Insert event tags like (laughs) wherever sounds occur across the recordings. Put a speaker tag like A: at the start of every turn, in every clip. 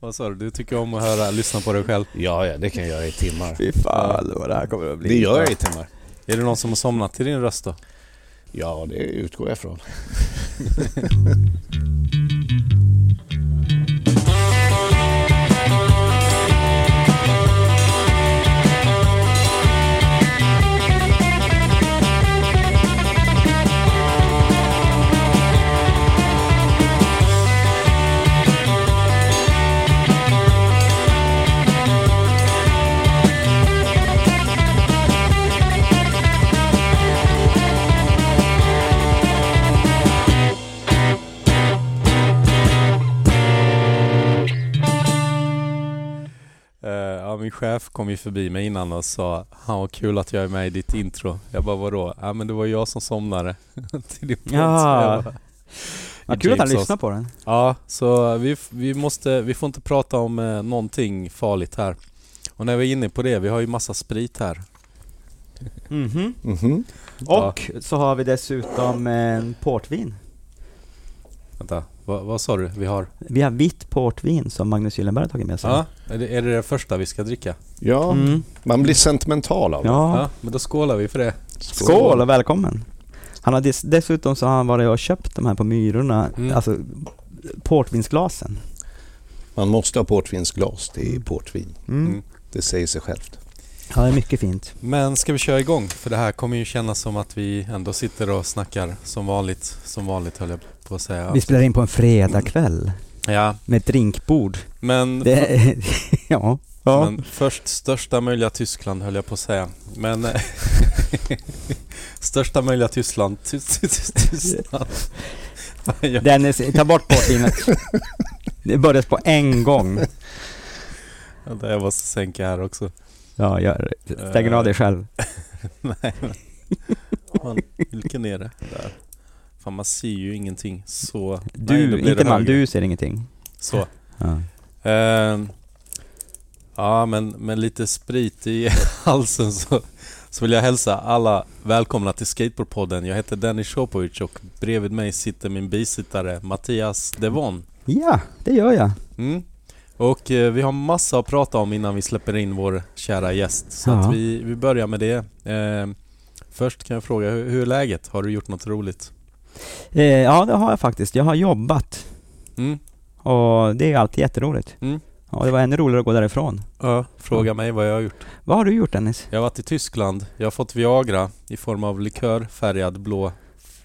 A: Vad sa du? Du tycker om att höra, lyssna på dig själv?
B: Ja, ja, det kan jag göra i timmar.
C: Fy fan vad det här kommer att bli.
B: Det gör jag i timmar.
A: Är det någon som har somnat till din röst då?
B: Ja, det utgår jag från. (laughs)
A: chef kom ju förbi mig innan och sa Han vad kul att jag är med i ditt intro. Jag bara vadå? Ja men det var jag som somnade (laughs) till din podd.
C: Ja. Vad kul att han lyssnar på den.
A: Ja, så vi, vi måste, vi får inte prata om eh, någonting farligt här. Och när vi är inne på det, vi har ju massa sprit här.
C: Mhm.
B: Mhm.
C: Och så har vi dessutom en portvin.
A: Vänta, vad, vad sa du? Vi har?
C: Vi har vitt portvin som Magnus Gyllenberg har tagit med sig.
A: Ja, är det, är det det första vi ska dricka?
B: Ja,
C: Mm.
B: man blir sentimental av det.
C: Ja.
A: Ja, men då skålar vi för det.
C: Skål och välkommen! Han har dess, dessutom så har han varit och köpt de här på Myrorna,
A: Mm.
C: alltså portvinsglasen.
B: Man måste ha portvinsglas, det är portvin.
C: Mm.
A: Mm.
B: Det säger sig självt.
C: Ja, det är mycket fint.
A: Men ska vi köra igång? För det här kommer ju kännas som att vi ändå sitter och snackar som vanligt. Som vanligt höll jag på att säga.
C: Vi spelar in på en fredagkväll
A: Ja,
C: med ett drinkbord.
A: men,
C: Det (laughs) ja. ja.
A: men först största möjliga Tyskland höll jag på att säga. Men eh, (laughs) största möjliga Tyskland. Ty, ty, ty, Tyskland. (laughs)
C: Dennis, ta bort portvinet. Det börjas på en gång.
A: jag måste sänka här också.
C: Ja, gör det. Stänger av dig själv.
A: Nej, men. Vilken är det? Där. Fan, man ser ju ingenting. Så. Nej,
C: Du,
A: det
C: inte man, du ser ingenting.
A: Så. (laughs)
C: Ja.
A: Ehm, ja, men med lite sprit i (laughs) halsen så, så vill jag hälsa alla välkomna till Skateboardpodden. Jag heter Dennis Shopovic och bredvid mig sitter min bisittare Mattias Devon.
C: ja, det gör jag.
A: Mm. Och eh, vi har massa att prata om innan vi släpper in vår kära gäst. Så
C: Ja.
A: att vi, vi börjar med det. Ehm, först kan jag fråga, hur, hur är läget? Har du gjort något roligt?
C: Eh, ja, det har jag faktiskt. Jag har jobbat.
A: Mm.
C: Och det är alltid jätteroligt.
A: Mm.
C: Ja, det var ännu roligare att gå därifrån.
A: Ja, fråga mig vad jag har gjort.
C: Vad har du gjort Dennis?
A: Jag har varit i Tyskland. Jag har fått Viagra i form av likörfärgad blå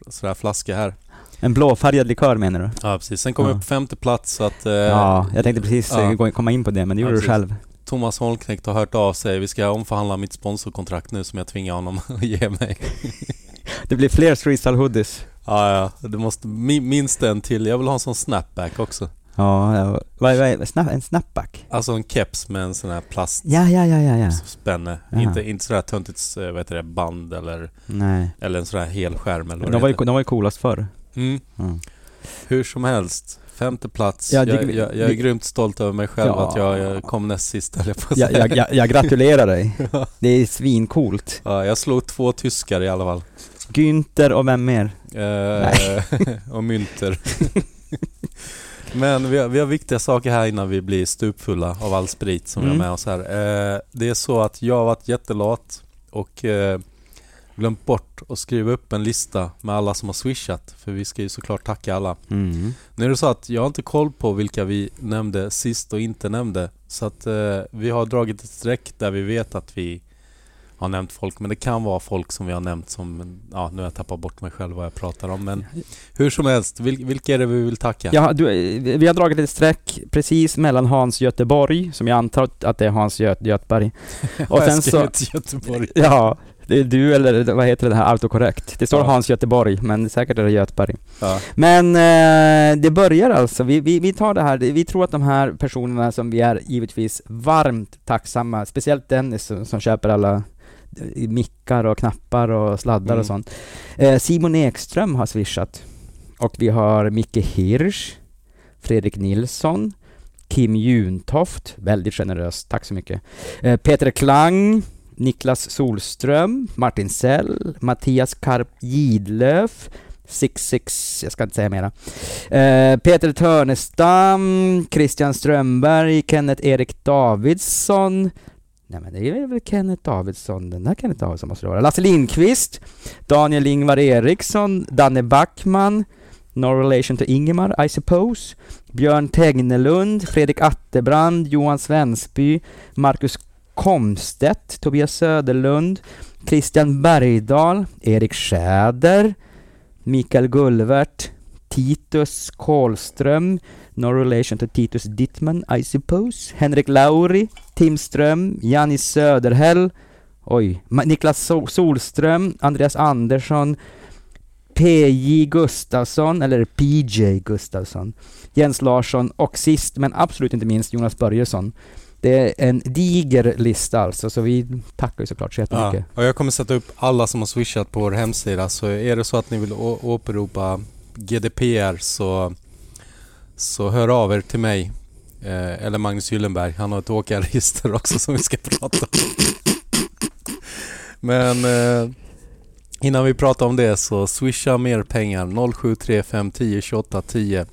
A: sådär flaska här.
C: En blåfärgad likör menar du?
A: Ja precis. Sen kom jag
C: Ja.
A: upp på femte plats så att eh,
C: ja, jag tänkte precis
A: ja.
C: eh, gå- komma in på det, men det
A: Ja,
C: gjorde du
A: precis.
C: själv.
A: Thomas Holmknekt har hört av sig. Vi ska omförhandla mitt sponsorkontrakt nu som jag tvingar honom (laughs) att ge mig.
C: Det blir fler streetstyle hoodies.
A: Ja, ja. Du måste mi- minst en till. Jag vill ha en sån snapback också.
C: Ja, ja. Vad, vad, är- snap, en snapback?
A: Alltså en keps med en sån här plastspänne.
C: Ja, ja, ja, ja, ja.
A: Inte,
C: Jaha.
A: inte sådär töntigt eh, vad heter det, band eller,
C: Nej.
A: eller en sån här helskärm eller vad
C: De var, ju, de var ju coolast förr.
A: Mm.
C: Mm.
A: Hur som helst, femte plats.
C: Ja,
A: jag,
C: det-
A: jag, jag är grymt stolt över mig själv
C: Ja.
A: att jag, jag kom näst sist jag på
C: Jag, jag, jag, jag gratulerar dig. (laughs) Det är svincoolt.
A: Ja, jag slog två tyskar i alla fall.
C: Günther och vem mer?
A: Eh, (laughs) och mynter. Men vi har, vi har viktiga saker här innan vi blir stupfulla av all sprit som vi
C: Mm.
A: har med oss här. Eh, det är så att jag har varit jättelat och eh, glömt bort att skriva upp en lista med alla som har swishat. För vi ska ju såklart tacka alla.
C: Mm.
A: Nu är det så att jag har inte koll på vilka vi nämnde sist och inte nämnde. Så att eh, vi har dragit ett streck där vi vet att vi har nämnt folk. Men det kan vara folk som vi har nämnt som... Ja, nu har jag tappat bort mig själv vad jag pratar om. Men hur som helst, vil, vilka är det vi vill tacka?
C: Ja, du, vi har dragit ett streck precis mellan Hans Göteborg, som jag antar att det är Hans Göt, Götberg. (laughs) Och sen så...
A: Göteborg.
C: Ja, det är du eller vad heter det här, autokorrekt. Det står
A: Ja.
C: Hans Göteborg, men säkert är det Götberg.
A: Ja.
C: Men eh, det börjar alltså, vi, vi, vi tar det här, vi tror att de här personerna som vi är givetvis varmt tacksamma, speciellt Dennis som, som köper alla mickar och knappar och sladdar
A: Mm.
C: och sånt. Eh, Simon Ekström har swishat. Och vi har Micke Hirsch, Fredrik Nilsson, Kim Juntoft, väldigt generöst, tack så mycket. Eh, Peter Klang, Niklas Solström, Martin Sell, Mattias Karp Gidlöf, 66, jag ska inte säga mera. Eh, Peter Törnestam, Christian Strömberg, Kenneth Erik Davidsson. Nej men det är väl Kenneth Davidsson, den där Kenneth Davidsson måste det vara. Lasse Lindqvist, Daniel Ingvar Eriksson, Danne Backman, No relation to Ingemar, I suppose. Björn Tegnelund, Fredrik Attebrand, Johan Svensby, Marcus Komstedt, Tobias Söderlund, Christian Bergdahl, Erik Schäder, Mikael Gullvert, Titus Karlström, no relation to Titus Dittman, I suppose, Henrik Lauri, Tim Ström, Jannis Söderhäll, oj, Niklas Solström, Andreas Andersson, PJ Gustafsson, eller PJ Gustafsson, Jens Larsson och sist men absolut inte minst Jonas Börjesson. Det är en diger lista alltså, så vi tackar ju såklart så jättemycket.
A: Ja, och jag kommer sätta upp alla som har swishat på vår hemsida så är det så att ni vill åberopa GDPR så, så hör av er till mig eh, eller Magnus Gyllenberg. Han har ett åkarregister (laughs) också som vi ska prata om. Men eh, innan vi pratar om det så swisha mer pengar 0735 10 28 10.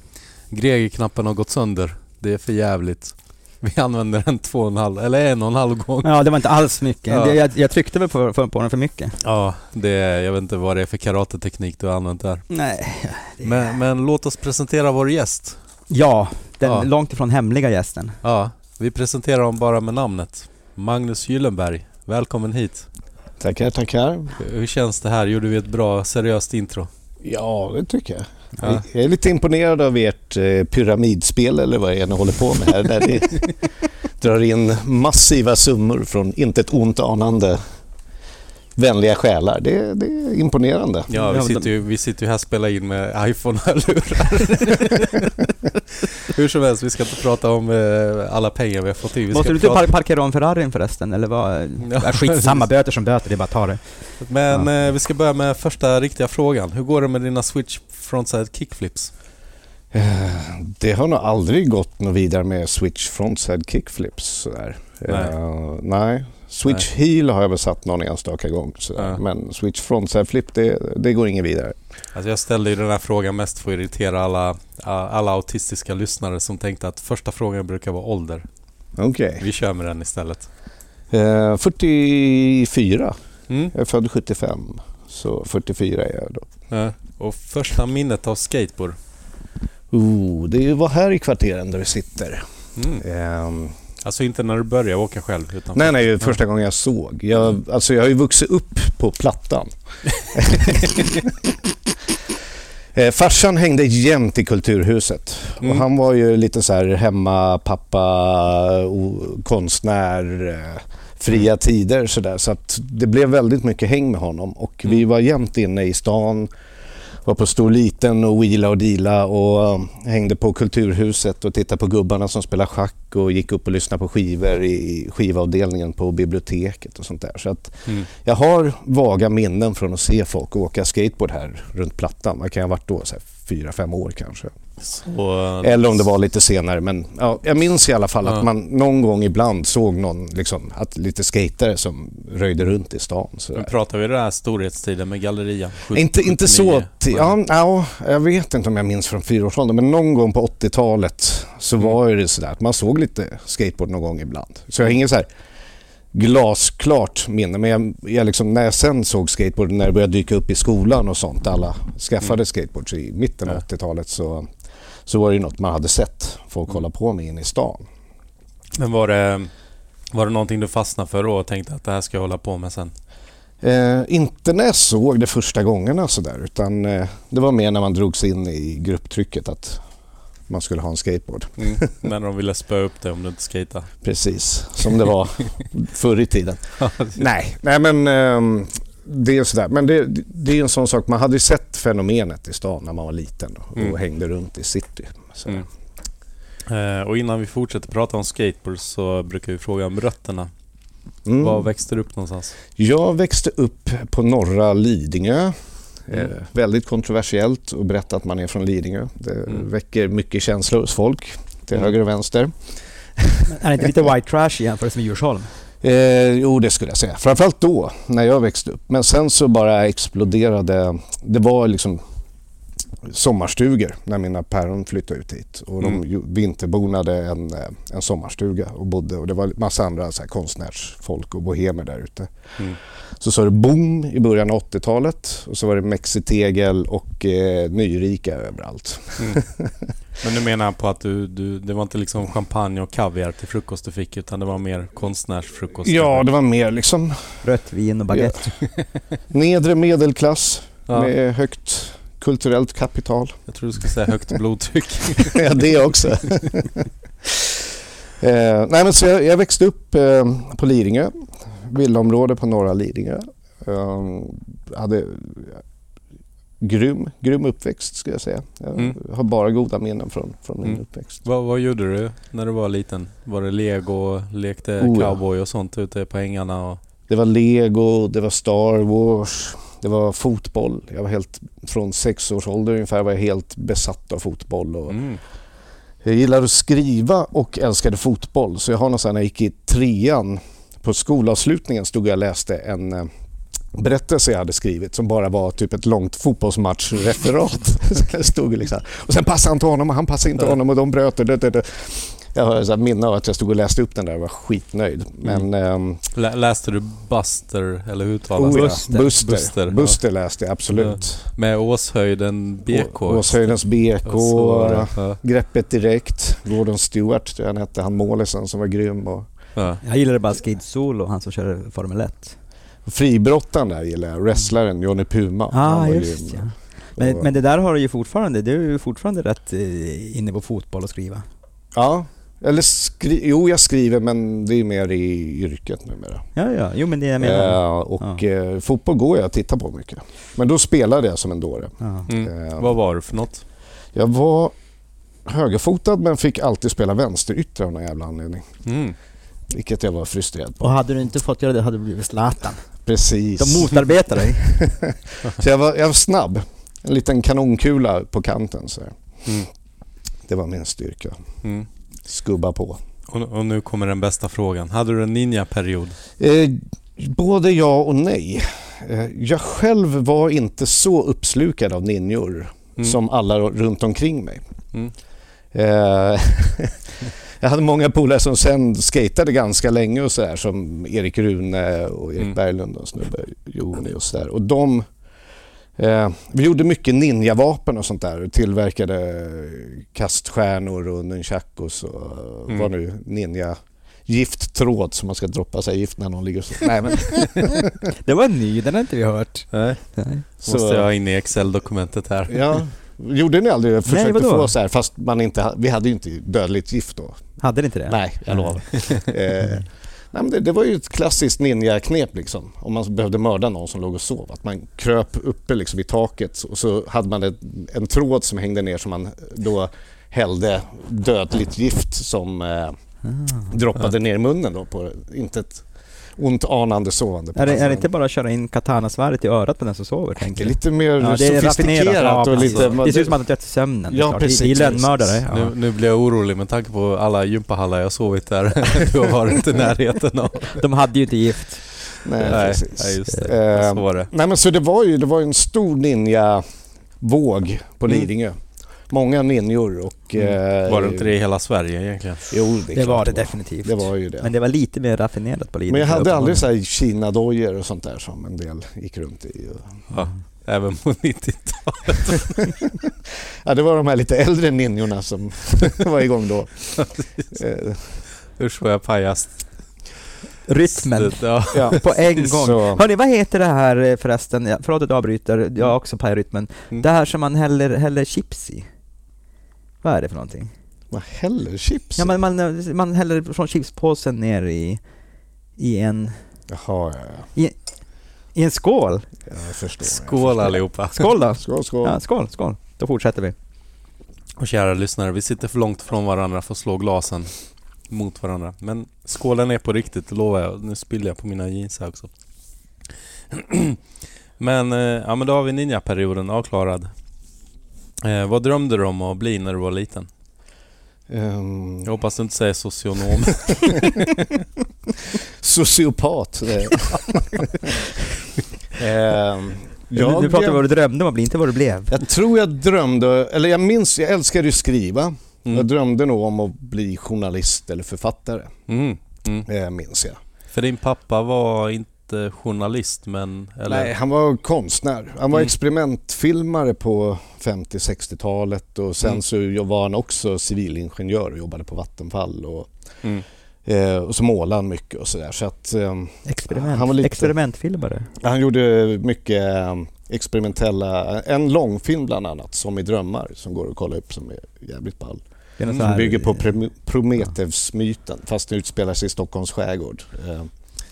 A: Greger-knappen har gått sönder. Det är för jävligt. Vi använder den två och en halv, eller en och en halv gång.
C: Ja, det var inte alls mycket.
A: Ja.
C: Jag, jag tryckte väl på, på, den för mycket.
A: Ja, det är, jag vet inte vad det är för karateteknik du har använt där.
C: Nej.
A: Men, men låt oss presentera vår gäst.
C: Ja, den
A: Ja.
C: långt ifrån hemliga gästen.
A: Ja, vi presenterar honom bara med namnet. Magnus Gyllenberg. Välkommen hit.
B: Tackar, tackar.
A: Hur- känns det här? Gjorde vi ett bra, seriöst intro?
B: Ja, det tycker jag.
A: Ja.
B: Jag är lite imponerad av ert eh, pyramidspel eller vad det är ni håller på med här. Där ni (laughs) drar in massiva summor från inte ett ont anande vänliga själar. Det, det är imponerande.
A: Ja, vi
C: Ja,
A: sitter ju, vi sitter ju här och spelar in med iPhone-hörlurar. (laughs) Hur som helst, vi ska inte prata om eh, alla pengar vi har fått in. Vi
C: Måste du inte
A: prata...
C: par- parkera om Ferrarin förresten, eller vad? Ja, skitsamma, böter som böter, det är bara att ta det.
A: Men eh, vi ska börja med första riktiga frågan. Hur går det med dina switch frontside kickflips?
B: Eh, Det har nog aldrig gått något vidare med switch frontside kickflips. Sådär.
A: Nej.
B: Eh, nej. Switch heel har jag väl satt någon enstaka gång.
A: Ja.
B: Men switch frontside flip, det, det går ingen vidare.
A: Alltså jag ställde ju den här frågan mest för att irritera alla, alla autistiska lyssnare som tänkte att första frågan brukar vara ålder.
B: Okej.
A: Vi kör med den istället.
B: Eh, 44.
A: Mm.
B: Jag är född 75. Så 44 är jag då.
A: Ja. Och första minnet av skateboard?
B: Oh, det var här i kvarteren där vi sitter.
A: Mm.
B: Ehm,
A: Alltså inte när du började åka själv? Utan
B: nej, nej, första gången jag såg. Jag, alltså jag har ju vuxit upp på Plattan. (laughs) Eh, farsan hängde jämt i Kulturhuset.
A: Mm.
B: Och han var ju lite så här hemma, pappa, konstnär, eh, fria tider sådär. Så att det blev väldigt mycket häng med honom. Och vi
A: Mm.
B: var jämt inne i stan, var på stor liten och wheela och deala och eh, hängde på Kulturhuset och tittade på gubbarna som spelar schack och gick upp och lyssnade på skivor i skivavdelningen på biblioteket och sånt där. Så att
A: Mm.
B: jag har vaga minnen från att se folk åka skateboard här runt Plattan. Vad kan jag ha varit då? Så här, fyra, fem år kanske.
A: Så,
B: Eller om det var lite senare. Men ja, jag minns i alla fall
A: Ja.
B: att man någon gång ibland såg någon, liksom, att lite skatare som röjde runt i stan. Så
A: Nu
B: där.
A: pratar vi den här storhetstiden med Galleria.
B: Inte, inte så...
A: 79.
B: ti- Ja, ja, jag vet inte om jag minns från fyraårsåldern, men någon gång på 80-talet så
A: Mm.
B: var det sådär att man såg lite skateboard någon gång ibland. Så jag har inget så här glasklart minne, men jag, jag liksom, när jag sen såg skateboard, när det började dyka upp i skolan och sånt, alla skaffade
A: Mm.
B: skateboards i mitten av
A: Ja.
B: 80-talet så, så var det ju något man hade sett folk hålla på med inne i stan.
A: Men var det, var det någonting du fastnade för då och tänkte att det här ska jag hålla på med sen?
B: Eh, inte när jag såg det första gångerna sådär utan eh, det var mer när man drogs in i grupptrycket att man skulle ha en skateboard.
A: Mm. (laughs) När de ville spöa upp dig om du inte skejtade.
B: Precis, som det var (laughs) förr i tiden. Nej, nej men ehm, det är sådär. Men det, det är en sån sak, man hade ju sett fenomenet i stan när man var liten och
A: Mm.
B: hängde runt i city.
A: Mm. Eh, och innan vi fortsätter prata om skateboard så brukar vi fråga om rötterna.
B: Mm.
A: Var växte du upp någonstans?
B: Jag växte upp på norra Lidingö.
A: Mm.
B: Eh, väldigt kontroversiellt att berätta att man är från Lidingö. Det
A: Mm.
B: väcker mycket känslor hos folk till
A: Mm.
B: höger och vänster.
C: Är det inte lite white trash i jämförelse med Djursholm?
B: Eh, jo, det skulle jag säga. Framförallt då, när jag växte upp. Men sen så bara exploderade. Det var liksom sommarstugor när mina päron flyttade ut hit. Och de
A: Mm.
B: vinterbonade en, eh, en sommarstuga och bodde. Och det var massa andra så här, konstnärsfolk och bohemer där ute.
A: Mm.
B: Så så var det boom i början av 80-talet och så var det mexitegel och eh, nyrika överallt.
A: Mm. (laughs) Men du menar på att du, du, det var inte liksom champagne och kaviar till frukost du fick utan det var mer konstnärsfrukost?
B: Ja, det var mer liksom
C: Rött vin och baguette. (laughs)
B: nedre medelklass
A: Ja,
B: med högt kulturellt kapital.
A: Jag tror du skulle säga högt blodtryck. (laughs)
B: ja, det också. (laughs) eh, nej, men så jag, jag växte upp eh, på Lidingö, villaområde på norra Lidingö. Eh, hade grym, grym uppväxt ska jag säga. Jag
A: Mm.
B: har bara goda minnen från, från min
A: Mm.
B: uppväxt.
A: vad, vad gjorde du när du var liten? Var det lego, lekte
B: Oh,
A: cowboy och sånt ute på ängarna? Och...
B: Det var lego, det var Star Wars, det var fotboll. Jag var helt, från sex års ålder ungefär var jag helt besatt av fotboll. Och
A: Mm.
B: Jag gillade att skriva och älskade fotboll. Så jag har någon sån här, när jag gick i trean på skolavslutningen stod jag och läste en eh, berättelse jag hade skrivit som bara var typ ett långt fotbollsmatchreferat. (laughs) (laughs) Stod liksom, och sen passade han till honom och han passade inte honom och de bröt det. det, det, det. Jag har så här minne av att jag stod och läste upp den där och var skitnöjd. Men ehm,
A: Lä, läste du Buster, eller hur uttalas
B: oh,
A: det?
B: ja,
C: Buster.
B: Buster,
A: Buster,
B: Buster,
A: ja.
B: läste jag absolut.
A: Med Åshöjden BK?
B: Å- Åshöjdens BK.
A: Ja.
B: Greppet direkt. Gordon Stewart, tror jag han hette, han målisen som var grym. Och
A: Ja.
C: Jag gillade bara Skid Solo, han som körde Formel 1.
B: Fribrottaren där gillar jag. Wrestlaren Johnny Puma. Han
C: ah,
B: var
C: just ja. Men,
B: Och-
C: men det där har du ju fortfarande, du är ju fortfarande rätt eh, inne på fotboll och skriva.
B: Ja, eller skri- jo jag skriver men det är mer i yrket numera.
C: Ja, ja, jo men det jag menar.
B: Eh, och eh, fotboll går jag att titta på mycket. Men då spelade jag som en dåre.
C: Ja.
A: Mm.
B: Eh,
A: Vad var du för något?
B: Jag var högerfotad men fick alltid spela vänsterytter av någon jävla anledning.
A: Mm.
B: Vilket jag var frustrerad på.
C: Och hade du inte fått göra det hade du blivit Zlatan.
B: Precis.
C: De motarbetar dig. (laughs)
B: Så jag var, jag var snabb. En liten kanonkula på kanten. Så här.
A: Mm.
B: Det var min styrka.
A: Mm.
B: Skubba på.
A: Och, nu kommer den bästa frågan. Hade du en ninja-period?
B: Eh, både ja och nej. Eh, jag själv var inte så uppslukad av ninjor
A: Mm.
B: som alla runt omkring mig.
A: Mm.
B: Eh, (laughs) jag hade många polare som sen skatade ganska länge och så här som Erik Rune och Erik
A: Mm.
B: Berglund och snubbe Joni och så där. Och de eh, vi gjorde mycket ninjavapen och sånt där. Tillverkade kaststjärnor och nunchakos och
A: Mm.
B: vad nu ninja gifttråd som man ska droppa sig gift när någon ligger så. Nej, men, (laughs)
C: Det var ny, den har inte vi hört.
A: Nej.
C: Nej.
B: så,
A: Måste jag ha in i Excel-dokumentet här.
B: Ja, gjorde ni aldrig det? Försökte
C: vadå?
B: få så här, fast man inte, vi hade ju inte dödligt gift då.
C: Hade det inte det?
B: Nej, jag lovar. (laughs) eh, nej, men det, det var ju ett klassiskt ninjaknep liksom. Om man behövde mörda någon som låg och sov. Att man kröp uppe liksom i taket och så hade man ett, en tråd som hängde ner som man då hällde dödligt gift som eh,
C: Ah.
B: droppade ner i munnen då på inte ett ont anande sovande.
C: Är det, är det inte bara att köra in katanasvärdet i örat på den som sover?
B: Det är lite mer
C: Ja, det är raffinerat.
B: sofistikerat och lite...
C: det ser ut som att man har sömnen.
B: Ja, precis,
C: Det är lönnmördare.
A: Nu,
C: Ja.
A: nu blir jag orolig med tanke på alla gympahallar jag sovit där. (laughs) du har varit i närheten av.
C: De hade ju inte gift.
B: Nej,
A: Nej,
B: precis.
A: nej, just
B: Eh,
A: det. Så var det.
B: Nej men så det var ju det var en stor ninja-våg på
A: Mm.
B: Många ninjor och... eh,
A: Var det inte det i hela Sverige egentligen?
B: Jo, det, är
C: Det var det definitivt.
B: Det var ju det.
C: Men det var lite mer raffinerat på Lidingö.
B: Men jag hade aldrig så här Kina-dojor och sånt där som en del gick runt i.
A: Ja, även på 90-talet. (laughs)
B: Ja, det var de här lite äldre ninjorna som (laughs) var igång då. Eh,
A: Usch vad jag pajast.
C: Rytmen.
A: Ja.
C: På en gång.
B: Så,
C: Hörni, vad heter det här eh, förresten? Förlåt att jag avbryter, jag har också pajrytmen.
A: Mm.
C: Det här som man häller, häller chips i. Vad är det för någonting?
B: vad häller chips?
C: Ja, man, man, man häller från chipspåsen ner i, i, en,
B: Jaha, ja, ja.
C: i en skål.
B: Ja, jag förstår. jag
A: Skål
B: förstår.
A: allihopa.
C: Skål då!
B: Skål, skål.
C: Ja, skål, skål. Då fortsätter vi.
A: Och kära lyssnare, vi sitter för långt från varandra för att slå glasen mot varandra. Men skålen är på riktigt, lovar jag. Nu spiller jag på mina jeans här också. (clears throat) men, eh, ja men då har vi ninja-perioden avklarad. Eh, vad drömde du om att bli när du var liten?
B: Ehm,
A: Jag hoppas du inte säger socionom. (laughs)
B: Sociopat. (laughs) Ehm, Jag-
C: du pratar om vad du drömde om, inte vad du blev.
B: Jag tror jag drömde, eller jag minns, jag älskade ju skriva. Jag
A: Mm.
B: drömde nog om att bli journalist eller författare,
A: Mm. Mm.
B: eh, minns jag.
A: För din pappa var inte journalist men... Eller?
B: Nej, han var konstnär. Han var
A: Mm.
B: experimentfilmare på 50-60-talet och sen
A: Mm.
B: så var han också civilingenjör och jobbade på Vattenfall och,
A: Mm.
B: eh, och så målade han mycket och sådär. Så att eh,
C: Experiment.
B: Han var lite-
C: Experimentfilmare.
B: han gjorde mycket eh, experimentella, en långfilm bland annat, Som i drömmar, som går att kolla upp som är jävligt ball.
A: Mm.
B: Som
C: här-
B: bygger på Prom- Prometheus-myten fast den utspelar sig i Stockholms skärgård. Eh,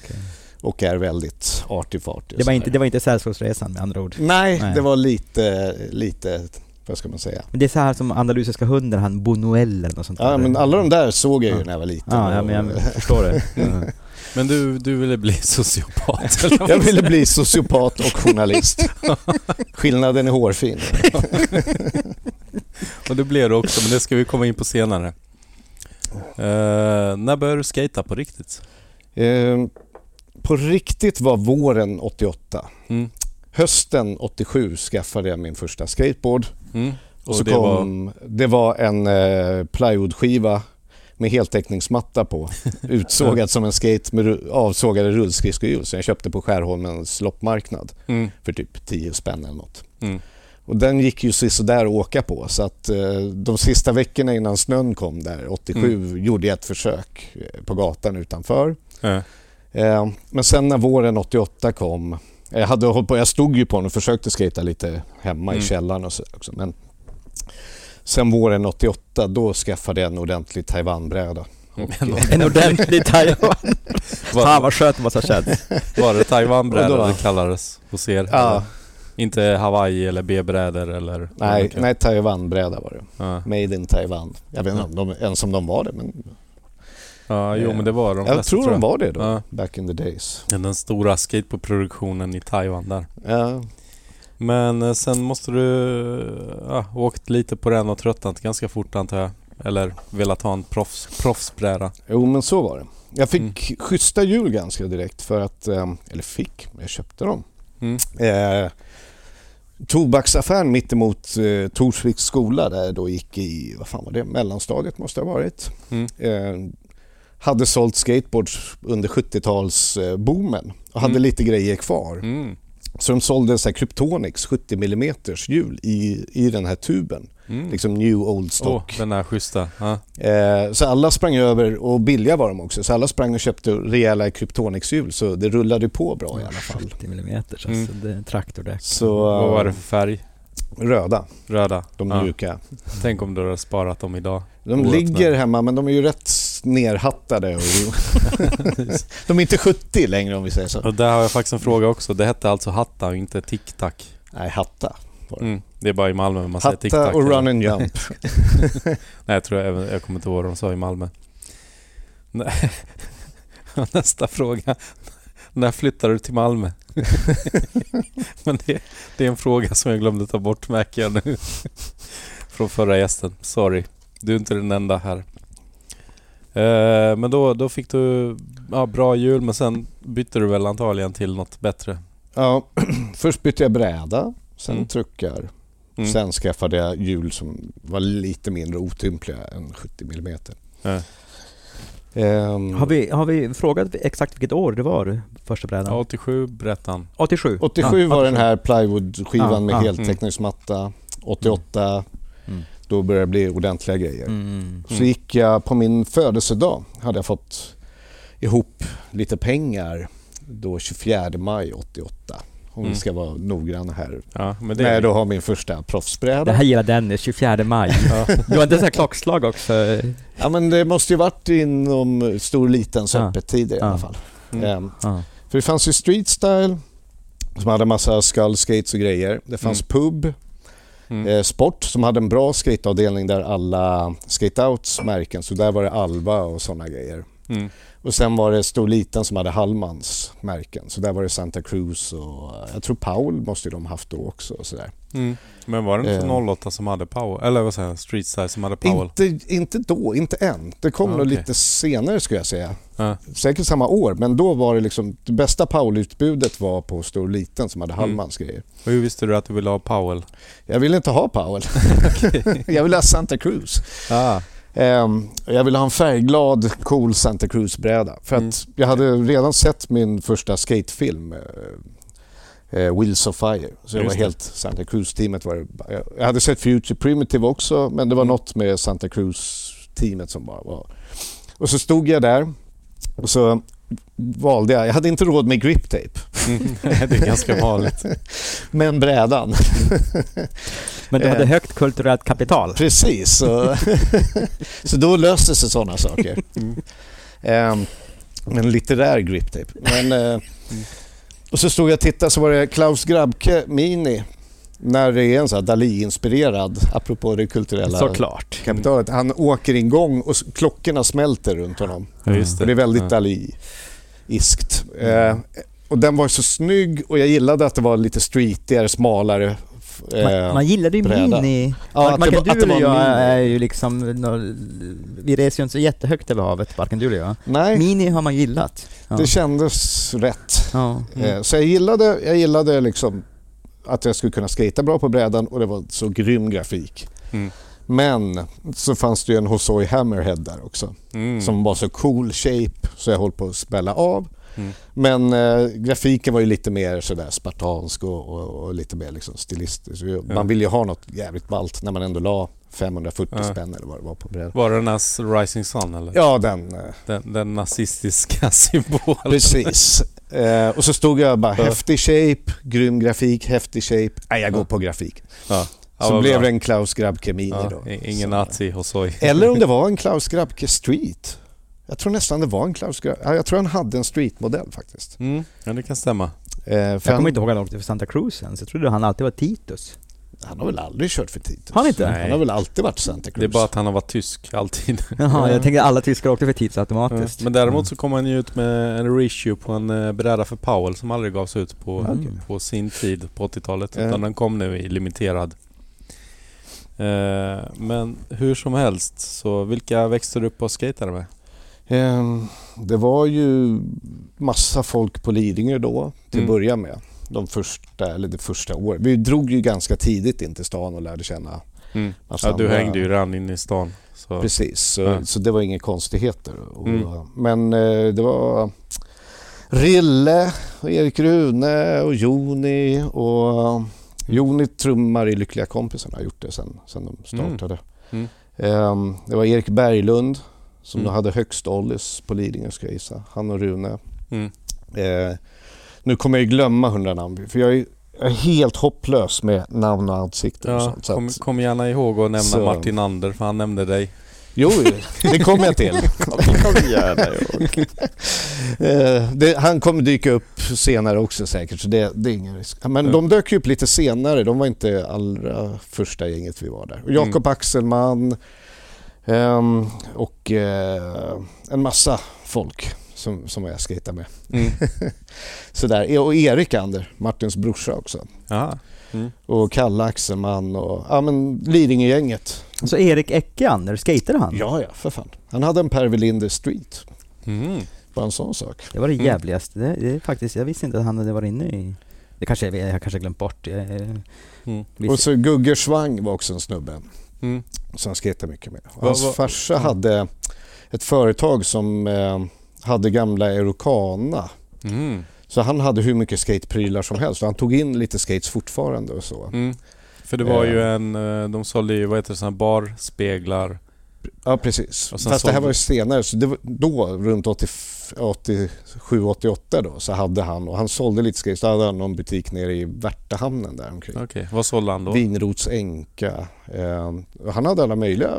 C: Okej.
B: Och är väldigt arty-farty.
C: Det var, inte, det var inte Sällskapsresan med andra ord.
B: Nej,
C: Nej.
B: det var lite, lite, vad ska man säga?
C: Men det är så här som andalusiska hunden, han Bonuel eller något sånt
B: Ja,
C: där.
B: men alla de där såg jag ju
C: Ja.
B: när jag var liten.
C: Ja, ja, men jag förstår det. (laughs)
B: Mm.
A: Men du, du ville bli sociopat? (laughs) eller?
B: Jag ville bli sociopat och journalist. (laughs) Skillnaden är hårfin.
A: Och det blev det också, men det ska vi komma in på senare. Eh, när började du skata på riktigt?
B: Eh, på riktigt var våren 88.
A: Mm.
B: Hösten 87 skaffade jag min första skateboard.
A: Mm.
B: Och, så
A: det
B: kom, det var en eh, plywoodskiva med heltäckningsmatta på. (laughs) Utsågad som en skate med avsågade rullskridskohjul som jag köpte på Skärholmens loppmarknad
A: Mm.
B: för typ 10 spänn eller något.
A: Mm.
B: Och den gick ju sådär att åka på så att eh, de sista veckorna innan snön kom där 87 gjorde jag ett försök eh, på gatan utanför.
A: Eh.
B: Eh, men sen när våren 88 kom, jag, hade hållit på, jag stod ju på den och försökte skata lite hemma
A: Mm.
B: i källaren och så också. Men sen våren 88 då skaffade jag en ordentlig Taiwanbräda. (laughs)
C: En ordentlig Taiwan. (laughs) Fan vad skönt det måste ha känts.
A: Var det
B: då-
A: det kallades hos er?
B: Ja.
A: Inte Hawaii eller B-brädor eller?
B: Nej, nej Taiwanbräda var det.
A: Ja.
B: Made in Taiwan. Jag vet inte om de, ens om de var det men
A: ja, jo men det var de
B: jag
A: flesta,
B: tror de var det då.
A: Ja.
B: Back in the days.
A: Den stora skateboardproduktionen i Taiwan där.
B: Ja,
A: Men eh, sen måste du ja, åkt lite på den och tröttnat ganska fort antar jag. Eller velat ha en proffs, proffsbräda.
B: Jo men så var det. Jag fick
A: Mm.
B: schyssta hjul ganska direkt för att, eh, eller fick, jag köpte dem.
A: Mm.
B: Eh, tobaksaffären mittemot eh, Torsviks skola där jag då gick i, vad fan var det, mellanstadiet måste det ha varit.
A: Mm.
B: Eh, hade sålt skateboards under 70-talsboomen och hade
A: Mm.
B: lite grejer kvar.
A: Mm.
B: Så de sålde så här Kryptonix 70 mm hjul i, i den här tuben.
A: Mm.
B: Liksom new old stock.
A: den här schyssta. Ja.
B: Eh, så alla sprang över och billiga var de också. Så alla sprang och köpte rejäla Kryptonix-hjul så det rullade på bra i alla fall.
C: 70 millimeter, alltså.
A: Mm.
C: Det traktordäck.
B: Så
A: Vad var det för färg?
B: röda,
A: Röda?
B: de
A: Ja.
B: mjuka.
A: Tänk om du hade sparat dem idag.
B: De
A: Oerhört
B: ligger hemma men de är ju rätt nerhattade. Och (laughs) de är inte 70 längre om vi säger så.
A: Och där har jag faktiskt en fråga också. Det hette alltså Hatta och inte Tic-Tac.
B: Nej, hatta.
A: Mm. Det är bara i Malmö man säger Tic-Tac.
B: Hatta och
A: eller?
B: run and jump. (laughs)
A: Nej, jag tror jag, jag kommer inte ihåg vad de sa i Malmö. (laughs) Nästa fråga. När flyttade du till Malmö? Men det, det är en fråga som jag glömde ta bort märker jag nu. Från förra gästen. Sorry. Du är inte den enda här. Eh, men då, då fick du ja, bra jul men sen bytte du väl antagligen till något bättre?
B: Ja, (clears throat) först bytte jag bräda, sen
A: Mm.
B: truckar.
A: Mm.
B: Sen skaffade jag hjul som var lite mindre otympliga än 70 mm.
A: Ja.
B: Ehm,
C: Har vi, har vi frågat exakt vilket år det var, första brädan?
A: Ja, 87 berättade han.
C: 87?
B: 87
C: Ja,
B: var
C: 87.
B: den här plywoodskivan
C: Ja,
B: med
C: ja.
B: heltäckningsmatta. 88,
C: Mm.
B: Då började det bli ordentliga grejer.
C: Mm.
B: Så gick jag på min födelsedag, hade jag fått ihop lite pengar då 24 maj 88. Om
A: Mm.
B: vi ska vara noggranna här.
A: Ja, men det
B: När jag då har min första
C: Det
B: proffsbräda.
C: här gillar Dennis, 24 maj. (laughs) Du har inte så här klockslag också?
B: Ja men det måste ju varit inom stor litens
C: Ja.
B: öppettider i
C: Ja.
B: alla fall.
A: Mm.
B: Ehm,
C: Ja.
B: För det fanns ju street style som hade massa skull skates och grejer. Det fanns pub,
A: Mm.
B: eh, sport som hade en bra skateavdelning där alla skateouts märken, så där var det Alva och sådana grejer.
A: Mm.
B: Och sen var det stor liten som hade Hallmans märken, så där var det Santa Cruz och jag tror Paul måste de haft då också och sådär.
A: Mm. Men var det inte
B: Eh.
A: 08 som hade Powell? Eller vad säger jag? Street Style som hade Powell?
B: Inte, inte då, inte än. Det kom
A: Ah,
B: nog
A: okej.
B: lite senare skulle jag säga.
A: Ja.
B: Säkert samma år, men då var det liksom det bästa Powell-utbudet var på Stor och Liten som hade
A: Mm.
B: Hallmans grejer.
A: Och hur visste du att du ville ha Powell?
B: Jag ville inte ha Powell. (laughs) jag ville ha Santa Cruz.
A: Ah.
B: Ehm, jag ville ha en färgglad, cool Santa Cruz-bräda. För
A: Mm.
B: att jag hade redan sett min första skatefilm, eh, Wheels of Fire. Så jag
A: Just
B: var helt Santa Cruz-teamet. Var jag- hade sett Future Primitive också, men det var
A: Mm.
B: något med Santa Cruz-teamet som bara var... Och så stod jag där och så valde jag, jag hade inte råd med grip tape,
A: Mm. (laughs) det är ganska vanligt. (laughs)
B: men brädan. (laughs)
C: Men du hade
B: Eh.
C: högt kulturellt kapital.
B: Precis, så, så då löste sig sådana saker.
A: Mm.
B: Um, en litterär grip tape. Men, eh, och så stod jag och tittade så var det Klaus Grabke Mini. När det är en sån här Dali-inspirerad, apropå det kulturella
C: Såklart.
B: kapitalet. Han åker igång och klockorna smälter runt honom.
A: Ja, just
B: Och det är väldigt
A: Ja.
B: Dali-iskt. Eh, och den var så snygg och jag gillade att det var lite streetigare, smalare. Eh,
C: Man, man gillade ju
B: bräda.
C: Mini.
B: Ja, att det
C: varken du
B: det var
C: eller jag är ju liksom... Vi reser ju inte så jättehögt över havet, varken du eller jag.
B: Nej,
C: Mini har man gillat. Ja.
B: det kändes rätt.
C: ja.
A: Mm.
B: Eh, Så jag gillade, jag gillade liksom att jag skulle kunna skata bra på brädan och det var så grym grafik.
A: Mm.
B: Men så fanns det ju en Hosoi Hammerhead där också
A: Mm.
B: som var så cool shape så jag höll på att spälla av.
A: Mm.
B: Men eh, grafiken var ju lite mer sådär spartansk och, och, och lite mer liksom stilistisk.
A: Ja.
B: Man ville ju ha något jävligt ballt när man ändå la 540
A: Ja.
B: spänn eller vad det var på brädan.
A: Var det den här Rising Sun eller?
B: Ja, den. eh,
A: Den, den nazistiska (laughs) symbolen?
B: Precis. Eh, och så stod jag bara
A: Ja.
B: häftig shape, grym grafik, häftig shape. Nej, jag går på grafik.
A: Ja.
B: Så blev
A: bra.
B: det en Klaus Grabke Mini
A: Ja,
B: då.
A: ingen
B: Så-
A: nazi Oj.
B: Eller om det (laughs) var en Klaus Grabke Street. Jag tror nästan det var en Klaus. Ja, jag tror han hade en streetmodell faktiskt.
A: Mm. Ja, det kan stämma.
B: Eh, för
C: Jag kommer
B: han,
C: inte ihåg att han åkte för Santa Cruz ens. Jag trodde han alltid var Titus.
B: han har väl aldrig kört för Titus?
C: Han inte?
B: Han har väl alltid varit Santa Cruz?
A: Det är bara att han har varit tysk alltid. (laughs)
C: Jaha,
B: Ja.
C: jag tänkte att alla tyskar åkte för Titus
A: Ja.
C: automatiskt.
A: Men däremot så kom han ju ut med en reissue på en eh, bräda för Powell som aldrig gavs ut på,
C: Mm.
A: på sin tid på 80-talet.
B: Ja.
A: Utan den kom nu i limiterad. Eh, men hur som helst, så vilka växte du upp och skatade med?
B: Ehm, det var ju massa folk på Lidingö då till
A: Mm.
B: att börja med. De första, eller det första året. Vi drog ju ganska tidigt in till stan och lärde känna
A: Mm.
B: massa
A: Ja, du
B: andra-
A: hängde ju redan inne i stan. Så.
B: Precis, så,
A: Ja.
B: så det var inga konstigheter. Och,
A: Mm.
B: Men eh, det var Rille, och Erik Rune och Joni och Joni trummar i Lyckliga kompisarna har gjort det sen, sen de startade.
A: Mm.
B: Ehm, det var Erik Berglund som
A: Mm.
B: hade högst ollies på Lidingö ska jag gissa. Han och Rune.
A: Mm.
B: Eh, nu kommer jag glömma hundra namn för jag är, jag är helt hopplös med namn och ansikten och
A: Ja,
B: sånt. Så
A: kom,
B: att,
A: kom gärna ihåg att nämna
B: Så-
A: Martin Ander för han nämnde dig.
B: jo, det kommer jag till. (laughs) (laughs) Eh, det, han kommer dyka upp senare också säkert så det, det är ingen risk. Men
A: Ja.
B: de dök upp lite senare. De var inte allra första gänget vi var där. Jakob Axelman ehm, och eh, en massa folk som, som jag skejtar med.
A: Mm. (laughs)
B: Sådär. Och Erik Ander, Martins brorsa också.
A: Mm.
B: Och Kalle Axelman och ja men Lidingö-gänget.
C: Så Erik Ecke, Anders, skejtade han?
B: Ja, ja, för fan. Han hade en Per Welinder Street.
A: Mm.
B: Bara en sån sak.
C: Det var det
A: Mm.
C: jävligaste. Det, det faktiskt, jag visste inte att han hade varit inne i... Det kanske jag, jag kanske glömt bort. Jag, jag,
A: Mm.
B: Och så Gugger Svang var också en snubbe
A: Mm.
B: som han skejtade mycket med. Och
A: Va-
B: Hans
A: va-
B: farsa
A: ja.
B: hade ett företag som eh, hade gamla Eurocana.
A: Mm.
B: Så han hade hur mycket skateprylar som helst. Och han tog in lite skates fortfarande och så.
A: Mm. För det var ju
B: Eh.
A: en, eh, de sålde ju, vad heter det, såna barspeglar.
B: Ja, precis. Fast det här var ju senare. Så var då, runt 87-88 då, så hade han, och han sålde lite skates. Då hade han någon butik nere i Värtahamnen där omkring.
A: Okej, vad sålde han då?
B: Vinrots Enka. Eh, han hade alla möjliga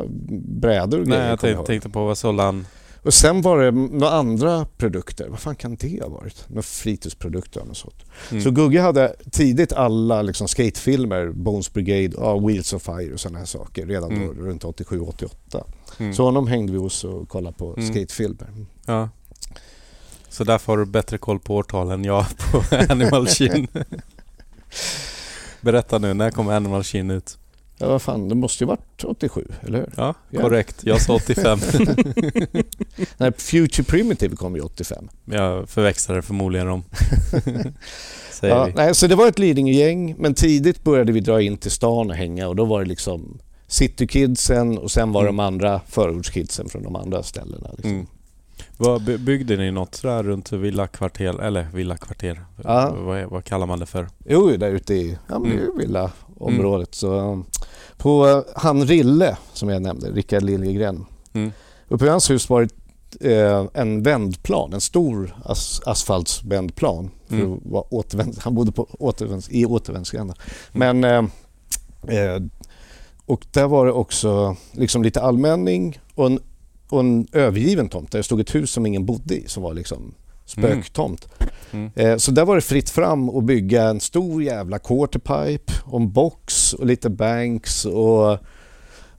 B: brädor och
A: Nej,
B: grejer.
A: jag
B: kommer
A: tänkte, på vad sålde han?
B: Och sen var det några andra produkter. Vad fan kan det ha varit? Några fritidsprodukter eller sånt.
A: Mm.
B: Så Gugge hade tidigt alla liksom skatefilmer, Bones Brigade, ja, Wheels of Fire och sådana här saker redan då,
A: Mm.
B: runt 87-88.
A: Mm.
B: Så honom hängde vi hos och kollade på
A: Mm.
B: skatefilmer.
A: Ja. Så därför har du bättre koll på årtal än jag på (laughs) Animal Chin. Berätta nu, när kom Animal Chin ut?
B: Ja, vad fan, det måste ju varit 87, eller hur?
A: Ja,
B: Ja.
A: korrekt. Jag sa 85. (laughs)
B: Nej, Future Primitive kom ju 85.
A: Jag förväxlade förmodligen dem. (laughs)
B: Ja,
A: vi.
B: nej, så det var ett Lidingö-gäng, men tidigt började vi dra in till stan och hänga och då var det liksom Citykidsen och sen var
A: Mm.
B: de andra förortskidsen från de andra ställena. Liksom.
A: Mm. Vad, byggde ni något sådär runt villakvarter, eller villakvarter?
B: Ja.
A: Vad, vad kallar man det för?
B: Jo, där ute i ja,
A: Mm.
B: villaområdet. Så, på uh, han Rille, som jag nämnde, Rickard Liljegren.
A: Mm.
B: Uppe i hans hus var det eh, en vändplan, en stor as asfaltsvändplan. För
A: Mm.
B: att vara återvänd, han bodde på återvänds, i återvändsgränden. Men, eh, eh, och där var det också liksom lite allmänning och en, och en övergiven tomt där det stod ett hus som ingen bodde i som var liksom spöktomt.
A: Mm.
B: Eh, Så där var det fritt fram att bygga en stor jävla quarterpipe och en box och lite banks och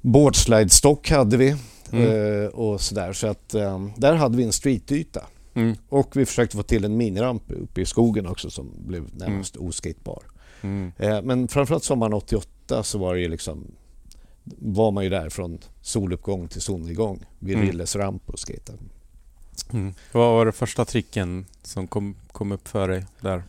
B: boardslide-stock hade vi.
A: Mm.
B: Eh, och sådär. Så att eh, där hade vi en streetyta.
A: Mm.
B: Och vi försökte få till en miniramp uppe i skogen också som blev närmast oskatebar.
A: Mm.
B: Eh, men framförallt sommaren 88 så var det ju liksom var man ju där från soluppgång till solnedgång vid
A: Mm.
B: Rilles ramp och skejta.
A: Mm. Vad var det första tricken som kom, kom upp för dig där?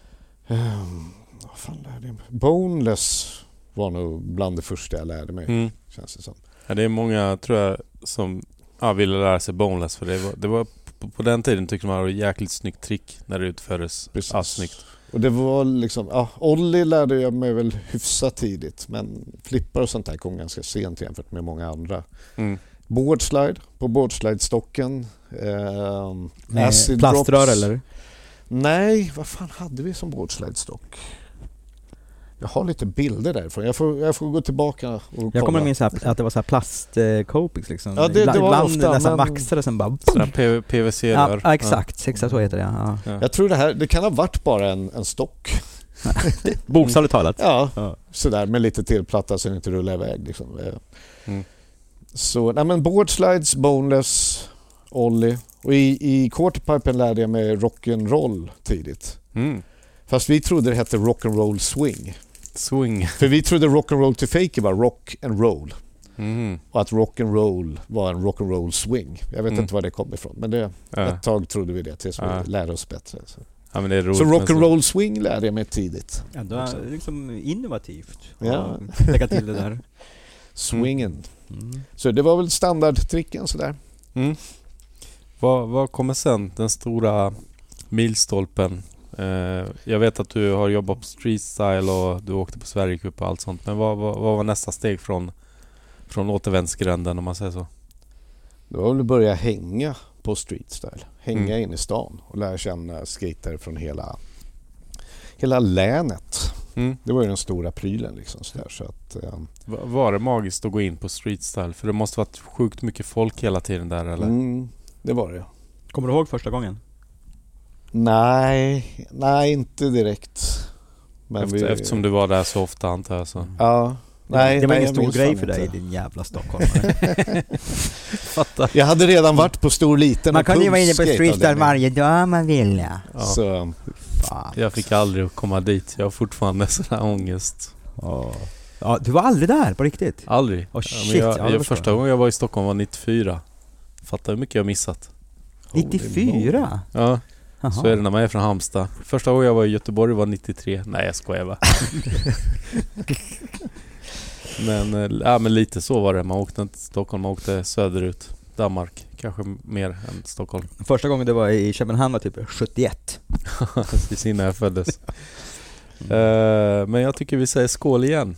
B: Um, vad fan lärde jag mig? Boneless var nog bland det första jag lärde mig.
A: Mm.
B: Känns det som.
A: Ja, det är många, tror jag, som ja, ville lära sig boneless för det var, det var på, på den tiden tyckte man det var ett jäkligt snyggt trick när det utfördes.
B: Precis.
A: Ja, snyggt.
B: Och det var liksom, ja, Ollie lärde jag mig väl hyfsat tidigt men flippar och sånt där kom ganska sent jämfört med många andra.
A: Mm.
B: Boardslide på boardslide-stocken.
C: Med
B: acid
C: plaströr
B: drops.
C: eller?
B: Nej, vad fan hade vi som boardslide-stock? Jag har lite bilder därifrån. Jag får, jag får gå tillbaka och kolla.
C: Jag kommer minns att att det var så här plastcopings liksom.
B: Ja, det- det
C: Ibland-
B: var
C: Ibland
B: ofta,
C: nästan
B: men-
C: maxade sen bara...
A: Sådär PVC-rör.
C: Ja, ja, exakt. Exakt så heter det. Ja.
A: Ja.
B: Jag tror det här, det kan ha varit bara en, en stock. (laughs)
C: Bokstavligt talat.
B: Ja,
C: Ja.
B: sådär med lite tillplatta så den inte rullar iväg. Liksom. Eh,
A: Mm.
B: Så, nej men boardslides, boneless, ollie. Och i, i quarterpipen lärde jag mig rock'n'roll tidigt.
A: Mm.
B: Fast vi trodde det hette rock'n'roll swing.
A: Swing.
B: För vi trodde rock'n'roll to fake var rock and roll.
A: Mm.
B: Och att rock'n'roll var en rock'n'roll swing. Jag vet
A: Mm.
B: inte var det kom ifrån. Men det,
A: Ja.
B: ett tag trodde vi det tills vi
A: Ja.
B: lärde oss bättre. Så,
A: ja, men det är roligt
B: så
A: med
B: rock'n'roll swing lärde jag mig tidigt.
C: Ja, det är liksom innovativt.
B: Ja.
C: Lägga till det där. (laughs)
B: Swingen.
C: Mm.
B: Så det var väl standardtricken sådär.
A: Mm. Vad, vad kommer sen? Den stora milstolpen. Eh, jag vet att du har jobbat på street style och du åkte på Sverigecup och allt sånt. Men vad, vad, vad var nästa steg från, från återvändsgränden om man säger så?
B: Det var väl att börja hänga på street style. Hänga
A: Mm.
B: in i stan och lära känna skater från hela, hela länet.
A: Mm.
B: Det var ju den stora prylen liksom. Sådär, så att,
A: Va- Var det magiskt att gå in på street style? För det måste varit sjukt mycket folk hela tiden där eller?
B: mm, det var det.
C: Kommer du ihåg första gången?
B: Nej, nej inte direkt. Men
A: Efter,
B: vi-
A: Eftersom du var där så ofta antar jag så.
B: Ja. Nej,
C: det var
B: nej,
C: ingen
B: jag
C: stor grej för dig
B: inte.
C: din jävla stockholmare. (laughs)
A: Fattar.
B: Jag hade redan varit på stor liten
D: Man kunde ju vara inne på streetstyle
B: jag med.
D: varje dag om man ville.
A: Ja.
B: Så,
C: Fan.
A: Jag fick aldrig komma dit. Jag har fortfarande sån här ångest.
C: Ja. ja, du var aldrig där på riktigt?
A: Aldrig.
C: Oh, shit,
A: jag,
C: ja,
A: jag,
C: förstår
A: första
C: jag.
A: gången jag var i Stockholm var 94. Fattar hur mycket jag missat.
B: holy moly.
C: 94?
A: Ja,
C: Jaha.
A: så är det när man är från Halmstad. Första gången jag var i Göteborg var 93. Nej jag skojar bara. (laughs) men, eh, ja, men lite så var det. Man åkte inte till Stockholm, man åkte söderut. Danmark. Kanske mer än Stockholm.
C: Första gången du var i Köpenhamn var typ 71.
A: Precis innan jag föddes. Eh, men jag tycker vi säger skål igen.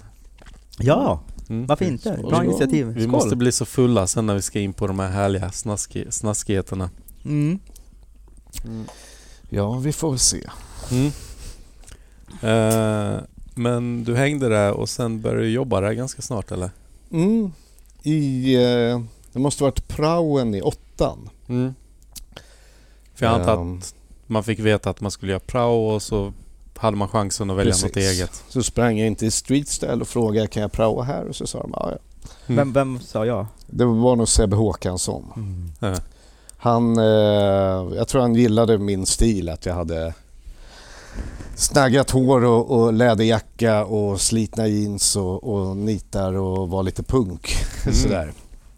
C: Ja,
A: Mm.
C: varför inte? Bra
B: Skål.
C: initiativ.
A: Vi
C: Skål.
A: måste bli så fulla sen när vi ska in på de här härliga snaski- snaskigheterna.
C: Mm.
B: Ja, vi får väl se.
A: Mm. Eh, men du hängde där och sen började du jobba där ganska snart eller?
B: Mm. I, eh, det måste varit praoen i åttan.
A: Mm. För jag antar
B: Ehm,
A: att man fick veta att man skulle göra prao och så hade man chansen att välja något
B: Precis.
A: eget.
B: Så sprang jag in till street style och frågade kan jag praoa här? Och så sa de ja, ja.
A: Mm.
C: Vem, vem sa jag?
B: Det var nog Sebbe Håkansson.
A: Ja.
B: Han, eh, jag tror han gillade min stil att jag hade snaggat hår och, och läderjacka och slitna jeans och, och nitar och var lite punk. (laughs)
A: Mm.
B: Sådär.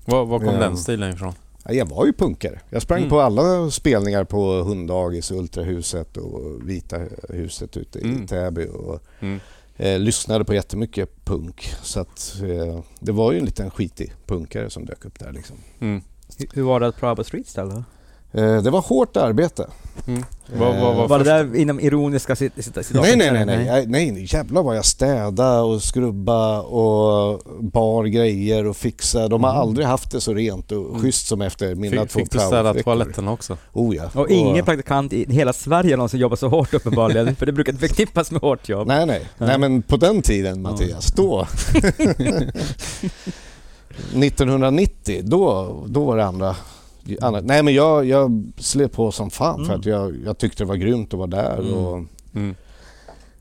A: Var, var kom
B: Ja.
A: den stilen ifrån?
B: Ja, jag var ju punkare. Jag sprang
A: Mm.
B: på alla spelningar på Hunddagis, Ultrahuset och Vita huset ute i
A: Mm.
B: Täby och
A: Mm.
B: eh, lyssnade på jättemycket punk. Så att, eh, det var ju en liten skitig punkare som dök upp där liksom.
C: Hur- var det att pröva på streetstyle då?
B: Eh, det var hårt arbete.
A: Mm. Vad, vad, vad
C: Var det där inom ironiska cit- cit-
B: Nej, nej, nej, nej, nej. Jävlar vad jag städa och skrubba och bar grejer och fixa. De har
C: Mm.
B: aldrig haft det så rent och
A: Mm.
B: schysst som efter mina
A: Fick,
B: två
A: fick du städa toaletten också?
B: Oh ja.
C: Och ingen praktikant i hela Sverige någonsin jobbat så hårt uppenbarligen, för det brukar inte förknippas med hårt jobb.
B: Nej, nej. Nej, men på den tiden Mattias, då... (laughs) (laughs) 1990, då, då var det andra... andra. Nej men jag, jag slet på som fan för
C: Mm.
B: att jag, jag tyckte det var grymt att vara där
A: Mm.
B: och
A: Mm.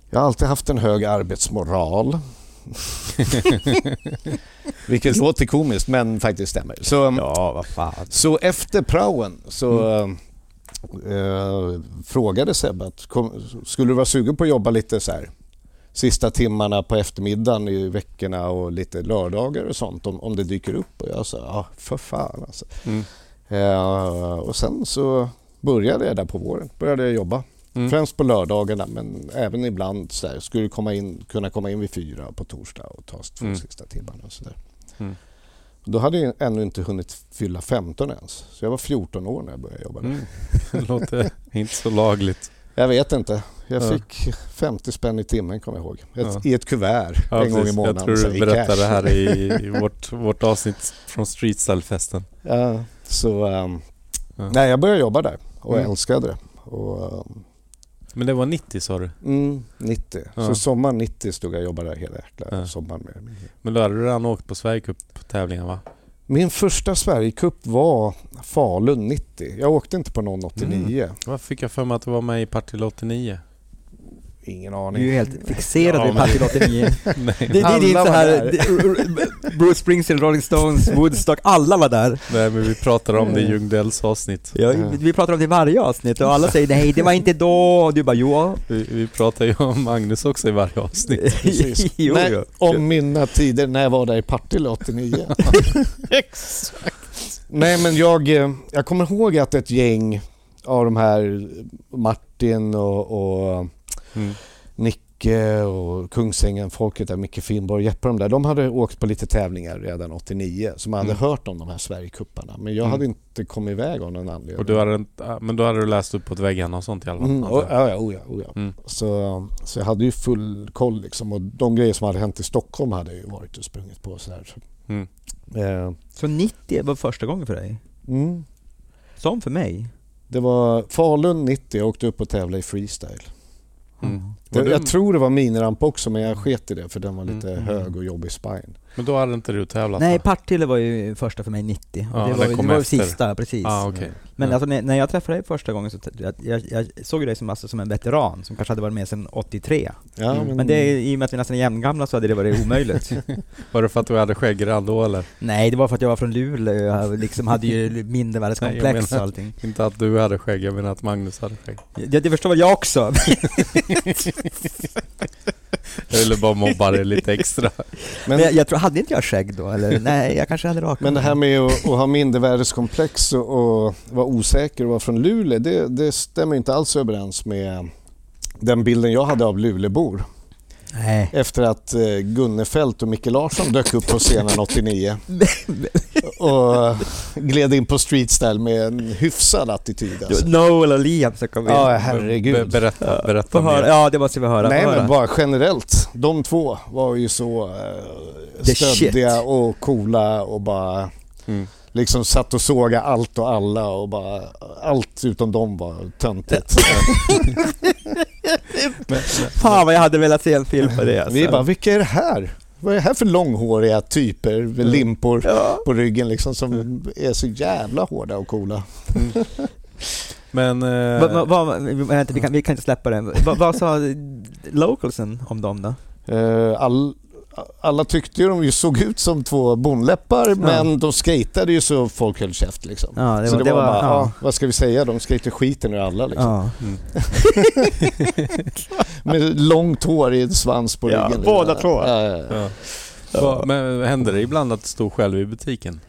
B: jag har alltid haft en hög arbetsmoral. (laughs) Vilket låter komiskt men faktiskt stämmer. Så,
C: Ja, vad fan.
B: så efter praoen så eh, frågade Sebbe att kom, skulle du vara sugen på att jobba lite så här sista timmarna på eftermiddagen i veckorna och lite lördagar och sånt om, om det dyker upp och jag sa ja för fan alltså.
A: Mm.
B: Eh, och sen så började jag där på våren, började jag jobba.
A: Mm.
B: Främst på lördagarna men även ibland så där, skulle komma in, kunna komma in vid fyra på torsdag och ta två
A: Mm.
B: sista timmarna och sådär.
A: Mm.
B: Då hade jag ännu inte hunnit fylla 15 ens. Så jag var 14 år när jag började jobba där.
A: Mm. (laughs) Det låter inte så lagligt.
B: Jag vet inte. Jag
A: Ja.
B: fick 50 spänn i timmen kommer jag ihåg. Ett. I ett kuvert en gång i
A: precis.
B: månaden.
A: Jag tror du berättade det här i, i (laughs) vårt, vårt avsnitt från Streetstyle-festen.
B: Ja, så,
A: Ja.
B: nej, jag började jobba där och
A: Mm.
B: älskade det. Och, ehm,
A: Men det var 90 sa du?
B: mm, 90.
A: Ja.
B: Så sommaren 90 stod jag och jobbade där hela jäkla
A: Ja.
B: sommaren. Med.
A: Men då hade du redan åkt på Sverigecup-tävlingen va?
B: Min första Sverigecup var Falun 90. Jag åkte inte på någon 89.
A: Varför fick jag för mig att du var med i Partille 89?
B: Ingen
C: Du är
B: aning.
C: ju helt fixerad
A: Ja,
C: vid Partille (laughs) 89.
A: Nej,
C: Det, det är din så här... det- Bruce Springsteen, Rolling Stones, Woodstock, alla var där.
A: nej men vi pratade om det i Ljungdells avsnitt.
C: Ja, vi- vi pratar om det i varje avsnitt och alla säger nej, det var inte då. Och du bara jo.
A: Vi, vi pratar ju om Magnus också i varje avsnitt. (laughs)
B: Precis. (laughs)
C: jo,
B: Nej,
C: jo.
B: om mina tider när jag var där i Partille 89. Nej men jag, eh, jag kommer ihåg att ett gäng av de här Martin och, och
A: Mm.
B: Nicke och Kungsängen, folket där, Micke Finnborg, Jeppe de där, de hade åkt på lite tävlingar redan 89 så man hade
A: Mm.
B: hört om de här Sverigekupparna men jag
A: Mm.
B: hade inte kommit iväg av någon anledning.
A: Och du hade, men då hade du läst upp på väggarna och sånt i alla fall?
B: Mm, och, ja, ja, oh ja, oh ja.
A: Mm.
B: Så, så jag hade ju full koll liksom och de grejer som hade hänt i Stockholm hade jag ju varit och sprungit på och. Så,
A: Mm.
B: eh,
C: Så 90 var första gången för dig?
B: mm.
C: Som för mig?
B: Det var Falun 90, jag åkte upp och tävlade i freestyle.
A: Mm.
B: Det,
A: du-
B: jag tror det var miniramp också men jag sket i det för den var lite
A: Mm.
B: hög och jobbig spine.
A: Men då hade inte du tävlat
C: Nej? Partille var ju första för mig 90. Och
A: Ja,
C: det var, det
A: kom
C: var sista, precis.
A: Ah, okej.
C: Men
A: Ja.
C: alltså när, när jag träffade dig första gången så jag, jag, jag såg dig som, alltså, som en veteran som kanske hade varit med sedan 83.
B: Ja,
A: Mm.
C: Men det, i och med att vi nästan är jämngamla så hade det varit omöjligt. (laughs)
A: Var det för att du hade skägg redan då eller?
C: Nej, det var för att jag var från Luleå och jag liksom hade ju mindervärdeskomplex och allting.
A: Inte att du hade skägg, jag menar att Magnus hade skägg.
C: Ja, det förstår väl jag också. (laughs)
A: Jag ville bara mobba dig lite extra.
C: Men,
B: men,
C: jag, jag tror, hade inte jag skägg då? Eller nej, jag kanske hade rakat
B: men det här med att, att ha mindervärdeskomplex och, och vara osäker och vara från Luleå, det, det stämmer inte alls överens med den bilden jag hade av Luleåbor.
C: Nej.
B: Efter att eh, Gunnefelt och Micke Larsson dök upp på scenen 89 (laughs) och gled in på streetstyle med en hyfsad attityd. Alltså.
C: Noel och Liam som kom in.
B: Ja,
A: Be-
B: herregud.
A: berätta,
C: Få
A: berätta
C: höra.
A: mer.
C: Ja, det måste vi höra.
B: Nej men bara generellt. De två var ju så eh, stöddiga och coola och bara
A: Mm.
B: Liksom satt och såga allt och alla och bara allt utom dem var töntigt. (laughs)
C: Fan vad jag hade velat se en film på det alltså.
B: Vi bara, vilka är det här? Vad är det här för långhåriga typer med limpor
C: Ja.
B: på ryggen liksom som är så jävla hårda och coola? (laughs)
A: Men... Eh,
C: Va, va, va, vänta, vi, kan, vi kan inte släppa. Va, vad sa localsen om dem då?
B: Eh, all, alla tyckte ju de ju såg ut som två bondläppar men de skejtade ju så folk höll käft liksom.
C: Ja, det
B: så
C: var,
B: det, var, bara,
C: ja.
B: ja. vad ska vi säga, de skejtade skiten ur alla liksom.
C: Ja.
A: Mm. (laughs)
B: Med långt hår i en svans på
C: Ja,
B: ryggen. liksom.
C: båda två.
B: Ja, ja, ja.
A: Ja. Va- Men händer det ibland att du stod själv i butiken?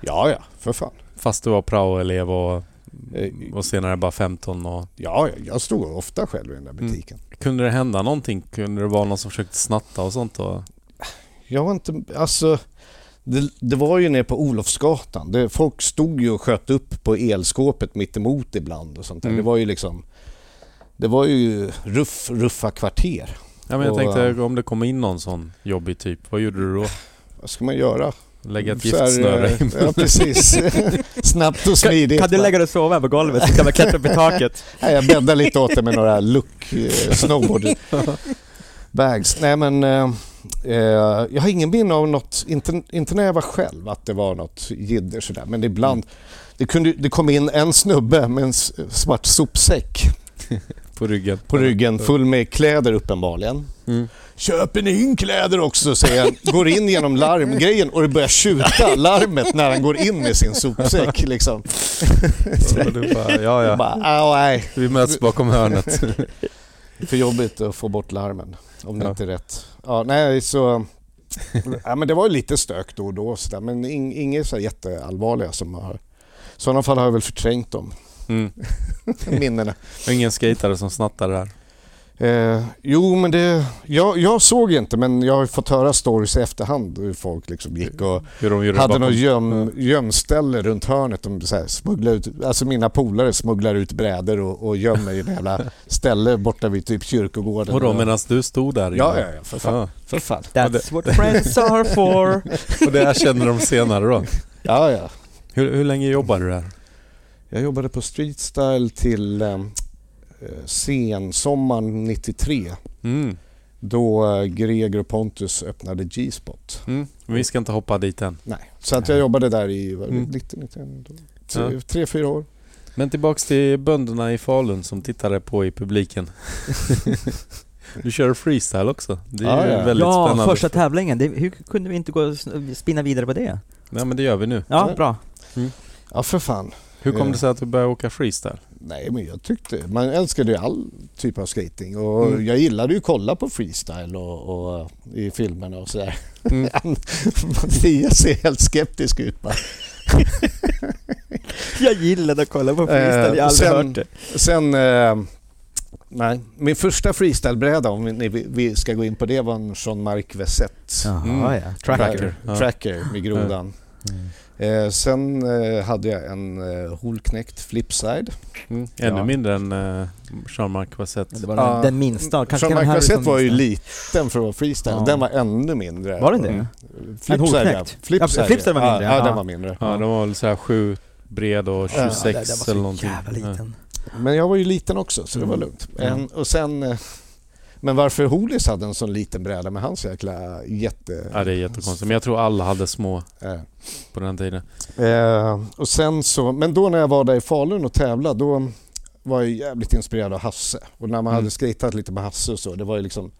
B: ja, ja, för fan.
A: Fast du var praoelev och,
B: Eh,
A: och senare bara 15 och...
B: Ja, ja, jag stod ofta själv i den där
A: Mm.
B: butiken.
A: Kunde det hända någonting? Kunde det vara någon som försökte snatta och sånt? Och...
B: Jag var inte, alltså det, det var ju nere på Olofsgatan. Det, folk stod ju och sköt upp på elskåpet mitt emot ibland och sånt.
A: Mm.
B: Det var ju liksom Det var ju ruff, ruffa kvarter.
A: Ja, men jag
B: Och,
A: tänkte om det kom in någon sån jobbig typ, vad gjorde du då?
B: Vad ska man göra?
A: Lägga ett
B: här,
A: giftsnöre
B: eh,
A: i
B: Ja, precis. (laughs) Snabbt och smidigt.
C: Kan du lägga dig och sova på golvet så kan vi klättra upp i (laughs) taket?
B: Nej, jag bäddar lite åt det med några look eh, snowboard (laughs) bags. Nej men eh, eh, jag har ingen minne av något, inte, inte när jag var själv, att det var något jidder sådär. Men ibland, det, kunde, det kom in en snubbe med en svart sopsäck (laughs)
A: på ryggen.
B: på ryggen full med kläder uppenbarligen.
A: Mm.
B: Köper ni in kläder också? säger han. Går in genom larmgrejen och det börjar tjuta larmet när han går in med sin sopsäck. Liksom. (laughs)
A: Du bara, ja, ja.
B: bara, "Au, nej.
A: Vi möts bakom hörnet.
B: För jobbigt att få bort larmen om det
A: Ja.
B: inte är rätt. Ja, nej, så... Ja, men det var ju lite stök då och då så där, men ing, inget så jätteallvarliga som har... I sådana fall har jag väl förträngt de
A: Mm. (laughs)
B: minnena.
A: Ingen skatare som snattar där.
B: Eh, jo, men det... Jag, jag såg inte, men jag har fått höra stories i efterhand hur folk liksom gick och
A: Hur de gjorde
B: hade något göm, gömställe runt hörnet. De så här smugglade ut, alltså mina polare smugglar ut brädor och, och gömmer i ett jävla ställe borta vid typ kyrkogården.
A: Och då medan du stod där
B: Ja, ja, ja, för fan.
A: Ja.
B: För fan.
C: That's what friends are for. (laughs)
A: Och det erkänner de senare då?
B: Ja, ja.
A: Hur, hur länge jobbade du där?
B: Jag jobbade på Streetstyle till eh, sensommaren 93
A: Mm.
B: då eh, Greger och Pontus öppnade G-spot.
A: Mm. Vi ska inte hoppa dit än.
B: Nej, så att jag jobbade där i
A: Mm.
B: 90, 91,
A: Ja.
B: tre, fyra år.
A: Men tillbaks till bönderna i Falun som tittade på i publiken. (laughs) du kör freestyle också. Det är
B: Ja, ja.
A: väldigt
C: Ja,
A: spännande.
C: första tävlingen. Det, hur kunde vi inte gå spinna vidare på det?
A: Nej men det gör vi nu.
C: Ja,
B: Ja.
C: bra.
B: Ja, för fan.
A: Hur kom
B: Ja.
A: det sig att du började åka freestyle?
B: Nej, men jag tyckte... Man älskade ju all typ av skating och
A: Mm.
B: jag gillade ju att kolla på freestyle och, och i filmerna och sådär.
A: Mm. (laughs)
B: Mattias ser helt skeptisk ut bara. (laughs)
C: Jag gillade att kolla på
B: freestyle, jag har aldrig sen- hört
C: det.
B: Sen... Eh, nej, min första freestylebräda, om vi, vi- ska gå in på det, var en Jean-Marc Vessette.
C: Jaha,
A: Mm.
C: ja. Tracker.
A: Tracker. Ja.
B: Tracker med grodan.
C: Mm.
B: Eh, sen eh, hade jag en eh, Holknekt Flipside.
A: Mm. Ännu
B: Ja.
A: mindre än uh, Jean-Marc.
C: Det var
B: Ja.
C: den, den minsta.
B: Jean-Marc
C: Harrison
B: Vessette var ju liten för att vara freestyle.
C: Ja.
B: Den var ännu mindre.
C: Var den det?
B: Mm.
C: En
B: Flipside, ja.
C: Holknekt?
B: Flipside,
C: Ja, Flipside var mindre,
B: Ja,
C: ja,
B: den var mindre.
A: Ja, de var väl såhär sju bred och
B: Ja,
A: 26
C: Ja, den var så
A: eller någonting.
C: jävla liten.
B: Men jag var ju liten också så det var
C: Mm.
B: lugnt. En, och sen... Men varför Holis hade en sån liten bräda med hans jäkla jätte...
A: Ja, det är jättekonstigt. Men jag tror alla hade små
B: Eh,
A: på den tiden.
B: Eh, och sen så, men då när jag var där i Falun och tävlade då var jag jävligt inspirerad av Hasse. Och när man
A: Mm.
B: hade skejtat lite med Hasse och så, det var ju liksom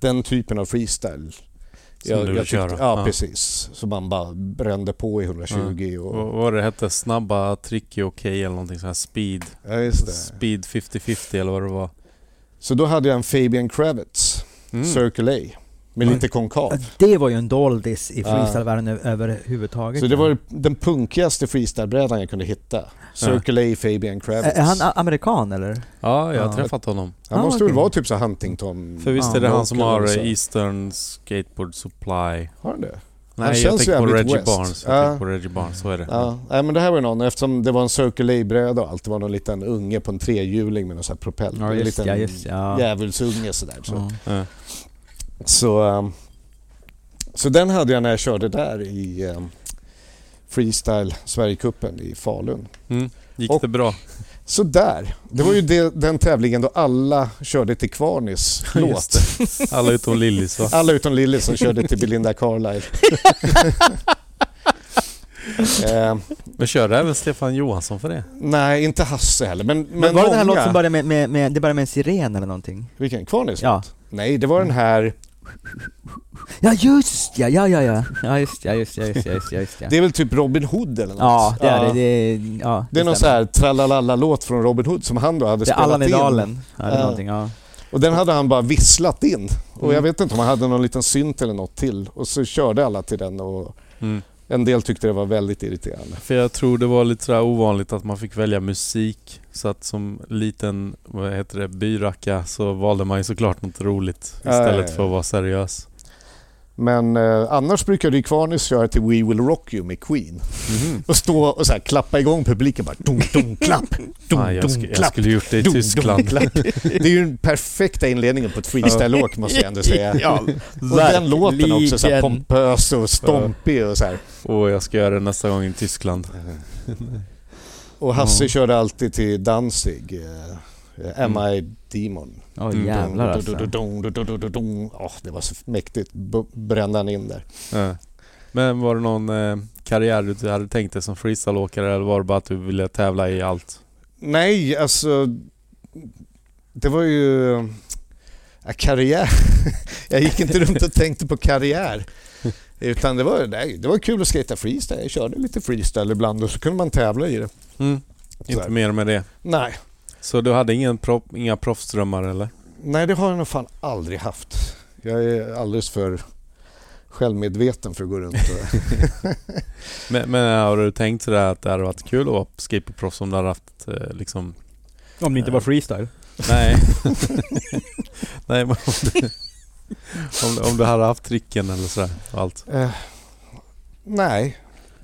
B: den typen av freestyle.
A: Som du vill
B: tyckte-. Ja,
A: Ja.
B: precis. Så man bara brände på i 120 och...
A: Vad var det hette? Snabba, tricky, okej eller någonting sånt här speed.
B: Ja, just det.
A: Speed 50-50 eller vad det var.
B: Så då hade jag en Fabian Kravitz,
A: Mm.
B: Circle A, med
A: Mm.
B: lite konkav.
C: Det var ju en doldis i freestylevärlden ö- överhuvudtaget.
B: Så det var den punkigaste freestylebrädan jag kunde hitta. Circle A Fabian Kravitz.
C: Är han amerikan eller?
A: Ja, jag har
C: Ja.
A: träffat honom.
B: Han
C: Ah,
B: måste väl
C: okej.
B: vara typ så Huntington...
A: För visst är det han som har Eastern Skateboard Supply?
B: Har han det?
A: Nej, jag
B: känns
A: tänker på Reggie
B: West.
A: Barnes. Jag
B: Ja.
A: på Reggie Barnes, så är det.
B: Ja, nej, men det här var ju någon, eftersom det var en Circle A-bräda och allt, det var någon liten unge på en trehjuling med någon sån här propell.
C: Ja,
B: en liten
C: ja, just ja.
B: djävulsunge sådär. Så,
C: Ja.
A: Ja.
B: så, um, så den hade jag när jag körde där i um, Freestyle Sverigecupen i Falun.
A: Mm. Gick
B: Och-
A: det bra?
B: Så där, det var ju det, den tävlingen då alla körde till Kvarnis (laughs) låt.
A: Alla utom Lillis va?
B: Alla utom Lilly som körde till Belinda Carlisle. (laughs) eh,
A: Men körde även Stefan Johansson för det?
B: nej, inte Hasse heller. Men, men,
C: Men var det den här låten som började med, med, med, det började med en siren eller någonting?
B: Vilken? Kvarnis?
C: Ja.
B: Nej, det var den här
C: Ja just ja, ja ja ja. Ja just ja, just ja, just ja, just ja, just ja.
B: Det är väl typ Robin Hood eller något?
C: Ja, det är det. Det är, ja,
B: Det är någon så
C: stämmer.
B: här tralalala-låt från Robin Hood som han då hade
C: Det är
B: spelat
C: Allan i
B: in.
C: dalen. Ja, det är
B: Ja.
C: någonting, ja.
B: Och den hade han bara visslat in. Och
C: Mm.
B: jag vet inte om han hade någon liten synt eller något till. Och så körde alla till den och
A: Mm.
B: en del tyckte det var väldigt irriterande.
A: För jag tror det var lite sådär ovanligt att man fick välja musik. Så att som liten, vad heter det, byracka så valde man ju såklart något roligt istället
B: ja.
A: för att vara seriös.
B: Men eh, annars brukade Kvarnis köra till We Will Rock You med Queen.
A: Mhm.
B: Och stå och så här, klappa igång publiken bara. Dum, dum, klapp. (laughs) Dum,
A: Fan, jag,
B: dum,
A: sk- jag
B: klapp.
A: skulle gjort det i
B: Dum, dum,
A: Tyskland.
B: klapp. Det är ju den perfekta inledningen på ett freestyle-åk måste jag ändå säga. (laughs)
C: Ja,
B: Och den låten också så här pompös och stompig och så här.
A: Och jag ska göra det nästa gång i Tyskland.
B: Och Hasse
A: Ja.
B: körde alltid till Danzig. eh, Am I Demon.
C: Åh
A: Mm.
C: jävlar alltså.
B: Ja, det var så mäktigt. B- brände han in där.
A: Ja. Men var det någon eh, karriär du hade tänkt dig som freestyleåkare eller var det bara att du ville tävla i allt?
B: Nej, alltså... Det var ju... Ja, karriär. Jag gick inte runt och tänkte på karriär. Utan det var, nej, det var kul att skata freestyle. Jag körde lite freestyle ibland och så kunde man tävla i det.
A: Mm. Inte mer med det.
B: Nej.
A: Så du hade ingen proff, inga proffsdrömmar eller?
B: nej, det har jag nog fan aldrig haft. Jag är alldeles för självmedveten för att gå runt och... (laughs) (laughs)
A: Men, men har du tänkt sådär att det hade varit kul att vara skateboardproffs om du hade haft eh, liksom...
C: Om det inte var freestyle.
A: Nej. (laughs) Nej men om du, om, du- hade haft tricken eller sådär och allt.
B: Eh, nej.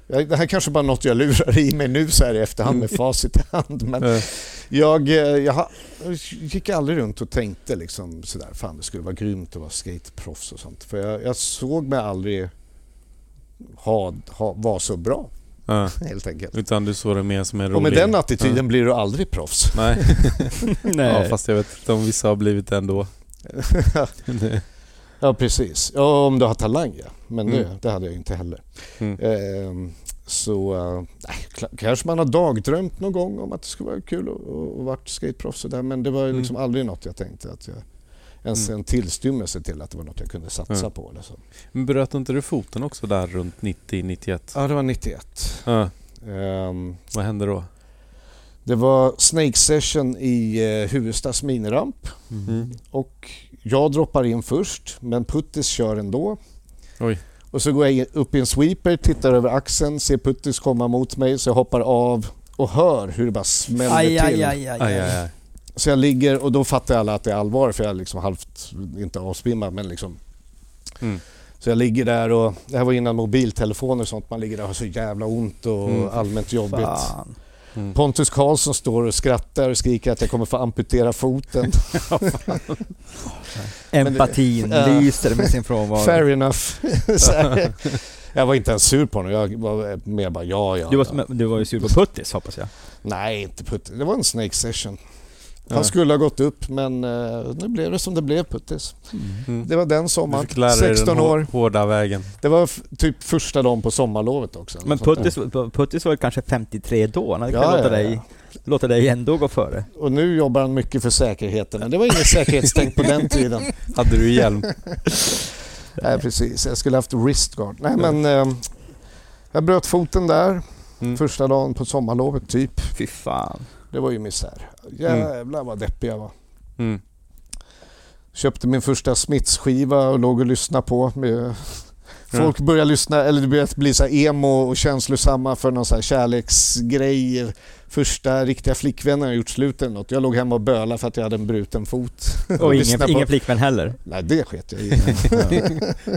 B: Det här kanske bara är något jag lurar i mig nu så här i efterhand med facit i hand. Men
A: Eh,
B: jag, eh, jag gick aldrig runt och tänkte liksom sådär, fan det skulle vara grymt att vara skateproffs och sånt. För jag, jag såg mig aldrig ha, ha, vara så bra
A: ja. (laughs)
B: helt enkelt.
A: Utan du såg det mer som en rolig...
B: Och med den attityden
A: Ja.
B: blir du aldrig proffs.
A: Nej. (laughs) (laughs)
C: Nej.
A: Ja fast jag vet inte om vissa har blivit det ändå. Det-
B: ja precis. Ja om du har talang ja. Men det,
A: Mm.
B: det hade jag inte heller.
A: Mm.
B: Ehm, så eh, kanske man har dagdrömt någon gång om att det skulle vara kul att, vara skateproffs och där, men det var
A: Mm.
B: liksom aldrig något jag tänkte att jag ens
A: Mm.
B: en tillstymmelse till att det var något jag kunde satsa
A: Mm.
B: på eller så.
A: Men bröt inte du foten också där runt 90-91?
B: Ja, det var 91.
A: Ja.
B: Ehm,
A: Vad hände då?
B: det var Snake Session i uh, Huvudstads miniramp
A: Mm.
B: och jag droppar in först men Puttis kör ändå.
A: Oj.
B: Och så går jag in- upp i en sweeper, tittar över axeln, ser Puttis komma mot mig så jag hoppar av och hör hur det bara smäller
C: Aj,
B: till.
C: aj, aj, aj,
A: Aj, aj, aj.
B: Så jag ligger och då fattar alla att det är allvar för jag är liksom halvt, inte avsvimmad men liksom.
A: Mm.
B: Så jag ligger där och det här var innan mobiltelefoner och sånt. Man ligger där och har så jävla ont och
A: Mm.
B: allmänt jobbigt.
C: Fan.
A: Mm.
B: Pontus Karlsson står och skrattar och skriker att jag kommer få amputera foten. (laughs)
C: Empatin
B: Ja.
C: lyser med sin frånvaro.
B: Fair enough. (laughs) här. Jag var inte ens sur på honom. Jag var mer bara ja, ja.
C: Du var,
B: ja.
C: du var ju sur på Puttis hoppas jag.
B: Nej, inte Puttis. Det var en snake session.
A: Ja.
B: Han skulle ha gått upp men eh, nu blev det som det blev Puttis.
A: Mm.
B: Det var den
A: Du
B: sommaren.
A: fick lära dig
B: 16
A: den hår-
B: år.
A: hårda vägen.
B: Det var typ första dagen på sommarlovet också.
C: Men
B: Sånt där.
C: Puttis, Puttis var ju kanske 53 då, han
B: Ja,
C: kunnat
B: ja,
C: låta,
B: ja.
C: dig, låta dig ändå gå före.
B: Och nu jobbar han mycket för säkerheten. Men det var inget säkerhetstänk på den tiden. (laughs)
A: Hade du hjälm? (laughs)
B: Nej, precis. Jag skulle haft wristguard. Nej, men eh, jag bröt foten där
A: Mm.
B: första dagen på sommarlovet typ.
C: Fy fan.
B: Det var ju misär. Jävlar vad deppig jag var.
A: Mm.
B: Köpte min första Smiths-skiva och låg och lyssnade på. Med Folk började lyssna, eller det började bli så emo och känslosamma för någon så här kärleksgrej. Första riktiga flickvännen jag gjort slut eller något. Jag låg hemma och bölade för att jag hade en bruten fot.
C: Och
B: lyssnade
C: ingen,
B: på-
C: ingen flickvän heller.
B: Nej, det sket jag i. (laughs)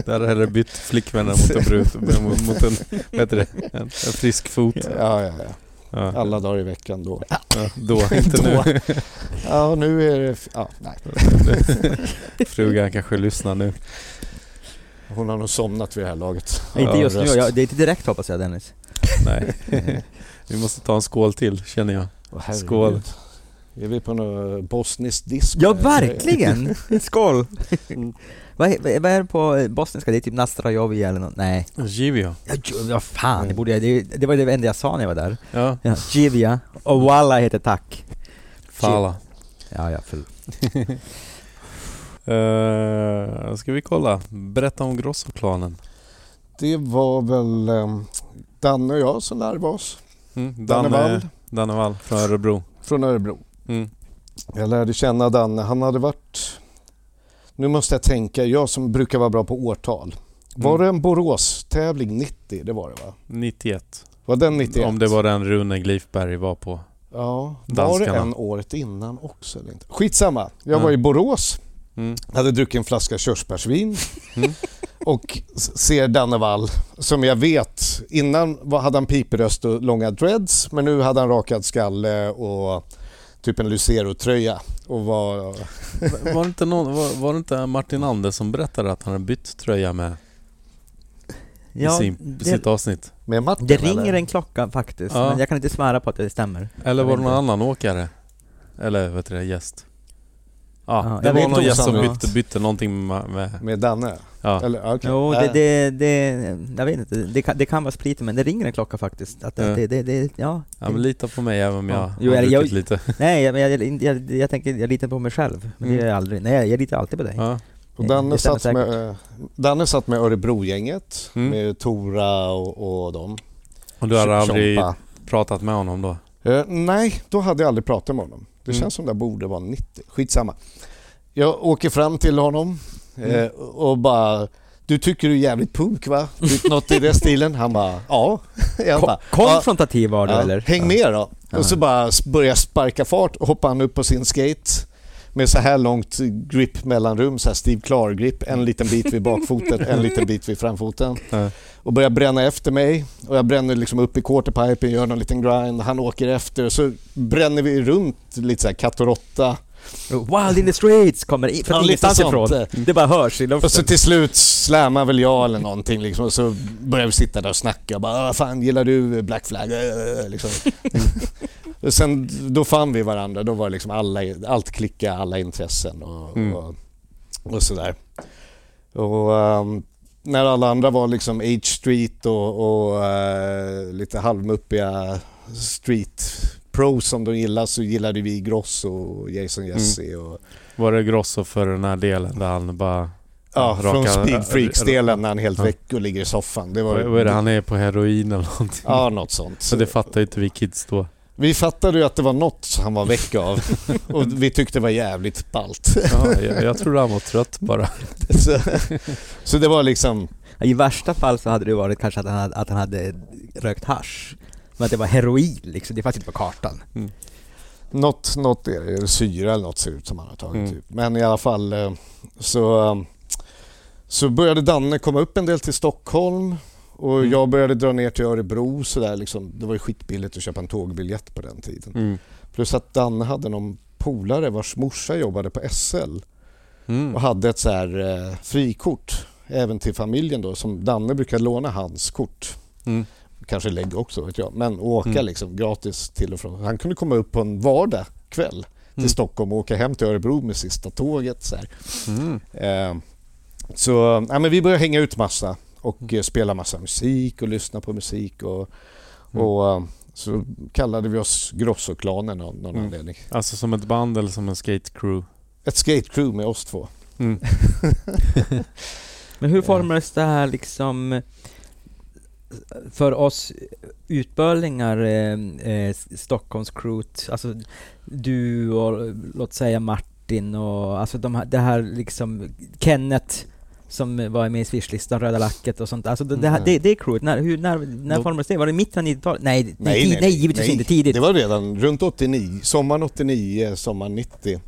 A: Där hade bytt flickvännen mot en brut, mot, mot en, vad heter det, en, en frisk fot.
B: Ja, ja, ja.
A: Ja.
B: Alla dagar i veckan då.
A: Ja, då, (laughs) inte nu.
B: Ja, nu är det... Ja, nej. (laughs)
A: Frugan kanske lyssnar nu.
B: Hon har nog somnat vid det här laget.
C: inte
A: Ja,
C: just nu, jag, det är inte direkt hoppas jag Dennis.
A: Nej. (laughs) Vi måste ta en skål till känner jag.
B: Åh.
A: Skål.
B: Är vi på någon bosnisk disco?
C: Ja verkligen! Skål!
A: Mm.
C: vad, är, vad är det på bosniska? Det är typ Nasrajovi eller något? Nej.
A: Givio.
C: Ja, ju- ja fan, det, borde jag, det, det var det enda jag sa när jag var där.
A: Ja.
C: Ja, Givia. Och Walla heter tack.
A: Fala.
C: Ja, ja, för,
A: Uh, (laughs) ska vi kolla? Berätta om Grossoklanen.
B: Det var väl um, Danne och jag som lärde oss.
A: Mm,
B: Danne Wall
A: Danne Wall från Örebro.
B: från Örebro.
A: Mm.
B: Jag lärde känna Danne. Han hade varit... Nu måste jag tänka, jag som brukar vara bra på årtal. Var
A: Mm.
B: det en Borås-tävling 90? Det var det va?
A: 91.
B: Var den 91?
A: Om det var den Rune Glifberg var på.
B: Ja, var
A: Danskarna.
B: det en året innan också eller inte? Skitsamma. Jag
A: Ja.
B: var i Borås,
A: Mm.
B: hade druckit en flaska körsbärsvin
A: Mm. (laughs)
B: och ser Danne Wall som jag vet, innan var- hade han pipröst och långa dreads men nu hade han rakad skalle och typ en Lucero-tröja och var...
A: Var det, inte någon, var, var det inte Martin Anders som berättade att han hade bytt tröja med i,
C: Ja,
A: sin, i
C: det,
A: sitt avsnitt?
B: Med Martin
C: det ringer
B: eller?
C: en klocka faktiskt,
A: Ja.
C: men jag kan inte svära på att det stämmer.
A: Eller var det någon annan åkare? Eller vet du det, gäst? Ja, det
C: jag
A: var någon gäst som bytte, bytte någonting med... med
B: Med Danne?
A: ja.
B: Eller, okej.
C: Jo, det, det, det, jag vet inte, det kan, det kan vara spriten men det ringer en klocka faktiskt. Att det,
A: Ja.
C: det, det, det, ja.
A: ja, men lita på mig även om jag
C: Ja.
A: har
C: Jo, eller
A: druckit
C: jag-
A: lite. (laughs)
C: Nej, jag, jag, jag, jag tänker, jag litar på mig själv. Men det
A: Mm.
C: gör jag aldrig. Nej, jag litar alltid på dig.
A: Ja.
B: Och
C: Det-
B: Danne
C: det
B: satt, med, eh, Danne satt med Örebro-gänget,
A: Mm.
B: med Tora och, och dem.
A: Och du hade aldrig pratat med honom då?
B: Eh, nej, då hade jag aldrig pratat med honom. Det
A: Mm.
B: känns som det borde vara 90. Skitsamma. Jag åker fram till honom eh,
A: Mm.
B: och bara Du tycker du är jävligt punk va? Något i den stilen? Han bara ja. Jag bara,
C: konfrontativ var du
B: ja,
C: eller?
B: Häng med då. Och så bara börjar sparka fart och hoppar han upp på sin skate med så här långt grip mellanrum, så här Steve Clark-grip. En liten bit vid bakfoten, en liten bit vid framfoten. (laughs) Och börjar bränna efter mig. Och jag bränner liksom upp i quarterpipen, gör någon liten grind. Han åker efter och så bränner vi runt lite så här katt och råtta.
C: Wild in the streets kommer in, från
B: Ja,
C: ingenstans ifrån. Det bara hörs i luften.
B: Och så till slut slammar väl jag eller någonting liksom. Och så börjar vi sitta där och snacka. Och bara, "Ah, fan gillar du Black Flag? Äh, Liksom. (laughs) och sen då fann vi varandra. Då var liksom alla, allt klicka, alla intressen och,
A: Mm.
B: och, och sådär. Och ehm, när alla andra var liksom H Street och, och eh, lite halvmuppiga street pros som de gillar så gillade vi Gross och Jason Jesse och
A: Var det Grosso för den här delen där han bara...
B: Ja,
A: raka-
B: från Speed Freaks-delen när han helt
A: Ja.
B: väck och ligger i soffan. Det var,
A: Vad är det, han är på heroin eller någonting?
B: Ja, något sånt.
A: Så det fattar ju inte vi kids då.
B: Vi fattade ju att det var något han var väck av (laughs) och vi tyckte det var jävligt ballt.
A: Ja, jag, jag tror han var trött bara. (laughs)
B: så, så det var liksom,
C: I värsta fall så hade det varit kanske att han hade, att han hade rökt hasch. Men att det var heroin liksom, det fanns inte på kartan.
B: något, något är det, eller syra eller något ser ut som han har tagit.
A: Mm.
B: Typ. Men i alla fall eh, så, eh, så började Danne komma upp en del till Stockholm och
A: Mm.
B: jag började dra ner till Örebro så där liksom. Det var ju skitbilligt att köpa en tågbiljett på den tiden.
A: Mm.
B: Plus att Danne hade någon polare vars morsa jobbade på SL
A: Mm.
B: och hade ett så här eh, frikort även till familjen då som Danne brukade låna hans kort.
A: Mm.
B: Kanske lägg också vet jag. Men åka
A: Mm.
B: liksom gratis till och från. Han kunde komma upp på en vardag kväll till
A: Mm.
B: Stockholm och åka hem till Örebro med sista tåget. Så, här.
A: Mm.
B: Eh, så ja, men vi började hänga ut massa och eh, spela massa musik och lyssna på musik och,
A: Mm.
B: och eh, så kallade vi oss Grossoklanen av någon
A: Mm.
B: anledning.
A: Alltså som ett band eller som en skate crew?
B: Ett skate crew med oss två.
A: Mm. (laughs)
C: Men hur formades det här liksom för oss utbörlingar, eh, eh, Stockholms crew, alltså du och låt säga Martin och alltså de här, det här liksom Kenneth som var med i Swishlistan, Röda Lacket och sånt. Alltså det, det,
B: Mm.
C: det, det crewet, när, hur, när, när
B: De-
C: formades det? Var det mitten av 90-talet? Nej, nej, nej, nej, givetvis inte. Tidigt.
B: Det var redan runt 89, sommaren 89, sommaren 90.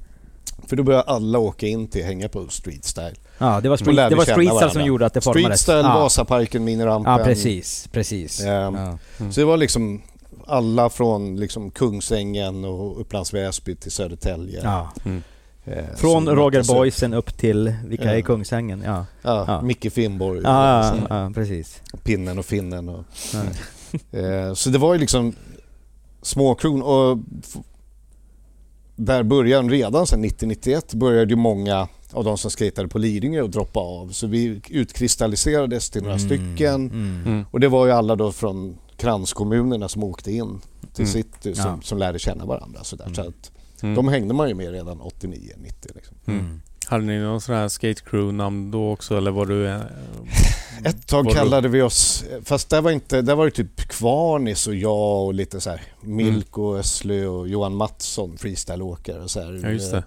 B: För då började alla åka in till hänga på street style.
C: ja, det var, street, det var
B: känna
C: streetstyle som gjorde att det
B: Street
C: formades.
B: style,
C: ja.
B: Vasaparken, minirampen.
C: ja, precis, precis.
B: Ehm,
C: Ja.
A: Mm.
B: Så det var liksom alla från liksom Kungsängen och Upplands Väsby till Södertälje.
C: Ja.
A: Mm.
B: Eh,
C: Från Roger. Boysen upp till, vilka är
B: Ja.
C: Kungsängen? Ja,
B: Ja,
C: Ja.
B: Micke Finnborg.
C: ja, ja, ja precis.
B: Pinnen och Finnen. Och,
C: Ja.
B: eh, så det var ju liksom småkron och där började redan sen 90-91 började ju många av de som skejtade på Lidingö att droppa av. Så vi utkristalliserades till några stycken.
C: Mm.
A: Mm.
B: Och det var ju alla då från kranskommunerna som åkte in till
A: Mm.
B: city som,
C: Ja.
B: som lärde känna varandra. Så, där. så
C: Mm.
B: att
A: Mm.
B: de hängde man ju med redan 89-90. Liksom.
A: Mm. Hade ni någon sån här skate crew-namn då också eller var du... eh, (laughs)
B: Ett tag
A: var du-
B: kallade vi oss, fast där var, inte, där var det typ Kvarnis och jag och lite så här Milko Östlö och Johan Mattsson, freestyleåkare och så här.
A: Ja, just det.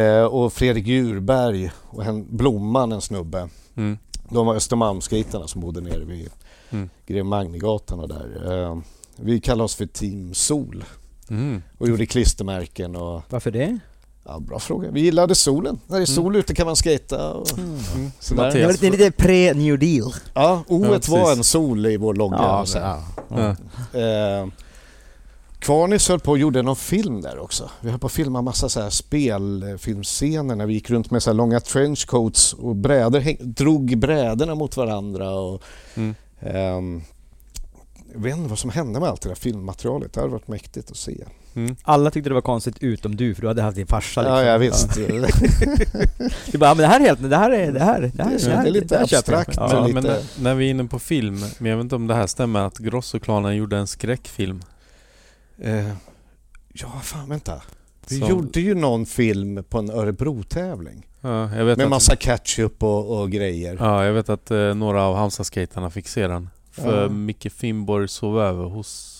B: Eh, och Fredrik Djurberg och hen, Blomman, en snubbe.
A: Mm.
B: De var Östermalmsskaterna som bodde nere vid
A: Mm.
B: Grev Magnegatan och där. Eh, vi kallade oss för Team Sol
A: Mm.
B: och gjorde klistermärken och
C: Varför det?
B: Ja, bra fråga. Vi gillade solen. När det är sol ute kan man skata och
A: Mm. Mattias.
C: Det är lite, pre-New Deal.
B: Ja, O
A: Ja,
B: var en sol i vår logga.
E: Ja, ja.
A: Ja.
B: Eh, Kvarnis höll på och gjorde någon film där också. Vi höll på att filma massa så här spelfilmscener när vi gick runt med så här långa trenchcoats och brädor, häng, drog brädorna mot varandra. Och,
A: Mm.
B: ehm, jag vet inte vad som hände med allt det där filmmaterialet. Det hade varit mäktigt att se.
A: Mm.
C: Alla tyckte det var konstigt utom du, för du hade haft din farsa liksom.
B: Ja, jag visst. (laughs)
C: Du bara, men det här är helt, det här är, det här, det här,
B: Det
C: det här,
B: är lite
C: det här
B: abstrakt.
A: Ja,
B: lite-
A: men när, när vi är inne på film, men jag vet inte om det här stämmer, att Grossoklanen gjorde en skräckfilm.
B: Eh, ja, fan vänta. Vi
A: Som-
B: gjorde ju någon film på en Örebro-tävling.
A: Ja, jag vet
B: Med
A: att,
B: massa ketchup och, och grejer.
A: Ja, jag vet att eh, några av Halmstad-skaterna fick se den. För
B: Ja.
A: Micke Finnborg sov över hos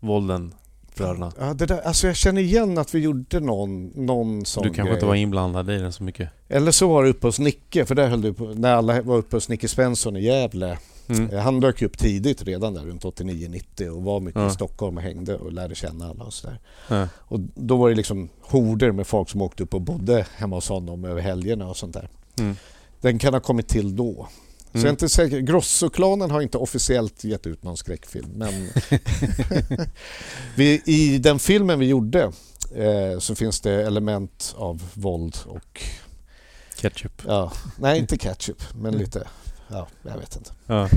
A: Volden bröderna.
B: Ja, det där, alltså jag känner igen att vi gjorde någon, någon sån
A: Du kanske
B: grej.
A: inte var inblandad i den så mycket?
B: Eller så var det uppe hos Nicke, för där höll du på, när alla var uppe hos Nicke Svensson i Gävle.
A: Mm.
B: Eh, Han dök upp tidigt redan där runt 89-90 och var mycket
A: Ja.
B: i Stockholm och hängde och lärde känna alla och sådär.
A: Ja.
B: Och då var det liksom horder med folk som åkte upp och bodde hemma hos honom över helgerna och sånt där.
A: Mm.
B: Den kan ha kommit till då. Så jag är inte säker. Grossoklanen har inte officiellt gett ut någon skräckfilm. Men (laughs) vi, I den filmen vi gjorde eh, så finns det element av våld och...
A: Ketchup.
B: Ja, nej, inte (laughs) ketchup, men
A: Mm.
B: lite... Ja, jag vet inte.
A: Ja.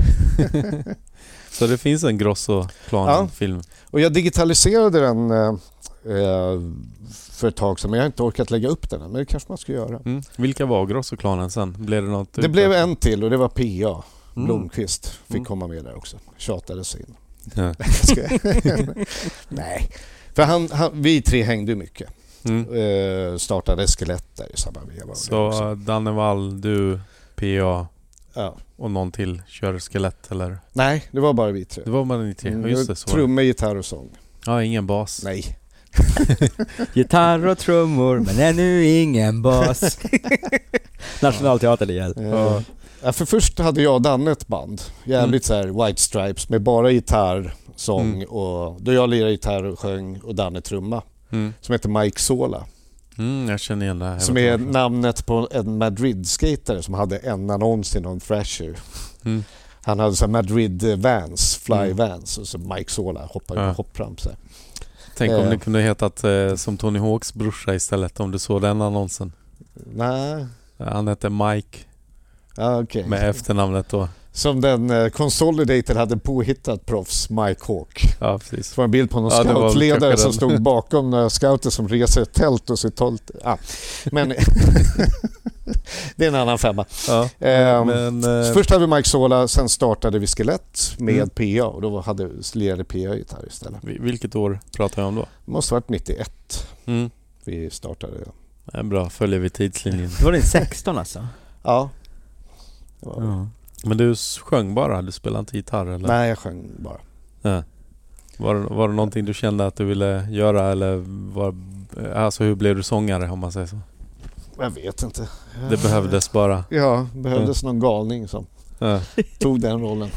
A: (laughs) så det finns en Grosso-klanen-film?
B: Och jag digitaliserade den eh, eh, för ett tag sedan men jag har inte orkat lägga upp den än. Men det kanske man ska göra.
A: Mm. Vilka var Grossoklanen sen? Blev det något?
B: Det blev en till och det var PA.
A: Mm.
B: Blomqvist fick
A: Mm.
B: komma med där också. Tjatades in.
A: Ja. (laughs) (laughs)
B: Nej. För han, han, vi tre hängde mycket.
A: Mm.
B: Eh, startade Skelett där i samma veva.
A: Så Danne Wall, du, PA
B: ja.
A: och någon till kör skelett eller?
B: Nej, det var bara vi tre.
A: Det var man ni tre? Ja, just det.
B: Trummor, gitarr och sång.
A: Ja, ingen bas.
B: Nej. (laughs)
C: Gitarr och trummor, men ännu ingen bas. (laughs) Nationalteatern igen.
B: Eh, ja, för först hade jag och Danne ett band. Jävligt så här White Stripes med bara gitarr, sång
A: Mm.
B: och då jag lirade gitarr och sjöng och Danne trumma.
A: Mm.
B: Som heter Mike Sola.
A: Mm, jag känner igen det här.
B: Som är namnet på en Madrid-skatare som hade en annons i någon Thrasher.
A: Mm.
B: Han hade så Madrid Vans, Fly
A: Mm.
B: Vans och så Mike Sola hoppade
A: Ja.
B: hoppramp så här.
A: Tänk om
B: Eh.
A: det kunde hetat eh, som Tony Hawks brorsa istället om du såg den annonsen.
B: Nej,
A: Han hette Mike
B: ja, okej.
A: med efternamnet då.
B: Som den eh, Consolidated hade påhittat proffs, Mike Hawk.
A: Ja, precis.
B: Det var en bild på någon
A: Ja,
B: scoutledare som stod bakom några scouter som reser ett tält och sitt tält. Ja. Men (laughs) (laughs) (laughs) det är en annan femma.
A: Ja,
B: Ehm,
A: men...
B: Så
A: Eh,
B: Först hade vi Mike Sola, sen startade vi Skelett med
A: Mm.
B: PA och då hade lirade PA gitarr istället.
A: vi- vilket år pratar jag om då?
B: Det måste ha varit 91
A: Mm.
B: vi startade.
A: Det är bra, följer vi tidslinjen.
C: Då var det 16 alltså?
B: Ja. Det var,
C: Ja.
A: Men du sjöng bara? Du spelade inte gitarr eller?
B: Nej, jag sjöng bara.
A: Ja. Var, det- var det någonting du kände att du ville göra eller var, alltså hur blev du sångare om man säger så?
B: Jag vet inte.
A: Det behövdes bara.
B: Ja, behövdes någon galning som
A: Ja.
B: tog den rollen.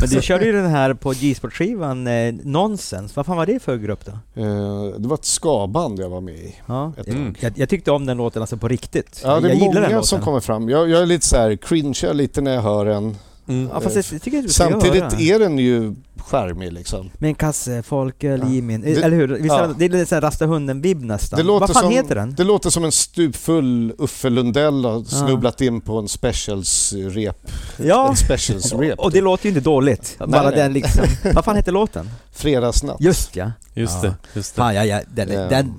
C: Men du körde ju den här på G-sport-skivan, eh, Nonsens. Vad fan var det för grupp då?
B: Eh, Det var ett skaband jag var med i.
C: Ja.
A: Mm.
C: Jag, jag tyckte om den låten alltså på riktigt.
B: Ja, det
C: jag
B: är
C: gillar den
B: många
C: låten.
B: som kommer fram. Jag, jag är lite så här cringear lite när jag hör den.
A: Mm.
C: Ja, fast jag tycker att du ska
B: Samtidigt är den ju charmig liksom.
C: Med en kasse folköl
B: Ja.
C: i min...
B: Det-
C: eller hur? Visst,
B: ja.
C: det- Det är lite såhär Rasta hunden-vibb nästan.
B: Det låter
C: Vad fan
B: som-
C: heter den?
B: Det låter som en stupfull Uffe Lundell har snubblat in på en specials-rep.
C: Ja,
B: En specials-rep. (laughs)
C: och det låter ju inte dåligt. Bara
B: nej.
C: den liksom... (laughs) Vad fan heter låten?
B: Fredagsnatt.
C: Just ja.
A: Just
C: Ja.
A: det, just det.
C: Fan, ja, ja, den,
B: Ja.
C: den,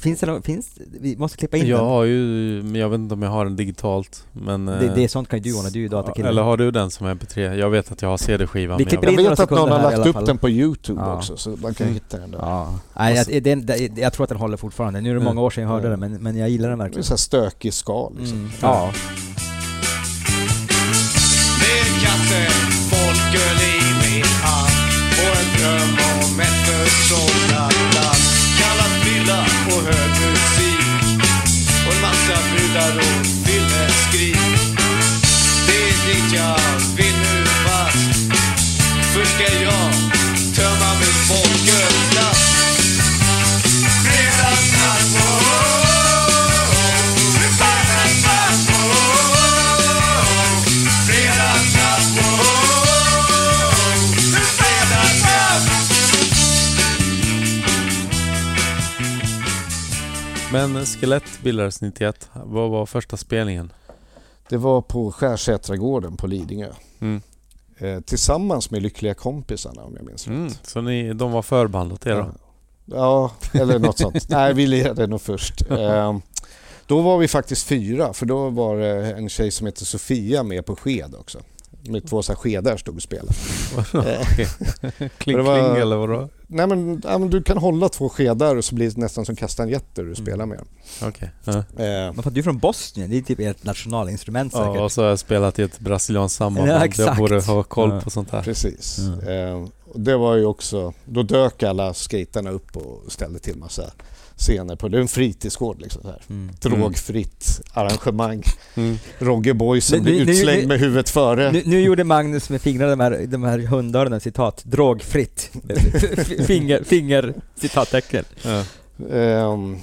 C: Finns det någon, finns, vi måste klippa in
A: Jag
C: den.
A: har ju, men jag vet inte om jag har den digitalt. Men,
C: Det,
A: eh,
C: det är sånt kan ju du ordna, du är ju datakille.
A: Eller har du den som MP3? Jag vet att jag har CD-skivan.
C: Vi klipper
A: jag,
C: in
B: Jag vet att någon har lagt upp den på Youtube
F: Ja.
B: också så man kan
A: Mm.
B: hitta den där.
C: Ja. Nej, jag, det, det, jag tror att den håller fortfarande. Nu är det många år sedan jag hörde
B: Mm.
C: den, men, men jag gillar den
B: Det är
C: verkligen.
B: så här stökig skal liksom.
C: Mm. Ja.
G: Med kaffe, folköl i min hand och en dröm om ett försomnat land på och hög musik och en massa brudar och fylleskrik. Det är dit jag vill nu fast. Först ska jag
A: Men Skelett bildades 91. Vad var första spelningen?
B: Det var på Skärsätragården på Lidingö.
A: Mm.
B: Eh, tillsammans med Lyckliga kompisarna om jag minns
A: Mm.
B: rätt.
A: Så ni, de var förband åt er då?
B: Ja, eller något sånt. (laughs) Nej, vi lirade nog först. Eh, då var vi faktiskt fyra, för då var det en tjej som heter Sofia med på sked också. Med två så här skedar stod och spelade. Eh,
A: Kling (laughs)
B: Det var-
A: kling eller vadå?
B: nej men, ja, men du kan hålla två skedar och så blir det nästan som kastanjetter du spelar med.
A: Okej. Ja.
B: Eh,
C: Men för att du är från Bosnien, det är typ ert nationalinstrument
A: Ja,
C: säkert.
A: och så har jag spelat i ett brasilianskt samband.
C: Ja,
A: jag borde ha koll
C: Ja.
A: på sånt här.
B: precis.
C: Mm.
B: Eh, och det var ju också, då dök alla skaterna upp och ställde till massa scener på, det är en fritidsgård liksom så här.
C: Mm.
B: Drogfritt arrangemang.
A: Mm.
B: Rogge Boysen blir utslängd
C: nu-
B: med huvudet före.
C: Nu, nu gjorde Magnus med fingrarna de här, de här hundöronen citat, drogfritt. (laughs) Finger, finger, citattecken.
A: Ja.
B: Ehm,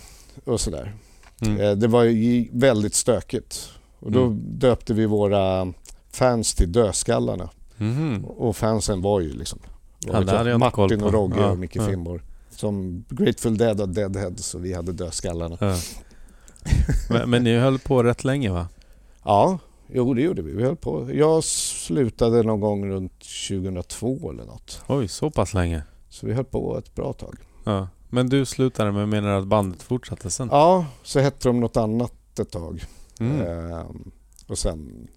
B: och sådär.
A: Mm.
B: Eh, det var ju väldigt stökigt. Och då
A: Mm.
B: döpte vi våra fans till Dödskallarna.
A: Mhm.
B: Och fansen var ju liksom Martin och Rogge
A: Ja,
B: och Micke
A: ja.
B: Finnborg. Som Grateful Dead och Deadheads och vi hade Dödskallarna.
A: Ja. men, men ni höll på rätt länge va? (laughs)
B: Ja, jo det gjorde vi. Vi höll på. Jag slutade någon gång runt 2002 eller något.
A: Oj, så pass länge?
B: Så vi höll på ett bra tag.
A: Ja. Men du slutade men menar att bandet fortsatte sen?
B: Ja, så hette de något annat ett tag.
A: Mm.
B: Ehm, och sen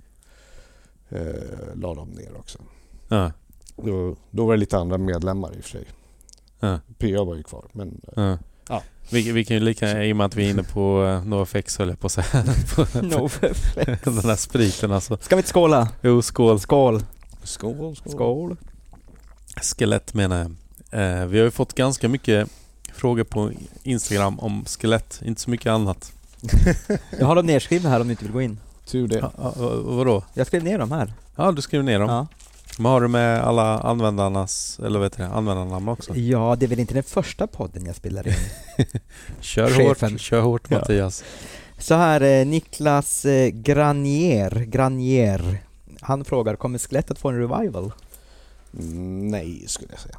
B: eh, la de ner också.
A: Ja.
B: Då, då var det lite andra medlemmar i och för sig.
A: Ja.
B: PA var ju kvar. Men
A: Ja.
B: Ja.
A: Vi, vi kan ju lika, i och med att vi är inne på uh, NoFX höll jag på att säga. (laughs) På-
C: No,
A: Den där spriten alltså.
C: Ska vi inte skåla?
A: Jo, skål.
C: Skål.
B: skål, skål.
C: Skål.
A: Skelett menar jag. Eh, vi har ju fått ganska mycket frågor på Instagram om skelett, inte så mycket annat.
C: Jag har dem nedskrivna här om du inte vill gå in.
B: Tur det.
A: Ja, vadå?
C: Jag skrev ner dem här.
A: Ja, du skrev ner dem.
C: Ja.
A: Men har du med alla användarnas, eller vad heter det, användarnamn också?
C: ja, det är väl inte den första podden jag spelar in. (laughs)
A: Kör
C: Chefen.
A: hårt, kör hårt
C: Ja.
A: Mattias.
C: Så här, eh, Niklas eh, Granier, Granier. Han frågar, kommer skelettet få en revival?
B: Mm, Nej, skulle jag säga.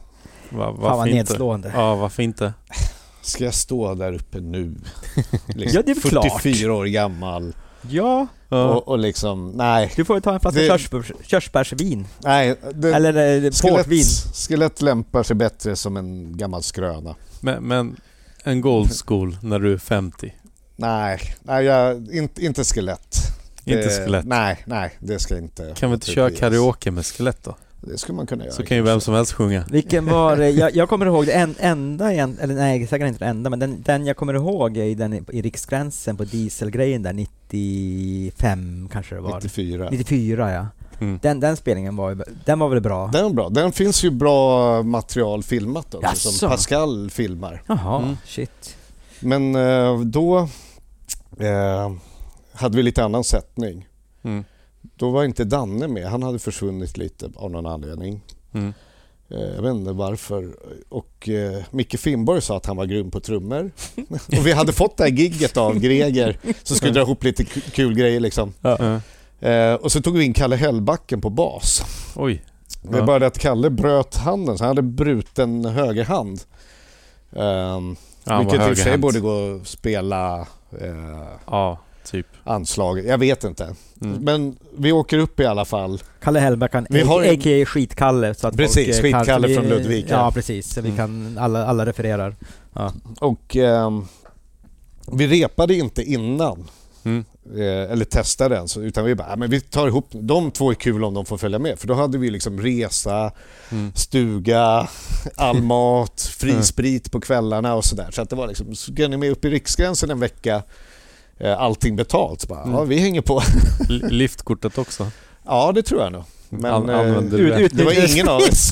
A: Va,
C: Fan
A: varför
C: vad
A: inte?
C: nedslående.
A: Ja, varför inte?
B: Ska jag stå där uppe nu? (laughs) Liksom,
C: Ja, det är väl klart.
B: 44 år gammal.
C: Ja.
B: Och, och liksom, nej.
C: du får ju ta en flaska
B: Det-
C: körsbärs, körsbärsvin.
B: nej det,
C: Eller eh, portvin.
B: skelett, skelett lämpar sig bättre som en gammal skröna.
A: Men, men en gold school när du är 50?
B: Nej, nej jag, inte, inte skelett.
A: Inte
B: Det-
A: skelett?
B: Nej, nej, det ska inte
A: Kan vi inte köra karaoke med skelett då?
B: Det skulle man kunna göra.
A: Så kan ju vem som helst sjunga.
C: Vilken (laughs) var jag, jag kommer ihåg det en, enda, igen, eller nej säkert inte den enda, men den, den jag kommer ihåg är i den i, i Riksgränsen på dieselgrejen där 95 kanske det var.
B: 94.
C: 94 ja.
A: Mm.
C: Den, den spelningen var ju, den var väl bra?
B: Den är bra. Den finns ju bra material filmat också
C: Jaså?
B: som Pascal filmar.
C: Jaha,
A: Mm.
C: shit.
B: Men eh, då eh, hade vi lite annan sättning.
A: Mm.
B: Då var inte Danne med. Han hade försvunnit lite av någon anledning.
A: Mm.
B: Eh, jag vet inte varför. Och eh, Micke Finnborg sa att han var grym på trummor. (laughs) och vi hade fått det här gigget av Greger som skulle dra ihop lite ku- kul grejer liksom.
A: Ja.
B: Eh, och så tog vi in Kalle Hellbacken på bas.
A: Oj.
B: Det är bara det att Kalle bröt handen, så han hade bruten högerhand. Um,
A: Ja,
B: vilket i och för sig borde gå att spela eh,
A: Ja, typ.
B: anslaget. Jag vet inte.
A: Mm.
B: Men vi åker upp i alla fall.
C: Kalle Hellbackan,
B: Vi har en-
C: a.k.a. Skitkalle. Så att
B: Precis,
C: folk, eh, kan-
B: Skitkalle
C: vi-
B: från Ludvika.
C: Ja, precis. Så vi
A: Mm.
C: kan, alla, alla refererar.
B: Och ehm, vi repade inte innan.
A: Mm.
B: Eh, eller testade ens, utan vi bara, "Ja, men vi tar ihop, de två är kul om de får följa med. För då hade vi liksom resa,
A: Mm.
B: stuga, all (laughs) mat, fri sprit på kvällarna och sådär. Så att det var liksom, ska ni med upp i Riksgränsen en vecka, eh, allting betalt. Bara,
A: Mm.
B: ja, vi hänger på.
A: Li- Liftkortet också.
B: ja, det tror jag nog. Men
A: An-
B: eh,
A: använder du
C: ut-
A: det?
C: ut-
B: det var ingen av oss.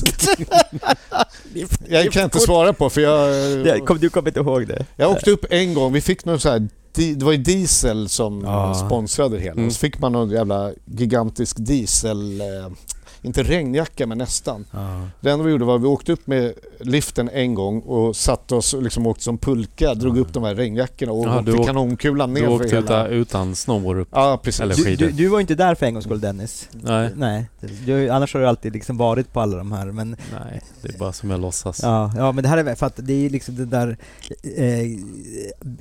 B: (laughs) jag kan inte svara på för jag... (laughs)
C: Kom, du kommer inte ihåg det?
B: Jag åkte upp en gång, vi fick någon så här, det var ju diesel som
C: Ja.
B: sponsrade det hela.
A: Mm.
B: Så fick man någon jävla gigantisk diesel, eh, inte regnjacka men nästan.
C: Ja.
B: Det enda vi gjorde var att vi åkte upp med liften en gång och satte oss och liksom åkte som pulka, drog upp de här regnjackorna och
A: Ja,
B: åkte
A: du åk-
B: kanonkulan ner
A: Du
B: för
A: åkte
B: hela...
A: utan, utan snowboard upp?
B: Ja, precis.
A: Eller
C: Du,
A: skidor?
C: du, du var inte där för en gångs skull Dennis.
A: Nej,
C: Nej, du, annars har du alltid liksom varit på alla de här men
A: nej, det är bara som jag låtsas.
C: Ja, ja men det här är för att det är ju liksom den där eh,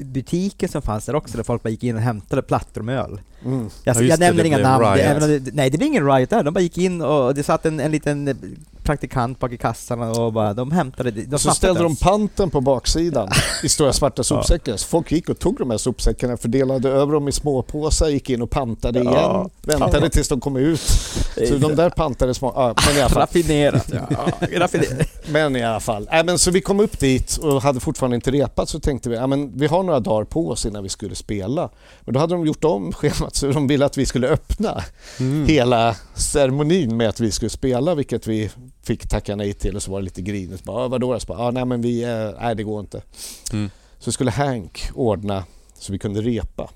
C: butiken som fanns där också där folk bara gick in och hämtade plattor med öl.
B: Mm.
C: Jag,
A: Ja,
C: jag
A: det,
C: nämner
A: det
C: inga namn, det, även om det, nej det blev ingen riot där, de bara gick in och det satt en, en liten praktikant bak i kassan och bara, de hämtade, de
B: så ställde de panten på baksidan i stora svarta sopsäckar. Så folk gick och tog de här sopsäckarna, fördelade över dem i småpåsar, gick in och pantade igen,
C: Ja.
B: väntade
C: Ja.
B: tills de kom ut. Så de där pantade små... Ja, men i alla fall.
C: Raffinerat, ja.
B: Men i alla fall. Äh, men så vi kom upp dit och hade fortfarande inte repat så tänkte vi ja, men vi har några dagar på oss innan vi skulle spela. Men då hade de gjort om schemat så de ville att vi skulle öppna
A: Mm.
B: hela ceremonin med att vi skulle spela vilket vi fick tacka nej till och så var det lite grinigt. Bara, "Ah, vadå? Jag bara, ah, nej men vi, eh, nej det går inte.
A: Mm.
B: Så skulle Hank ordna så vi kunde repa.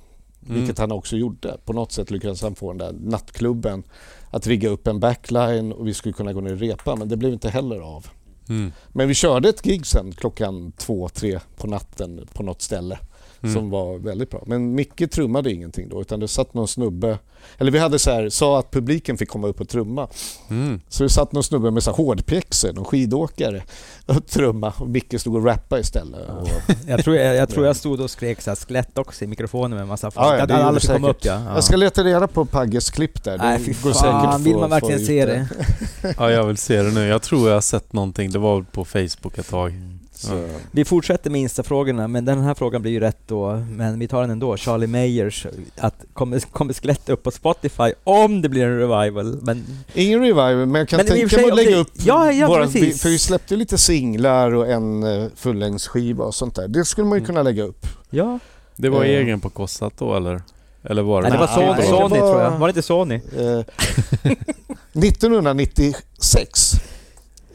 A: Mm.
B: Vilket han också gjorde. På något sätt lyckades han få den där nattklubben att rigga upp en backline och vi skulle kunna gå ner och repa men det blev inte heller av.
A: Mm.
B: Men vi körde ett gig sen klockan två, tre på natten på något ställe
A: Mm.
B: som var väldigt bra. Men Micke trummade ingenting då utan det satt någon snubbe, eller vi hade så här, sa att publiken fick komma upp och trumma.
A: Mm.
B: Så det satt någon snubbe med så här hårdpjäxor, någon skidåkare och trumma och Micke stod och rappade istället. Och,
C: Jag tror jag, jag tror jag stod och skrek så här skelett också i mikrofonen med en massa folk.
B: Ja, ja, det
C: alla
B: säkert.
C: upp ja. ja.
B: Jag ska leta reda på Pagges klipp där.
C: Nej
B: Det
C: fy fan,
B: att
C: vill man verkligen se det?
A: Ja, jag vill se det nu. Jag tror jag har sett någonting. Det var på Facebook ett tag.
B: Så.
C: Vi fortsätter med Insta-frågorna, men den här frågan blir ju rätt då, men vi tar den ändå. Charlie Mayers, att kommer, kommer skelett upp på Spotify om det blir en revival? Men
B: Ingen revival, men jag kan
C: Men
B: tänka mig att lägga
C: det-
B: upp
C: Ja, ja,
B: våra,
C: precis.
B: För vi släppte lite singlar och en uh, fullängdsskiva och sånt där. Det skulle man ju
A: Mm.
B: kunna lägga upp.
C: ja,
A: Det var
B: Eh.
A: egen på Kossat då eller? Eller var det?
C: nej, det var
B: Nej,
C: Sony,
B: det
C: Sony
B: var-
C: tror jag. Var det inte Sony?
B: Eh, (laughs) 1996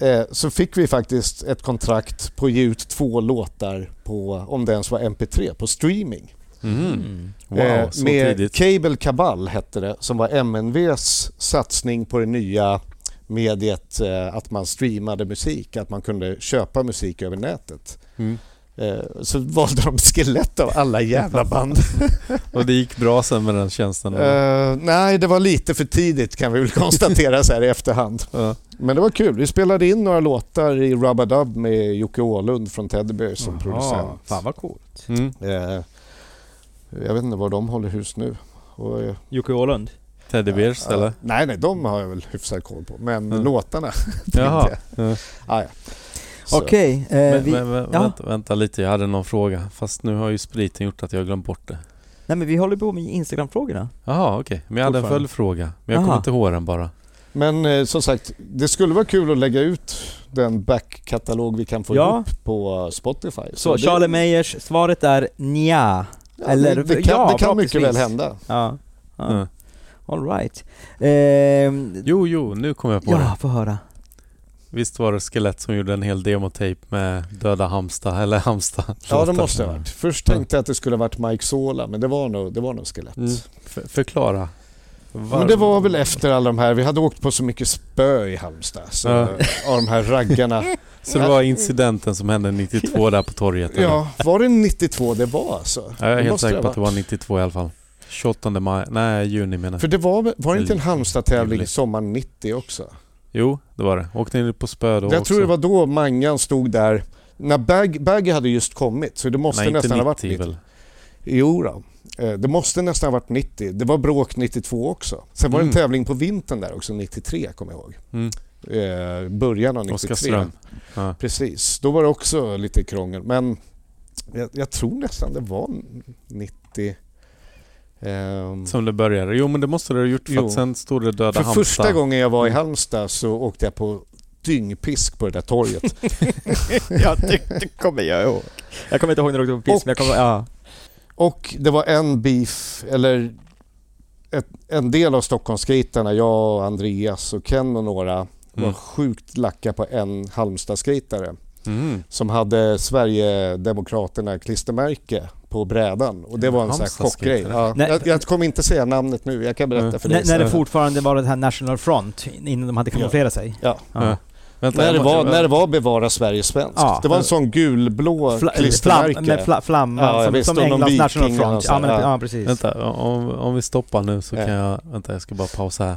B: eh, så fick vi faktiskt ett kontrakt på att ge ut två låtar på, om det ens var MP3, på streaming.
A: Mm. Wow,
B: Eh,
A: så
B: med
A: tidigt.
B: Cable Cabal hette det, som var MNVs satsning på det nya mediet eh, att man streamade musik, att man kunde köpa musik över nätet.
A: Mm.
B: Eh, så valde de Skelett av alla jävla band. (laughs)
A: Och det gick bra sen med den tjänsten?
B: Eh, nej, det var lite för tidigt kan vi väl (laughs) konstatera så här i efterhand.
A: Ja.
B: Men det var kul. Vi spelade in några låtar i Rubba Dub med Jocke Åhlund från Teddy Bear som producent.
C: Fan vad coolt.
A: Mm.
B: Eh, jag vet inte var de håller hus nu. Och,
C: Jocke Åhlund.
A: Teddy Bears eller?
B: Nej, nej, de har jag väl hyfsad koll på. Men låtarna (laughs)
A: Jaha.
B: inte.
A: Ja.
B: Ah, ja. Så.
C: Okej, eh,
A: Men,
C: vi, ja.
A: vänta, vänta lite, jag hade någon fråga. Fast nu har ju spriten gjort att jag glömt bort det.
C: nej men vi håller på med Instagram-frågorna.
A: Jaha, okej. Men jag hade en följdfråga. Men jag kommer inte ihåg den bara.
B: Men eh, som sagt, det skulle vara kul att lägga ut den backkatalog vi kan få
C: Ja.
B: ihop på Spotify.
C: Så
B: det,
C: Charlie Mayers, svaret är nja.
B: ja,
C: eller-
B: det, det kan,
C: ja,
B: det kan mycket väl hända.
C: Ja. ja.
A: Ja.
C: All right. Ehm,
A: Jo, jo, nu kommer jag på det.
C: ja, få höra.
A: Visst var det Skelett som gjorde en hel demotape med döda Hamsta, eller Hamsta
B: Ja, det måste det ha varit. Först tänkte jag att det skulle ha varit Mike Sola, men det var nog, det var nog Skelett.
A: Mm. För, förklara. Var-
B: Men det var väl efter alla de här, vi hade åkt på så mycket spö i Halmstad, så,
A: Ja.
B: av de här raggarna.
A: Så det var incidenten som hände 92 där på torget? eller?
B: Ja, var det 92 det var alltså?
A: Ja, jag är helt säker på att det var 92 i alla fall. 28 maj, nej juni menar jag.
B: För det var, var det inte en. Halmstad-tävling sommaren 90 också?
A: Jo, det var det. Åkte ni på spö då
B: jag
A: också?
B: tror det var då Mangan stod där, när Bag, Baggy hade just kommit, så det måste
A: Nej,
B: nästan
A: 90
B: ha varit 90.
A: väl?
B: Jo då. Eh, Det måste nästan ha varit 90. Det var bråk 92 också. Sen var det en
A: Mm.
B: tävling på vintern där också, 93 kommer jag ihåg.
A: Mm.
B: Eh, början av 93.
A: Oskarström. Ja.
B: Precis. Då var det också lite krångel. Men jag, jag tror nästan det var 90... ehm,
A: Som det började. Jo men det måste det ha gjort för
B: Jo.
A: att sen stod det Döda
B: för
A: Halmstad.
B: första gången jag var i
A: Mm.
B: Halmstad så åkte jag på dyngpisk på det där torget. (laughs)
C: ja, det, det kommer jag ihåg. Jag kommer inte ihåg när du åkte på piss,
B: Och-
C: men jag kommer... Ja.
B: Och det var en beef, eller ett, en del av Stockholmsskejtarna, jag och Andreas och Ken och några var
A: Mm.
B: sjukt lacka på en Halmstad-skejtare
A: Mm.
B: som hade Sverigedemokraterna klistermärke på brädan och det var en sån här
A: Halmstad-skejtare.
B: chockgrej. Ja, jag, jag kommer inte säga namnet nu, jag kan berätta
A: Mm.
B: för
C: När,
B: dig
C: när det fortfarande var det här National Front, innan de hade kamouflerat sig.
B: Ja.
A: Ja. Vänta,
B: När det, var, när det var Bevara Sverige svenskt.
C: Ja.
B: Det var en sån gulblå
C: Fla, flam,
B: klistermärke.
C: med fla, flamman
B: Ja,
C: som,
B: visst,
C: som Englands National Front. Ja, men, precis.
A: Vänta, om, om vi stoppar nu så
B: Ja.
A: kan jag... Vänta, jag ska bara pausa här.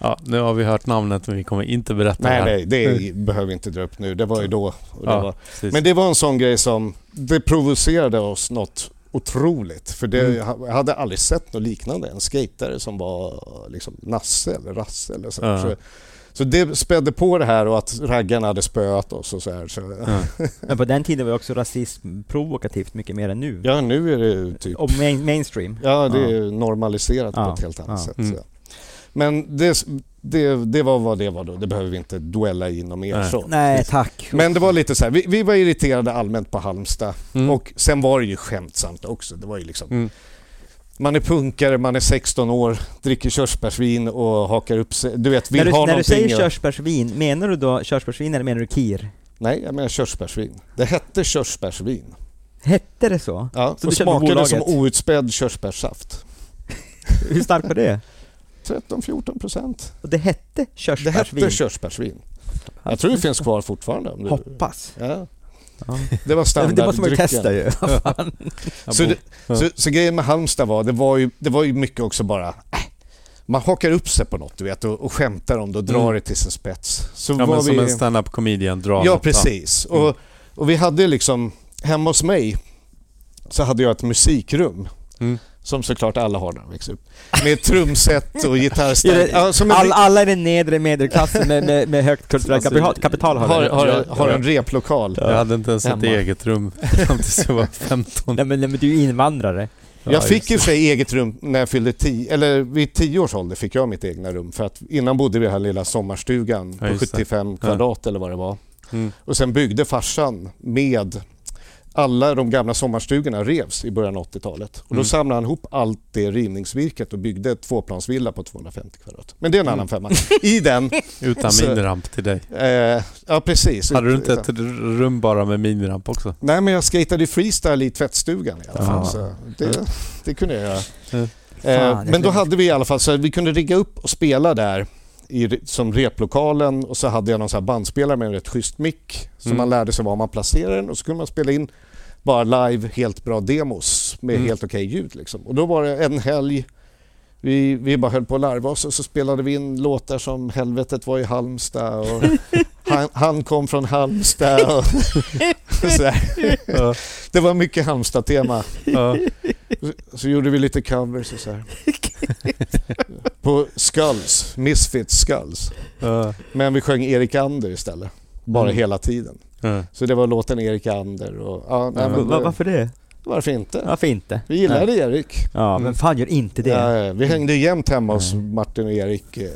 A: Ja, nu har vi hört namnet men vi kommer inte berätta det
B: Nej,
A: här.
B: nej, det behöver vi inte dra upp nu. Det var ju då. Och det
A: Ja,
B: var. Men det var en sån grej som, det provocerade oss något otroligt. För det,
A: Mm.
B: jag hade aldrig sett något liknande. En skatare som var liksom Nasse eller Rasse eller så.
A: Ja.
B: så. Så det spädde på det här och att raggarna hade spöat oss och så här. Så,
A: Ja. (laughs)
C: Men på den tiden var också rasism provokativt mycket mer än nu.
B: ja, nu är det typ...
C: Och main, mainstream.
B: Ja, det
C: Ja.
B: är normaliserat på ett helt annat
C: ja.
B: sätt.
A: Mm.
B: Men det, det, det var vad det var då. Det behöver vi inte duella i något mer.
A: Nej.
B: Så.
C: Nej, tack.
B: Men det var lite så här, vi, vi var irriterade allmänt på Halmstad.
A: Mm.
B: Och sen var det ju skämtsamt också. Det var ju liksom,
A: Mm.
B: man är punkare, man är 16 år, dricker körsbärsvin och hakar upp sig. Du vet, vill
C: när du,
B: ha
C: när du
B: någonting.
C: säger
B: och-
C: körsbärsvin, menar du då körsbärsvin eller menar du kir?
B: Nej, jag menar körsbärsvin. Det hette körsbärsvin.
C: Hette det så?
B: Ja,
C: Så
B: och
C: du
B: smakade som outspädd körsbärssaft.
C: Hur starkt var det?
B: 13-14 procent.
C: Och det hette
B: Det
C: körsbärsvin?
B: hette körsbärsvin. Jag tror det finns kvar fortfarande. Du...
C: Hoppas.
B: Ja,
C: Ja.
B: det var
C: men det måste man ju (laughs)
B: standarddrycken. Så, det, så, så grejen med Halmstad var, det var ju, det var ju mycket också bara, äh, man hakar upp sig på något du vet och, och skämtar om det och drar
A: Mm.
B: det till sin spets. Så
A: Ja
B: var
A: men som
B: vi,
A: en stand-up comedian drar
B: Ja
A: det.
B: precis.
A: Mm.
B: Och, och vi hade liksom, hemma hos mig så hade jag ett musikrum.
A: Mm.
B: Som såklart alla har när de växer upp. Med trumset och (laughs) Ja, en,
C: All, alla i den nedre medelklassen med, med, med högt kulturellt
A: Alltså,
C: kapital, kapital har,
B: har, har, har en replokal.
A: Jag hade inte ens ett
B: Hemma.
A: eget rum fram tills jag var 15.
C: Nej men, nej, men du är ju invandrare.
A: Ja,
B: jag fick ju sig eget rum när jag fyllde tio, eller vid tio års ålder fick jag mitt egna rum. För att innan bodde vi i den här lilla sommarstugan
A: Ja,
B: på
A: just det.
B: 75 kvadrat eller vad det var.
A: Mm.
B: Och sen byggde farsan med alla de gamla sommarstugorna revs i början av 80-talet. Och då
A: Mm.
B: samlade han ihop allt det rivningsvirket och byggde ett tvåplansvilla på 250 kvadrat. Men det är en annan femma. (laughs) I den,
A: Utan
B: Så-
A: miniramp till dig.
B: eh, ja precis.
A: Hade du inte ett rum bara med miniramp också?
B: Nej men jag skatade ju freestyle i tvättstugan i alla fall. Så det, det kunde jag göra.
A: Mm.
B: Eh,
C: Fan,
B: men då hade vi i alla fall så att vi kunde rigga upp och spela där i, som replokalen och så hade jag någon så bandspelare med en rätt schysst mick så
A: Mm.
B: man lärde sig var man placerade den och så kunde man spela in bara live helt bra demos med
A: Mm.
B: helt okej ljud liksom. Och då var det en helg vi, vi bara höll på att larva oss och så spelade vi in låtar som Helvetet var i Halmstad och (laughs) han, han kom från Halmstad och, och (laughs) så där.
A: Ja.
B: Det var mycket Halmstad-tema.
A: Ja.
B: Så, så gjorde vi lite covers och så här. (laughs) På Skulls, Misfits Skulls.
A: Ja.
B: Men vi sjöng Erik Ander istället. Bara
A: Mm.
B: hela tiden. Så det var låten Erik Ander och nej, men,
C: varför det?
B: Varför inte?
C: Varför inte?
B: Vi gillade Erik.
C: Ja,
A: Mm.
C: men fan gör inte det.
B: Ja, ja, vi hängde jämt hemma hos
C: Mm.
B: Martin och Erik eh, i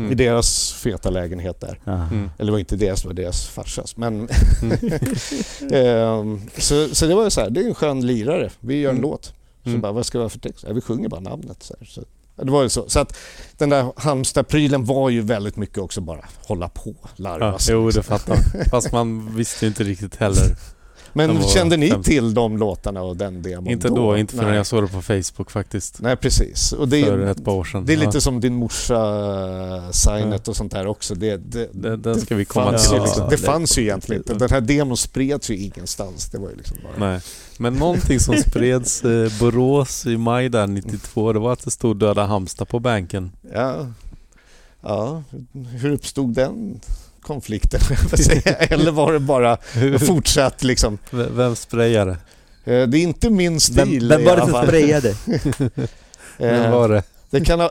A: Mm.
B: deras feta lägenhet där.
A: Mm.
B: Eller det var inte deras, det var deras farsas. Men
A: Mm. (laughs)
B: Ehm, så, så det var ju så här, det är en skön lirare. Vi gör en
A: Mm.
B: låt. Så
A: Mm.
B: bara, vad ska vi ha för text? Ja, vi sjunger bara namnet. Så, här. så det var ju så. Så att den där Halmstad-prylen var ju väldigt mycket också bara hålla på, larva
A: Ja,
B: sig.
A: jo, det
B: liksom.
A: fattar man. (laughs) Fast man visste ju inte riktigt heller.
B: Men
A: var
B: kände ni till de låtarna och den demon
A: inte då, inte förrän
B: Nej.
A: jag såg det på Facebook faktiskt.
B: Nej, precis. Och det,
A: för ett par år sedan.
B: det är
A: Ja.
B: lite som din morsa-signet och sånt där också. Det, det,
A: Den, den ska vi komma till.
B: liksom, det fanns ju egentligen inte. Den här demon spreds ju ingenstans. Det var ju liksom bara...
A: Nej. Men någonting som spreds eh, Borås i maj där 92, det var att det stod Döda Halmstad på banken.
B: Ja. ja, hur uppstod den konflikten? (laughs) (laughs) Eller var det bara fortsatt liksom?
A: vem sprayade?
B: Eh, Det är inte min stil
C: Vem, (laughs) vem var det som sprayade?
A: Vem var det?
B: Det kan, ha,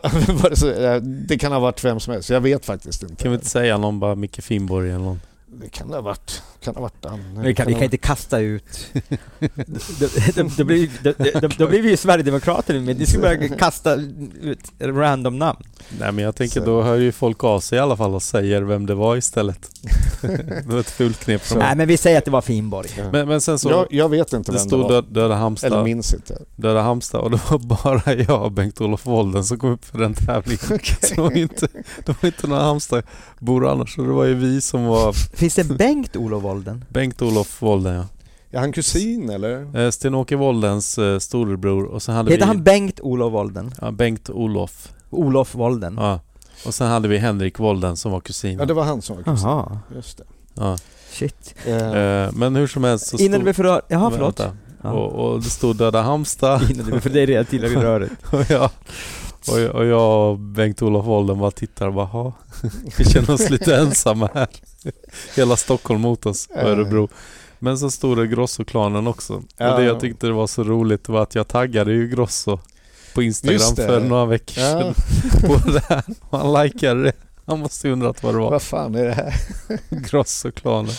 B: det, eh, det kan ha varit vem som helst, jag vet faktiskt inte.
A: Kan vi inte säga någon bara Micke Finnborg eller någon?
B: Det kan det ha varit. Kan det ha varit den.
C: Vi kan, vi kan inte kasta ut... (laughs) Då- blir vi ju Sverigedemokrater men ni ska börja kasta ut random namn.
A: Nej men jag tänker
B: Så-
A: då hör ju folk av sig i alla fall och säger vem det var istället. (laughs) det var ett fult knep
C: Nej men vi säger att det var Finnborg.
B: Ja.
A: men, men sen så,
B: jag, jag vet inte
A: det
B: vem det
A: stod
B: var.
A: Döda, Döda
B: Eller minns inte.
A: Döda Halmstad och det var bara (laughs) jag och Bengt-Olof Wolden som kom upp för den tävlingen. Så det var inte, det var inte några Halmstadbor annars, så det var ju vi som var
C: Finns det Bengt-Olof Wolden?
A: Bengt-Olof Wolden ja.
B: Är han kusin eller?
A: Eh, Sten-Åke Woldens eh, storebror och sen hade
C: Heter
A: vi
C: han Bengt-Olof Wolden?
A: ja, Bengt-Olof.
C: Olof Wolden?
A: Ja. Och sen hade vi Henrik Wolden som var kusin.
B: Ja, det var han som var kusin.
C: Jaha,
B: Just det.
A: Ja.
C: shit.
B: Eh,
A: Eh, men hur som helst så
C: Innan
A: stod...
C: blev för rör... Jaha förlåt. Ja.
A: Och, och det stod Döda Halmstad
C: Innan du blev för det är redan tillräckligt rörigt.
A: och jag (laughs) och, jag- och jag och Bengt-Olof Wolden bara tittar och bara "Ha, (laughs) Vi känner oss lite ensamma här. (laughs) Hela Stockholm mot oss och Örebro. Men så stod det Grosso-klanen också. Och det jag tyckte det var så roligt var att jag taggade ju Grosso på Instagram för några veckor sedan (laughs) på det här. Och han likade det. Han måste ju undrat vad det var.
B: vad fan är det här?
A: Grosso-klanen.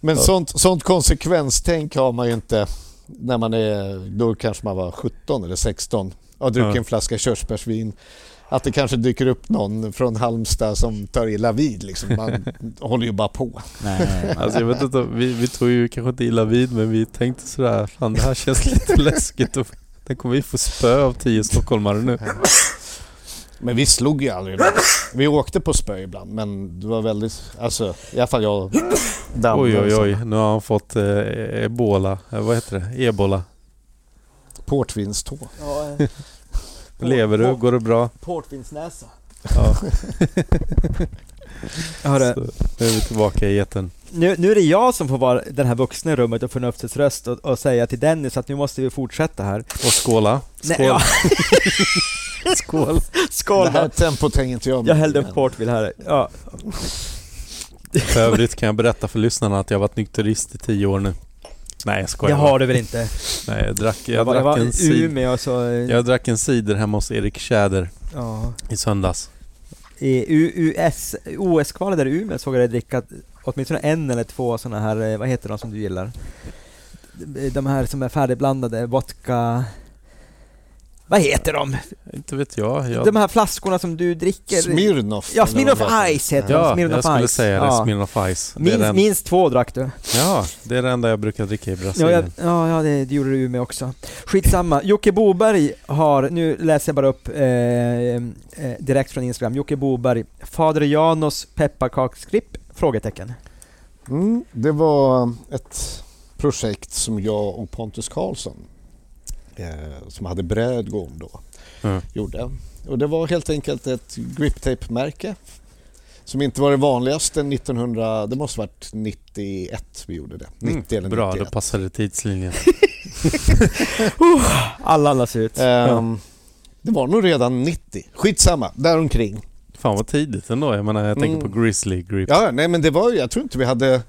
B: Men
A: Ja.
B: sånt, sånt konsekvenstänk har man ju inte när man är, då kanske man var 17 eller 16 och har druckit
A: Ja.
B: en flaska körsbärsvin. Att det kanske dyker upp någon från Halmstad som tar illa vid liksom. Man (laughs) håller ju bara på.
C: Nej,
A: Alltså jag vet inte, vi, vi tog ju kanske inte illa vid men vi tänkte sådär, fan det här känns lite (laughs) läskigt och Tänk om vi får spö av tio stockholmare nu.
B: Men vi slog ju aldrig någon. Vi åkte på spö ibland men det var väldigt, alltså i alla fall jag Danne
A: Oj
B: och
A: oj oj, nu har han fått eh, ebola, eh, vad heter det? Ebola.
B: Portvinstå.
A: Lever du? Går det bra?
C: Portvinsnäsa.
A: Ja, (laughs)
C: Hörru,
A: nu är vi tillbaka i eten.
C: nu, nu är det jag som får vara den här vuxna i rummet och förnuftets röst och, och säga till Dennis att nu måste vi fortsätta här.
A: Och skåla.
C: Nej,
A: Skål.
C: ja. (laughs)
A: Skål.
C: Skål
B: Det här tempot hänger inte jag med
C: Jag hällde upp portvin här. Ja.
A: För övrigt kan jag berätta för lyssnarna att jag har varit nykterist i tio år nu. Nej jag
C: Det
A: skojar
C: har du väl inte? (laughs)
A: Nej jag drack, jag,
C: Jag, var, jag
A: drack
C: var
A: en.
C: Umeå så...
A: Jag drack en cider hemma hos Erik Tjäder
C: Ja.
A: i söndags.
C: I OS-kvalet där i Umeå såg jag dig dricka åtminstone en eller två sådana här, eh, vad heter de som du gillar? De här som är färdigblandade, vodka... Vad heter de?
A: Inte vet jag. jag
C: De här flaskorna som du dricker?
B: Smirnoff.
C: Ja, Smirnoff. Ice heter
A: ja,
C: de. Smirnoff
A: jag skulle
C: Ice.
A: säga det.
C: Ja.
A: Smirnoff Ice.
C: Minst,
A: den,
C: minst två drack du.
A: ja, det är det enda jag brukar dricka i
C: Ja,
A: Brasilien.
C: jag, ja, ja det, det gjorde du med också. Skitsamma. Jocke Boberg har, nu läser jag bara upp eh, eh, direkt från Instagram. Jocke Boberg, Fader Janos pepparkaksklipp? Frågetecken.
B: Mm, det var ett projekt som jag och Pontus Karlsson eh, som hade Brädgården då
A: Mm.
B: gjorde. Och det var helt enkelt ett griptape-märke som inte var det vanligaste 1900, det måste varit 91 vi gjorde det. 90 eller
A: Mm, Bra,
B: 91.
A: då passade tidslinjen. (laughs)
C: Alla andas ut.
B: Ehm, Det var nog redan 90, skitsamma, däromkring.
A: Fan vad tidigt ändå. Jag menar jag tänker
B: Mm.
A: på Grizzly Grip.
B: Ja, nej men det var ju, jag tror inte vi hade,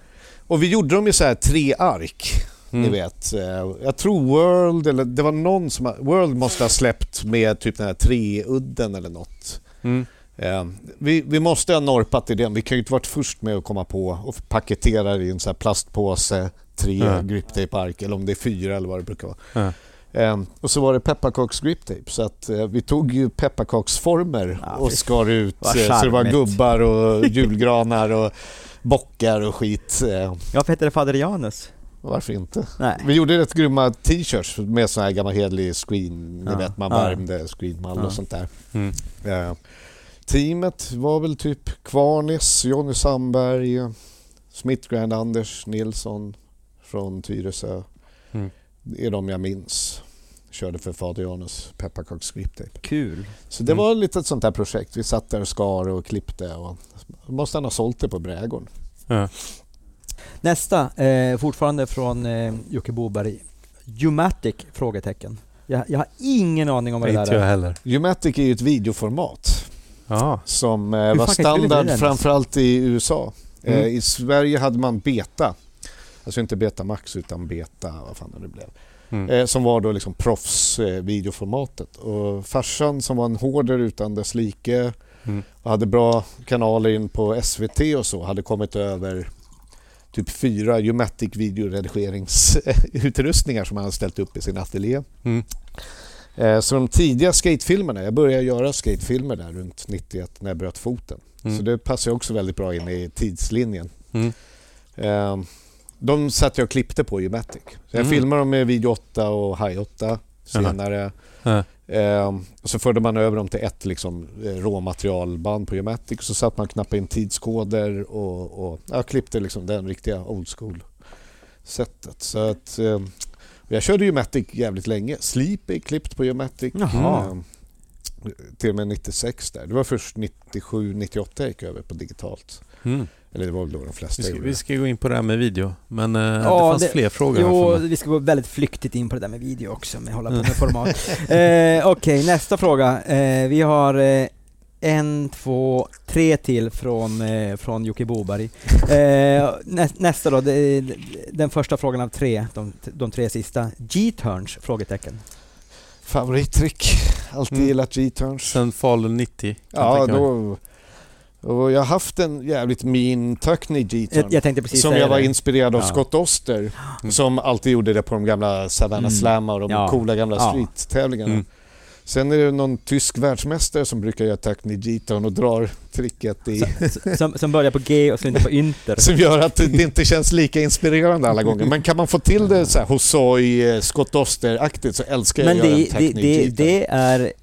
B: och vi gjorde dem i så här tre ark.
A: Mm.
B: Ni vet, eh, jag tror World, eller det var någon som, World måste ha släppt med typ den här treudden eller något.
A: Mm.
B: Eh, vi, vi måste ha norpat i den, vi kan ju inte varit först med att komma på och paketera det i en så här plastpåse, tre
A: Ja.
B: griptape-ark eller om det är fyra eller vad det brukar vara.
A: Ja.
B: Eh, och så var det pepparkaks griptape så att vi tog ju pepparkaksformer
C: Ja,
B: och skar ut
C: vad
B: så det var gubbar och (laughs) julgranar och bockar och skit. Eh,
C: Varför heter det Fader Janus?
B: Varför inte?
C: Nej.
B: Vi gjorde rätt grymma t-shirts med sån här gammal hederlig screen, ni
C: Ja.
B: vet man
C: Ja.
B: värmde screenmall
C: Ja.
B: och sånt där.
A: Mm.
B: Eh, teamet var väl typ Kvarnis, Jonny Sandberg, Smithgrand, Anders Nilsson från Tyresö.
A: Mm.
B: Det är de jag minns. Körde för Fader Janus pepparkaksskriptape.
C: Kul.
B: Så det
A: Mm.
B: var lite ett sånt här projekt. Vi satt där och skar och klippte och måste han ha sålt det på Brädgården.
A: Ja.
C: Nästa, eh, fortfarande från eh, Jocke Boberg. Umatic? Frågetecken. Jag, jag har ingen aning om vad det
A: Inte
C: där
A: jag
C: är.
A: heller.
B: Umatic är ju ett videoformat
A: Ja.
B: som eh, var
C: kan jag inte
B: standard
C: ens?
B: framförallt i USA. Eh,
A: Mm.
B: I Sverige hade man Beta. Alltså inte Beta Max utan Beta, vad fan det blev.
A: Mm.
B: Eh, som var då liksom proffs eh, videoformatet. Och farsan som var en hoarder utan dess like
A: Mm.
B: och hade bra kanaler in på SVT och så hade kommit över typ fyra Umatic videoredigeringsutrustningar som han ställt upp i sin ateljé.
A: Mm.
B: Eh, Så de tidiga skatefilmerna, jag började göra skatefilmer där runt 91 när jag bröt foten.
A: Mm.
B: Så det passar också väldigt bra in i tidslinjen.
A: Mm.
B: Eh, De satt jag och klippte på Umatic. Så jag
A: Mm.
B: filmade dem med Video 8 och Hi 8 senare. Eh, och så förde man över dem till ett liksom, eh, råmaterialband på Umatic. Så satt man och knappade in tidskoder och, och ja, klippte liksom den riktiga old school sättet. Så att, eh, jag körde Umatic jävligt länge. Sleep är klippt på Umatic.
H: Jaha.
B: Eh, till och med 96 där. Det var först 97, 98 jag gick över på digitalt.
A: Mm.
B: Eller det var väl då de flesta
A: Vi, ska,
B: gjorde
A: vi
B: det.
A: ska gå in på det här med video. Men eh, det
C: Ja,
A: fanns
C: det-
A: fler frågor
C: Jo, vi ska gå väldigt flyktigt in på det där med video också, med hålla på (laughs) med format. eh, Okej, nästa fråga. Eh, vi har eh, en, två, tre till från, eh, från Jocke Boberg. Eh, nä, nästa då, det, den första frågan av tre, de, de tre sista. G-turns? Frågetecken.
B: Favorittrick. Alltid
A: Mm.
B: gillat G-turns.
A: Sen Falun 90. kan jag
B: Ja,
A: tänka mig.
B: Och jag har haft en jävligt mean Tuckney.
C: Jag, jag precis
B: Som jag var
C: det.
B: inspirerad av
C: Ja.
B: Scott Oster.
A: Mm.
B: Som alltid gjorde det på de gamla Savannah
C: Mm.
B: Slamma och de
C: Ja.
B: coola gamla
C: Ja.
B: street-tävlingarna.
A: Mm.
B: Sen är det någon tysk världsmästare som brukar göra Tuckney G-turn och drar tricket i...
C: Som, som börjar på G och slutar på ynter. (laughs)
B: Som gör att det inte känns lika inspirerande alla gånger. Men kan man få till det så här Hosoi, eh, Scott Oster-aktigt så älskar jag
C: Men
B: att göra
C: det,
B: en Tuckney
C: det,
B: G-turn.
C: det är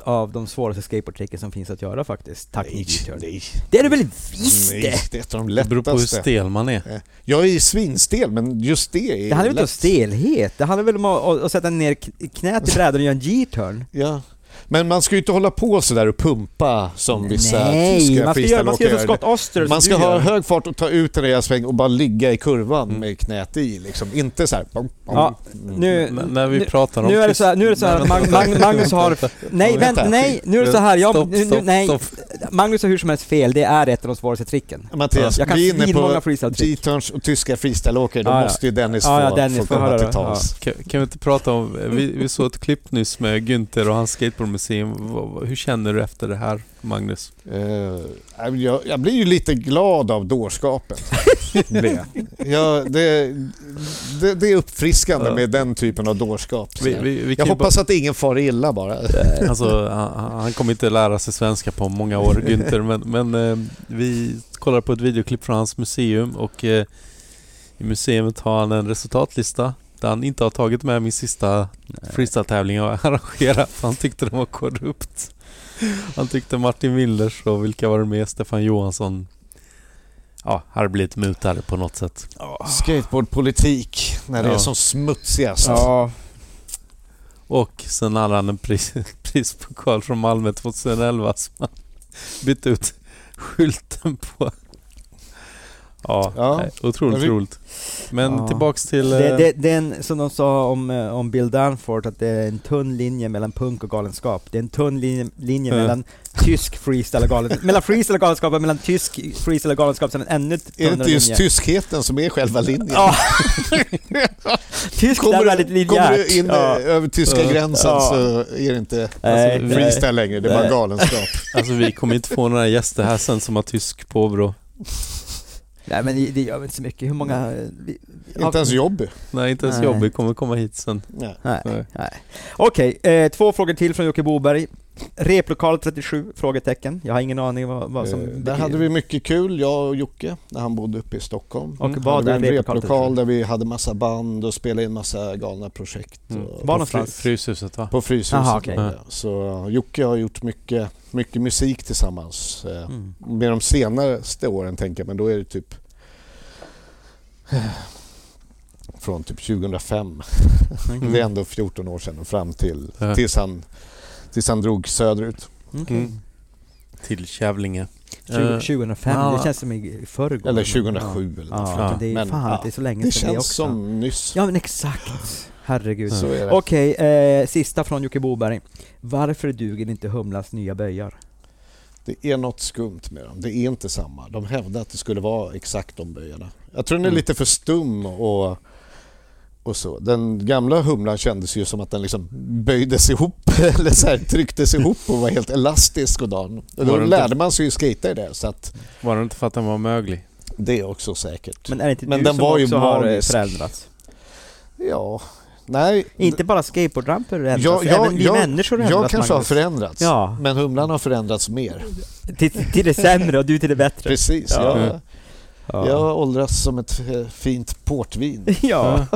C: ett av de svåraste skateboardtricken som finns att göra faktiskt. Tack
B: Nej, nej,
C: Det är det väl visst
B: nej,
C: det!
B: det är ett av de
A: Det beror på hur
B: lättaste.
A: stel man är.
B: Jag är ju svinstel men just det är
C: Det handlar väl inte om stelhet, det handlar väl om att, att, sätta ner knät i brädan och göra en G-turn.
B: Ja. Men man ska ju inte hålla på sådär och pumpa som vissa
C: Nej,
B: tyska
C: man ska göra, man ska göra som Scott Oster
B: Man ska ha
C: gör.
B: hög fart och ta ut en rejäl sväng och bara ligga i kurvan
A: Mm.
B: med knät i liksom. Inte så här.
C: Ja,
B: Mm.
C: nu,
A: N- när vi
C: nu,
A: pratar om...
C: nu är det så här, nu är det så här Mag, Mag, Magnus har... (laughs) Nej,
B: Vänta.
C: nej, nu är det så här, jag,
A: Stopp,
C: nu, nej,
A: stopp.
C: Magnus har hur som helst fel, det är ett av de svåraste tricken.
B: Mattias,
C: Jag kan
B: vi är inne på. G-turns och tyska freestyleåkare. Då
C: Ja, ja.
B: måste ju Dennis
C: Ja, ja,
B: få,
C: Dennis
B: få komma
C: höra
B: till tals.
A: Kan, kan vi inte prata om... Vi, vi såg ett klipp nyss med Günther och hans skateboardmuseum. Hur känner du efter det här, Magnus?
B: Eh, jag, jag blir ju lite glad av dårskapen. Blir (laughs) jag. Ja, det, det, det är uppfriskande
A: Ja.
B: med den typen av dårskap.
A: Vi, vi, vi
B: jag hoppas att ingen far illa bara.
A: bara, alltså, han, han kommer inte lära sig svenska på många år, (laughs) Günther, men, men eh, vi kollar på ett videoklipp från hans museum och eh, i museet har han en resultatlista där han inte har tagit med min sista freestyle-tävling jag arrangerat för han tyckte den var korrupt. Han tyckte Martin Willers och vilka var det med? Stefan Johansson Ja, hade blivit mutade på något sätt.
B: Skateboardpolitik när det
A: Ja.
B: är som smutsigast.
H: Ja,
A: Och sen hade han en pris, (laughs) prispokal från Malmö 2011 som han bytte ut skylten på. Ja,
B: Ja.
A: nej, otroligt roligt. Men
C: Ja.
A: tillbaks till...
C: Det,
A: eh,
C: det, den som de sa om, eh, om Bill Danforth, att det är en tunn linje mellan punk och galenskap. Det är en tunn linje, linje
A: Ja.
C: mellan tysk freestyle och galenskap. mellan freestyle och galenskap och mellan tysk freestyle och galenskap, sen en ännu
B: Är det
C: tunnare
B: inte just
C: linje.
B: tyskheten som är själva linjen?
C: Ja. (laughs) Tysk är
B: Kommer,
C: väldigt
B: du,
C: linjärt.
B: kommer du in
C: ja.
B: eh, över tyska gränsen
C: Ja.
B: så är det inte
C: Nej,
A: Alltså,
C: nej.
B: freestyle längre, det är bara galenskap.
A: Alltså vi kommer inte få några gäster här sen som har tysk påbrå.
C: Nej men det- gör väl inte så mycket. Hur många... eh, Vi,
B: Inte ens jobb.
A: Nej, inte ens
C: Nej.
A: Jobby kommer komma hit sen.
B: Nej.
C: Nej.
A: Nej.
C: nej. Okej, eh, två frågor till från Jocke Boberg. Replokal 37? Frågetecken. Jag har ingen aning vad, vad som...
B: Eh, Där hade vi mycket kul, jag och Jocke, när han bodde uppe i Stockholm.
C: Och
A: Mm.
C: vad
B: hade
C: är
B: vi en
C: replokal
B: replokal
C: 37?
B: där vi hade massa band och spelade in massa galna projekt.
A: Mm.
C: Var
B: på,
C: någonstans?
A: Fryshuset va?
B: på Fryshuset.
C: Aha,
B: var det. Så Jocke har gjort mycket, mycket musik tillsammans. eh,
C: Mm.
B: Med de senaste åren tänker jag, men då är det typ från typ 2005.
A: Mm.
B: Det är ändå 14 år sedan och fram till
A: Ja.
B: tills, han, tills han drog söderut.
A: Mm. Till Kävlinge.
C: Tjugo-
A: Eh,
C: 2005,
A: ja.
C: det känns som i förrgår.
B: Eller 2007 eller något
C: Ja, det är
B: Men,
C: fan
B: ja,
C: att det är så länge
B: Det
C: sedan det
B: känns
C: också.
B: som nyss.
C: Ja men exakt. Herregud.
B: Det.
C: Okej, eh, sista från Jocke Boberg. Varför duger inte Humlas nya böjar?
B: Det är något skumt med dem. Det är inte samma. De hävdar att det skulle vara exakt de böjarna. Jag tror den är
A: Mm.
B: lite för stum och, och så. Den gamla humlan kändes ju som att den liksom böjdes ihop (laughs) eller så här, trycktes ihop och var helt elastisk och dan. Och då
A: det inte-
B: lärde man sig ju skata i det. Så att,
A: Var det inte för att den var möglig?
B: Det är också säkert.
C: Men är det inte
B: Men
C: du
B: den
C: som
B: var ju
C: också har eh, förändrats?
B: Ja, nej.
C: Inte bara skateboardramper ändras,
B: jag, jag,
C: även vi
B: jag,
C: människor ändras
B: jag kanske har förändrats,
C: Ja.
B: men humlan har förändrats mer.
C: till, till det sämre och du till det bättre.
B: Precis,
C: Ja.
B: jag,
C: Ja.
B: jag åldras som ett fint portvin. (laughs)
C: ja.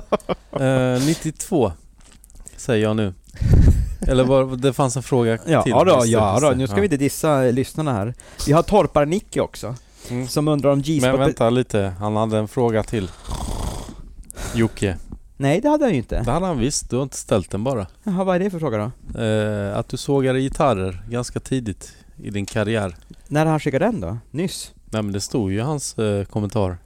A: Eh, 92 säger jag nu. (laughs) Eller var, det fanns en fråga
C: Ja,
A: till.
C: ja, då, ja då, nu ska vi inte dissa eh, lyssnarna här. Vi har Torpar-Nicke också,
A: Mm.
C: som undrar om G-spot...
A: Men vänta lite, han hade en fråga till. Jocke.
C: Nej, det hade han ju inte.
A: Det hade han visst, du har inte ställt den bara.
C: Jaha, vad är det för fråga då?
A: Eh, att du sågade gitarrer ganska tidigt i din karriär.
C: När han skickade den då? Nyss?
A: Nej men det stod ju hans eh, kommentar.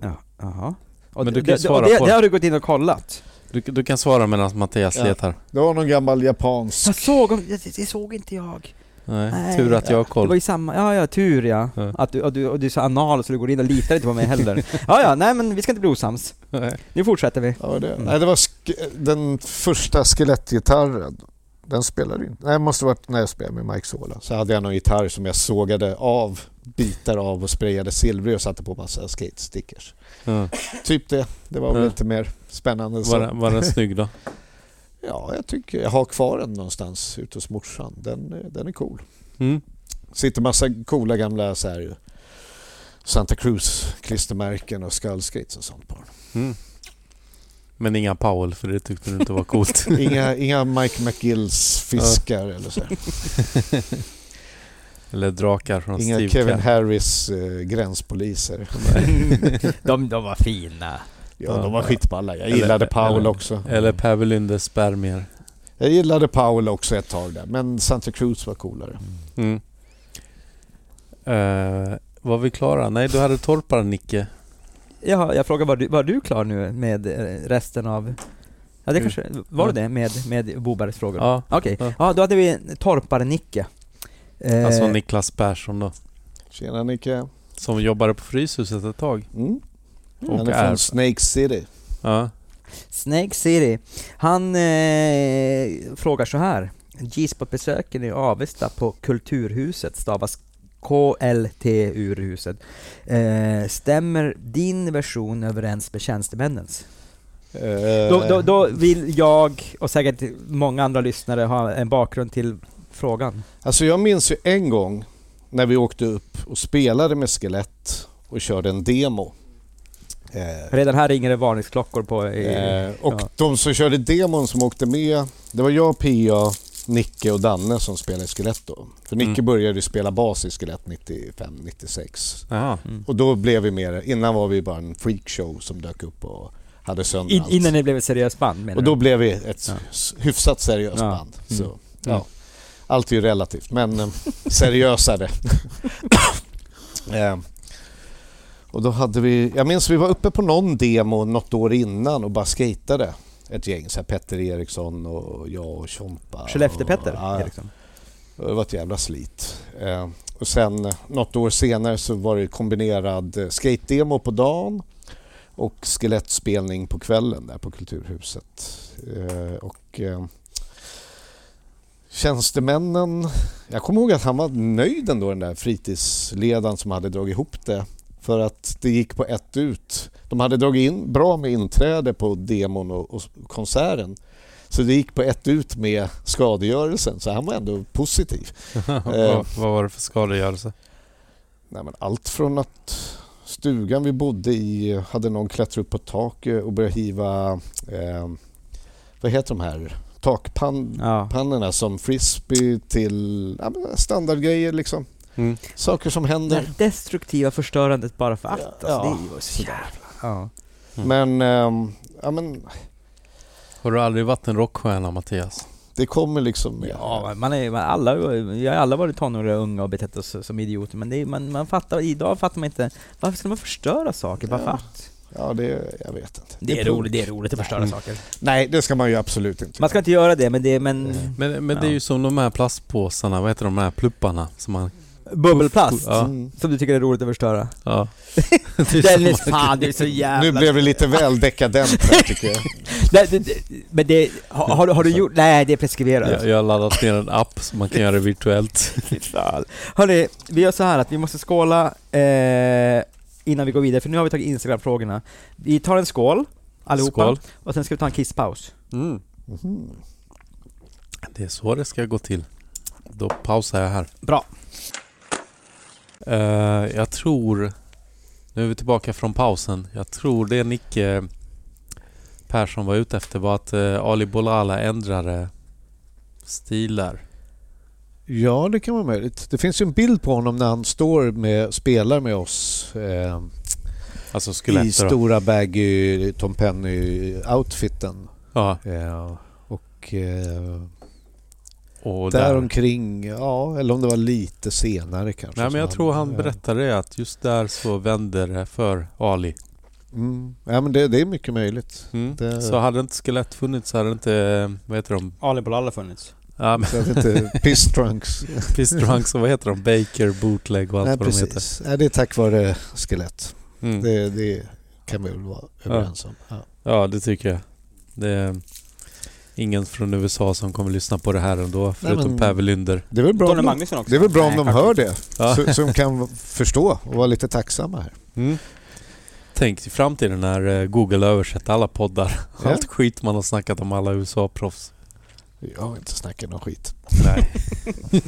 C: Ja, jaha. Och
A: Men
C: det,
A: du kan
C: det,
A: svara
C: det,
A: på
C: det
A: det.
C: har du gått in och kollat?
A: Du, du kan svara medan Mattias
B: Ja.
A: letar.
B: Det var någon gammal japansk...
C: Jag såg, det, det såg inte jag.
A: Nej,
C: Nej,
A: tur att jag har
C: Det
A: koll.
C: var ju samma, ja ja, tur ja.
A: Ja.
C: Att du, och du, och du är så anal så du går in och litar inte på mig heller. Ja ja, nej men vi ska inte bli osams.
A: Nej.
C: Nu fortsätter vi.
B: Ja, det,
C: Mm.
B: nej, det var den första skelettgitarren. Den spelade inte. Nej, det måste varit när jag spelade med Mike Sola. Så hade jag någon gitarr som jag sågade av bitar av och sprayade silvrig och satte på massa skate-stickers.
A: Ja.
B: Typ det. Det var väl
A: Ja.
B: inte mer spännande än
A: Var,
B: så.
A: den- var den snygg då? (laughs)
B: Ja, jag tycker jag har kvar den någonstans ute hos morsan. Den, den är cool.
A: Mm.
B: Sitter massa coola gamla så här, Santa Cruz klistermärken och skullskates och sånt på den.
A: Mm. Men inga Powell för det tyckte du inte var coolt. (laughs)
B: Inga, inga Mike McGills fiskar eller så. (laughs)
A: Eller drakar från
B: Inga
A: Steve
B: Kevin
A: Camp.
B: Harris eh, gränspoliser. (laughs)
C: de, de var fina.
B: Ja,
A: Ja.
B: de var skitballa. Jag
A: Eller-
B: gillade Powell
A: eller-
B: också.
A: Eller Per Welyndes spermier.
B: Jag gillade Powell också ett tag där, men Santa Cruz var coolare.
A: Mm. Eh, var vi klara? Nej, du hade torpar Nicke.
C: Ja, jag frågar var du, var du klar nu med eh, resten av... Ja, det
A: Mm.
C: kanske... Var det det med, med Bobergs frågor?
A: Ja,
C: Okej,
A: Ja.
C: ja då hade vi Torpar-Nicke. Eh,
A: alltså Niklas Persson då.
B: Tjena Nicke.
A: Som jobbade på Fryshuset ett tag.
B: Mm.
A: Och
B: Han är
A: är-
B: från Snake City.
A: Ja.
C: Snake City. Han eh, frågar så här. G-spot-besöken i Avesta på Kulturhuset stavas KLT-urhuset. Eh, stämmer din version överens med tjänstemännens?
B: Eh,
C: Då, då, då vill jag och säkert många andra lyssnare ha en bakgrund till frågan.
B: Alltså jag minns ju en gång när vi åkte upp och spelade med Skelett och körde en demo. Eh,
C: Redan här ringer det varningsklockor på... i-
B: Eh, och
C: ja.
B: de som körde demon som åkte med, det var jag, Pia, Nicke och Danne som spelade i Skelett då. För Nicke
A: Mm.
B: började spela bas i Skelett 95-96.
A: Jaha.
C: Mm.
B: Och då blev vi mer, innan var vi bara en freakshow som dök upp och hade sönder
C: In,
B: allt.
C: innan ni blev ett seriöst band menar
B: Och då
C: du?
B: blev vi ett
C: Ja.
B: hyfsat seriöst
C: Ja.
B: band.
C: Mm.
B: Så, ja. Allt är ju relativt, men eh, seriösare. (laughs) eh, och då hade vi, jag minns vi var uppe på någon demo något år innan och bara skatade ett gäng, så Petter Eriksson och jag och Tjompa.
C: Skellefteå-Petter
B: ja,
C: Eriksson.
B: det var ett jävla slit. Eh, och sen eh, något år senare så var det kombinerad eh, skate-demo på dagen och skelettspelning på kvällen där på Kulturhuset. Eh, och eh, tjänstemännen, jag kommer ihåg att han var nöjd ändå den där fritidsledaren som hade dragit ihop det. För att det gick på ett ut. De hade dragit in bra med inträde på demon och, och konserten. Så det gick på ett ut med skadegörelsen, så han var ändå positiv. (laughs)
A: vad, vad var det för skadegörelse?
B: Nej, men allt från att stugan vi bodde i hade någon klättrat upp på taket och börjat hiva, eh, vad heter de här, takpannorna
C: Ja.
B: som frisbee till ja, standardgrejer liksom.
A: Mm.
B: Saker som
C: Det
B: händer.
C: här destruktiva förstörandet bara för att.
B: Ja,
C: Alltså,
B: ja,
C: det är ju så jävla... Ja.
A: Mm.
B: Men, ehm, ja, men
A: Har du aldrig varit en rockstjärna Mattias?
B: det kommer liksom med.
C: Ja, man är, man, alla, vi har alla varit tonåringar och unga och betett oss som idioter, men det är, man, man fattar, idag fattar man inte, varför ska man förstöra saker bara för att?
B: Ja, det, jag vet inte.
C: Det är,
B: punk.
C: roligt, det är roligt att förstöra
A: Mm.
C: saker.
B: Nej, det ska man ju absolut inte
C: Man ska inte göra det, men det är, men...
A: Men, men det är
C: Ja.
A: ju som de här plastpåsarna, vad heter de här plupparna? Som man,
C: Bubbelplast,
A: Ja.
B: Mm.
C: som du tycker är roligt att förstöra.
A: ja. (laughs) Det är
C: Dennis, fan du är så jävla...
B: Nu blev det lite väl dekadent här tycker jag. (laughs)
C: det, det, det, men det, har, har, du- har du gjort... Nej, det är preskriberat.
A: jag, jag har laddat ner en app så man kan göra det virtuellt. (laughs)
C: Hörni, vi gör så här att vi måste skåla eh, innan vi går vidare, för nu har vi tagit Instagram-frågorna. Vi tar en skål, allihopa,
A: Skål.
C: och sen ska vi ta en kisspaus.
A: Mm.
I: Mhm.
A: Det är så det ska gå till. Då pausar jag här.
C: Bra.
A: Eh, jag tror... Nu är vi tillbaka från pausen. Jag tror det Nicke Persson var ute efter var att uh, Ali Bolala ändrade stilar.
B: Ja, det kan vara möjligt. Det finns ju en bild på honom när han står med, spelar med oss eh,
A: Alltså
B: i stora baggy Tom Penny-outfiten.
A: Ja,
B: Eh, och eh,
A: och där.
B: där omkring, ja, eller om det var lite senare kanske.
A: Nej men jag tror han
B: ja.
A: berättade det att just där så vände det för Ali.
B: Mm. Ja, men det, det är mycket möjligt.
A: Mm.
B: Det-
A: Så hade inte skelett funnits så hade inte, eh, vad heter de?
C: Ali Bolalla funnits.
A: Ja men
B: Så jag vet inte, Piss Trunks. (laughs)
A: Piss Drunks och vad heter de? Baker, Bootleg och allt
B: Nej,
A: vad de heter.
B: precis. Nej, det är tack vare skelett.
A: Mm.
B: Det, det kan vi väl vara överens om. Ja.
A: Ja, det tycker jag. Det är ingen från USA som kommer lyssna på det här ändå, förutom
B: men-
A: Per Welynder.
B: Det är väl bra,
C: Donny
B: om de,
C: Magnusson också.
B: det är väl bra om
C: Nej,
B: de
C: faktiskt.
B: hör det.
A: Ja.
B: Så, de kan förstå och vara lite tacksamma här.
A: Mm. Tänk i framtiden när eh, Google översätter alla poddar.
B: Ja.
A: Allt skit man har snackat om alla USA-proffs.
B: Jag har inte snackat någon skit.
A: Nej. (laughs)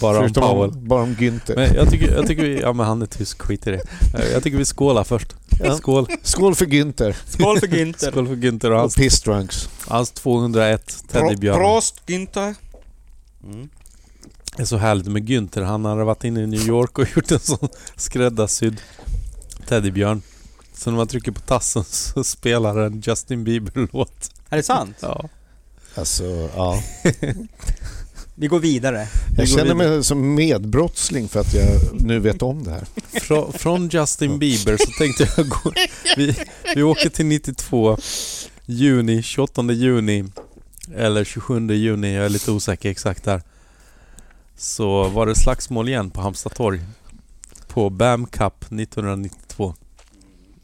A: Bara om
B: Förutom
A: Powell.
B: om, bara om Günther.
A: Men jag tycker, jag tycker vi... Ja men han är tysk, skit i det. Eh, Jag tycker vi skålar först.
B: Ja.
A: Skål.
B: Skål för Günther
C: Skål för Günther!
A: Skål för Günther och
B: och
A: hans,
B: Piss Trunks.
A: hans 201 teddybjörn.
C: Prost Günther! Mm.
A: Det är så härligt med Günther. Han hade varit inne i New York och (laughs) gjort en sån skräddarsydd teddybjörn. Så när man trycker på tassen så spelar en Justin Bieber-låt.
C: Är det sant?
A: Ja.
B: Alltså, ja. (laughs)
C: Vi går vidare.
B: Jag
A: går
B: känner
A: vidare.
B: mig som medbrottsling för att jag nu vet om det här.
A: Frå, från Justin Bieber så tänkte jag gå... Vi, vi åker till 92, juni, 28 juni eller 27 juni, jag är lite osäker exakt där. Så var det slagsmål igen på Halmstad torg. På BAM Cup 1992.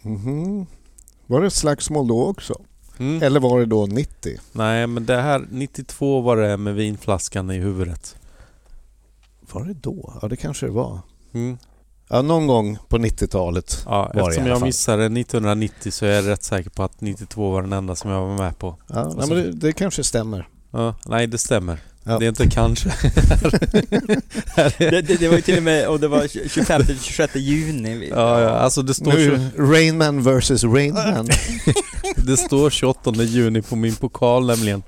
B: Mhm. Var det slagsmål då också?
A: Mm.
B: Eller var det då 90?
A: Nej, men det här 92 var det med vinflaskan i huvudet.
B: Var det då? Ja, det kanske det var.
A: Mm.
B: Ja, någon gång på 90-talet.
A: Ja,
B: det i alla
A: jag
B: fall.
A: missade 1990 så är jag rätt säker på att 92 var den enda som jag var med på.
B: Ja, nej, men det, det kanske stämmer.
A: Ja, nej, det stämmer.
B: Ja.
A: Det är inte kanske.
C: Det, det, det var ju till och med, och det var 25-26 juni.
A: Ja, ja, alltså det står,
B: Nu, Rainman versus Rainman. (laughs)
A: det står 28 juni på min pokal nämligen.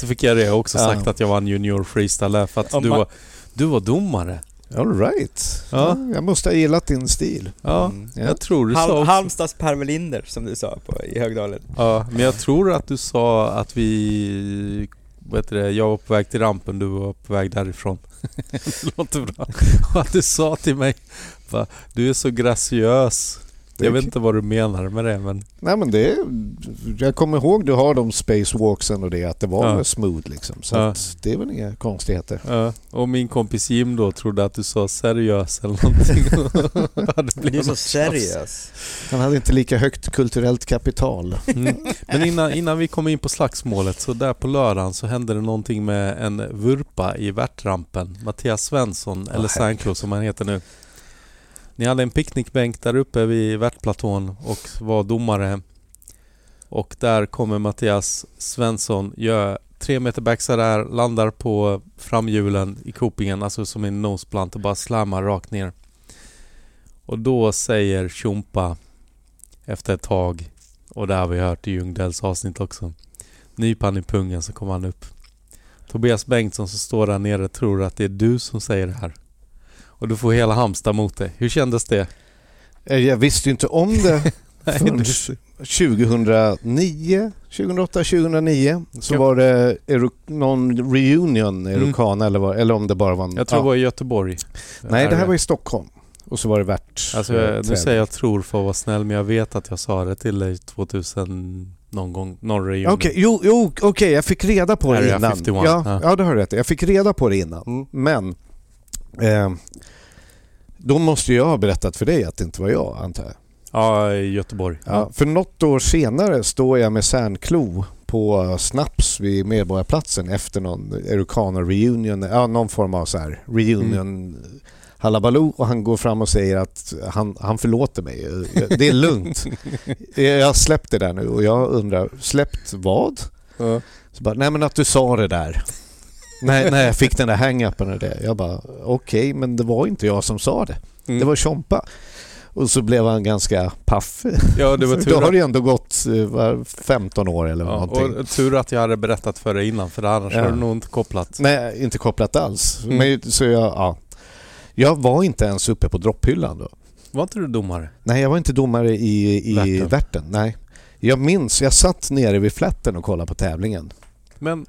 A: Så fick jag det också
B: Ja.
A: sagt att jag vann Junior Freestyle för att
C: Om
A: du
C: man-
A: var, du var domare.
B: All right.
A: Ja.
B: Ja, jag måste ha gillat din stil.
A: Ja,
C: Mm.
B: Ja.
A: jag tror du sa
C: Hal,
A: också.
C: Halmstads Per Welinder som du sa på, i Högdalen.
A: Ja, men jag tror att du sa att vi... Heter det? Jag var på väg till rampen, du var på väg därifrån. (laughs) det låter bra. Och att du sa till mig Du är så graciös. Jag vet inte vad du menar med det men...
B: Nej men det är, Jag kommer ihåg du har de spacewalksen och det, att det var
A: Ja.
B: smooth liksom. Så
A: Ja.
B: att det är väl inga konstigheter.
A: Ja, och min kompis Jim då trodde att du sa seriös eller någonting. (laughs) ja, det blev
C: Du
A: något
C: seriös.
B: Han hade inte lika högt kulturellt kapital.
A: Mm. Men innan, innan vi kom in på slagsmålet så där på lördagen så hände det någonting med en vurpa i värtrampen. Mattias Svensson, eller Sanklo som han heter nu. Ni hade en picknickbänk där uppe vid värtplatån och var domare. Och där kommer Mattias Svensson, gör tre meter backside där, landar på framhjulen i kopingen, alltså som en noseplant och bara slammar rakt ner. Och då säger Tjompa efter ett tag och det har vi hört i Ljungdells avsnitt också. Nypan i pungen så kommer han upp. Tobias Bengtsson som står där nere tror att det är du som säger det här. Och du får hela Halmstad mot dig. Hur kändes det?
B: Eh, Jag visste ju inte om det (laughs)
A: Nej,
B: förrän
A: det-
B: 2009, 2008, 2009 så
A: Ja.
B: var det någon reunion, Eurocana eller, vad- eller om det bara var en...
A: Jag tror
B: ja.
A: det var i Göteborg.
B: Nej, det här var i Stockholm. Och så var det värt...
A: Alltså,
B: eh,
A: jag, nu säger jag tror för att vara snäll men jag vet att jag sa det till dig 2000 någon gång, någon reunion.
B: Okej, jo, jo okej, jag fick reda på det
A: Area
B: innan.
A: 51,
B: ja,
A: ja.
B: ja, det har du rätt i. Jag fick reda på det innan.
A: Mm.
B: Men eh, då måste jag ha berättat för dig att det inte var jag, antar jag.
A: Ja, i Göteborg.
B: Ja, för något år senare står jag med Särnklo på Snaps vid Medborgarplatsen efter någon Eurocana reunion, ja någon form av så här reunion Hallabaloo och han går fram och säger att han, han förlåter mig. Det är lugnt. (laughs) Jag har släppt det där nu och jag undrar, släppt vad?
A: Ja.
B: Så bara, nej men att du sa det där. Nej, när jag fick den där hang-upen och det. Jag bara, okej, men det var inte jag som sa det.
A: Mm.
B: Det var Tjompa. Och så blev han ganska paff.
A: Ja, det var (laughs)
B: Då
A: tur
B: har
A: att,
B: det ju ändå gått eh, vad, 15 år eller
A: ja,
B: någonting.
A: och tur att jag hade berättat för dig innan för annars
B: Ja.
A: hade du nog inte kopplat.
B: Nej, inte kopplat alls.
A: Mm.
B: Men, så jag, ja. jag var inte ens uppe på dropphyllan då.
A: Var inte du domare?
B: Nej, jag var inte domare i, i
A: Värten.
B: Värten. Nej. Jag minns, jag satt nere vid flätten och kollade på tävlingen.
A: Men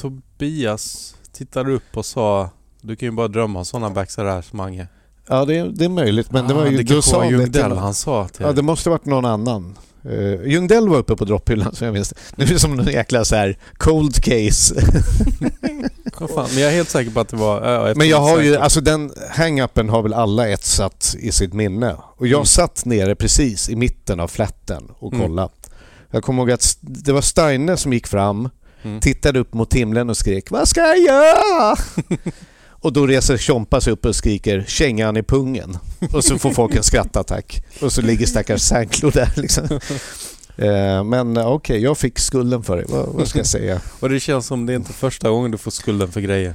A: Tobias tittade upp och sa Du kan ju bara drömma om sådana backsar här som Mange.
B: Ja, det, är- det är möjligt. Men det var
A: Ah,
B: ju...
A: det
B: du sa
A: Ljungdell han sa till
B: Ja, det måste varit någon annan. Uh, Ljungdell var uppe på dropphyllan som jag minns. Nu är det som en jäkla så här cold case. (laughs)
A: Fan, men jag är helt säker på att det var... ja,
B: Men jag har ju, alltså den hang-upen har väl alla etsat i sitt minne. Och jag
A: Mm.
B: satt nere precis i mitten av flätten och
A: Mm.
B: kollade. Jag kommer ihåg att det var Steine som gick fram,
A: Mm.
B: tittade upp mot himlen och skrek Vad ska jag göra? (laughs) och då reser Tjompa sig upp och skriker kängan i pungen. Och så får folk en skrattattack. Och så ligger stackars Sanklo där liksom. (laughs) Eh, Men eh, okej, jag fick skulden för det. Vad, vad ska jag säga?
A: Och det känns som det är inte första gången du får skulden för grejer.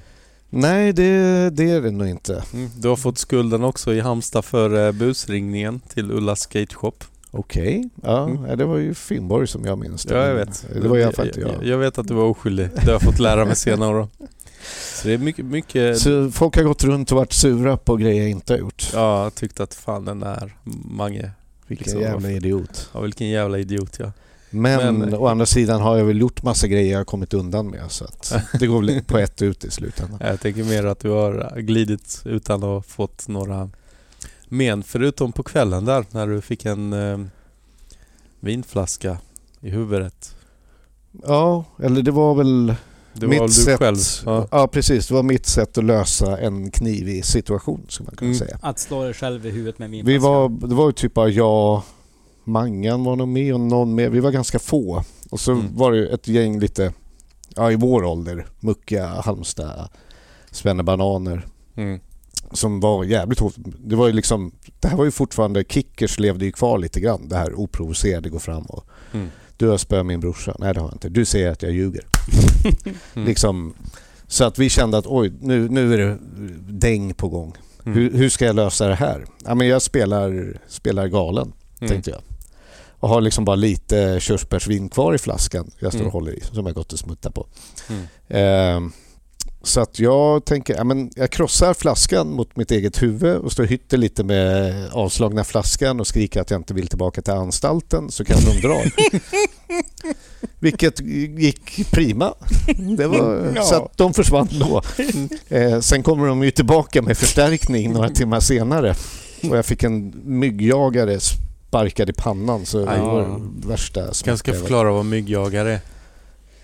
B: Nej, det, det är det nog inte.
A: Mm. Du har fått skulden också i Halmstad för eh, busringningen till Ullas Skate
B: Okej, ja,
A: Mm.
B: nej, det var ju Finnborg som jag minns det.
A: Ja, jag vet.
B: Det var i alla fall inte
A: jag.
B: jag.
A: Vet att du var oskyldig. Det har jag fått lära mig senare då. Så det är mycket, mycket...
B: Så folk har gått runt och varit sura på grejer jag inte har gjort.
A: Ja, jag tyckte att fan den där Mange.
B: Vilken
A: liksom,
B: jävla idiot.
A: Ja, vilken jävla idiot ja.
B: Men,
A: Men-
B: å andra sidan har jag väl gjort massa grejer jag har kommit undan med så att (laughs) det går väl på ett ut i slutändan.
A: Jag tänker mer att du har glidit utan att ha fått några men. Förutom på kvällen där när du fick en eh, vinflaska i huvudet.
B: Ja, eller det var väl
A: Det var
B: mitt
A: väl du
B: sätt.
A: själv?
B: Ja.
A: Ja.
B: precis. Det var mitt sätt att lösa en knivig situation, skulle man kunna
A: Mm.
B: säga.
C: Att slå dig själv i huvudet med min
B: Vi var, det var ju typ bara jag, Mangan var nog med och någon mer. Vi var ganska få. Och så
A: Mm.
B: var det ett gäng lite, ja i vår ålder, muckiga Halmstad, Svennebananer.
A: Mm.
B: Som var jävligt hårt. Det var ju liksom, det här var ju fortfarande, Kickers levde ju kvar lite grann. Det här oprovocerade, gå fram och
A: Mm.
B: du har spöat min brorsa. Nej det har jag inte. Du säger att jag ljuger. (laughs)
A: Mm.
B: Liksom, så att vi kände att oj, nu, nu är det däng på gång.
A: Mm.
B: Hur, hur ska jag lösa det här? Ja, men jag spelar, spelar galen,
A: Mm.
B: tänkte jag. Och har liksom bara lite körsbärsvin kvar i flaskan jag står och
A: Mm.
B: håller i, som jag gått och smuttat på.
A: Mm.
B: Så att jag tänker, ja, men jag krossar flaskan mot mitt eget huvud och står hytter lite med avslagna flaskan och skriker att jag inte vill tillbaka till anstalten så kanske de drar. Vilket gick prima. Det var, Så att de försvann då. Eh, sen kommer de ju tillbaka med förstärkning några timmar senare. Och jag fick en myggjagare sparkad i pannan så det var värsta smärtan
A: ska
B: jag var-
A: förklara vad myggjagare är.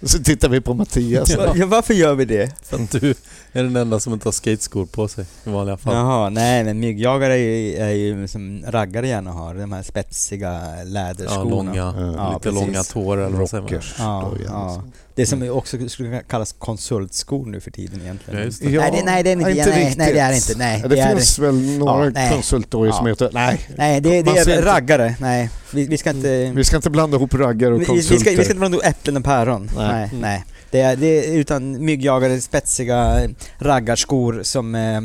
B: Så tittar vi på Mattias.
A: Ja.
C: Ja, varför gör vi det?
A: För att du är den enda som inte har skateskor på sig i vanliga fall.
C: Jaha, nej men myggjagare är ju, är ju som raggare gärna har, de här spetsiga läderskorna.
A: Ja, långa,
B: Ja,
A: lite
C: precis.
A: långa tår eller vad säger man?
C: Ja, ja.
B: liksom.
C: Det som också skulle kallas konsultskor nu för tiden egentligen.
A: Ja, det.
B: Ja,
C: nej, det, nej, det är inte,
B: inte
C: nej,
B: riktigt.
C: nej, det är inte. Nej,
B: det,
C: det är,
B: finns väl några
C: Ja,
B: konsultår som heter... Nej,
C: nej, det, det är raggare. Nej, vi, vi ska inte...
B: vi ska inte blanda ihop raggar och
C: Vi, vi,
B: konsulter.
C: ska, vi ska inte blanda ihop äpplen och päron.
B: Nej.
C: Nej, nej. Det, är, det är utan myggjagare, spetsiga raggarskor som eh,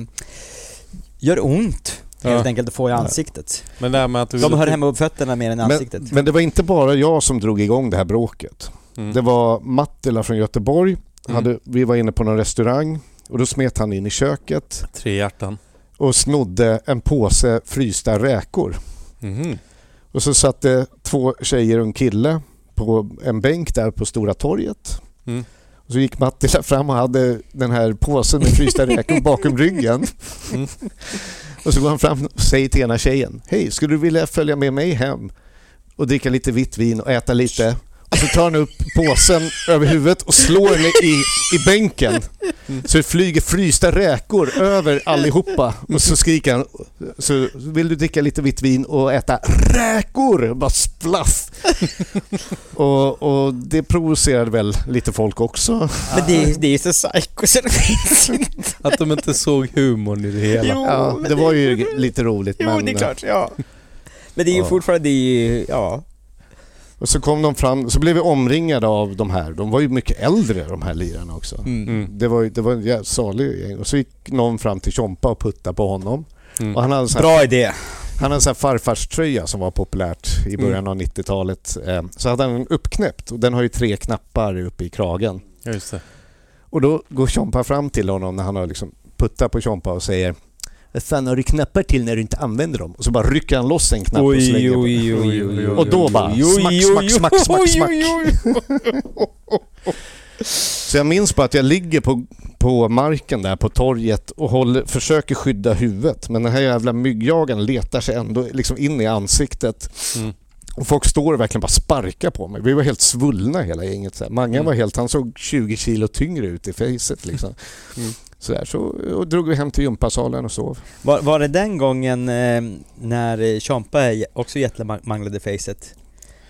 C: gör ont helt
A: Ja.
C: enkelt att få i ansiktet.
A: Men det med att du
C: De hör hemma på fötterna mer än i ansiktet.
B: men, men det var inte bara jag som drog igång det här bråket.
A: Mm.
B: Det var Mattila från Göteborg.
A: Mm.
B: Hade, vi var inne på någon restaurang och då smet han in i köket
A: Tre hjärtan.
B: och snodde en påse frysta räkor.
A: Mhm.
B: Och så satt det två tjejer och en kille på en bänk där på Stora torget.
A: Mm.
B: Och så gick Mattila fram och hade den här påsen med frysta räkor bakom ryggen.
A: Mm.
B: Och så går han fram och säger till ena tjejen Hej, skulle du vilja följa med mig hem och dricka lite vitt vin och äta lite Så tar han upp påsen över huvudet och slår den i, i bänken. Så det flyger frysta räkor över allihopa. Och så skriker han, så vill du dricka lite vitt vin och äta räkor? Bara splaff! Och, och det provocerade väl lite folk också.
C: Men det, det är ju så psycho så det finns inte.
A: Att de inte såg humorn i det hela.
C: Jo,
B: Ja, det var ju lite roligt
C: Jo,
B: men...
C: det är klart, ja. Men det är ju fortfarande, det är ju, ja.
B: Och så kom de fram, så blev vi omringade av de här. De var ju mycket äldre de här lirarna också.
C: Mm.
A: Mm.
B: Det var, ju- det var en jävla salig gäng. Och så gick någon fram till Tjompa och puttade på honom.
A: Mm.
B: Och han hade, så här,
C: Bra idé.
B: han hade en sån här farfarströja som var populärt i början av 90-talet. Eh, Så hade han den uppknäppt och den har ju tre knappar uppe i kragen.
A: Just det.
B: Och då går Tjompa fram till honom när han har liksom puttat på Tjompa och säger Fan har du knappar till när du inte använder dem? Och så bara rycker han loss en knapp och slänger på.
C: oj,
B: Och då bara smack, smack, smack, smack, (laughs) smack. Så jag minns bara att jag ligger på, på marken där på torget och håller, försöker skydda huvudet. Men den här jävla myggjagaren letar sig ändå liksom in i ansiktet.
A: Mm.
B: Och folk står och verkligen bara sparkar på mig. Vi var helt svullna hela gänget. Så här. Mange
A: Mm.
B: var helt, han såg 20 kilo tyngre ut i facet liksom.
A: Mm.
B: Så, där, så och drog vi hem till gympasalen och sov.
C: Var, var det den gången eh, när eh, Champa också jättemanglade facet?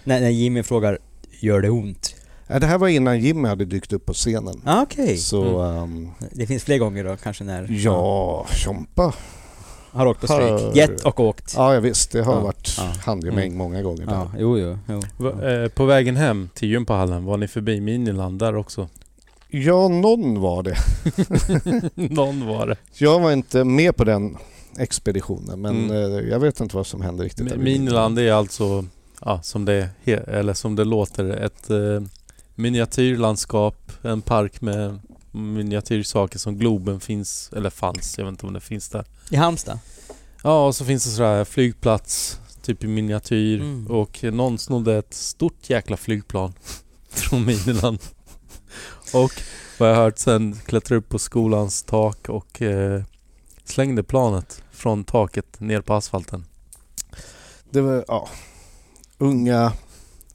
C: När, när Jimmy frågar Gör det ont?
B: Ja, det här var innan Jimmy hade dykt upp på scenen.
C: Ah, Okej.
B: Så ehm,
C: Det finns fler gånger då kanske när
B: ja, Tjompa.
C: har åkt på stryk.
B: Har-
C: Gett och åkt.
B: Ja, ja visst. Det har
C: Ja,
B: varit
C: ja.
B: handgemäng
A: Mm.
B: många gånger.
C: Ja, jo, jo. jo.
A: Va, eh, på vägen hem till gympahallen, var ni förbi Miniland där också?
B: Ja, någon var det. (laughs)
A: Någon var det.
B: Jag var inte med på den expeditionen men
A: Mm.
B: eh, jag vet inte vad som hände riktigt.
A: Miniland är alltså, ja, som det, eller som det låter, ett eh, miniatyrlandskap, en park med miniatyrsaker som Globen finns, eller fanns, jag vet inte om det finns där.
C: I Halmstad?
A: Ja, och så finns det sådär flygplats, typ i miniatyr.
C: Mm.
A: Och någon snodde ett stort jäkla flygplan (laughs) från Miniland. Och vad jag har hört sen klättrade upp på skolans tak och eh, slängde planet från taket ner på asfalten.
B: Det var, ja, unga,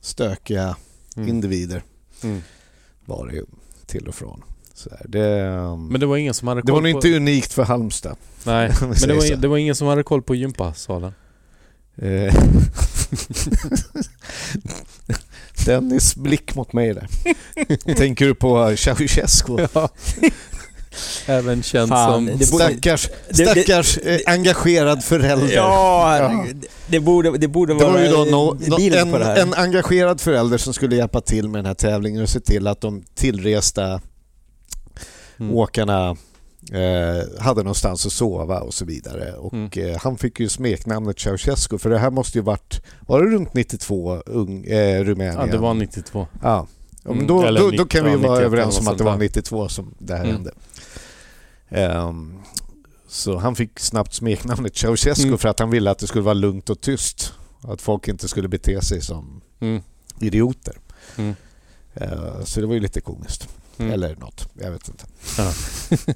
B: stökiga
A: Mm.
B: individer
A: Mm.
B: var det ju till och från. Där. Det, ehm,
A: Men det var ingen som hade
B: det var
A: koll
B: nog
A: på...
B: inte unikt för Halmstad.
A: Nej, (laughs) men det var, det var ingen som hade koll på gympasalen. (laughs)
B: Dennis blick mot mig där. (laughs) Tänker du på Ceausescu?
A: Ja. Även känd
C: Fan,
A: som...
C: det borde-
B: Stackars,
C: det-
B: stackars eh, engagerad förälder.
C: Ja, herregud. Det borde, det borde
B: Det
C: vara
B: var ju då nå-
C: bild
B: en,
C: det
B: en engagerad förälder som skulle hjälpa till med den här tävlingen och se till att de tillresta
A: Mm.
B: åkarna eh, hade någonstans att sova och så vidare. Och
A: Mm.
B: eh, han fick ju smeknamnet Ceausescu för det här måste ju varit, var det runt 92 ung, eh, Rumänien?
A: Ja, det var 92.
B: Ja. Ja, men
A: Mm,
B: då, då, då kan vi ju
A: 90,
B: vara
A: 91
B: överens om att det var
A: där.
B: 92 som det här
A: Mm.
B: hände. Ehm, så han fick snabbt smeknamnet Ceausescu
A: Mm.
B: för att han ville att det skulle vara lugnt och tyst. Att folk inte skulle bete sig som
A: Mm.
B: idioter. Eh, så det var ju lite komiskt. Eller något, jag vet inte. (laughs)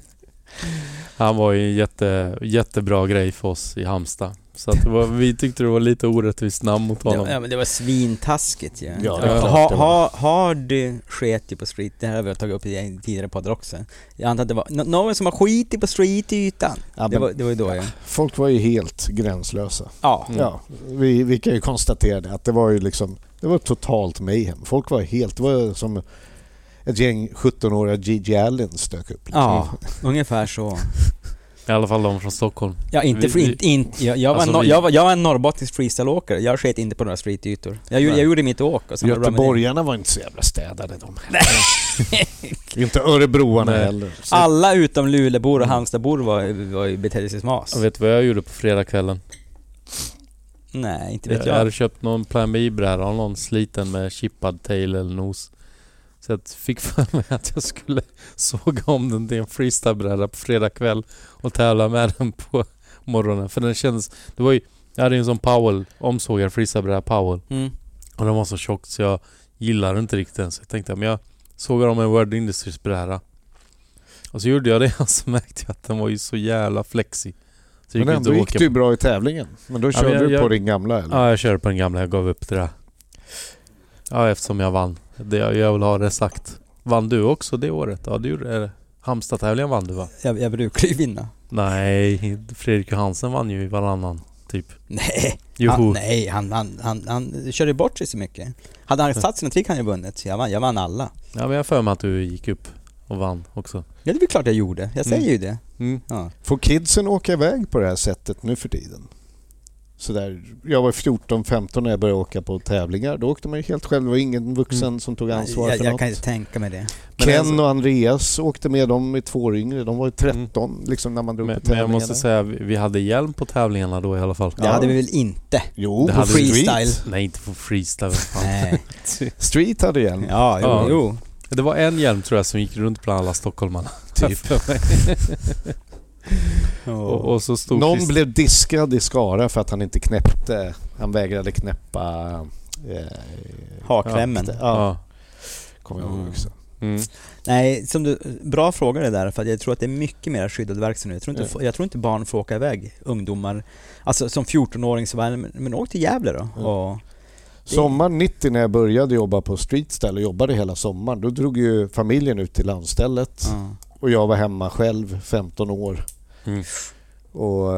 A: Han var ju en jätte, jättebra grej för oss i Halmstad. Så att det var, vi tyckte det var lite orättvist namn mot honom.
C: Det, ja, men det var svintaskigt ju.
B: Ja,
A: klart
C: ha, ha, Hard sket ju på street, det här har vi tagit upp i tidigare poddar också. Jag antar att det var nå- någon som har skitit på street-ytan.
B: Ja,
C: Det var, det var ju då ja.
B: Folk var ju helt gränslösa.
C: Ja.
A: Mm.
B: Ja, vi, vi kan ju konstatera det, att det var ju liksom, det var totalt mayhem. Folk var helt, det var som ett gäng 17-åriga Gigi Allen stök upp. Liksom.
C: Ja, ungefär så.
A: I alla fall de från Stockholm.
C: Ja, inte
A: vi-
C: inte, inte, jag, jag, var
A: Alltså,
C: no, jag, var, jag var en norrbottnisk freestyleåkare, jag sket inte på några streetytor. Jag, jag gjorde mitt åk och sen.
B: Göteborgarna var inte så jävla städade de. (laughs) inte örebroarna
A: Nej.
B: heller. Så,
C: Alla utom Luleåbor och. Halmstadbor var, var betedde sig som as.
A: Jag vet vad jag gjorde på fredagskvällen?
C: Nej, inte vet
A: jag
C: jag.
A: hade köpt någon Plan B-bräda av någon sliten med chippad tail eller nos. Så jag fick för mig att jag skulle (laughs) såga om den till en freestylebräda på fredag kväll och tävla med den på morgonen. För den kändes... Det var ju... Jag hade ju en sån Powell, omsågad freestylebräda Powell.
C: Mm.
A: Och den var så tjock så jag gillade inte riktigt den. Så jag tänkte men jag sågar om en World Industries bräda. Och så gjorde jag det (laughs) och så märkte jag att den var ju så jävla flexig. Så
B: men
A: jag
B: ändå
A: inte
B: gick
A: på-
B: bra i tävlingen. Men då
A: men
B: körde
A: jag-
B: du på
A: jag-
B: din gamla eller?
A: Ja, jag körde på den gamla. Jag gav upp det där. Ja, eftersom jag vann. Det jag, jag vill ha det sagt. Vann du också det året? Ja, du gjorde det. Halmstad-tävlingen vann du va?
C: Jag, jag brukar ju vinna.
A: Nej, Fredrik Johansen vann ju i varannan, typ.
C: Nej,
A: Joho.
C: han, nej han, han, han, han körde bort sig så mycket. Hade han satt sina trick hade han ju vunnit. Jag vann, jag vann alla.
A: Ja, men jag har för mig att du gick upp och vann också.
C: Ja, det är klart jag gjorde. Jag säger
A: Mm.
C: ju det.
A: Mm.
C: Ja.
B: Får kidsen åka iväg på det här sättet nu för tiden? Så där, jag var 14-15 när jag började åka på tävlingar. Då åkte man ju helt själv. Det var ingen vuxen
A: Mm.
B: som tog ansvar
C: jag,
B: för
C: jag
B: något.
C: kan inte tänka mig det.
A: Men
B: Ken
A: alltså-
B: och Andreas åkte med dem i två år yngre. De var ju 13 liksom när man drog
A: Men,
B: på
A: men jag
B: tävlingarna.
A: måste säga, vi, hade hjälm på tävlingarna då i alla fall.
C: Det hade vi väl inte?
B: Jo,
A: Det
B: på
A: hade vi.
B: street.
C: Freestyle.
A: Nej, inte på freestyle.
C: Nej. (laughs)
B: Street hade hjälm.
C: Ja, jo,
A: Ja.
C: jo.
A: Det var en hjälm tror jag som gick runt bland alla stockholmarna.
B: Typ. (laughs)
A: Och, och så stod
B: Någon
A: Christ-
B: blev diskad i Skara för att han inte knäppte. Han vägrade knäppa... Eh,
C: Hakklämmen.
B: Ja,
A: Ja.
B: kommer jag ihåg
A: Mm.
B: också.
A: Mm.
C: Nej, som du, bra fråga det där för att jag tror att det är mycket mer skyddad verksamhet nu. Jag tror inte,
B: Ja.
C: jag tror inte barn får åka iväg, ungdomar. Alltså som 14-åring så var men, men åk till Gävle då.
B: Ja.
C: Och,
B: Sommaren 90 när jag började jobba på Streetstyle och jobbade hela sommaren. Då drog ju familjen ut till landstället.
C: ja.
B: Och jag var hemma själv, 15 år.
A: Mm.
B: Och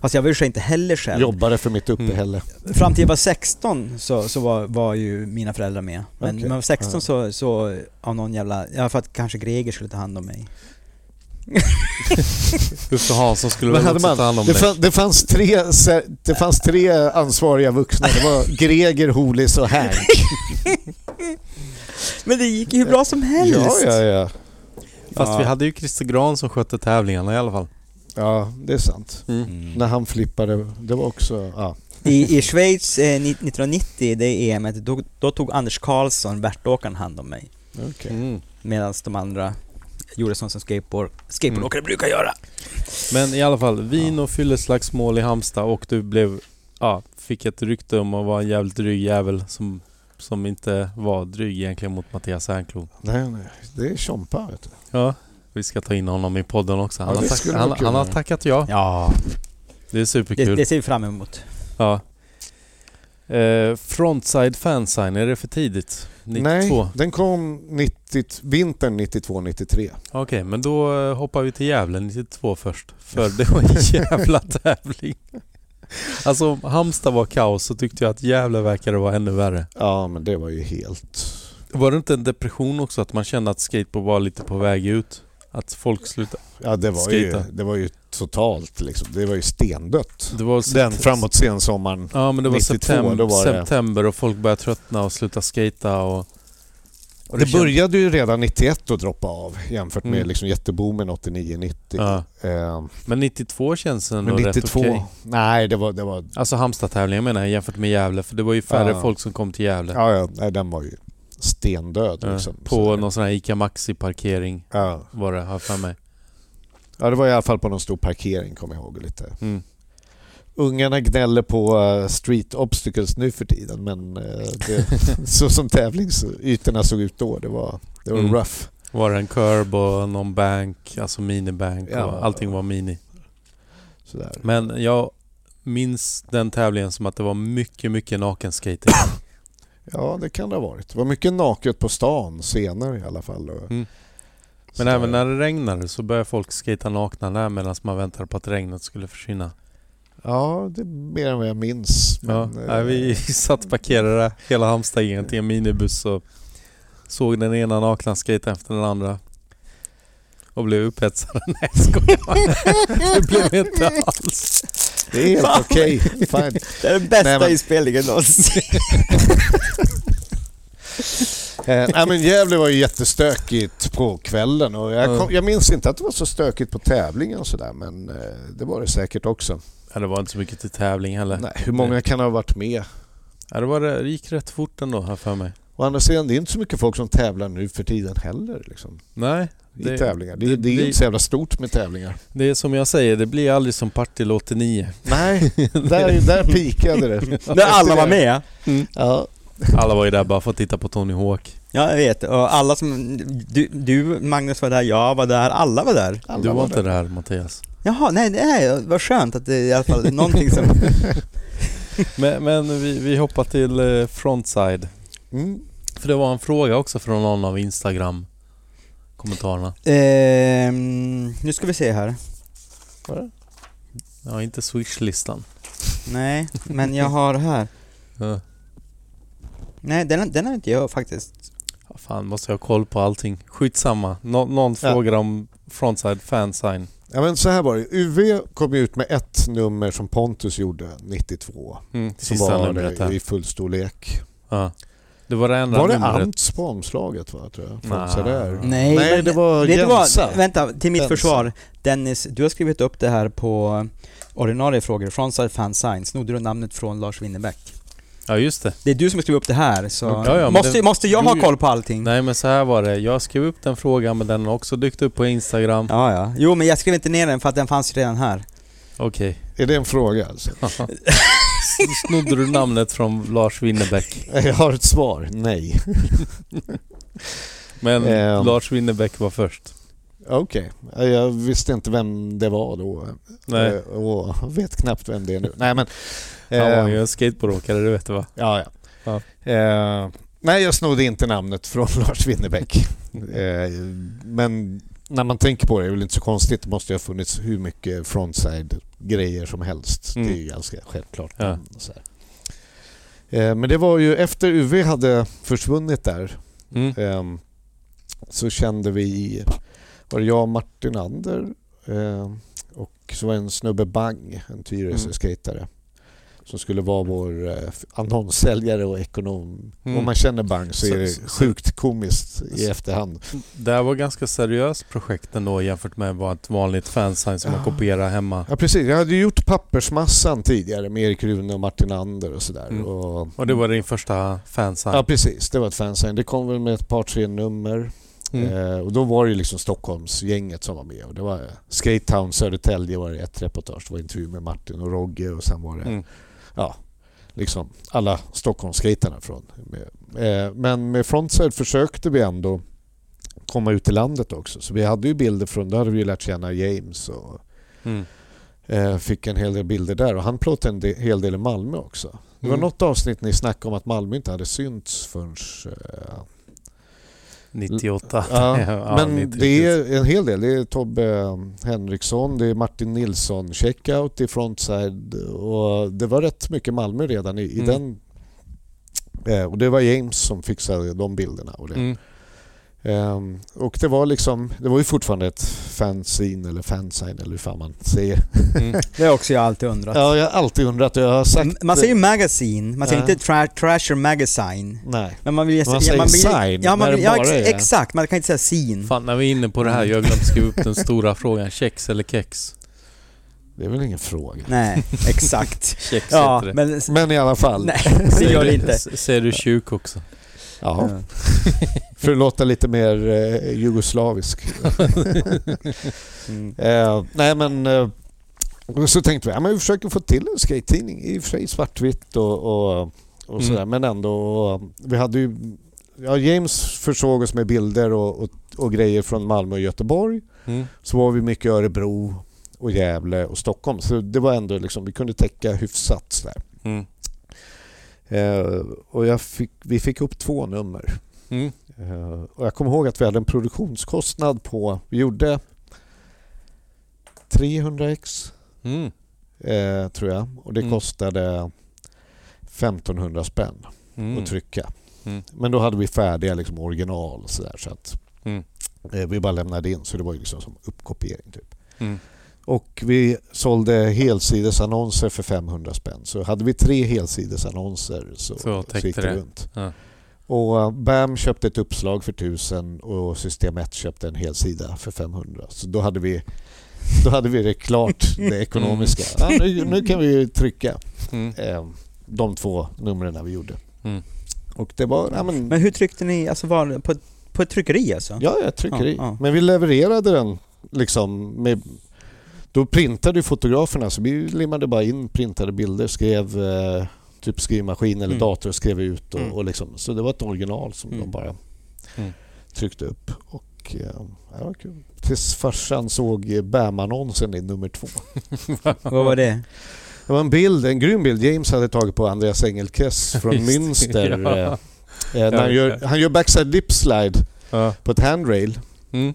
C: Fast jag var ju inte heller själv.
B: jobbade för mitt uppehälle.
C: Fram till jag var 16 så, så var, var ju mina föräldrar med. Men
B: Okej.
C: när jag var 16
B: Ja.
C: så, så av någon jävla, ja för att kanske Greger skulle ta hand om mig. (laughs)
A: Uffe Hansson skulle väl också
B: man,
A: ta hand om
B: det,
A: dig.
B: fann, det, fanns tre, det fanns tre ansvariga vuxna. Det var Greger, Holis och Hank. (laughs)
C: Men det gick ju hur bra som helst!
B: Ja, ja, ja.
A: Fast
C: Ja.
A: vi hade ju Christer Gran som skötte tävlingarna i alla fall.
B: Ja, det är sant.
C: Mm.
B: När han flippade, det var också... Ja.
C: I, I Schweiz eh, ni- 1990, det EMet, då, då tog Anders Karlsson, värtåkaren, hand om mig.
B: okej.
A: Mm.
C: Medan de andra gjorde sånt som skateboard, skateboardåkare brukar göra.
A: Men i alla fall, vin och fylleslagsmål i Halmstad och du blev... Ja, fick ett rykte om att vara en jävligt dryg jävel som, som inte var dryg egentligen mot Mattias Ernkrona.
B: Nej, nej. Det är Tjompa, vet du.
A: Ja, vi ska ta in honom i podden också. Han,
B: Ja,
A: har,
B: det
A: tack, han, han har tackat ja.
C: Ja,
A: Det är
C: det,
A: superkul.
C: det ser vi fram emot.
A: Ja. Eh, frontside fansign, är det för tidigt? 92?
B: Nej, den kom 90, vintern 92-93.
A: Okej, men då eh, hoppar vi till Gävle 92 först. För det var en (laughs) jävla tävling. (laughs) Alltså om Halmstad var kaos så tyckte jag att Gävle verkade vara ännu värre.
B: Ja, men det var ju helt...
A: Var det inte en depression också att man kände att skateboard var lite på väg ut? Att folk slutade...
B: Ja, det var, ju, det var ju totalt liksom. Det var ju stendött.
A: Det var
B: Den framåt sensommaren.
A: Ja men det var
B: 92,
A: september,
B: var det-
A: september och folk började tröttna och sluta skata och... och
B: Det
A: kändes-
B: började ju redan 91 att droppa av jämfört med
A: Mm.
B: liksom jätteboomen 89-90.
A: Ja.
B: Eh,
A: Men 92 känns ändå
B: men
A: rätt
B: 92...
A: okej.
B: Nej, det var... Det var
A: Alltså Halmstad-tävlingen menar jag jämfört med Gävle för det var ju färre
B: Ja.
A: folk som kom till Gävle.
B: ja, ja, nej, den var ju stendöd liksom.
A: på
B: Så-
A: någon sån här ICA Maxi-parkering var det, har jag för mig.
B: ja, det var i alla fall på någon stor parkering kommer jag ihåg lite.
A: Mm.
B: Ungarna gnäller på eh, street obstacles nu för tiden men eh, det, (laughs) så som tävlingsytorna såg ut då, det var, det var
A: Mm.
B: rough.
A: Var det en curb och någon bank, alltså minibank
B: Ja.
A: och allting var mini.
B: Sådär.
A: Men jag minns den tävlingen som att det var mycket, mycket nakenskating. (coughs)
B: Ja, det kan det ha varit. Det var mycket naket på stan senare i alla fall.
A: Mm. Men även när det regnade så började folk skata nakna där medan man väntade på att regnet skulle försvinna.
B: Ja, det är mer än vad jag minns.
A: Ja,
B: men,
A: nej,
B: eh,
A: vi (laughs) satt parkerade hela Halmstad till en minibuss och såg den ena nakna skata efter den andra. Och blev upphetsade. (laughs) Nej jag skojar. (laughs) Det blev inte alls.
B: Det är helt okej. Fine.
C: Det är den bästa
B: Nej, men-
C: inspelningen någonsin.
B: Eh, nej, men Gävle var ju jättestökigt på kvällen och jag, kom, jag minns inte att det var så stökigt på tävlingen och sådär men eh, det var det säkert också.
A: Ja, det var inte så mycket till tävling heller.
B: Nej, hur många kan ha varit med?
A: Ja, det, var, det gick rätt fort ändå här för mig.
B: Å andra sidan, det är inte så mycket folk som tävlar nu för tiden heller. Liksom,
A: Nej,
B: I
A: Det-
B: tävlingar. Det,
A: det
B: det, är ju
A: blir-
B: inte så jävla stort med tävlingar.
A: det är som jag säger, det blir aldrig som Partille 89.
B: Nej, (laughs) där, där pikade det.
C: När alla var med.
B: Ja,
A: Alla var ju där bara för att titta på Tony Hawk.
C: Ja, jag vet. Och alla som... Du, du Magnus var där, jag var där, alla var där.
B: alla
A: Du var
B: var
A: inte
B: där.
A: där Mattias.
C: Jaha, nej, nej, vad skönt att det i alla fall är någonting som... (laughs)
A: Men, men vi, vi hoppar till eh, frontside.
B: Mm.
A: För det var en fråga också från någon av Instagram-kommentarerna.
J: Ehm, nu ska vi se här.
A: Ja, inte Swish-listan.
J: Nej, men jag har här. (laughs)
A: Ja.
J: Nej, den, den har inte jag faktiskt.
A: Ja, fan, måste jag ha koll på allting. Skitsamma. Nå- någon
B: Ja.
A: frågar om frontside fansign.
B: Ja, men så här var det. UV kom ut med ett nummer som Pontus gjorde 92.
A: Mm,
B: Som var det i full storlek.
A: Ja. Det var det enda
B: Var det
A: numret.
B: Ants på omslaget va, tror jag? Från
A: Nej.
J: Nej,
B: det var
J: Vet du vad?
B: Jensa.
J: Vänta, till mitt
B: Jensa.
J: försvar. Dennis, du har skrivit upp det här på ordinarie frågor. Frontside fan sign. Snodde du namnet från Lars Winnerbäck?
A: Ja, just det.
J: Det är du som har skrivit upp det här, så...
A: Ja, ja,
J: måste,
A: det-
J: måste jag ha koll på allting?
A: Nej, men så här var det. Jag skrev upp den frågan, men den har också dykt upp på Instagram.
J: Ja, ja. Jo, men jag skrev inte ner den för att den fanns ju redan här.
A: Okej.
B: Är det en fråga alltså? (laughs)
A: Snodde du namnet från Lars Winnerbäck? (laughs)
B: Jag har ett svar. Nej.
A: Men (laughs)
B: Ehm.
A: Lars Winnerbäck var först.
B: Okej. Jag visste inte vem det var då.
A: Nej.
B: Eh, Och vet knappt vem det är nu. Nej men...
A: Han var
B: eh,
A: ju en skateboardåkare, det vet du va?
B: Ja, ja.
A: Ja.
B: Eh, nej, jag snodde inte namnet från (laughs) Lars Winnerbäck. eh, men när man tänker på det är det väl inte så konstigt. Det måste ju ha funnits hur mycket frontside-grejer som helst.
A: Mm.
B: Det är ju ganska självklart.
A: Ja.
B: Eh, men det var ju efter UV hade försvunnit där
A: Mm.
B: Ehm, så kände vi, var det jag och Martin Ander ehm, och så var det en snubbe Bang, en Tyresö-skejtare som skulle vara vår eh, annonssäljare och ekonom.
A: Mm.
B: Om man känner Bang så, är det sjukt komiskt i efterhand.
A: Det här var ganska seriöst projekt ändå jämfört med vad ett vanligt fansign som man
B: Ja.
A: kopierar hemma.
B: Ja precis, jag hade gjort pappersmassan tidigare med Erik Rune och Martin Ander och sådär.
A: Mm.
B: Och,
A: Och det var din första fansign?
B: Ja precis, det var ett fansign. Det kom väl med ett par tre nummer.
A: Mm.
B: Eh, och då var det liksom Stockholmsgänget som var med. Och det var Skate Town Södertälje var det ett reportage. Det var intervju med Martin och Rogge och sen var det
A: Mm.
B: ja, liksom alla Stockholmsskaterna från. Eh, men med Frontside försökte vi ändå komma ut i landet också. Så vi hade ju bilder från, då hade vi lärt känna James och
A: Mm.
B: eh, fick en hel del bilder där. Och han plåtade en del, hel del i Malmö också. Det var
A: Mm.
B: något avsnitt ni snackade om att Malmö inte hade synts förrän eh,
A: 98.
B: Ja, (laughs)
A: Ja,
B: men
A: 90.
B: det är en hel del. Det är Tobbe Henriksson, det är Martin Nilsson, Checkout i Frontside och det var rätt mycket Malmö redan i, i
A: Mm.
B: den. Eh, och det var James som fixade de bilderna. Och, det.
A: Mm.
B: Ehm, och det var liksom, det var ju fortfarande ett fanzine eller fansign eller hur fan man säger.
A: Mm. (laughs)
J: Det har också jag alltid undrat.
B: Ja, jag har alltid undrat jag har sagt...
J: Man säger ju magazine, man säger
B: Ja.
J: inte tra- trasher magazine.
B: Nej.
J: Men man vill
B: Man
J: ja,
B: säger
J: man vill,
B: sign,
J: Ja, man
B: när
J: vill,
B: det
J: ja
B: bara
J: ex,
B: är-
J: exakt, man kan inte säga scene.
A: Fan, när vi är inne på det här, jag har glömt skriva upp den stora frågan. Kex eller kex?
B: Det är väl ingen fråga.
J: Nej, exakt. (laughs)
A: Kex
J: ja,
A: heter det.
J: men...
B: Men i alla fall.
J: Nej, det gör det inte.
A: Säger du tjuk också?
B: Ja. (laughs) För att låta lite mer eh, jugoslavisk.
J: Mm. (laughs)
B: Eh, nej men... Eh, så tänkte vi, ja, men vi försöker få till en skate-tidning. I och för sig svartvitt och, och, och
A: Mm.
B: sådär. Men ändå... Och, vi hade ju... Ja, James försåg oss med bilder och, och, och grejer från Malmö och Göteborg.
A: Mm.
B: Så var vi mycket i Örebro och Gävle och Stockholm. Så det var ändå liksom, vi kunde täcka hyfsat sådär.
A: Mm.
B: Eh, och jag fick, vi fick upp två nummer.
A: Mm.
B: Eh, och jag kommer ihåg att vi hade en produktionskostnad på, vi gjorde 300 ex
A: Mm.
B: eh, tror jag och det
A: Mm.
B: kostade 1500 spänn
A: Mm.
B: att trycka.
A: Mm.
B: Men då hade vi färdiga liksom, original så, där, så att eh, vi bara lämnade in så det var ju liksom som uppkopiering typ.
A: Mm.
B: Och vi sålde helsidesannonser för 500 spänn. Så hade vi tre helsidesannonser så,
A: Så täckte
B: gick det,
A: det.
B: runt.
A: Ja.
B: Och eh, BAM köpte ett uppslag för 1000 och System 1 köpte en helsida för 500. Så då hade vi, då hade vi det klart, (laughs) det ekonomiska. Ja, nu, nu kan vi ju trycka
A: Mm.
B: eh, de två numren vi gjorde.
A: Mm.
B: Och det var... Ja, men,
J: Men hur tryckte ni, alltså var på, på ett tryckeri alltså?
B: ja, jag trycker i.
J: Ja, ja.
B: Men vi levererade den liksom med... Då printade ju fotograferna, så vi limmade bara in printade bilder, skrev eh, typ skrivmaskin eller
J: Mm.
B: dator och skrev ut. Och,
A: Mm.
B: och liksom, så det var ett original som
J: Mm.
B: de bara
A: Mm.
B: tryckte upp. Och, eh, det var kul. Tills farsan såg eh, BAM-annonsen i nummer två. (laughs)
J: Vad var det?
B: Det var en bild, en grym bild James hade tagit på Andreas Engelkes (laughs) från
A: Just
B: Münster.
A: ja.
B: eh, när han, gör, han gör backside lip slide
A: Ja.
B: på ett handrail.
A: Mm.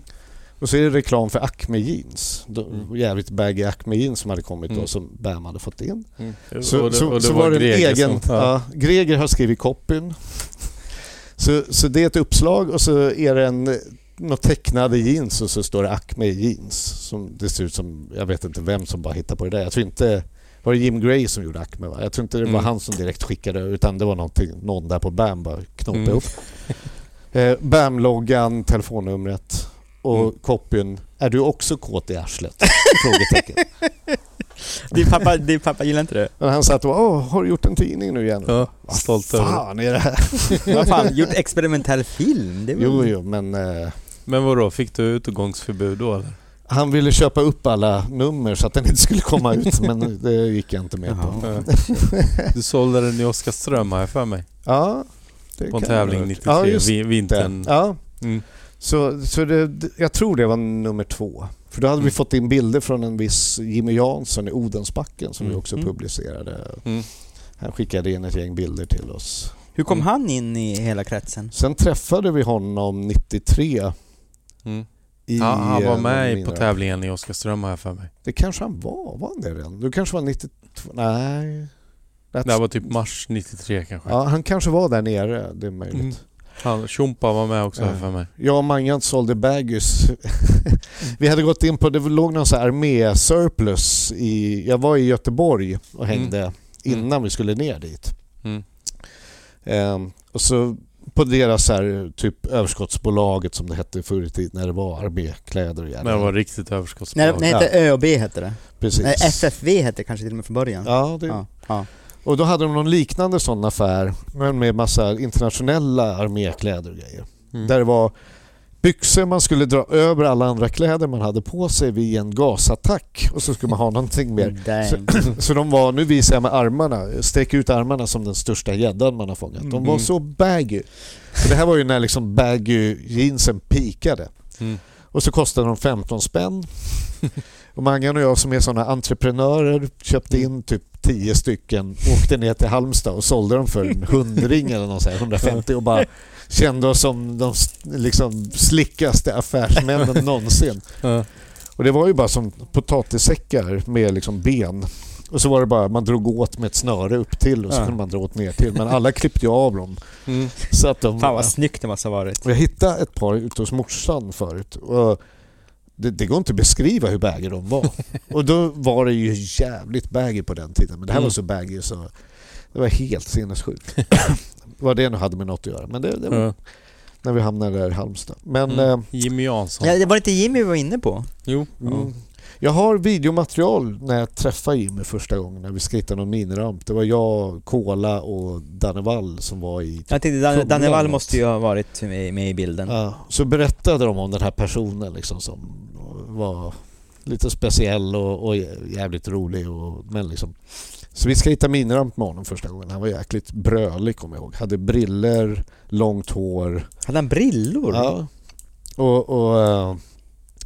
B: Och så är det reklam för Acme jeans.
A: Mm.
B: Jävligt baggy Acme jeans som hade kommit då
A: Mm.
B: som Bam hade fått in.
A: Mm.
B: Så,
A: Och det-
B: så,
A: och
B: så var det en
A: Greger
B: egen...
A: som-
B: ja. Greger har skrivit copyn. Så, så det är ett uppslag och så är det en något tecknade jeans och så står det Acme jeans. Som det ser ut som, jag vet inte vem som bara hittade på det där. Jag tror inte, var det Jim Gray som gjorde Acme va? Jag tror inte det var
A: Mm.
B: han som direkt skickade utan det var någon där på BAM bara knopade
A: Mm.
B: ihop. Eh, BAM-loggan, telefonnumret och
A: Mm.
B: copyn. Är du också kåt i arslet? (laughs) Frågetecken.
J: Din pappa, din pappa gillar inte det?
B: Men han satt och Åh, har du gjort en tidning nu igen?
A: Ja,
B: Vad
A: stolt över
B: fan är det här? (laughs)
J: Vad fan, gjort experimentell film? Det var...
B: Jo, jo, men eh,
A: Men vadå, fick du utgångsförbud då eller?
B: han ville köpa upp alla nummer så att den inte skulle komma ut, (laughs) men det gick jag inte med på.
A: Du sålde den i Oskarström har jag för mig.
B: Ja, det
A: På en tävling
B: jag-
A: 93,
B: Ja,
A: vintern.
B: Ja,
A: Mm.
B: Så, så det, jag tror det var nummer två. För då hade vi
A: Mm.
B: fått in bilder från en viss Jimmy Jansson i Odensbacken som vi
A: Mm.
B: också
J: Mm.
B: publicerade.
A: Mm.
B: Han skickade in ett gäng bilder till oss.
J: Hur kom
A: Mm.
J: han in i hela kretsen?
B: Sen träffade vi honom 93
A: Mm.
B: i...
A: Ja, han var
B: eh,
A: med på tävlingen i Oskarström har jag för mig.
B: Det kanske han var, var han det redan? Du kanske var 92? Nej. That's-
A: Det var typ mars 93 kanske.
B: Ja, han kanske var där nere, det är möjligt.
A: Mm. Han, Tjompa var med också
B: Ja.
A: för mig.
B: Jag och Mangan sålde baggys. (laughs) Vi hade gått in på, det låg någon sån här armé-surplus i, jag var i Göteborg och hängde innan vi skulle ner dit.
A: Mm.
B: Ehm, och så på deras så här, typ överskottsbolaget som det hette förr i tiden när det var armékläder och
A: Men det var riktigt
J: Nej,
A: överskottsbolag.
J: det hette ÖB hette det.
B: Precis.
J: Nej, FFV hette det kanske till och med från början.
B: Ja, det,
J: Ja, ja.
B: Och då hade de någon liknande sån affär men med massa internationella armékläder och grejer.
A: Mm.
B: Där det var byxor man skulle dra över alla andra kläder man hade på sig vid en gasattack och så skulle man ha någonting mer. (laughs)
J: Dang. (clears throat)
B: Så de var, nu visar jag med armarna, sträck ut armarna som den största gäddan man har fångat. De var
A: Mm.
B: så baggy. För det här var ju när liksom baggy jeansen pikade.
A: Mm.
B: Och så kostade de 15 spänn. Och Mangan och jag som är sådana entreprenörer köpte in typ 10 stycken, åkte ner till Halmstad och sålde dem för en (laughs) hundring eller något så här, 150 och bara kände oss som de liksom slickaste affärsmännen (laughs) någonsin. Och det var ju bara som potatissäckar med liksom ben. Och så var det bara, man drog åt med ett snöre upp till och så
J: Ja.
B: kunde man dra åt ner till. Men alla klippte ju av dem.
A: Mm.
B: Så att de,
J: Fan vad snyggt det måste ha varit.
B: och jag hittade ett par ute hos morsan förut. Och det, det går inte att beskriva hur baggy de var. (laughs) Och då var det ju jävligt baggy på den tiden. Men det här
A: Mm.
B: var så baggy så det var helt sinnessjukt. (coughs) Vad det nu hade med något att göra. Men det, det var
A: Ja.
B: när vi hamnade där i Halmstad. Men
A: Mm.
B: eh,
A: Jimmy Jansson.
J: Ja, det var inte Jimmy vi var inne på?
A: Jo.
B: Mm. Jag har videomaterial när jag träffade Jimmy första gången när vi hitta någon miniramp. Det var jag, Kola och Danne Wall som var i...
J: Jag tänkte Dan- Danne Wall
B: Programmet.
J: måste ju ha varit med, med i bilden.
B: Ja, så berättade de om den här personen liksom som var lite speciell och, och jävligt rolig. Och, men liksom. Så vi ska hitta miniramp med honom första gången. Han var jäkligt brölig kommer jag ihåg. Hade briller, långt hår.
J: Hade han brillor?
B: Ja. Och, och eh,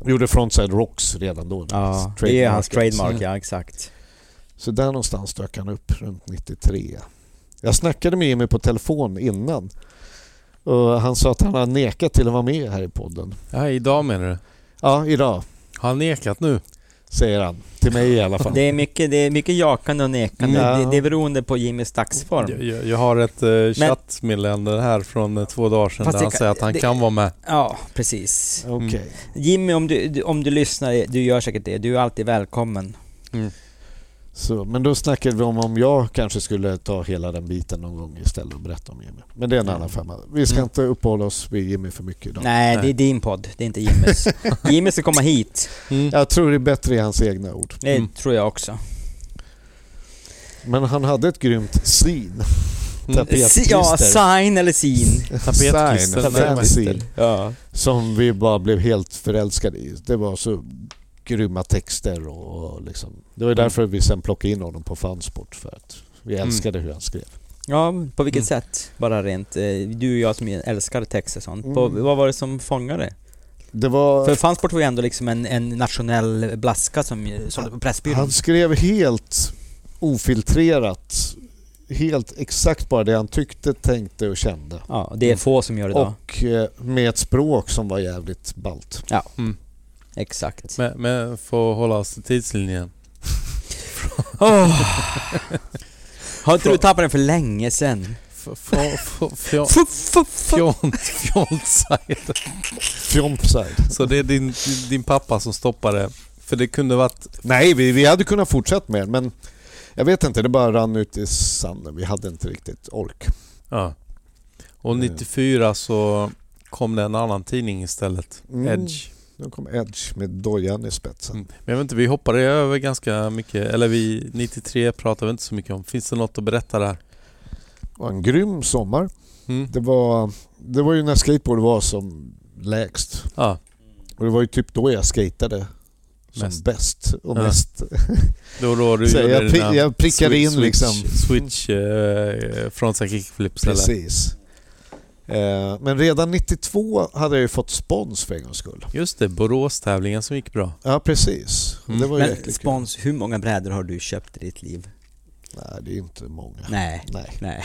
B: gjorde frontside rocks redan då.
J: Ja, det är hans trademark, ja exakt.
B: Så där någonstans dök han upp runt 93. Jag snackade med Jimmy på telefon innan. Och han sa att han har nekat till att vara med här i podden.
A: Ja, idag menar du?
B: Ja, idag,
A: Har han nekat nu?
B: Säger han. Till mig i alla fall.
J: Det är mycket, det är mycket jakande och nekande.
B: Mm.
J: Det, det är beroende på Jimmys dagsform.
A: Jag, jag, jag har ett uh, chattmeddelande här från eh, två dagar sedan
J: Fast
A: där han
J: kan-
A: säger att han
J: det-
A: kan vara med.
J: Ja, precis.
B: Okej.
J: Jimmy, om du, du- om du lyssnar, du gör säkert det. Du är alltid välkommen.
B: Så, men då snackade vi om om jag kanske skulle ta hela den biten någon gång istället och berätta om Jimmy. Men det är en annan femma. Vi ska
A: Mm.
B: inte uppehålla oss vid Jimmy för mycket idag.
J: Nej,
A: Nej.
J: det är din podd. Det är inte Jimmys. (laughs) Jimmy ska komma hit.
A: Mm.
B: Jag tror det är bättre i hans egna ord.
J: Det
A: Mm.
J: tror jag också.
B: Men han hade ett grymt scene.
A: Mm.
B: Tapetklister.
J: Ja, sign eller sin. (laughs)
A: Tapetklister.
B: Sign.
J: Ja.
B: Som vi bara blev helt förälskade i. Det var så grymma texter och, och liksom. Det var därför vi sen plockade in honom på Fansport för att vi
A: Mm.
B: älskade hur han skrev.
J: Ja, på vilket
A: Mm.
J: sätt? Bara rent, eh, du och jag som älskar text och sånt. På,
B: Mm.
J: vad var det som fångade?
B: Det var...
J: För Fansport var ju ändå liksom en, en nationell blaska som sålde på Pressbyrån.
B: Han skrev helt ofiltrerat helt exakt bara det han tyckte, tänkte och kände.
J: Ja, det är få som gör idag.
B: Och eh, med ett språk som var jävligt ballt.
A: Mm.
J: Exakt.
A: Men, men för att hålla oss till tidslinjen. (laughs)
J: Åh. Har inte du tappat den för länge sen?
A: Fjontside.
B: Fjompside.
A: Så det är din, din pappa som stoppade. För det kunde varit...
B: Nej, vi, vi hade kunnat fortsätta med men jag vet inte, det bara rann ut i sanden. Vi hade inte riktigt ork.
A: Ja. Och 94 så kom det en annan tidning istället.
B: Mm.
A: Edge.
B: Nu kom Edge med dojan i spetsen.
A: Mm. Men jag vet inte, vi hoppade över ganska mycket. Eller vi, 93 pratade vi inte så mycket om. Finns det något att berätta där?
B: Det var en grym sommar.
A: Mm.
B: Det var, det var ju när skateboard var som lägst.
A: Ja.
B: Och det var ju typ då jag skatade som
A: Mest.
B: bäst och
A: Ja.
B: mest. (laughs)
A: Då då du
B: Så jag, pri- jag prickade
A: switch-
B: in liksom.
A: Switch, eh, frontside kickflips eller?
B: Precis. Eh, men redan 92 hade jag ju fått spons för en gångs skull.
A: Just det, Borås-tävlingen som gick bra.
B: Ja precis.
A: Mm.
B: Det var ju
J: Men
B: jäkligt kul.
J: spons, hur många brädor har du köpt i ditt liv?
B: Nej det är inte många.
J: Nej.
B: Nej.
J: Nej.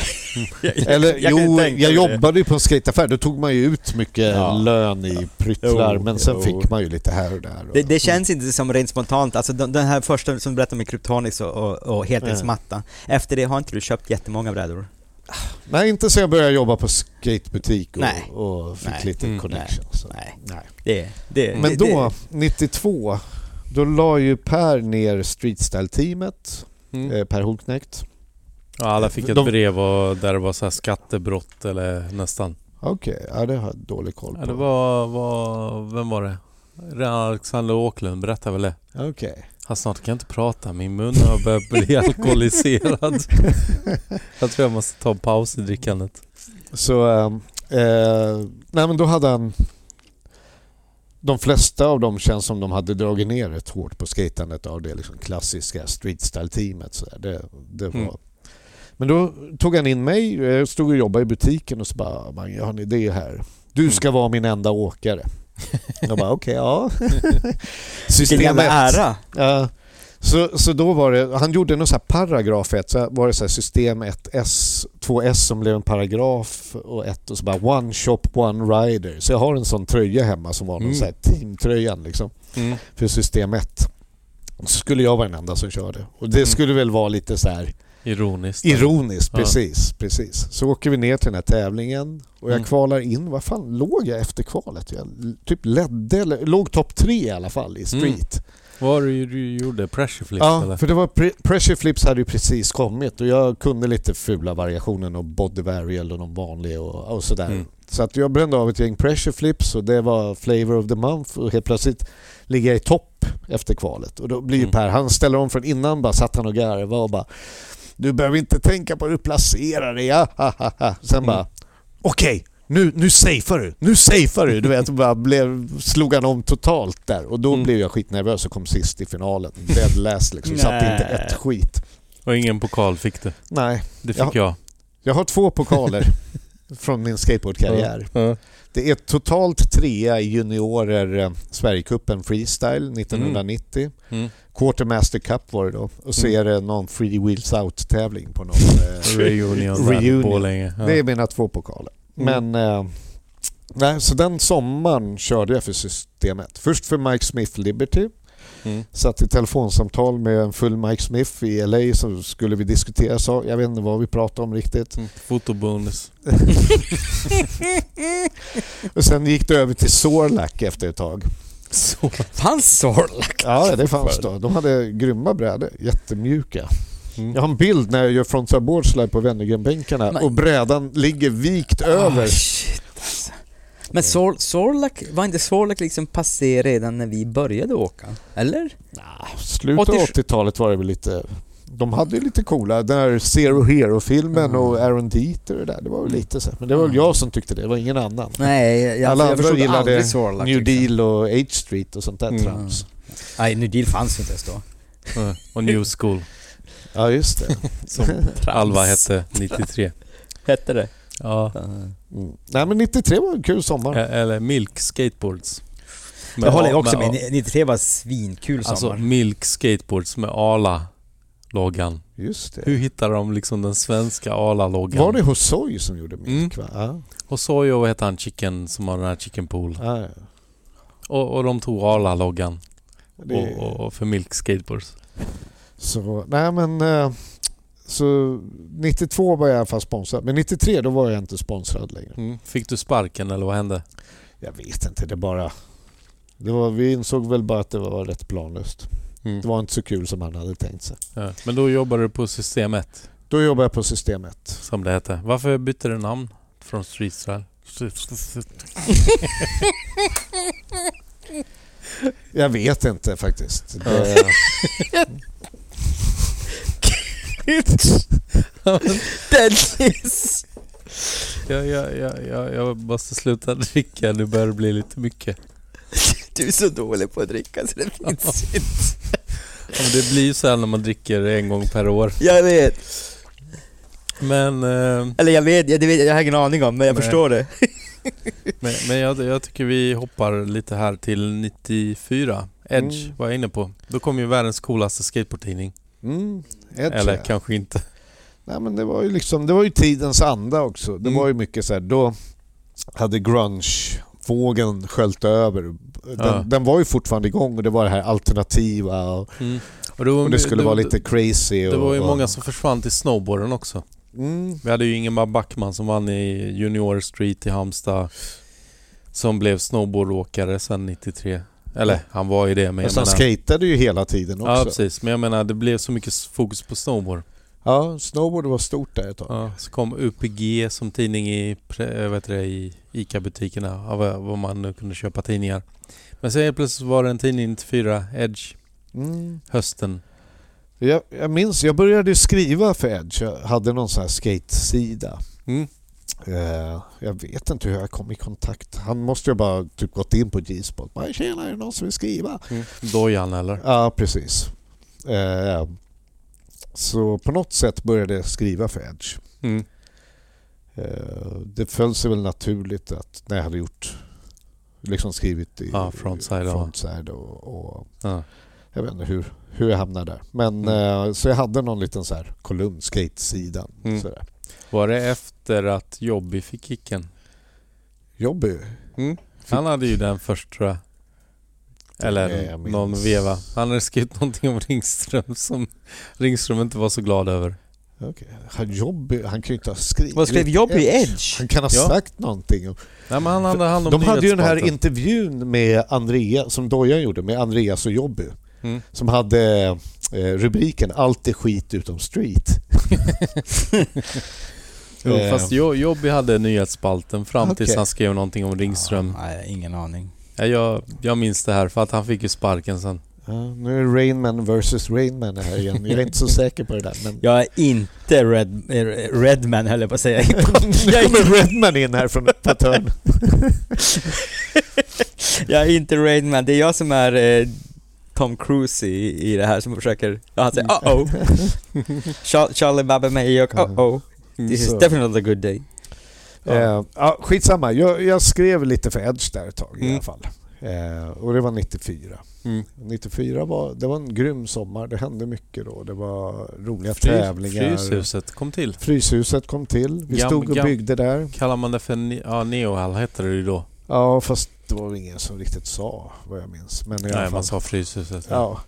J: (laughs)
B: Eller
J: jag
B: jo, jag jobbade ju på en skateaffär. Då tog man ju ut mycket
J: Ja.
B: lön i pryttlar
J: Jo,
B: men sen
J: jo.
B: fick man ju lite här och där. Och,
J: Det, det känns inte som rent spontant, alltså den, den här första som du berättade med Kryptonix och, och, och heltidsmatta. Efter det har inte du köpt jättemånga brädor?
B: Nej, inte så jag började jobba på skatebutik och,
J: Nej.
B: och fick
J: Nej.
B: lite
A: Mm.
B: connection. Så.
J: Nej.
B: Nej.
J: Det, det,
B: Men
J: det,
B: då, 92, då la ju Per ner streetstyle-teamet,
A: Mm.
B: eh, Per Holknekt.
A: Ja, alla fick ett
B: De-
A: brev och där det var så här skattebrott eller nästan.
B: Okej, ja det har jag dålig koll på.
A: Ja, det var, var... Vem var det? Det Alexander Åkerlund berättade väl det?
B: Okej.
A: Han snart kan jag inte prata, min mun har börjat bli (laughs) alkoholiserad. (laughs) jag tror jag måste ta en paus i drickandet.
B: Så, ehm, eh, nej men då hade han... De flesta av dem känns som de hade dragit ner rätt hårt på skatandet av det liksom klassiska streetstyle-teamet. Det, det var...
A: Mm.
B: Men då tog han in mig, jag stod och jobbade i butiken och så bara "Mange, jag har en idé här. Du ska vara min enda åkare. (laughs) Jag bara okej, ja. (laughs)
J: Vilken jävla ära!
B: Ja. Så, så då var det, han gjorde någon så här paragraf ett, så var det så system 1S, 2S som blev en paragraf och ett och så bara one shop, one rider. Så jag har en sån tröja hemma som var någon
A: Mm.
B: så teamtröjan liksom
A: Mm.
B: för system 1. Så skulle jag vara den enda som körde. Och det
A: Mm.
B: skulle väl vara lite så här
A: Ironiskt.
B: ironiskt,
A: Ja.
B: precis, precis. Så åker vi ner till den här tävlingen och jag
A: Mm.
B: kvalar in. Vad fan låg jag efter kvalet? Jag typ ledde, eller låg topp tre i alla fall i street.
A: Vad var det du gjorde? Pressure flips
B: Ja,
A: eller?
B: för det var pre- pressure flips hade ju precis kommit och jag kunde lite fula variationen och body varial och någon vanlig och, och sådär.
A: Mm.
B: Så att jag brände av ett gäng pressure flips och det var flavor of the month och helt plötsligt ligger jag i topp efter kvalet. Och då blir ju
A: Mm.
B: Per, han ställer om från innan bara satt han och garvade och bara Du behöver inte tänka på hur du placerar dig, ja, ha, ha, ha. Sen
A: Mm.
B: bara Okej, nu, nu safear du, nu safear du. Du vet, bara blev, slog han om totalt där och då
A: Mm.
B: blev jag skitnervös och kom sist i finalen. Dead last liksom, satte inte ett skit.
A: Och ingen pokal fick du?
B: Nej,
A: Det fick
B: Ja.
A: jag.
B: jag har två pokaler (laughs) från min skateboardkarriär.
A: Ja.
B: Det är totalt trea i juniorer eh, Sverigecupen freestyle 1990. Quartermaster Cup var det då. Och så
A: Mm.
B: är det någon Free Wheels Out-tävling på någon... Eh, (laughs)
A: Reunion,
B: Reunion.
A: Ja.
B: Det är mina två pokaler.
A: Mm.
B: Men... Eh, nej, så den sommaren körde jag för systemet. Först för Mike Smith Liberty.
A: Mm.
B: Satt i telefonsamtal med en full Mike Smith i LA så skulle vi diskutera så. Jag vet inte vad vi pratade om riktigt.
A: Mm. Fotobonus. (laughs)
B: Och sen gick det över till Sorlac efter ett tag.
J: Fanns Sorlac?
B: Ja, det fanns då. De hade grymma brädor. Jättemjuka.
A: Mm.
B: Jag har en bild när jag gör frontside boardslide på Wennergren-bänkarna och brädan ligger vikt över.
J: Ah, shit, alltså. Men Sor, Sorlac, var inte Sorlac liksom passé redan när vi började åka? Eller?
B: Slutet av
J: 87.
B: 80-talet var det väl lite... De hade ju lite coola, den här Zero Hero-filmen
J: Mm.
B: och Aaron Dieter och det där. Det var väl lite så. Men det var väl jag som tyckte det, det var ingen annan.
J: Nej, jag,
B: Alla
J: jag
B: andra gillade
J: Sorlac.
B: New
J: liksom.
B: Deal och H Street och sånt där
A: Mm.
B: trams.
J: Nej, New Deal fanns inte ens då.
A: Och New School.
B: Ja, just det. (laughs)
A: Som Alva hette 93.
J: Hette det?
A: Ja.
B: Mm. Nej men 93 var en kul sommar.
A: Eller Milk Skateboards.
J: Jag håller också med.
A: med
J: 93 var svinkul sommar.
A: Alltså Milk Skateboards med ala Ala-loggan.
B: Just det.
A: Hur hittar de liksom den svenska Ala-loggan?
B: Var det hos Soy som gjorde milk
A: Mm.
B: va? Ja.
A: Och Soy och vad heter han, Chicken, som har den här Chicken Pool.
B: Ja, ja.
A: Och, och de tog Ala-loggan.
B: Det-
A: Och, och, och för Milk Skateboards.
B: Så, nej men... eh, Så 92 var jag i alla fall sponsrad. Men 93 då var jag inte sponsrad längre.
A: Mm. Fick du sparken eller vad hände?
B: Jag vet inte, det bara... Det var, vi insåg väl bara att det var rätt planlöst.
A: Mm.
B: Det var inte så kul som man hade tänkt sig.
A: Ja. Men då jobbade du på System 1,
B: Då jobbade jag på System 1.
A: som det hette. Varför bytte du namn från Street Style? (laughs)
B: Jag vet inte faktiskt. Det,
A: jag, jag, jag, jag måste sluta dricka, nu börjar det bli lite mycket.
C: Du är så dålig på att dricka så det (laughs) finns inte.
A: Ja, det blir ju så här när man dricker en gång per år.
C: Jag vet.
A: Men, eh,
C: Eller jag vet, jag, det vet, jag har ingen aning om men jag
A: Nej.
C: förstår det. (laughs)
A: men, men jag, jag tycker vi hoppar lite här till 94. Edge
B: Mm.
A: var jag inne på. Då kom ju världens coolaste skateboardtidning.
B: mm, Edge,
A: Eller
B: ja.
A: kanske inte.
B: Nej, men det var ju liksom, det var ju tidens anda också. Det
A: Mm.
B: var ju mycket så här, då hade grunge-vågen sköljt över. Den,
A: Ja.
B: den var ju fortfarande igång och det var det här alternativa och,
A: Mm. Och, då,
B: och det skulle vara lite crazy.
A: Det
B: och,
A: var ju många som försvann till snowboarden också.
B: Mm,
A: Vi hade ju Ingemar Backman som vann i Junior Street i Halmstad. Som blev snowboardåkare sen 93. Eller han var ju det men jag
B: sen
A: menar...
B: skatade ju hela tiden också.
A: Ja precis, men jag menar det blev så mycket fokus på snowboard.
B: Ja, snowboard var stort där ett tag.
A: Ja, så kom UPG som tidning i, vet det, i ICA-butikerna, av vad man nu kunde köpa tidningar. Men sen helt plötsligt var det en tidning 94, Edge,
B: Mm.
A: hösten.
B: Jag, jag minns, jag började skriva för Edge. Jag hade någon sån här skate-sida.
A: Mm.
B: Eh, jag vet inte hur jag kom i kontakt. Han måste ju bara typ gått in på G-spot. Tjena, är det någon som vill skriva?
A: Mm. Dojan eller?
B: Ja, precis. Eh, så på något sätt började jag skriva för Edge.
A: Mm.
B: Eh, det föll sig väl naturligt att när jag hade gjort liksom skrivit i
A: Ja, frontside och-
B: frontside och, och
A: Ja.
B: jag vet inte hur, hur jag hamnade där. Men
A: Mm.
B: eh, så jag hade någon liten så här kolumn, skate-sidan.
A: Mm.
B: Sådär.
A: Var det efter att Jobby fick kicken?
B: Jobbig.
A: Mm. Han hade ju den först tror jag. Eller någon veva. Han hade skrivit (laughs) någonting om Ringström som Ringström inte var så glad över.
B: Okay. Han, Jobbig, han kan ju inte ha skrivit
C: Vad skrev Jobb i Edge?
B: Han kan ha
A: Ja.
B: sagt någonting.
A: Nej men han hade hand om
B: De hade ju den här intervjun med Andrea, som Dojan gjorde, med Andreas och Jobby.
A: Mm.
B: Som hade eh, rubriken 'Allt är skit utom street'
A: Jo,
B: Eh.
A: fast Jo- Jobby hade nyhetsspalten fram tills
B: Okej.
A: han skrev någonting om Ringström.
C: Nej, ingen aning.
A: Ja, jag, jag minns det här för att han fick ju sparken sen.
B: Ja, nu är Rainman versus Rainman här igen. Jag är inte så säker på det där. Men (laughs)
C: Jag är inte Red, eh, Redman höll jag på att säga. (laughs)
B: nu kommer Redman in här från ett hörn. (laughs)
C: jag är inte Redman, det är jag som är eh, Tom Cruise i, i det här som försöker... Ja, han säger uh-oh. Char- Charlie Baba May och uh-oh. This is definitely a good day.
B: Eh, ja, skitsamma, jag, jag skrev lite för Edge där ett tag i
A: Mm.
B: alla fall. Eh, och det var 94.
A: Mm.
B: 94 var, det var en grym sommar, det hände mycket då. Det var roliga
A: Fry-
B: tävlingar.
A: Fryshuset kom till.
B: Fryshuset kom till. Vi
A: Gam-
B: stod och
A: gam-
B: byggde där.
A: Kallar man det för ne- ja, Neohall hette det ju då.
B: Ja, fast det var ingen som riktigt sa vad jag minns. Men i alla
A: Nej,
B: fall.
A: man sa Fryshuset.
B: Ja.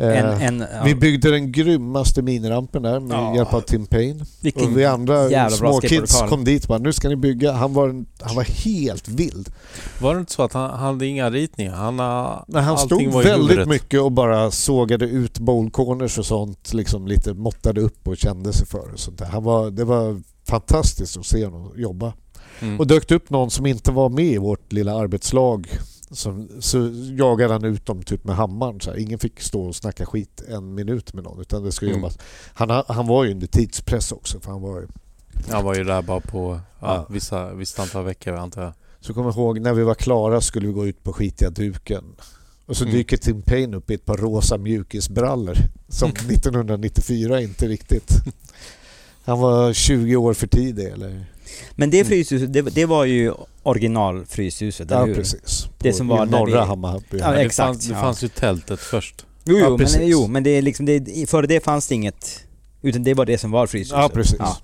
C: En,
B: Eh,
C: en, ja,
B: Vi byggde den grymmaste minirampen där med
C: Ja.
B: hjälp av Tim Payne.
C: vilken
B: Och vi andra
C: jävla bra
B: små kids
C: skateboardlokal.
B: kom dit och bara, nu ska ni bygga. Han var, en, han var helt vild.
A: Var det inte så att han, han hade inga ritningar? Han, har-
B: Nej, han
A: allting
B: stod väldigt mycket och bara sågade ut bowl corners och sånt. Liksom lite måttade upp och kände sig för. Och sånt där. Han var, det var fantastiskt att se honom jobba.
A: Mm.
B: Och dök upp någon som inte var med i vårt lilla arbetslag som, så jagade han ut dem typ med hammaren. Så här. Ingen fick stå och snacka skit en minut med någon utan det skulle
A: Mm.
B: jobbas. Han, han var ju under tidspress också för han var ju...
A: Han var ju där bara på ja,
B: Ja.
A: vissa, visst antal veckor antar jag.
B: Så kommer jag ihåg när vi var klara skulle vi gå ut på skitiga duken. Och så
A: Mm.
B: dyker Tim Payne upp i ett par rosa mjukisbrallor som (laughs) 1994 inte riktigt. Han var 20 år för tidig eller?
C: Men det fryshuset, det, det var ju original Fryshuset, eller
B: Ja
C: hur?
B: precis.
C: Det
B: På-
C: som var
B: i
C: när
B: norra
C: vi-
B: Hammarby.
C: Ja,
A: Men det
C: exakt,
A: fanns, det
C: ja.
A: fanns ju tältet först.
C: Jo,
B: Ja,
C: jo, men,
B: precis.
C: jo, men det är liksom, det, före det fanns det inget, utan det var det som var Fryshuset.
B: Ja, precis.
C: Ja.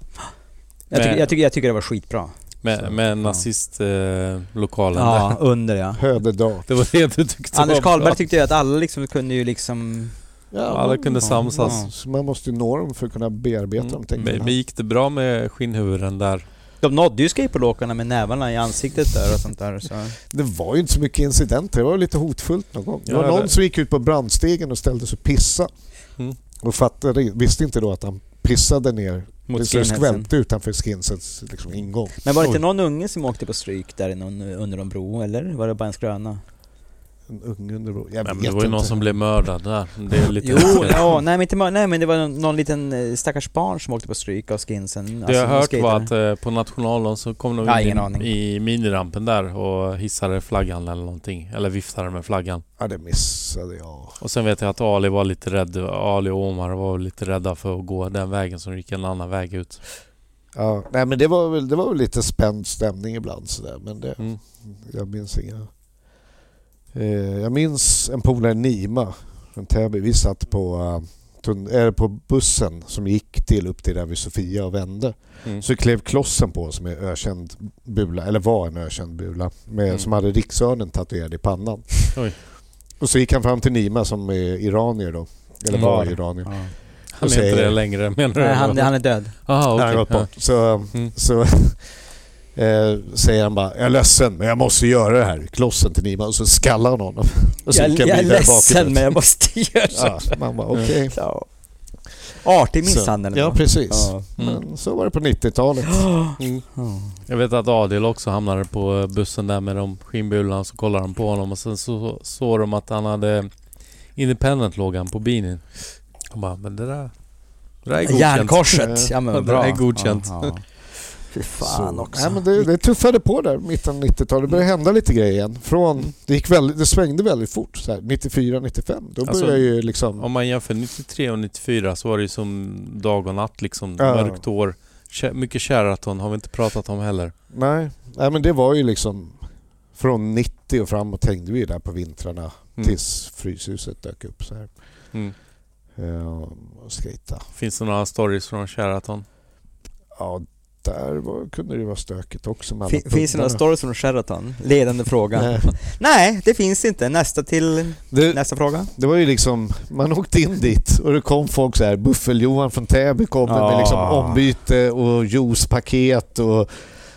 C: Jag, tycker,
A: Men-
C: jag, tycker, jag tycker det var skitbra.
A: Med, med nazistlokalen
C: Ja,
A: där.
C: under ja.
B: Hödedag.
A: Det var det du tyckte
C: Anders Karlberg
A: bra.
C: tyckte ju att alla liksom kunde ju liksom...
B: Ja,
A: Alla
B: man-
A: kunde
B: ja,
A: samsas.
B: ja. Man måste ju nå dem för att kunna bearbeta
A: Mm.
B: tänkerna.
A: Men, men gick det bra med skinnhuvuden där?
C: De nådde ju skateboardåkarna med nävarna i ansiktet där och sånt där. Så.
B: Det var ju inte så mycket incidenter, det var lite hotfullt någon gång. Det
A: Ja,
B: var någon
A: det-
B: som gick ut på brandstegen och ställde sig och pissa.
A: Mm.
B: Och fattade, visste inte då att han pissade ner.
C: Mot
B: det skvälte utanför skinsets liksom, ingång.
C: Men var det inte någon unge som åkte på stryk där under någon bro, eller? Var det bara en skröna?
B: En unge under. Jag
A: Nej, men
B: vet
A: det var ju någon
B: inte.
A: som blev mördad där. Det är lite
C: Jo, (laughs) ja, nej men inte mör- nej men det var någon, någon liten eh, stackars barn som åkte på stryk av skinsen.
A: Det jag har hört var att eh, på nationaldagen så kom de
C: Ja,
A: in i minirampen där och hissade flaggan eller någonting. Eller viftade med flaggan.
B: Ja, det missade jag.
A: Och sen vet jag att Ali var lite rädd. Ali och Omar var lite rädda för att gå den vägen som gick en annan väg ut.
B: Ja, nej men det var väl, det var väl lite spänd stämning ibland sådär. Men det,
A: Mm.
B: jag minns inga... Eh, jag minns en polare Nima från Täby. Vi satt på, eh, på bussen som gick till upp till där vid Sofia och vände.
A: Mm.
B: Så klev Klossen på som är ökänd bula, eller var en ökänd bula, med,
A: Mm.
B: som hade riksörnen tatuerad i pannan.
A: Oj.
B: Och så gick han fram till Nima som är iranier då. Eller
A: Mm.
B: var
C: Var.
B: iranier.
C: Ja.
A: Han är inte
B: säger-
A: det längre menar du?
C: Nej, han, han är död.
A: Aha,
B: Han
A: okej.
B: har gått bort. Så,
A: Mm.
B: så eh, säger han bara, jag är ledsen men jag måste göra det här. Klossen till Nima och så skallar han honom. (laughs) Och så
C: Jag, jag
B: han
C: är ledsen
B: bakåt.
C: men jag måste (laughs) göra så.
B: Ja, man bara okej.
C: Ja. Artig
B: Så-
C: misshandel.
B: Ja precis.
C: Ja.
A: Mm.
B: Men så var det på 90-talet. (gasps)
A: Mm.
C: Ja.
A: Jag vet att Adil också hamnade på bussen där med de skinnbulorna så kollade de på honom och sen så såg de att han hade Independent-lågan på binin. Och bara, men det där... Det där är godkänt.
C: Järnkorset. Ja men
A: Det
C: bra.
A: är godkänt.
C: Ja, ja. Fy fan
B: Så-
C: också.
B: Nej, men det, det tuffade på där mitten av 90-talet. Det började hända lite grejer igen. Från, det, gick väldigt, det svängde väldigt fort. Så här, 94, 95. Då
A: Alltså,
B: började ju liksom...
A: Om man jämför 93 och 94 så var det ju som dag och natt liksom.
B: Ja.
A: Mörkt år. Mycket Sheraton har vi inte pratat om heller.
B: Nej, nej, men det var ju liksom... Från 90 och framåt hängde vi där på vintrarna
A: Mm.
B: tills Fryshuset dök upp. Så här.
A: Mm.
B: Ja, och skejta.
A: Finns det några stories från Sheraton?
B: Ja, där var, kunde det vara stökigt också. Med
C: Fin- finns det några stories från Sheraton? Ledande fråga.
B: Nej. (laughs)
C: Nej, det finns inte. Nästa till
B: Det,
C: nästa fråga.
B: det var ju liksom, man åkte in dit och det kom folk så här, Buffel-Johan från Täby kom
C: Ja.
B: med liksom ombyte och juicepaket och,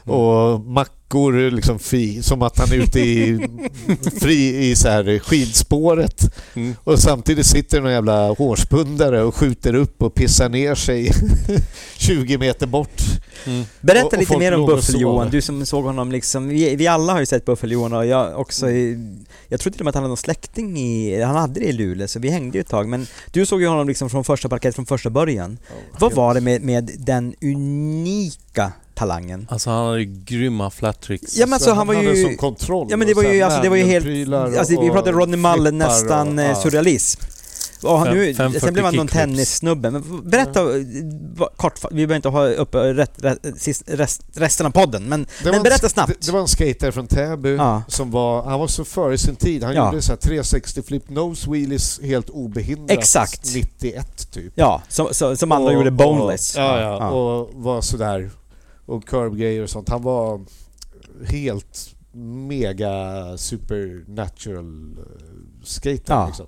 B: och mackor liksom fri, som att han är ute i, (laughs) fri i så här skidspåret.
A: Mm.
B: Och samtidigt sitter någon jävla hårspundare och skjuter upp och pissar ner sig (laughs) 20 meter bort.
A: Mm.
C: Berätta
B: Och- och
C: lite mer om Buffel-Johan, du som såg honom liksom, vi, vi alla har ju sett Buffel-Johan och jag också i, Jag tror till och med att han hade någon släkting i, han hade det i Luleå så vi hängde ju ett tag men du såg ju honom liksom från första parkett från första början. Vad var det med, med den unika talangen?
A: Alltså han hade ju grymma flat tricks.
C: Ja, men alltså, han var
B: hade
C: ju-
B: som kontroll.
C: Ja men det var ju, alltså, det var ju helt, alltså, vi pratade Rodney Mullen nästan eh, surrealism. Och
A: Fem-
C: nu,
A: 540
C: sen blev han någon tennissnubbe, men berätta eh, vad- kort, vi behöver inte ha uppe rätt, rätt, rest, resten av podden, men, men
B: en-
C: berätta snabbt.
B: Det, det var en skater från Täby
C: Ja.
B: som var, han var så före sin tid. Han
C: Ja.
B: gjorde så här 360 flip nose wheelies helt obehindrat.
C: Exakt.
B: 91 typ.
C: Ja, som, som, som andra
B: Och-
C: gjorde boneless.
B: Och, ja, ja,
C: Ja.
B: och var sådär. Och curb och sånt. Han var helt mega supernatural eh, skater
C: Ja.
B: liksom.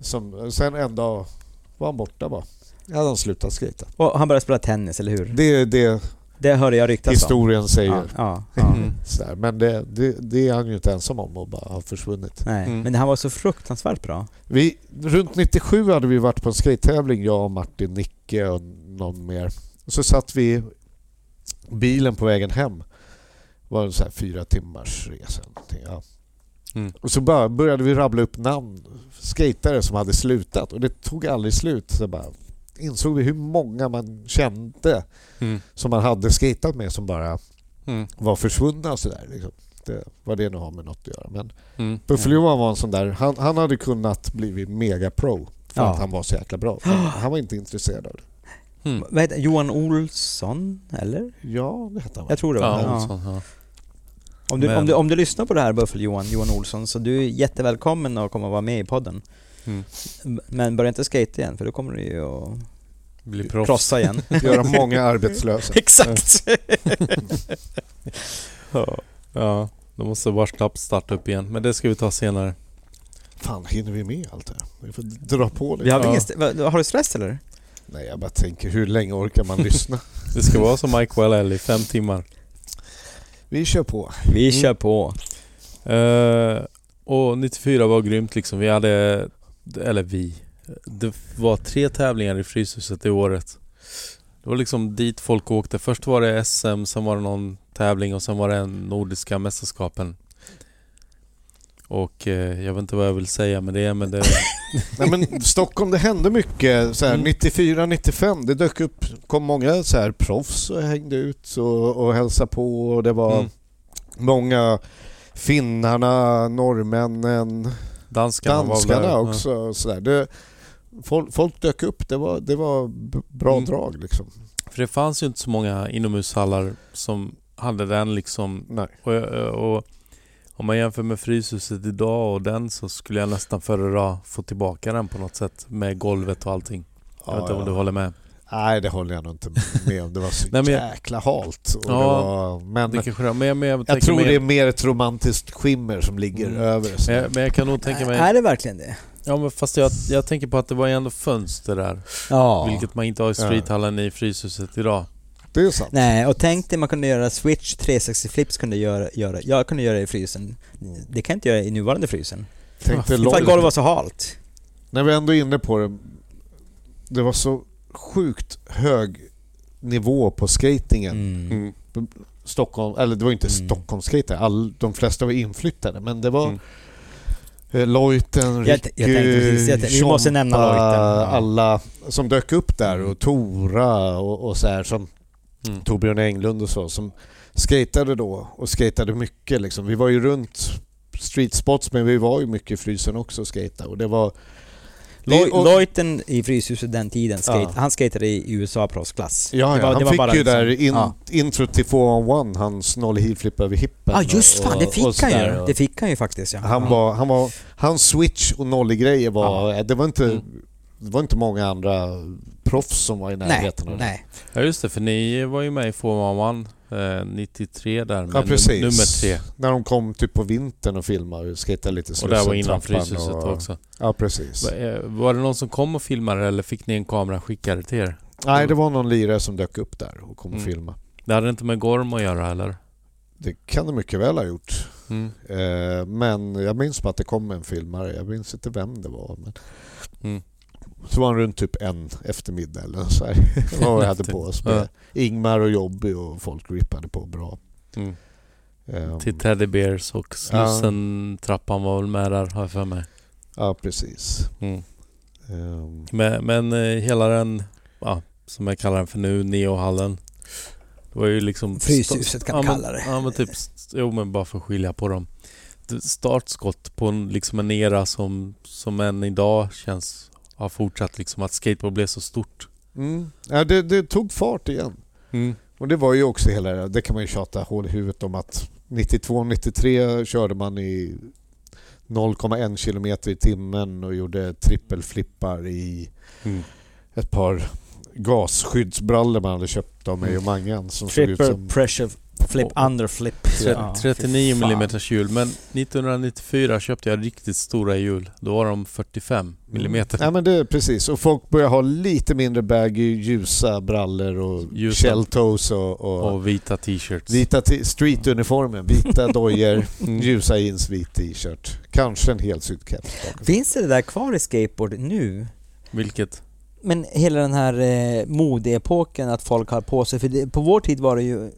B: Som, sen en dag var han borta bara. Ja, hade han slutat skata.
C: Och han började spela tennis, eller hur?
B: Det det
C: Det hörde jag ryktas om.
B: historien säger.
C: Ja, ja, ja. (laughs)
B: Men det, det, det är han ju inte ensam om att bara ha försvunnit.
C: Nej,
A: Mm.
C: men han var så fruktansvärt bra.
B: Vi, runt 97 hade vi varit på en skate-tävling, jag och Martin, Nicke och någon mer. Så satt vi bilen på vägen hem. Var en så fyra timmars resa. Ja.
A: Mm.
B: Och så bara började vi rabbla upp namn, skatare som hade slutat och det tog aldrig slut. Så bara insåg vi hur många man kände
A: Mm.
B: som man hade skatat med som bara
A: Mm.
B: var försvunna och sådär. Liksom. Det, vad det nu har med något att göra. Men
A: Mm.
B: Buffel-Johan var en sån där, han, han hade kunnat bli mega pro för
C: Ja.
B: att han var så jäkla bra. (gasps) Han var inte intresserad av det.
A: Mm.
C: Vad heter Johan Olsson, eller?
B: Ja, det hette han?
C: Jag tror det var
A: Ja,
C: ja.
A: Olsson, ja.
C: Om, du,
A: Men-
C: om, du, om du lyssnar på det här Buffel Johan, Olsson, så du är jättevälkommen att komma och vara med i podden.
A: Mm.
C: Men börja inte skate igen för då kommer du ju att
A: Bli proffs.
C: krossa igen. (laughs)
B: Göra många arbetslösa. (laughs)
C: Exakt! (laughs)
A: Ja. då måste snabbt starta upp igen. Men det ska vi ta senare.
B: Fan, hinner vi med allt det här? Vi får dra på
C: Vi
B: lite.
C: har,
A: Ja.
C: ingen st- har du stress eller?
B: Nej, jag bara tänker, hur länge orkar man lyssna? (laughs)
A: Det ska vara som Mike Wallell i fem timmar.
B: Vi kör på.
C: Vi
A: Mm.
C: kör på.
A: Eh, och 94 var grymt liksom. Vi hade, eller vi. Det var tre tävlingar i Fryshuset det året. Det var liksom dit folk åkte. Först var det SM, sen var det någon tävling och sen var det en Nordiska mästerskapen. Och eh, jag vet inte vad jag vill säga med det men det... (laughs)
B: Nej, men Stockholm, det hände mycket. Så här,
A: Mm.
B: 94, 95, det dök upp, kom många så här proffs och hängde ut och, och hälsade på. Och det var
A: Mm.
B: många finnarna, norrmännen,
A: Danskarna,
B: danskarna också. och Så. Det, folk, folk dök upp, det var, det var bra
A: Mm.
B: drag liksom.
A: För det fanns ju inte så många inomhushallar som hade den liksom
B: Nej.
A: Och, och om man jämför med Fryshuset idag och den så skulle jag nästan föredra få tillbaka den på något sätt med golvet och allting. Jag vet inte om du håller med?
B: Nej, det håller jag nog inte med om. Det var så (laughs)
A: Nej, men jag-
B: jäkla halt. Och
A: Ja,
B: det var, men
A: Det kanske det, men jag, men jag,
B: jag tror
A: mer,
B: det är mer ett romantiskt skimmer som ligger
A: Mm.
B: över.
A: Men, jag, men jag kan nog tänka mig...
C: Är det verkligen det?
A: Ja men fast jag, jag tänker på att det var ju ändå fönster där.
C: Ja.
A: Vilket man inte har i streethallen i Fryshuset idag.
B: Det är sant.
C: Nej, och tänk dig man kunde göra Switch 360 flips kunde göra, göra, jag kunde göra det i frysen. Det kan jag inte göra i nuvarande frysen.
B: Tänk dig
C: att golvet var så halt.
B: När vi ändå är inne på det. Det var så sjukt hög nivå på skatingen.
C: Mm.
B: Stockholm, eller det var inte
C: Mm.
B: Stockholmsskater, all, de flesta var inflyttade men det var
A: Mm.
B: eh, Lojten,
C: Jag
B: Ricky,
C: jag precis, jag tänkte- vi måste nämna Lojten, ja.
B: alla som dök upp där
A: Mm.
B: och Tora och, och så här som
A: Mm.
B: Torbjörn Englund och så som skatade då och skatade mycket liksom. Vi var ju runt street spots men vi var ju mycket i frysen också och skata och det var och-
C: i Fryshuset den tiden, skate,
B: Ja.
C: han skatade i USA proffsklass.
B: Ja,
C: Det
B: ja han
C: det var
B: fick
C: bara
B: ju
C: liksom-
B: där in,
C: ja.
B: intro till 4-on-1, hans noll heel flip över hippen.
C: Ja just
B: och-
C: fan, det
B: och
C: fick han ju. Det fick han ju faktiskt ja.
B: Han var, han var, hans switch och nollig-grejer var, det var inte,
A: Mm.
B: Det var inte många andra proffs som var i
C: Nej,
B: närheten av det.
C: nej.
A: Ja just det, för ni var ju med i 411 eh, 93 där med
B: Ja
A: num-
B: precis.
A: nummer tre.
B: När de kom typ på vintern och filmade och skejtade lite
A: Och det här var
B: Slussen,
A: innan Fryshuset
B: och-
A: också.
B: Ja precis.
A: Eh, Var det någon som kom och filmade eller fick ni en kamera skickad till er?
B: Nej det var någon lirare som dök upp där och kom och
A: Mm.
B: filmade.
A: Det hade inte med Gorm att göra eller?
B: Det kan det mycket väl ha gjort.
A: Mm.
B: Eh, men jag minns bara att det kom en filmare. Jag minns inte vem det var. Men...
A: Mm.
B: Så var han runt typ en eftermiddag eller så här. (laughs) (laughs) Vad vi hade på oss. Med Ingmar och Jobby och folk rippade på bra.
A: Mm.
B: Ehm,
A: Till Teddy Bears och Slussen-trappan var väl med där har jag för mig.
B: Ja precis.
A: Mm.
B: Ehm,
A: Men, men eh, hela den, ja, som jag kallar den för nu, Neohallen. Det var ju liksom...
C: Fryshuset kan
A: ja, men-
C: kalla det.
A: Ja men typ, jo men bara för att skilja på dem. Startskott på en, liksom en era som, som än idag känns, har fortsatt liksom att skateboard blev så stort.
B: mm. ja, det, det tog fart igen.
A: Mm.
B: Och det var ju också hela det det kan man ju tjata hål i huvudet om att 92-93 körde man i 0,1 kilometer i timmen och gjorde trippelflippar i
A: Mm.
B: ett par gasskyddsbrallor man hade köpt av mig och Mangan som såg ut
C: Triple
B: som...
C: pressure flip
A: Och-
C: under flip.
A: Tre-
C: Ja,
A: 39
C: fy fan.
A: mm hjul men 1994 köpte jag riktigt stora hjul. Då var de 45 mm.
B: Ja men det är precis. Och folk börjar ha lite mindre baggy, ljusa brallor och
A: Ljusa.
B: shell toes och, och,
A: Och vita t-shirts.
B: vita streetuniformen. Vita (laughs) dojor,
A: Mm.
B: ljusa jeans, vit t-shirt. Kanske en helsydd keps.
C: Finns det där kvar i skateboard nu?
A: Vilket?
C: Men hela den här eh, modeepoken att folk har på sig, för det, på vår tid var det ju...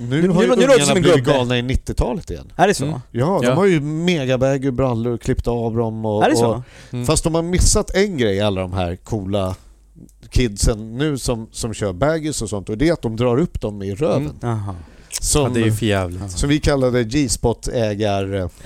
B: Nu,
C: Nu-
B: har ju
C: nu
B: ungarna blivit galna i 90-talet igen.
C: Är det så?
A: Mm.
B: Ja, de
A: Ja.
B: har ju megabaggy brallor och klippt av dem. Och,
C: Är det så?
B: och,
A: Mm.
B: Fast de har missat en grej, alla de här coola kidsen nu som, som kör baggies och sånt och det är att de drar upp dem i röven.
A: Mm.
B: Som,
A: Ja, det är ju
B: som vi kallade G-spot ägar... (laughs)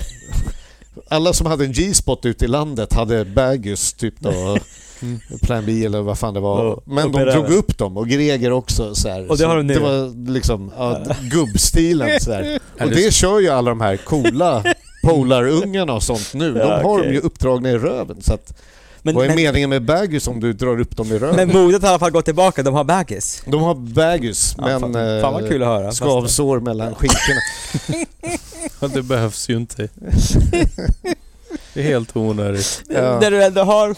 B: Alla som hade en G-spot ute i landet hade baggies typ då.
A: Mm.
B: Plan B eller vad fan det var.
C: Ja,
B: Men de drog upp dem och Greger också så här.
C: Och det
B: Så
C: har de nu?
B: Det var liksom ja, gubbstilen så här. (laughs)
A: Är
B: Och
A: det
B: kör ju alla de här coola polarungarna och sånt nu. De
C: Ja,
B: har dem ju uppdragna i röven. Så att
C: Men,
B: Vad är
C: men,
B: meningen med baggies om du drar upp dem i röven?
C: men modet har i alla fall gått tillbaka, de har baggis.
B: De har baggies,
C: Ja,
B: men
C: fan, fan vad
B: eh,
C: kul att höra.
B: Skavsår mellan skinkorna. (laughs)
A: Det behövs ju inte. (laughs) Det är helt onödigt. (laughs)
B: Ja.
C: När du ändå har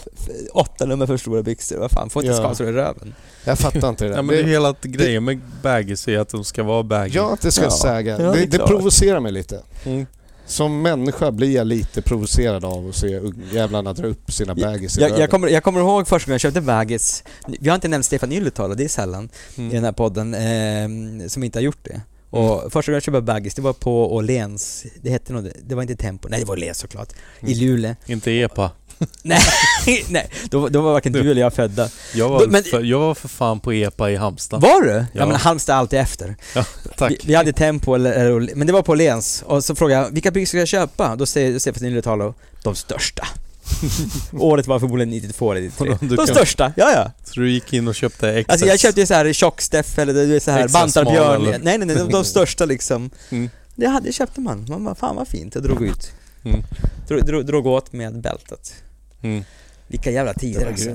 C: åtta nummer för stora byxor, vad fan, får inte
B: Ja.
C: skavsår i röven.
B: Jag fattar inte det där.
A: Ja, men det är
B: det,
A: hela grejen med baggies är att de ska vara baggy.
B: ja, det ska
C: Ja.
B: säga.
C: Ja, det
B: det, det provocerar mig lite.
A: Mm.
B: Som människa blir jag lite provocerad av att se jävlarna dra upp sina baggies i
C: Jag,
B: röven.
C: jag, kommer, jag kommer ihåg första gången jag köpte bagis. Vi har inte nämnt Stefan Ylätalo, det är sällan
A: Mm.
C: i den här podden, eh, som inte har gjort det. Och första gången jag köpte bagis, det var på Åhléns, det hette nog, det var inte Tempo, nej det var Åhléns såklart, i
A: Mm.
C: Luleå.
A: Inte EPA. (laughs)
C: Nej, nej, då, då var varken du eller jag födda.
A: Jag var,
C: men-
A: för, jag var för fan på EPA i Halmstad.
C: Var du? Ja,
A: Ja.
C: men Halmstad är alltid efter.
A: Tack.
C: Vi, vi hade Tempo, eller, eller, men det var på Åhléns. Och så frågade jag, vilka byxor ska jag köpa? Då säger Stefan Ylätalo, de största. (laughs) Året var förmodligen 92 eller 93.
A: Du
C: De
A: kan-
C: största, ja ja.
A: Så du gick in och köpte XS?
C: Alltså jag köpte ju så här tjock-Steff eller du vet så här bantarbjörn.
A: eller?
C: Nej nej nej, de, de (laughs) största liksom.
A: Mm.
C: Det hade, köpte man. Man bara, fan vad fint. Jag drog ut.
A: Mm.
C: Drog, drog, drog åt med bältet.
A: Mm.
C: Vilka jävla
B: det
C: tider alltså.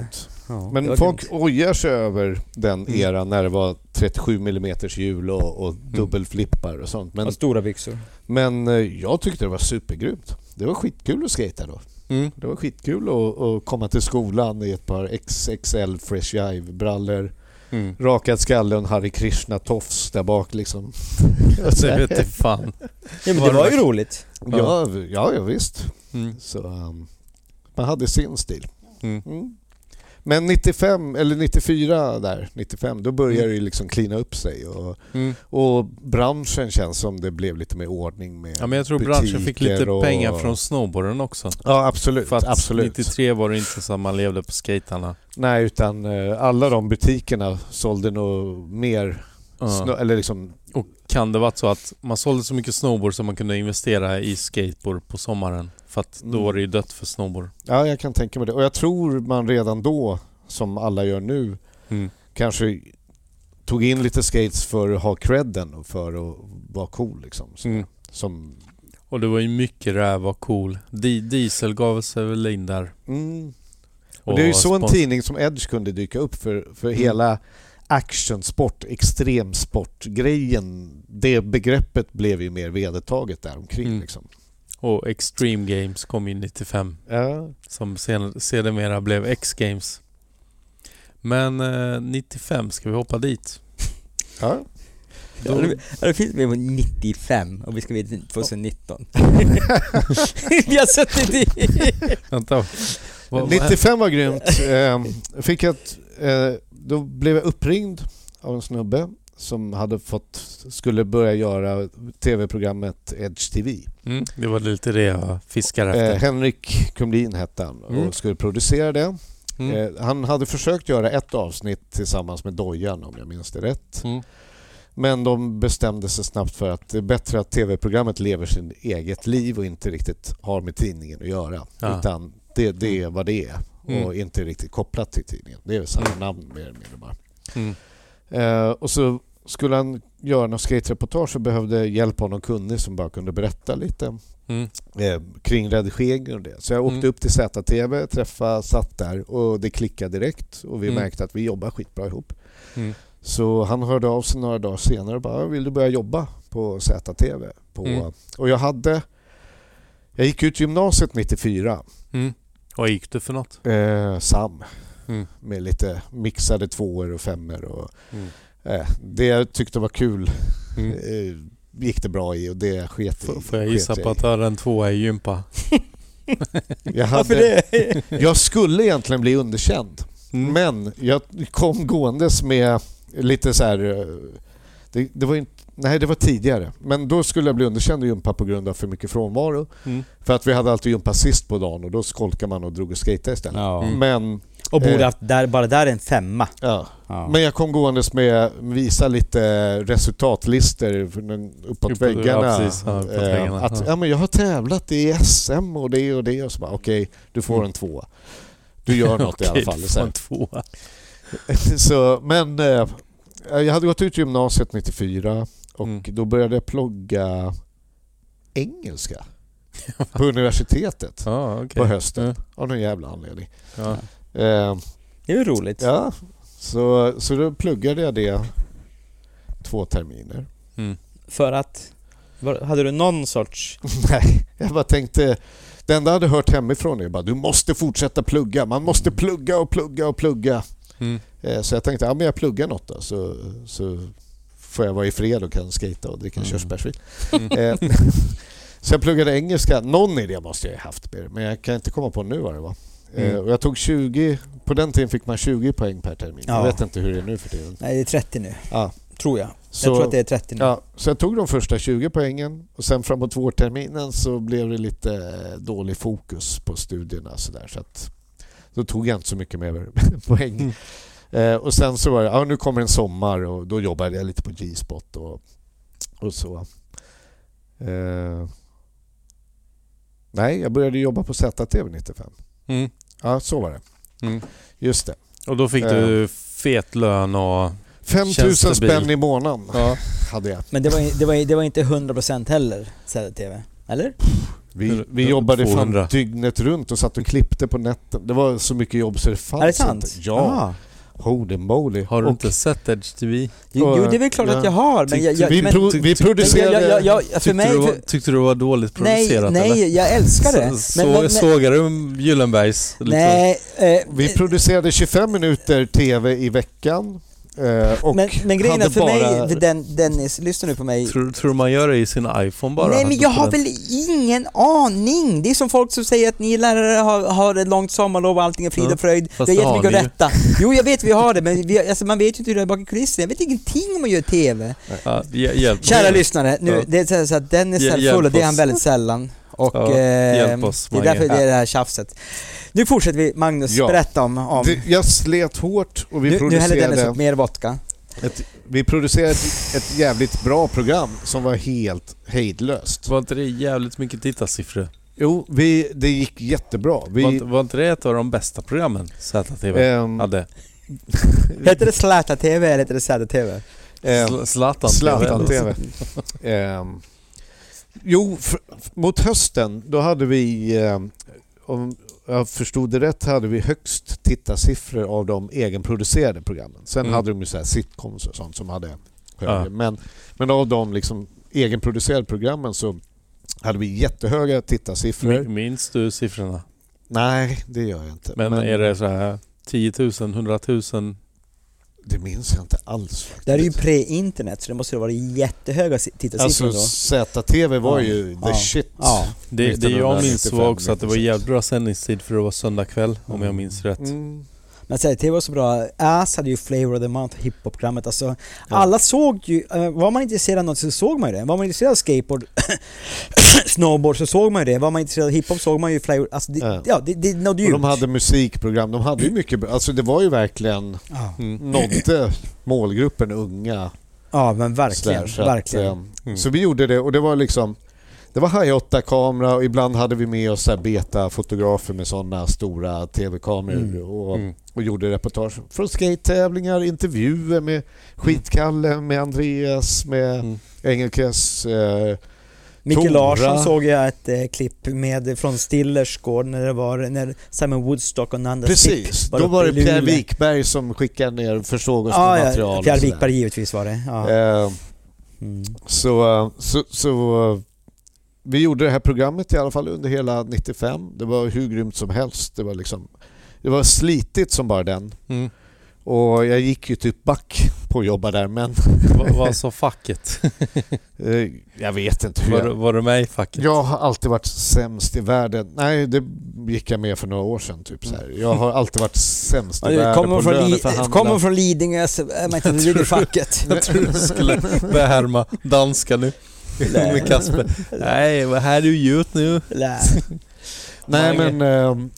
C: Ja, det
B: Men folk
C: grymt.
B: ojar sig över den
A: Mm.
B: eran när det var 37 mm hjul och, och dubbelflippar och sånt. Men,
C: Och stora byxor.
B: men eh, jag tyckte det var supergrymt. Det var skitkul att skata då.
A: Mm.
B: Det var skitkul att, att komma till skolan i ett par XXL Fresh Jive-brallor.
A: Mm.
B: Rakad skalle och en Hare Krishna-tofs där bak liksom. (laughs)
A: Vet jag fan.
C: Ja, men det var ju roligt.
B: Ja, ja, ja visst.
A: Mm.
B: Så, um, man hade sin stil.
A: Mm.
B: Men 95, eller 94 där, 95, då började
A: Mm.
B: det liksom klina upp sig och,
A: Mm.
B: och branschen känns som det blev lite mer ordning med
A: Ja men jag tror branschen fick lite
B: och-
A: pengar från snowboarden också.
B: Ja absolut,
A: För att
B: absolut.
A: 93 var det inte så att man levde på skatarna.
B: Nej utan eh, alla de butikerna sålde nog mer, snö, eller liksom,
A: Och kan det varit så att man sålde så mycket snowboard så man kunde investera i skateboard på sommaren? För att då
B: Mm.
A: var det ju dött för snowboard.
B: ja jag kan tänka mig det. Och jag tror man redan då, som alla gör nu,
A: Mm.
B: kanske tog in lite skates för att ha credden och för att vara cool liksom. Så,
A: Mm.
B: Som,
A: Och det var ju mycket räv och cool. Di- Diesel gav sig väl in där.
B: mm. Och det är ju så en tidning som Edge kunde dyka upp för, för
A: Mm.
B: hela actionsport, extremsportgrejen. Det begreppet blev ju mer vedertaget där omkring
A: Mm.
B: liksom.
A: Och Extreme Games kom ju 95.
B: Ja.
A: Som sen, sedermera blev X-Games. Men eh, 95, ska vi hoppa dit?
B: ja.
C: Det, ja, det finns med på 95 och vi ska vidare till 2019. (laughs) vi har suttit i...
A: Vänta. Vad- vad-
B: 95 var grymt. Eh, fick ett, eh, då blev jag uppringd av en snubbe som hade fått, skulle börja göra tv-programmet Edge TV.
A: Mm, det var lite det jag fiskade
B: Eh,
A: efter.
B: Henrik Kumlin hette han och
A: Mm.
B: skulle producera det.
A: Mm.
B: Eh, han hade försökt göra ett avsnitt tillsammans med Dojan om jag minns det rätt.
A: Mm.
B: Men de bestämde sig snabbt för att det är bättre att tv-programmet lever sin eget liv och inte riktigt har med tidningen att göra.
A: Ja.
B: Utan det, det är vad det är
A: Mm.
B: och inte riktigt kopplat till tidningen. Det är samma
A: Mm.
B: namn mer eller mindre bara.
A: Mm.
B: Eh, och så skulle han göra något skate-reportage och behövde hjälp av någon kunnig som bara kunde berätta lite
A: Mm.
B: eh, kring redigeringen och det. Så jag åkte
A: Mm.
B: upp till ZTV, träffade, satt där och det klickade direkt och vi
A: Mm.
B: märkte att vi jobbar skitbra ihop.
A: Mm.
B: Så han hörde av sig några dagar senare och bara “Vill du börja jobba på ZTV?” på,
A: Mm.
B: Och jag hade... Jag gick ut gymnasiet 94,
A: Mm. Vad gick du för något?
B: eh, SAM,
A: Mm.
B: med lite mixade tvåor och femmor och
A: Mm.
B: eh, det jag tyckte var kul
A: Mm.
B: eh, gick det bra i och det sket i.
A: Får, jag gissa på att du hade en tvåa i gympa? (laughs)
B: Jag, hade, jag skulle egentligen bli underkänd.
A: Mm.
B: Men jag kom gåendes med lite så här... eh, Det, det var inte, nej, det var tidigare. Men då skulle jag bli underkänd i gympa på grund av för mycket frånvaro.
A: Mm.
B: För att vi hade alltid gympa sist på dagen och då skolkade man och drog och skejtade istället.
C: Ja.
A: Mm.
B: Men,
C: Och borde
B: Eh.
C: haft där, bara där en femma.
B: ja.
C: Ja.
B: men jag kom gåendes med visa lite resultatlistor uppåt
A: Uppåt-
B: väggarna.
A: ja, precis. Ja, uppåt
B: Eh,
A: väggarna.
B: Att,
A: Ja.
B: men jag har tävlat i SM och det och det och så bara okej, du får
A: Mm.
B: en tvåa. Du gör något i alla (laughs) fall.
A: du får en tvåa. (laughs)
B: så, men eh, jag hade gått ut gymnasiet 94 och
A: Mm.
B: då började jag plugga engelska. på universitetet (laughs)
A: Ja, okej.
B: på hösten.
A: Ja.
B: Av någon jävla anledning.
A: Ja.
B: Eh,
C: Det är ju roligt.
B: ja, så, så då pluggade jag det två terminer.
A: Mm.
C: För att... Var, hade du någon sorts... (laughs)
B: Nej, jag bara tänkte... Det enda jag hade hört hemifrån är bara du måste fortsätta plugga. Man måste plugga och plugga och plugga.
A: Mm.
B: Eh, Så jag tänkte, ja men jag pluggar något då så, så får jag vara i fred och kan skata och dricka
A: Mm.
B: körsbärsvin.
A: Mm.
B: Eh, (laughs) Så jag pluggade engelska. Någon idé måste jag ha haft med men jag kan inte komma på nu vad det var. Eh,
A: Mm.
B: Och jag tog 20, på den tiden fick man 20 poäng per termin. Jag
C: Ja.
B: vet inte hur det är nu för tiden.
C: Nej, det är 30 nu.
B: Ja.
C: Tror jag.
B: Så,
C: jag tror att det är 30 nu.
B: ja, så jag tog de första 20 poängen och sen framåt vårterminen så blev det lite eh, dålig fokus på studierna så där, så att då tog jag inte så mycket mer (laughs) poäng.
A: Mm.
B: Eh, och sen så var det, ja nu kommer en sommar och då jobbade jag lite på G-spot och, och så. Eh, nej, jag började jobba på ZTV 95.
A: Mm.
B: Ja, så var det.
A: Mm.
B: Just det.
A: Och då fick du fet lön och...
B: 5000
A: Tjänstebil.
B: spänn i månaden
A: Ja. (laughs)
B: hade jag.
C: Men det var, det, var, det var inte 100% heller, ZTV. Eller?
B: Vi, vi jobbade
A: 200.
B: fan dygnet runt och satt och klippte på nätten. Det var så mycket jobb så det fanns
C: är det sant?
B: inte. Ja,
C: Aha.
B: Holy moly.
A: Har du
B: Och
A: inte sett Edge TV?
C: Jo, jo, det är väl klart
B: Ja.
C: att jag har, men jag... jag
B: vi,
C: men,
B: pro, vi producerade...
C: jag, jag, jag, för
A: Tyckte,
C: mig...
A: du, var,
C: För,
A: tyckte du det var dåligt
C: nej,
A: producerat eller?
C: nej, jag älskar det.
A: Så,
C: Men,
A: så,
C: men, men,
A: sågar du Gyllenbergs? Liksom?
C: nej, eh,
B: Vi producerade 25 minuter TV i veckan. Och
C: men, men grejen är för mig,
B: bara-
C: för den, Dennis, lyssna nu på mig.
A: Tror, tror man gör det i sin iPhone bara?
C: Nej men jag har väl ingen aning! Det är som folk som säger att ni lärare har, har ett långt sommarlov och allting är frid och fröjd.
A: fast
C: Det är
A: det har
C: jättemycket att rätta. Jo jag vet vi har det men vi, alltså, man vet ju inte hur det är bakom kulisserna. Jag vet ingenting om att göra TV.
A: Ja,
C: Kära
A: mig.
C: lyssnare, nu, det är så att Dennis är full och det är han väldigt sällan. Och
A: Ja,
C: eh,
A: oss,
C: det är därför det är det här tjafset. Nu fortsätter vi, Magnus,
B: Ja.
C: berätta om... om
B: Det, jag slet hårt och vi
C: nu, nu häller Dennis
B: producerade,
C: upp mer vodka.
B: ett, vi producerade ett, ett jävligt bra program som var helt hejdlöst.
A: Var inte det jävligt mycket tittarsiffror?
B: Jo, vi, det gick jättebra.
A: Var,
B: Vi,
A: inte- var inte det ett av de bästa programmen ZTV
B: ehm,
A: hade? (laughs)
C: Heter det Zlatan-TV eller heter det Zäta-TV? (laughs)
B: ehm,
A: Sl- Zlatan
B: Zlatan TV. Jo, f- f- mot hösten då hade vi, ehm, om jag förstod det rätt, hade vi högst tittarsiffror av de egenproducerade programmen. Sen
A: Mm.
B: hade de ju så här sitcoms och sånt som hade högre.
A: Ja.
B: Men, men av de liksom egenproducerade programmen så hade vi jättehöga tittarsiffror.
A: Min- Minns du siffrorna?
B: Nej, det gör jag inte.
A: Men, är det så här 10 000, 100 000?
B: Det minns jag inte alls faktiskt.
C: Det här är ju pre-internet så det måste ha varit jättehöga si- tittarsiffror
B: Alltså
C: då.
B: ZTV var
C: Ja.
B: ju the
C: Ja.
B: shit.
C: Ja.
A: Det, det jag minns
B: 1995,
A: var också att det var
B: 96.
A: jävligt bra sändningstid för det var söndag kväll om jag minns rätt.
B: Mm.
C: Men ZTV var så bra. Ass hade ju Flavor of the Month, hiphop-programmet. Alltså, alla såg ju, eh, var man intresserad av något så såg man ju det. Var man intresserad av skateboard, (coughs) snowboard så såg man ju det. Var man intresserad av hiphop såg man ju Flavor, alltså det,
B: Ja.
C: ja. det, det nådde ju
B: de hade musikprogram, de hade ju mycket bra- Alltså det var ju verkligen,
C: Ja.
A: Mm.
B: nådde målgruppen unga.
C: ja men verkligen,
B: Slash att,
C: verkligen.
A: Mm.
B: Så vi gjorde det och det var liksom det var high 8-kamera och ibland hade vi med oss beta-fotografer med sådana stora tv-kameror
C: Mm.
B: och,
A: Mm.
B: och gjorde reportage från skate-tävlingar, intervjuer med Skitkalle, med Andreas, med
A: Mm.
B: Engelkes. Eh,
C: Micke. Larsson såg jag ett eh, klipp med från Stillers gård när det var när Simon Woodstock och Nanda
B: precis,
C: Stipp var
B: då var det Pierre. Wikberg som skickade ner försåg oss med
C: Ja,
B: material.
C: ja, Pierre. Wikberg givetvis var det. Ja.
B: Eh,
C: Mm.
B: Så, så, så vi gjorde det här programmet i alla fall under hela 95. Det var hur grymt som helst. Det var, liksom, det var slitigt som bara den.
A: Mm.
B: Och jag gick ju typ back på att jobba där men
A: Vad, (laughs) sa facket?
B: eh, jag vet inte hur
A: Var, du-
B: jag...
A: var du med i facket?
B: Jag har alltid varit sämst i världen. Nej, det gick jag med för några år sedan. Typ så här. Jag har alltid varit sämst i världen
C: Kommer
B: på
C: från,
B: löneförhandla.
C: kommer från Lidingö så är man inte vid i facket.
A: Jag tror du skulle börja härma danska nu. (laughs) Med Kasper. Nej, vad här du gjort nu? (laughs)
C: Nej.
B: Men,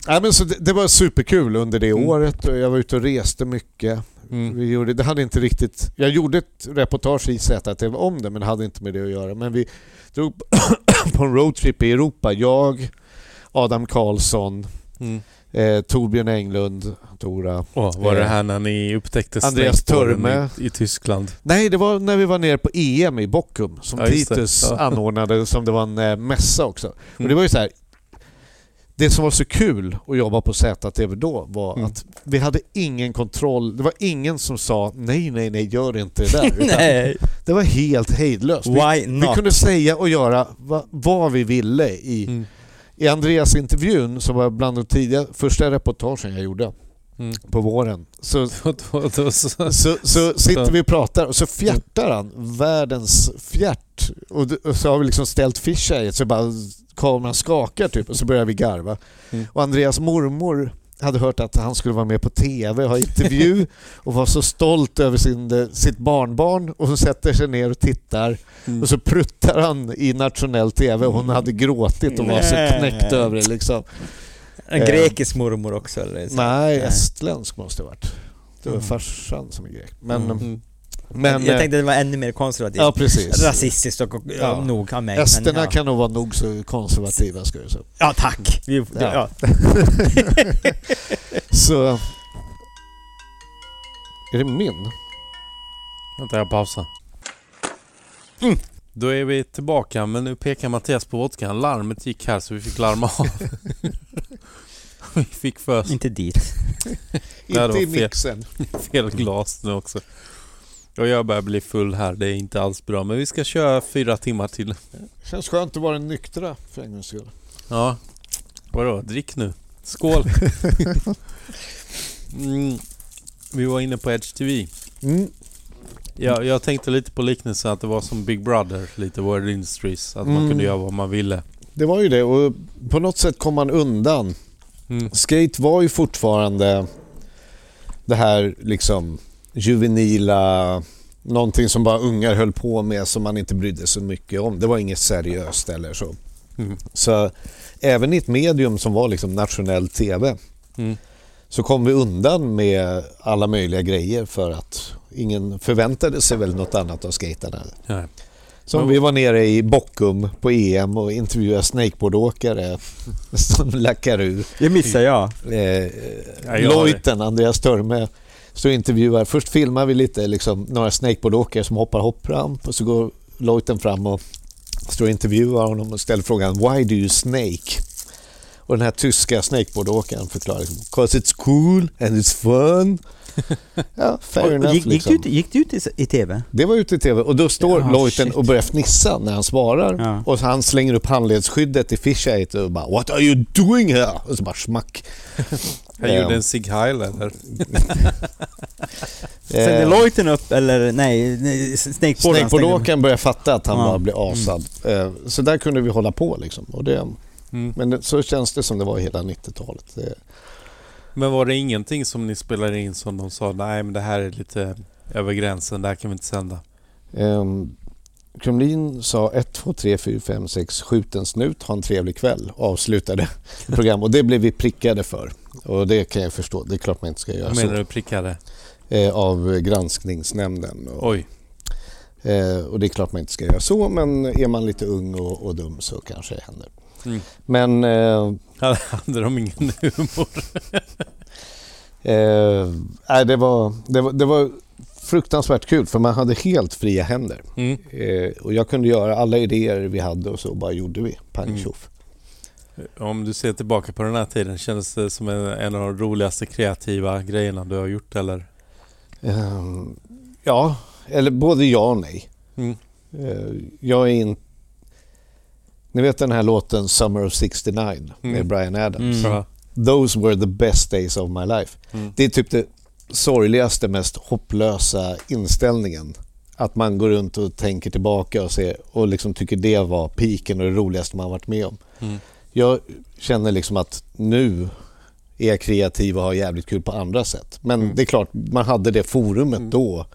B: nej, men så det, det var superkul under det
A: Mm.
B: året och jag var ute och reste mycket.
A: Mm.
B: Vi gjorde, det hade inte riktigt... Jag gjorde ett reportage i ZTV om det men det hade inte med det att göra. Men vi drog (coughs) på en roadtrip i Europa. Jag, Adam Karlsson,
A: Mm.
B: Eh, Torbjörn Englund, Tora.
A: Åh, var det
B: Eh,
A: här när ni upptäckte
B: Andreas Törme.
A: i, i Tyskland?
B: Nej, det var när vi var nere på EM i Bochum som
A: Ja.
B: Titus
A: Ja.
B: anordnade, som det var en eh, mässa också. Och
A: Mm.
B: det var ju så här. Det som var så kul att jobba på ZTV då var
A: Mm.
B: att vi hade ingen kontroll. Det var ingen som sa nej, nej, nej, gör inte det där. (laughs)
C: Nej,
B: Det var helt hejdlöst. Vi, vi kunde säga och göra va, vad vi ville i,
A: Mm.
B: I Andreas intervjun som var bland de tidiga, första reportagen jag gjorde
A: Mm.
B: på våren. (laughs) Så
A: så,
B: så, så sitter vi och pratar och så fjärtar han världens fjärt. Och, och så har vi liksom ställt fisheye så bara kameran skakar typ och så börjar vi garva.
A: Mm.
B: Och Andreas mormor hade hört att han skulle vara med på TV och ha intervju (laughs) och var så stolt över sin, sitt barnbarn och hon sätter sig ner och tittar
A: Mm.
B: och så pruttar han i nationell TV och hon hade gråtit och var så knäckt över det liksom.
C: En
B: Eh.
C: grekisk mormor också eller? så?
B: Nej, estländsk måste det ha varit. Det var
C: Mm.
B: farsan som är grek. Men,
A: Mm.
B: Men
C: jag
B: eh,
C: tänkte det var ännu mer konservativt.
B: Ja, precis.
C: Rasistiskt och, och ja. Nog av mig.
B: Esterna
C: men, ja.
B: kan nog vara nog så konservativa ska jag säga.
C: Ja, tack! Vi,
B: Ja.
C: ja. (laughs)
B: Så... Är det min?
A: Vänta, jag pausar. Mm. Då är vi tillbaka, men nu pekar Mattias på vodkan. Larmet gick här så vi fick larma av. (laughs) vi fick för
C: Inte dit. (laughs)
B: Inte i
A: fel.
B: mixen.
A: fel glas nu också. Och jag börjar bli full här, det är inte alls bra. Men vi ska köra fyra timmar till.
B: Känns skönt att vara nyktra för en gångs skull.
A: Ja. Vadå? Drick nu. Skål! (laughs) mm. Vi var inne på Edge TV.
B: Mm.
A: Jag, jag tänkte lite på liknelsen att det var som Big Brother, lite World Industries. Att man
B: Mm.
A: kunde göra vad man ville.
B: Det var ju det och på något sätt kom man undan.
A: Mm.
B: Skate var ju fortfarande det här liksom juvenila, någonting som bara ungar höll på med som man inte brydde sig så mycket om. Det var inget seriöst eller så.
A: Mm.
B: Så även i ett medium som var liksom nationell TV
A: Mm.
B: så kom vi undan med alla möjliga grejer för att ingen förväntade sig väl något annat av skaterna.
A: Ja.
B: Som vi var nere i Bockum på EM och intervjuade snakeboardåkare (laughs) som lackar ur.
C: Det missar jag.
B: Eh,
A: Ja, jag har
B: Lojten, Andreas Törme, så intervjuar. Först filmar vi lite liksom, några snakeboardåkare som hoppar hoppramp och så går Lojten fram och står och intervjuar honom och ställer frågan Why do you snake? Och den här tyska snakeboardåkaren förklarar liksom, Cause it's cool and it's fun. Ja, fair enough
C: gick, gick,
B: liksom.
C: du ut, gick du ut i, i TV?
B: Det var ute i TV och då står
C: Ja,
B: Lojten
C: shit.
B: och börjar fnissa när han svarar.
C: Ja.
B: Och han slänger upp handledsskyddet i fisheye och bara What are you doing here? Och så bara smack. (laughs)
A: Han gjorde en Sig Heil eller?
C: Sände (laughs) (laughs)
B: Eh,
C: Lojten upp eller nej,
B: Snakeboardåkaren börjar fatta att han
C: Ja.
B: bara blir asad. Eh, Så där kunde vi hålla på liksom. Och det,
A: Mm.
B: men så känns det som det var hela 90-talet.
A: Men var det ingenting som ni spelade in som de sa nej men det här är lite över gränsen, det här kan vi inte sända?
B: Um, Krumlin sa 1, 2, 3, 4, 5, 6, skjut en snut, ha en trevlig kväll. Avslutade (laughs) program och det blev vi prickade för. Och det kan jag förstå, det är klart man inte ska göra
A: Vad menar
B: så.
A: du prickade?
B: Eh, av granskningsnämnden. Och,
A: Oj.
B: eh, och det är klart man inte ska göra så men är man lite ung och, och dum så kanske det händer.
A: Mm.
B: Men eh,
A: Hade de ingen humor? (laughs)
B: Eh, nej, det, var, det, var, det var fruktansvärt kul för man hade helt fria händer.
A: Mm.
B: Eh, och jag kunde göra alla idéer vi hade och så bara gjorde vi. Pang
A: Mm.
B: tjoff.
A: Om du ser tillbaka på den här tiden, kändes det som en, en av de roligaste kreativa grejerna du har gjort eller?
B: Eh, ja, eller både ja och nej.
A: Mm.
B: Eh, jag är in... Ni vet den här låten Summer of 69 med
A: Mm.
B: Brian Adams.
C: Mm.
B: Those were the best days of my life.
A: Mm.
B: Det är typ det sorgligaste, mest hopplösa inställningen. Att man går runt och tänker tillbaka och, ser, och liksom tycker det var piken och det roligaste man varit med om.
A: Mm.
B: Jag känner liksom att nu är kreativ och har jävligt kul på andra sätt. Men
A: Mm.
B: det är klart, man hade det forumet
A: Mm.
B: då.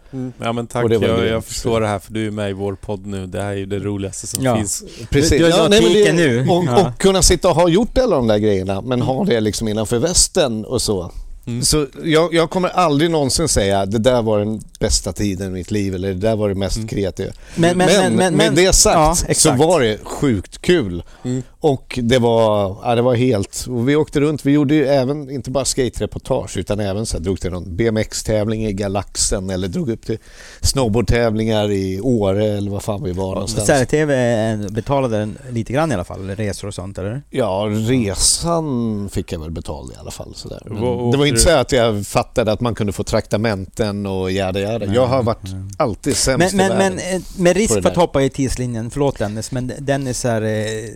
A: Ja men tack,
B: det
A: jag, jag förstår det här för du är med i vår podd nu. Det här är ju det roligaste som
C: Ja.
A: finns.
B: Precis.
C: Du- du har
B: nej, men
C: piken nu.
B: Och,
C: Ja.
B: och kunna sitta och ha gjort alla de där grejerna men ha det liksom innanför västen och så.
A: Mm.
B: Så jag, jag kommer aldrig någonsin säga det där var den bästa tiden i mitt liv eller det där var det mest
A: Mm.
B: kreativa.
C: Men,
B: Men,
C: men, men,
B: med det sagt
C: ja,
B: så var det sjukt kul.
A: Mm.
B: Och det var, ja, det var helt... Och vi åkte runt, vi gjorde ju även, inte bara skate-reportage utan även så här, drog till någon BMX-tävling i Galaxen eller drog upp till snowboardtävlingar i Åre eller vad fan vi var någonstans.
C: Sär-TV betalade lite grann i alla fall, resor och sånt eller?
B: Ja, resan fick jag väl betald i alla fall.
A: Vad åkte
B: det var inte så att jag fattade att man kunde få traktamenten och jada jada. Jag har varit alltid sämst
C: Men,
B: i
C: men,
B: världen.
C: men eh, med risk för att hoppa i tidslinjen, förlåt Dennis, men Dennis är eh,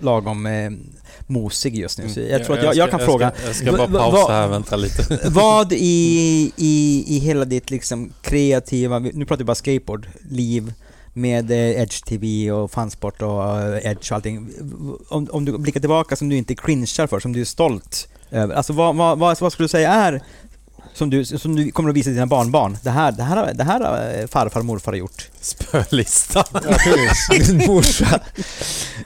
C: lagom eh, mosig just nu. Så jag tror att jag, jag kan fråga,
A: Ska, jag ska bara pausa här, vänta lite. (laughs)
C: vad i, (laughs) i, i hela ditt liksom kreativa, nu pratar vi bara skateboard, liv med eh, Edge TV och fansport och eh, Edge och allting. Om, om du blickar tillbaka som du inte cringear för, som du är stolt över. Alltså vad, vad, vad, vad skulle du säga är som du, som du kommer att visa dina barnbarn? Det här, det här, har- det här har eh, farfar och morfar har gjort.
A: Spölistan. (laughs)
B: Min morsa.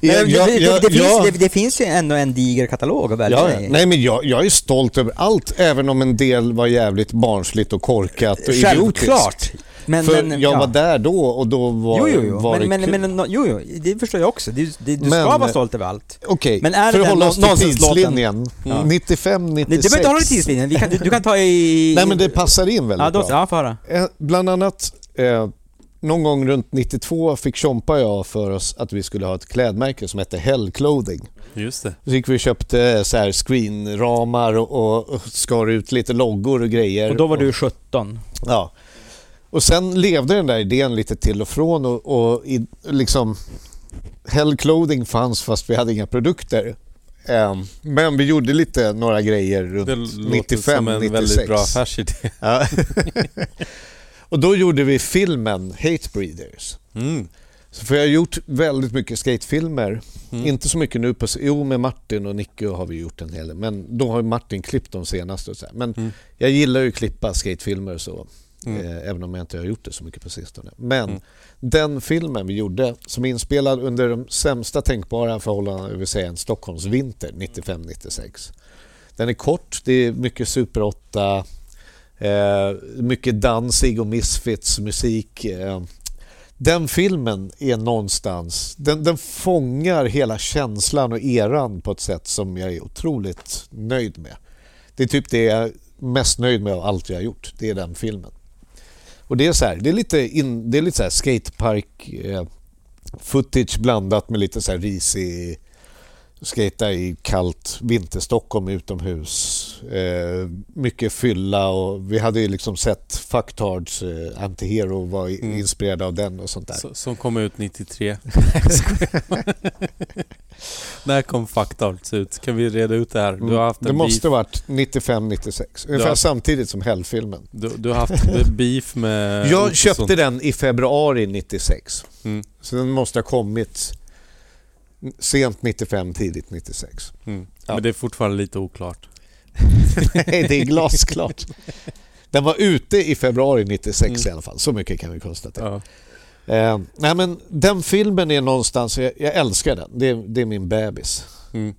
C: Nej,
B: Jag-
C: det,
B: jag-
C: det, det,
B: jag-
C: det, finns, det, ju ändå en diger katalog att välja
B: Ja. Nej men jag, jag är stolt över allt, även om en del var jävligt barnsligt och korkat och idiotiskt.
C: Självklart! Men,
B: För
C: men,
B: jag
C: ja.
B: var där då och då var,
C: Jo, jo, jo.
B: var
C: Men,
B: det
C: men,
B: kul.
C: men, no, jo, jo, det förstår jag också. Du, det, du
B: Men-
C: ska vara stolt över allt.
B: Okej,
C: Men är
B: för att hålla oss till tidslinjen.
C: Ja.
B: 95,
C: Nej,
B: 96.
C: du behöver inte hålla dig i tidslinjen. Vi kan, du, du kan ta i...
B: Nej men det passar in väldigt
C: Ja, då,
B: bra.
C: ja, få höra.
B: Eh, Bland annat, eh, någon gång runt 92 fick Tjompa och jag för oss att vi skulle ha ett klädmärke som hette Hell Clothing.
A: Just det.
B: Så gick vi och köpte så här screenramar och, och, och skar ut lite loggor och grejer.
C: Och då var du 17.
B: Ja. Och sen levde den där idén lite till och från och, och i, liksom Hell Clothing fanns fast vi hade inga produkter. Ehm, men vi gjorde lite några grejer runt
A: Det låter
B: 95,
A: som en
B: 96.
A: väldigt bra affärsidé.
B: Ja. (laughs) och då gjorde vi filmen Hate Breeders.
A: Mm.
B: Så för jag har gjort väldigt mycket skatefilmer.
A: Mm.
B: Inte så mycket nu på... Jo, med Martin och Nicky har vi gjort en hel del. Men då har Martin klippt de senaste. Och så här. Men
A: Mm.
B: jag gillar ju att klippa skatefilmer så.
A: Mm.
B: Eh, även om jag inte har gjort det så mycket på sistone. Men
A: Mm.
B: den filmen vi gjorde, som är inspelad under de sämsta tänkbara förhållandena, det vill säga en Stockholmsvinter 95-96. Den är kort, det är mycket Super 8, eh, mycket dansig och Misfits musik. Eh. Den filmen är någonstans, den, den fångar hela känslan och eran på ett sätt som jag är otroligt nöjd med. Det är typ det jag är mest nöjd med av allt jag har gjort, det är den filmen. Och det är så här, det är lite, in, det är lite så här skatepark eh, footage blandat med lite så här risig skata i kallt vinterstockholm utomhus. Eh, mycket fylla och vi hade ju liksom sett Fucktards eh, Antihero var
A: Mm.
B: inspirerad av den och sånt där.
A: Så- Som kom ut 93. (laughs) (laughs) När kom Fucked Arts ut? Kan vi reda ut det här? Du har haft
B: Mm. det måste
A: beef.
B: ha varit 95-96, ungefär
A: Ja.
B: samtidigt som Hellfilmen.
A: Du, du har haft beef med...
B: Jag köpte den i februari 96.
A: Mm.
B: Så den måste ha kommit sent 95, tidigt 96.
A: Mm.
B: Ja.
A: Men det är fortfarande lite oklart. (laughs)
B: Nej, det är glasklart. Den var ute i februari 96
A: Mm.
B: i alla fall, så mycket kan vi konstatera.
A: Ja.
B: Eh, nej, men den filmen är någonstans, jag, jag älskar den, det är, det är min bebis.
A: Mm.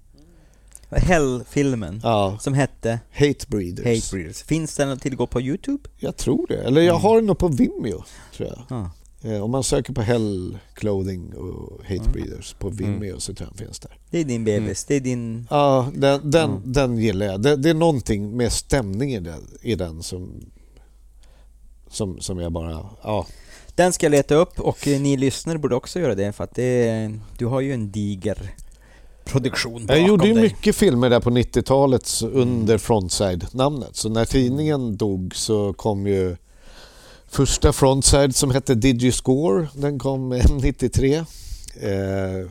C: Hell-filmen.
B: Ja,
C: Som hette
B: Hate Breeders.
C: Hate Breeders. Finns den att tillgå på YouTube?
B: Jag tror det, eller jag har den nog på Vimeo, tror jag.
C: Ja.
B: Eh, om man söker på Hell Clothing och Hate
C: Mm.
B: Breeders på Vimeo så tror jag den finns där.
C: Det är din bebis. Det är din...
B: Ja, den, den,
C: Mm.
B: den gillar jag. Det, det är någonting med stämningen i den, i den som, som, som jag bara... Ja,
C: Den ska jag leta upp och eh, ni lyssnare borde också göra det för att det du har ju en diger produktion bakom
B: Jag gjorde ju
C: dig.
B: mycket filmer där på 90-talet under Frontside-namnet. Så när tidningen dog så kom ju första Frontside som hette Digiscore. Den kom (laughs) eh, 93. Eh,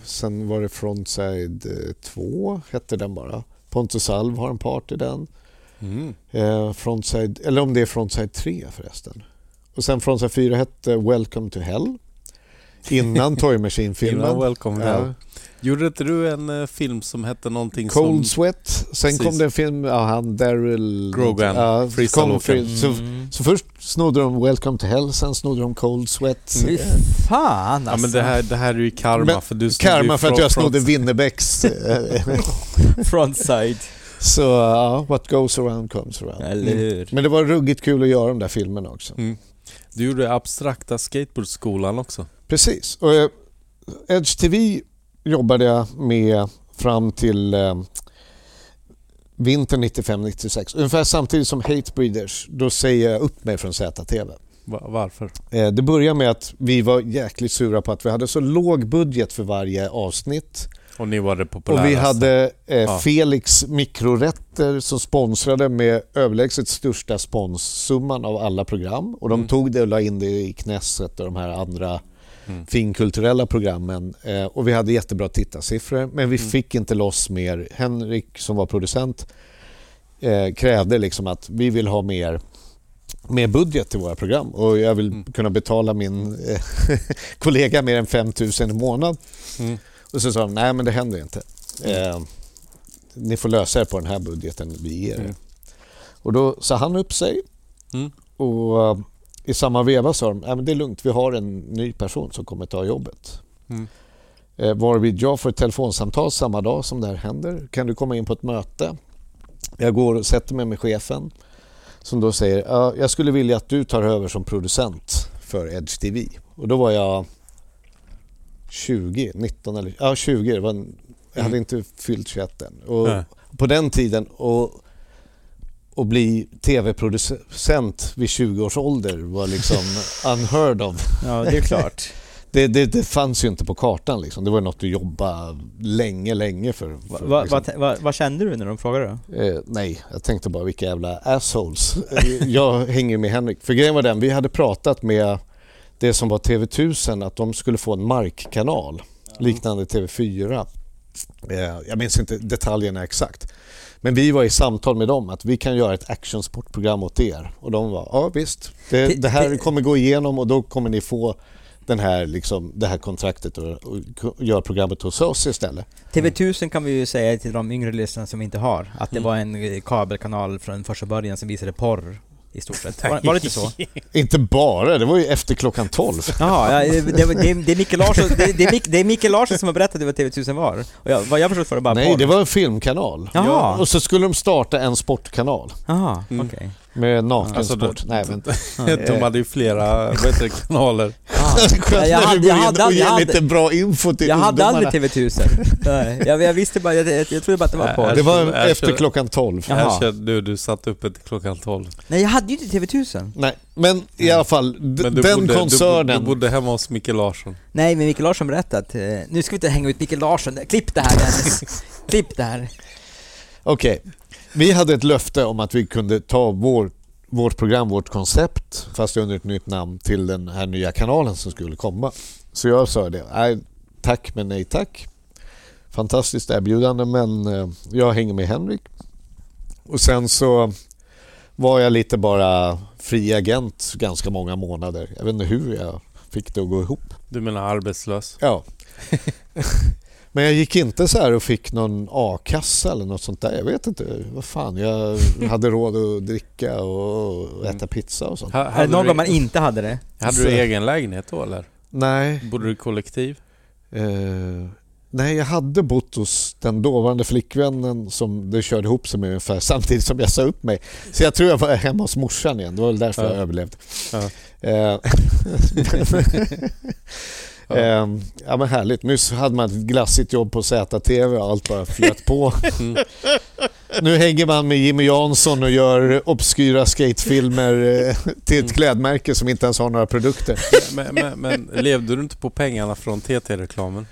B: sen var det Frontside eh, 2, hette den bara. Pontus Alv har en part i den.
A: Mm.
B: Eh, Frontside, eller om det är Frontside 3 förresten. Och sen Frontside 4 hette Welcome to Hell. Innan (laughs) Toy Machine-filmen.
A: Innan Welcome.
B: Ja.
A: Ja. Gjorde inte du en eh, film som hette någonting
B: Cold
A: som...
B: Sweat. Sen
A: Precis.
B: kom det en film, ja han Daryl...
A: Grogan,
B: Ja,
A: freestyle
B: kom free- så,
C: Mm.
B: så först snodde de Welcome to Hell, sen snodde de Cold Sweat.
C: Fy fan alltså.
A: Ja men det här, det här är ju karma
B: Men
A: för du
B: Karma för att jag snodde Winnerbäcks... eh, (laughs)
C: Frontside.
B: Så ja, what goes around comes around.
C: Eller hur?
B: Men det var ruggigt kul att göra de där filmerna också.
A: Mm. Du gjorde abstrakta skateboardskolan också.
B: Precis. Och, eh, Edge TV jobbade jag med fram till eh, vintern 95-96. Ungefär samtidigt som Hatebreeders. Då säger jag upp mig från ZTV.
A: Va- varför?
B: Eh, det börjar med att vi var jäkligt sura på att vi hade så låg budget för varje avsnitt.
A: Och ni var det populäraste.
B: Och vi hade eh,
A: Ja.
B: Felix mikrorätter som sponsrade med överlägset största sponssumman av alla program. Och de
A: Mm.
B: tog det och la in det i Knesset och de här andra
A: Mm.
B: finkulturella programmen. Eh, och vi hade jättebra tittarsiffror men vi
A: Mm.
B: fick inte loss mer. Henrik som var producent eh, krävde liksom att vi vill ha mer mer budget till våra program och jag vill
A: Mm.
B: kunna betala min eh, (laughs) kollega mer än 5 000 i månaden.
A: Mm.
B: Och så sa de, nej men det händer inte. Eh, ni får lösa er på den här budgeten vi ger er.
A: Mm.
B: Och då sa han upp sig
A: Mm.
B: och i samma veva sa de, men det är lugnt, vi har en ny person som kommer ta jobbet.
A: Mm.
B: Eh, varvid jag får ett telefonsamtal samma dag som det här händer. Kan du komma in på ett möte? Jag går och sätter mig med chefen som då säger, ja, jag skulle vilja att du tar över som producent för Edge TV. Och då var jag 20, 19 eller ja 20. Det var en, jag hade inte fyllt 21 än. Och på den tiden och, och bli tv-producent vid 20 års ålder var liksom (laughs) unheard of.
C: Ja, det är klart. (laughs)
B: Det, det, det fanns ju inte på kartan liksom. Det var något du jobbade länge, länge för. För
C: va,
B: liksom.
C: va, va, vad kände du när de frågade då?
B: Eh, nej, jag tänkte bara vilka jävla assholes. Eh, jag (laughs) hänger med Henrik. För grejen var den, vi hade pratat med det som var TV1000 att de skulle få en markkanal liknande TV4. Eh, jag minns inte detaljerna exakt. Men vi var i samtal med dem att vi kan göra ett actionsportprogram åt er. Och de var, ja visst. Det, det här kommer gå igenom och då kommer ni få den här, liksom, det här kontraktet och, och göra programmet hos oss istället.
C: TV1000 kan vi ju säga till de yngre lyssnarna som vi inte har, att det
A: Mm.
C: var en eh, kabelkanal från första början som visade porr i stort sett. Var, var det inte så? (laughs)
B: Inte bara, det var ju efter klockan 12. (laughs)
C: Jaha, ja, det, det, det, det, är Micke Larsson, det, det, är Mick, det är Micke Larsson som har berättat vad TV1000 var. Och jag, vad jag förstått var det bara
B: Nej,
C: porr.
B: det var en filmkanal.
C: Jaha.
B: Och så skulle de starta en sportkanal
C: Jaha,
A: Mm.
C: okej.
B: Med nakensport.
A: Alltså,
B: Nej, men... (laughs)
A: De hade ju flera kanaler. (laughs)
B: Skönt
C: jag
B: när
C: hade- jag hade-
B: och
C: jag hade-
B: lite bra info till
C: Jag hade aldrig TV1000. (laughs) Nej, jag, jag visste bara, jag, jag, jag trodde bara att det var porr.
B: Det var
A: Jag
B: efter klockan 12.
C: Jaha.
A: Här kände du, du satt uppe till klockan 12.
C: Nej, jag hade ju inte TV1000.
B: Nej, men i alla fall, den
A: bodde,
B: koncernen.
A: Du, bo- du bodde hemma hos Micke Larsson.
C: Nej, men Micke Larsson berättat. Eh, nu ska vi inte hänga ut Micke Larsson. Klipp det här Dennis. Klipp det här.
B: Okej, vi hade ett löfte om att vi kunde ta vår, vårt program, vårt koncept, fast under ett nytt namn, till den här nya kanalen som skulle komma. Så jag sa det, nej tack men nej tack. Fantastiskt erbjudande men eh, jag hänger med Henrik. Och sen så var jag lite bara fri agent ganska många månader. Jag vet inte hur jag fick det att gå ihop.
A: Du menar arbetslös?
B: Ja. (laughs) Men jag gick inte så här och fick någon a-kassa eller något sånt där. Jag vet inte. Vad fan, jag hade råd att dricka och äta pizza och sånt.
C: Är det någon gång man inte hade det?
A: hade du egen lägenhet då eller?
B: Nej.
A: Bodde du i kollektiv?
B: Eh, nej, jag hade bott hos den dåvarande flickvännen som det körde ihop sig med ungefär (laughs) samtidigt som jag sa upp mig. Så jag tror jag var hemma hos morsan igen. Det var väl därför
A: Ja.
B: jag överlevde.
A: Ja.
B: Eh, (laughs)
A: Ja.
B: Eh, ja men härligt. Nyss hade man ett glassigt jobb på ZTV och allt bara flöt på.
A: Mm. (laughs)
B: Nu hänger man med Jimmy Jansson och gör obskyra skatefilmer eh, till ett
A: Mm.
B: klädmärke som inte ens har några produkter.
A: Men, men, men levde du inte på pengarna från TT-reklamen?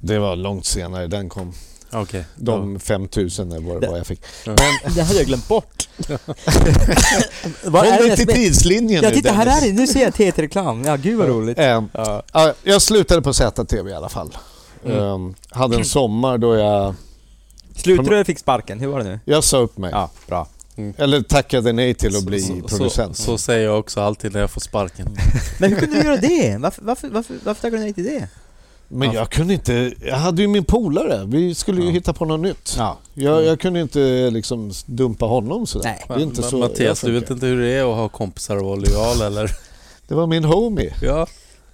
B: Det var långt senare den kom.
A: Okej.
B: De 5000 eller vad det var jag fick. (laughs)
C: Det hade jag glömt bort. (laughs) Vad
B: Håll
C: är
B: dig
C: det
B: till tidslinjen
C: Ja,
B: nu
C: titta här är det. Nu ser jag TT-reklam. Ja, gud vad roligt.
B: Eh,
A: Ja.
B: ja, jag slutade på ZTV i alla fall.
A: Mm.
B: Eh, hade en sommar då jag,
C: Slutade du fick sparken? Hur var det nu?
B: jag sa upp mig.
C: Ja, bra.
B: Eller tackade nej till att bli
A: så,
B: producent.
A: Så, så säger jag också alltid när jag får sparken. (laughs)
C: Men hur kunde du göra det? Varför, varför, varför, varför tackade du nej till det?
B: Men jag kunde inte, jag hade ju min polare. Vi skulle ju
A: Ja.
B: hitta på något nytt.
C: Ja.
B: Jag, jag kunde inte liksom dumpa honom sådär.
C: Nej.
B: Det är inte så
A: Mattias, du vet inte hur det är att ha kompisar och vara lojal eller? (laughs)
B: Det var min homie.
A: Ja.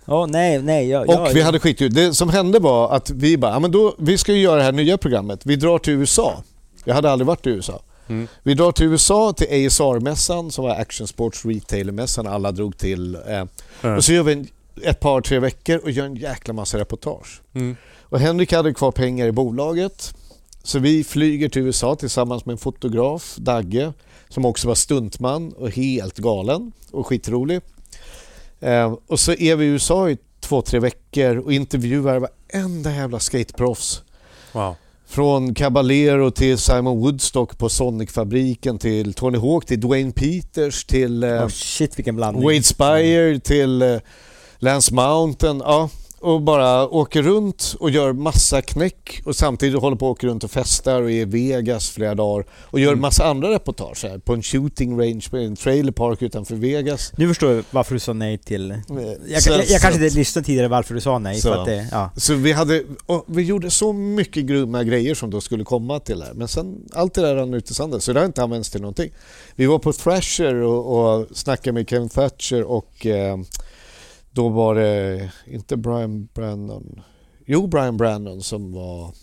C: Åh nej, nej. Jag,
B: Och
C: jag,
B: vi hade skitkul. Det som hände var att vi bara, ja, men då, vi ska ju göra det här nya programmet. Vi drar till USA. Jag hade aldrig varit i USA.
A: Mm.
B: Vi drar till USA till ASR-mässan som var Action Sports Retailer-mässan alla drog till. Eh,
A: Ja.
B: och så gör vi en, ett par, tre veckor och gör en jäkla massa reportage.
A: Mm.
B: Och Henrik hade kvar pengar i bolaget. Så vi flyger till USA tillsammans med en fotograf, Dagge, som också var stuntman och helt galen och skitrolig. Eh, och så är vi i USA i två, tre veckor och intervjuar varenda jävla skateproffs.
A: Wow.
B: Från Caballero till Simon Woodstock på Sonic-fabriken till Tony Hawk till Dwayne Peters till eh,
C: Oh shit vilken blandning.
B: Wade Spire till eh, Lance Mountain. Ja, och bara åker runt och gör massa knäck och samtidigt håller på att åka runt och festar och är i Vegas flera dagar och gör
A: Mm.
B: massa andra reportage här på en shooting range på en trailer park utanför Vegas.
C: Nu förstår jag varför du sa nej till...
B: Eh,
C: Jag,
B: så-
C: jag, jag kanske inte lyssnade tidigare varför du sa nej.
B: Så.
C: För att det, ja.
B: Så vi, hade, och vi gjorde så mycket grymma grejer som då skulle komma till här. Men sen, allt det där rann ut i sanden så det har inte använts till någonting. Vi var på Thrasher och, och snackade med Kevin Thatcher och eh, då var det inte Brian Brannon, jo Brian Brannon som var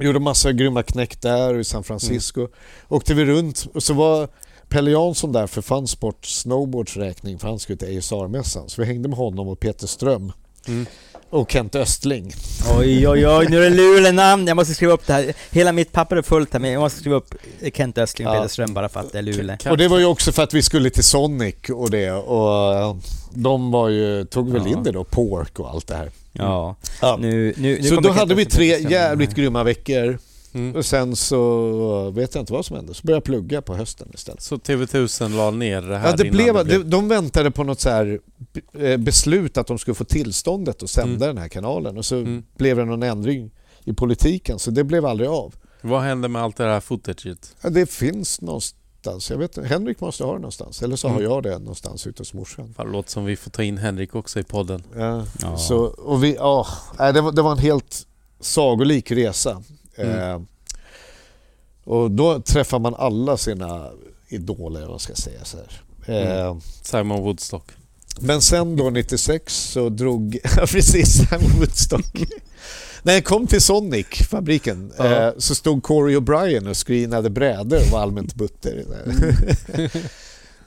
B: gjorde massa grymma knäck där i San Francisco. Åkte vi runt och så var Pelle Jansson där för Funsport Snowboards räkning för han skulle till ASR-mässan. Så vi hängde med honom och Peter Ström
A: Mm.
B: Och Kent Östling.
C: Oj oj oj, nu är det Luleå-namn. Jag måste skriva upp det här. Hela mitt papper är fullt här men jag måste skriva upp Kent Östling och
B: Ja.
C: Peter Ström bara för att det är Luleå.
B: Och det var ju också för att vi skulle till Sonic och det och eh, de var ju, tog väl
C: Ja.
B: in det då, Pork och allt det här.
C: Ja.
B: Ja.
C: Nu, nu, nu
B: Så då
C: Kent
B: hade vi tre jävligt grymma veckor
A: Mm.
B: och sen så vet jag inte vad som hände, så började jag plugga på hösten istället.
A: Så TV1000 la ner det här
B: Ja, det blev,
A: det
B: de, de väntade på något så här eh, beslut att de skulle få tillståndet att sända
A: Mm.
B: den här kanalen och så
A: Mm.
B: blev det någon ändring i politiken så det blev aldrig av.
A: Vad hände med allt det här footaget?
B: Ja, det finns någonstans, jag vet Henrik måste ha det någonstans eller så har
A: Mm.
B: jag det någonstans ute hos morsan.
A: Fan, det låter som vi får ta in Henrik också i podden.
B: Ja.
C: Ja.
B: Så, och vi, ja, nej, det, var, det var en helt sagolik resa.
A: Mm.
B: Eh, och då träffar man alla sina idoler, vad ska jag säga. Så här. Eh,
A: Mm. Simon Woodstock.
B: Men sen då 96 så drog, (laughs) precis, Simon Woodstock. När jag kom till Sonic-fabriken
A: Ja.
B: eh, så stod Corey O'Brien och screenade brädor och var allmänt butter.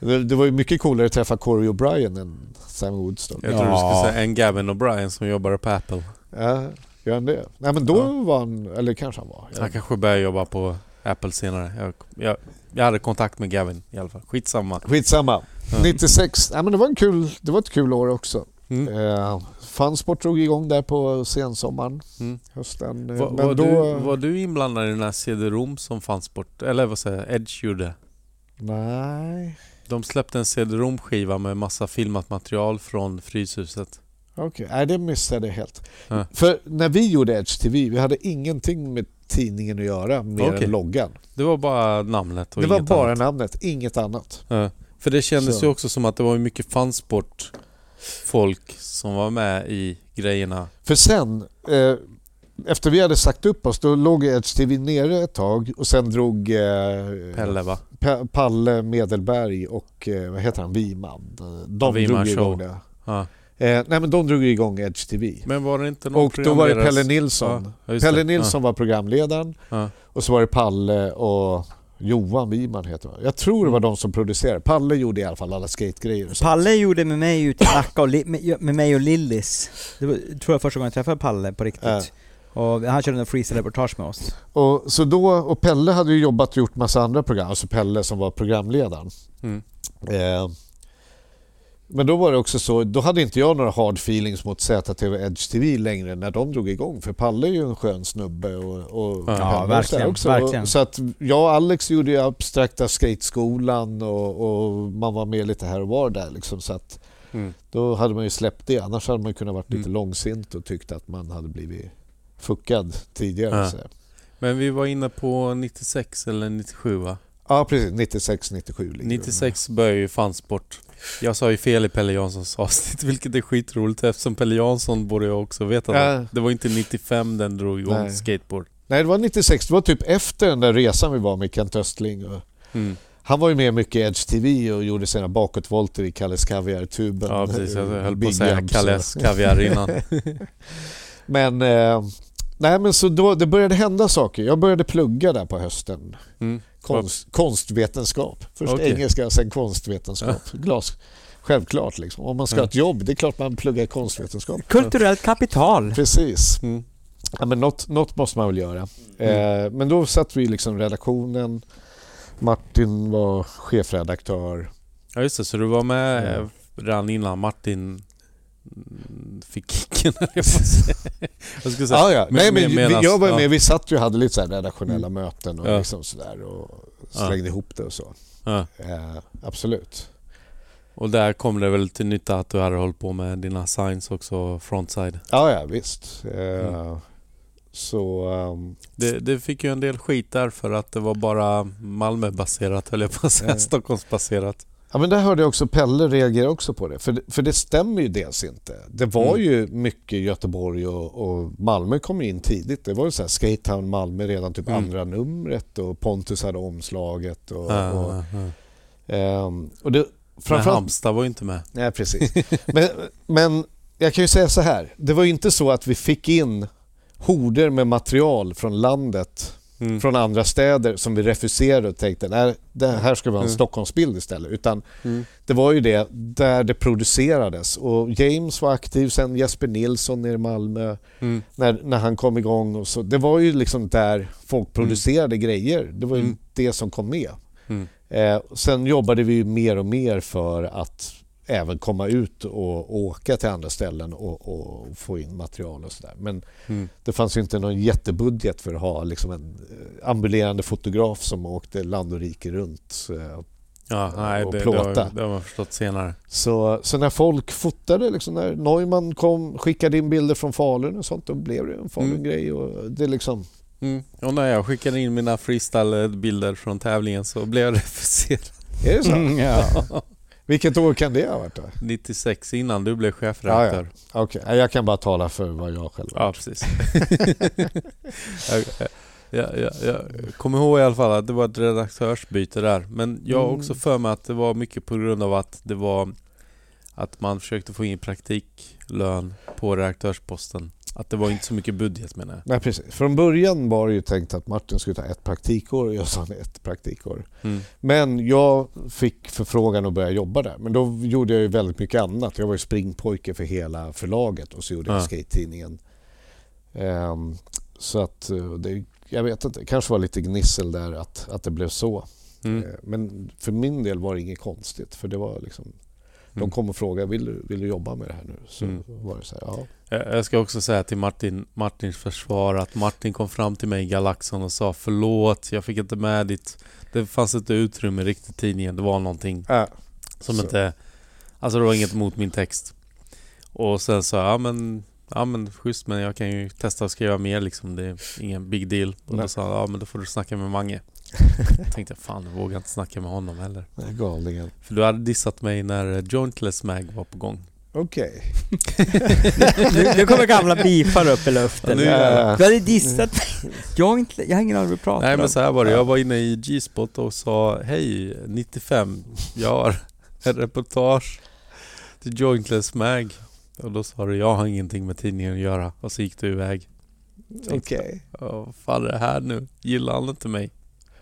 B: (laughs) det, det var ju mycket coolare att träffa Corey O'Brien än Simon Woodstock.
A: Jag tror du skulle säga en Gavin O'Brien som jobbar på Apple.
B: Ja, gör han det? Nej men då
A: Ja.
B: var han, eller kanske han var. Jag-
A: Han kanske börjar jobba på Apple senare. Jag, jag, jag hade kontakt med Gavin i alla fall. Skitsamma.
B: Skitsamma.
A: Ja.
B: 96, nej men det var, en kul, det var ett kul år också.
A: Mm.
B: Eh, Funsport drog igång där på sensommaren,
A: Mm.
B: hösten. Eh,
A: Var,
B: men
A: var,
B: då...
A: du, var du inblandad i den här CD-ROM som fanns bort? Eller vad säger jag? Edge gjorde?
B: Nej,
A: De släppte en CD-ROM-skiva med massa filmat material från Fryshuset.
B: Okej. Nej, det missade jag helt.
A: Ja.
B: För när vi gjorde Edge TV, vi hade ingenting med tidningen att göra mer
A: Okej.
B: än loggan.
A: Det var bara namnet och
B: Det var bara
A: annat.
B: namnet, inget annat.
A: Ja. För det kändes
B: Så.
A: ju också som att det var mycket fansport folk som var med i grejerna.
B: För sen, eh, efter vi hade sagt upp oss, då låg Edge TV nere ett tag och sen drog eh,
A: Pelle va?
B: Pa- Palle Medelberg och eh, vad heter han, Wiman. De
A: Wiman
B: drog igång det.
A: Ja.
B: Eh, nej men de drog igång Edge TV.
A: Men var det inte någon
B: Och då var det Pelle Nilsson.
A: Ja, ja,
B: Pelle
A: det.
B: Nilsson var programledaren
A: Ja.
B: och så var det Palle och Johan Wiman heter han. Jag tror det var de som producerade. Palle gjorde i alla fall alla skategrejer.
C: Palle gjorde med mig ute i Nacka och med, mig och Lillis. Det var, tror jag första gången jag träffade Palle på riktigt.
B: Ja.
C: Och han körde en freestyle-reportage med oss.
B: Och, så då, och Pelle hade ju jobbat och gjort massa andra program, alltså Pelle som var programledaren.
A: Mm.
B: Eh, men då var det också så, då hade inte jag några hard feelings mot ZTV Edge TV längre när de drog igång. För Palle är ju en skön snubbe och, och
A: Ja,
C: verkligen,
B: så här
C: verkligen.
B: Så att jag och Alex gjorde ju abstrakta skateskolan och, och man var med lite här och var där liksom. Så att
A: Mm.
B: då hade man ju släppt det. Annars hade man kunnat varit lite
A: Mm.
B: långsint och tyckt att man hade blivit fuckad tidigare.
A: Ja. Men vi var inne på 96 eller 97 va?
B: Ja precis, 96, 97 ligger det.
A: 96 började ju fansport. Jag sa ju fel i Pelle Janssons avsnitt, (laughs) vilket är skitroligt eftersom Pelle Jansson borde jag också veta.
B: Ja.
A: det. Var inte 95 den drog igång
B: Nej.
A: skateboard.
B: Nej det var 96, det var typ efter den där resan vi var med Kent Östling. Och
A: Mm.
B: han var ju med mycket i Edge TV och gjorde sina bakåtvolter i Kalles Kaviar-tuben.
A: Ja precis, jag höll på att säga Kalles kaviar innan. (laughs)
B: Men eh, Nej men så då, det började hända saker. Jag började plugga där på hösten.
A: Mm.
B: Konst, konstvetenskap. Först
A: Okej.
B: engelska, sen konstvetenskap. Glas. Självklart liksom. Om man ska ha ett jobb, det är klart man pluggar konstvetenskap.
C: Kulturellt kapital.
B: Precis.
A: Mm.
B: Ja, men något, något måste man väl göra. Eh, men då satt vi liksom redaktionen. Martin var chefredaktör.
A: Ja just det, så du var med
B: Ja.
A: eh, redan innan Martin mm, fick kicken (laughs) jag säga. Jag skulle säga.
B: Ja, ja. Nej, men
A: menas-
B: jag var med,
A: ja.
B: vi satt ju och hade lite så redaktionella möten och
A: Ja.
B: liksom sådär och slängde ihop det och så.
A: Ja.
B: Eh, absolut.
A: Och där kom det väl till nytta att du hade hållit på med dina signs också, frontside.
B: Ja, ja visst. Eh,
A: Mm.
B: Så... ehm,
A: Det, det fick ju en del skit där för att det var bara Malmö-baserat höll jag på att säga,
B: Ja.
A: Stockholmsbaserat.
B: Ja men där hörde jag också Pelle reagera också på det. För, det- för det stämmer ju dels inte. Det var
A: Mm.
B: ju mycket Göteborg och, och Malmö kom in tidigt. Det var ju så här Skate Malmö redan typ
A: Mm.
B: andra numret och Pontus hade omslaget. Och,
A: Ja,
B: och, ehm, och det,
A: Men
B: framförallt,
A: Halmstad var ju inte med.
B: Nej, precis. (laughs) Men, men jag kan ju säga så här. Det var ju inte så att vi fick in horder med material från landet,
A: Mm.
B: från andra städer som vi refuserade och tänkte nej, det här ska vara en
A: Mm.
B: Stockholmsbild istället. Utan
A: Mm.
B: det var ju det där det producerades. Och James var aktiv, sen Jesper Nilsson nere i Malmö
A: Mm.
B: när, när han kom igång. Och så. Det var ju liksom där folk producerade grejer. Det var ju
A: Mm.
B: det som kom med.
A: Mm.
B: Eh, sen jobbade vi ju mer och mer för att även komma ut och åka till andra ställen och, och få in material och sådär. Men
A: Mm.
B: det fanns ju inte någon jättebudget för att ha liksom en eh, ambulerande fotograf som åkte land och rike runt. eh,
A: Ja, nej,
B: och
A: det, det,
B: plåta.
A: har, det har man förstått senare.
B: Så, så när folk fotade, liksom när Neumann kom, skickade in bilder från Falun och sånt, då blev det en Falun-grej. Och det är liksom,
A: Mm. Och när jag skickade in mina freestyle-bilder från tävlingen så blev jag refuserad.
B: är det så?
J: Mm, ja. (laughs)
B: Vilket år kan det ha varit då?
A: 96 innan du blev chefredaktör.
B: Okej, Nej, jag kan bara tala för vad jag själv
A: Ja, precis. (laughs) jag, jag, jag kommer ihåg i alla fall att det var ett redaktörsbyte där. Men jag har
B: Mm.
A: också för mig att det var mycket på grund av att det var att man försökte få in praktiklön på redaktörsposten. Att det var inte så mycket budget menar jag.
B: Nej, precis. Från början var det ju tänkt att Martin skulle ta ett praktikår och jag sa ett praktikår.
A: Mm.
B: Men jag fick förfrågan att börja jobba där. Men då gjorde jag ju väldigt mycket annat. Jag var ju springpojke för hela förlaget och så gjorde jag
A: Ja.
B: skate-tidningen. Ehm, så att eh, det, jag vet inte, det kanske var lite gnissel där att, att det blev så.
A: Mm.
B: Eh, Men för min del var det inget konstigt. För det var liksom, de
A: Mm.
B: kom och frågade, vill du, vill du jobba med det här nu? Så
A: Mm.
B: var det så här, ja.
A: Jag jag ska också säga till Martin, Martins försvar att Martin kom fram till mig i Galaxon och sa förlåt, jag fick inte med ditt... Det fanns inte utrymme riktigt i tidningen. Det var någonting
B: Äh,
A: som
B: Så.
A: inte... Alltså det var inget mot min text. Och sen sa jag, ja men... Ja men schysst men jag kan ju testa att skriva mer liksom. Det är ingen big deal. Och då
B: Nej.
A: sa han, ja men då får du snacka med Mange. (laughs) Jag tänkte, fan jag vågar inte snacka med honom heller.
B: galningen.
A: För du hade dissat mig när eh, Jointless Mag var på gång.
B: Okej. (laughs)
C: Nu, nu kommer gamla beefar upp i luften.
A: Ja, nu.
C: Du hade dissat mig. Jag har, inte, jag har ingen aning vad du pratar
A: Nej
C: om.
A: men så här var det, jag var inne i G-spot och sa Hej 95, jag har (laughs) en reportage till Jointless Mag. Och då sa du, jag har ingenting med tidningen att göra. Och så gick du iväg.
B: Okej.
A: Ja, vad fan är det här nu? Gillar han inte mig?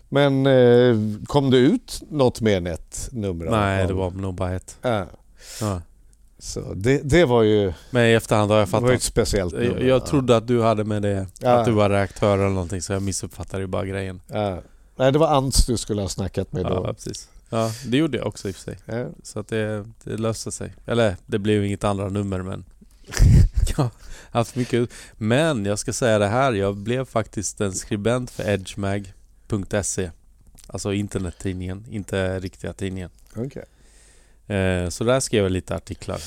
B: Men eh, kom det ut något mer än ett nummer?
A: Nej, det var nog bara ett.
B: Ja,
A: Ja.
B: Så det, det var ju
A: Men i efterhand har jag
B: det var ju ett
A: fattat.
B: speciellt nummer.
A: Jag, jag trodde att du hade med det,
B: Ja.
A: att du var reaktör eller någonting så jag missuppfattade ju bara grejen.
B: Ja. Nej, det var Ants du skulle ha snackat med
A: Ja,
B: då.
A: precis. Ja, det gjorde jag också i och för sig.
B: Ja.
A: Så att det, det löste sig. Eller det blev inget andra nummer men... (laughs) jag har haft mycket... Men jag ska säga det här, jag blev faktiskt en skribent för edgemag.se. Alltså internettidningen, inte riktiga tidningen.
B: Okej.
A: Eh, så där skrev jag lite artiklar.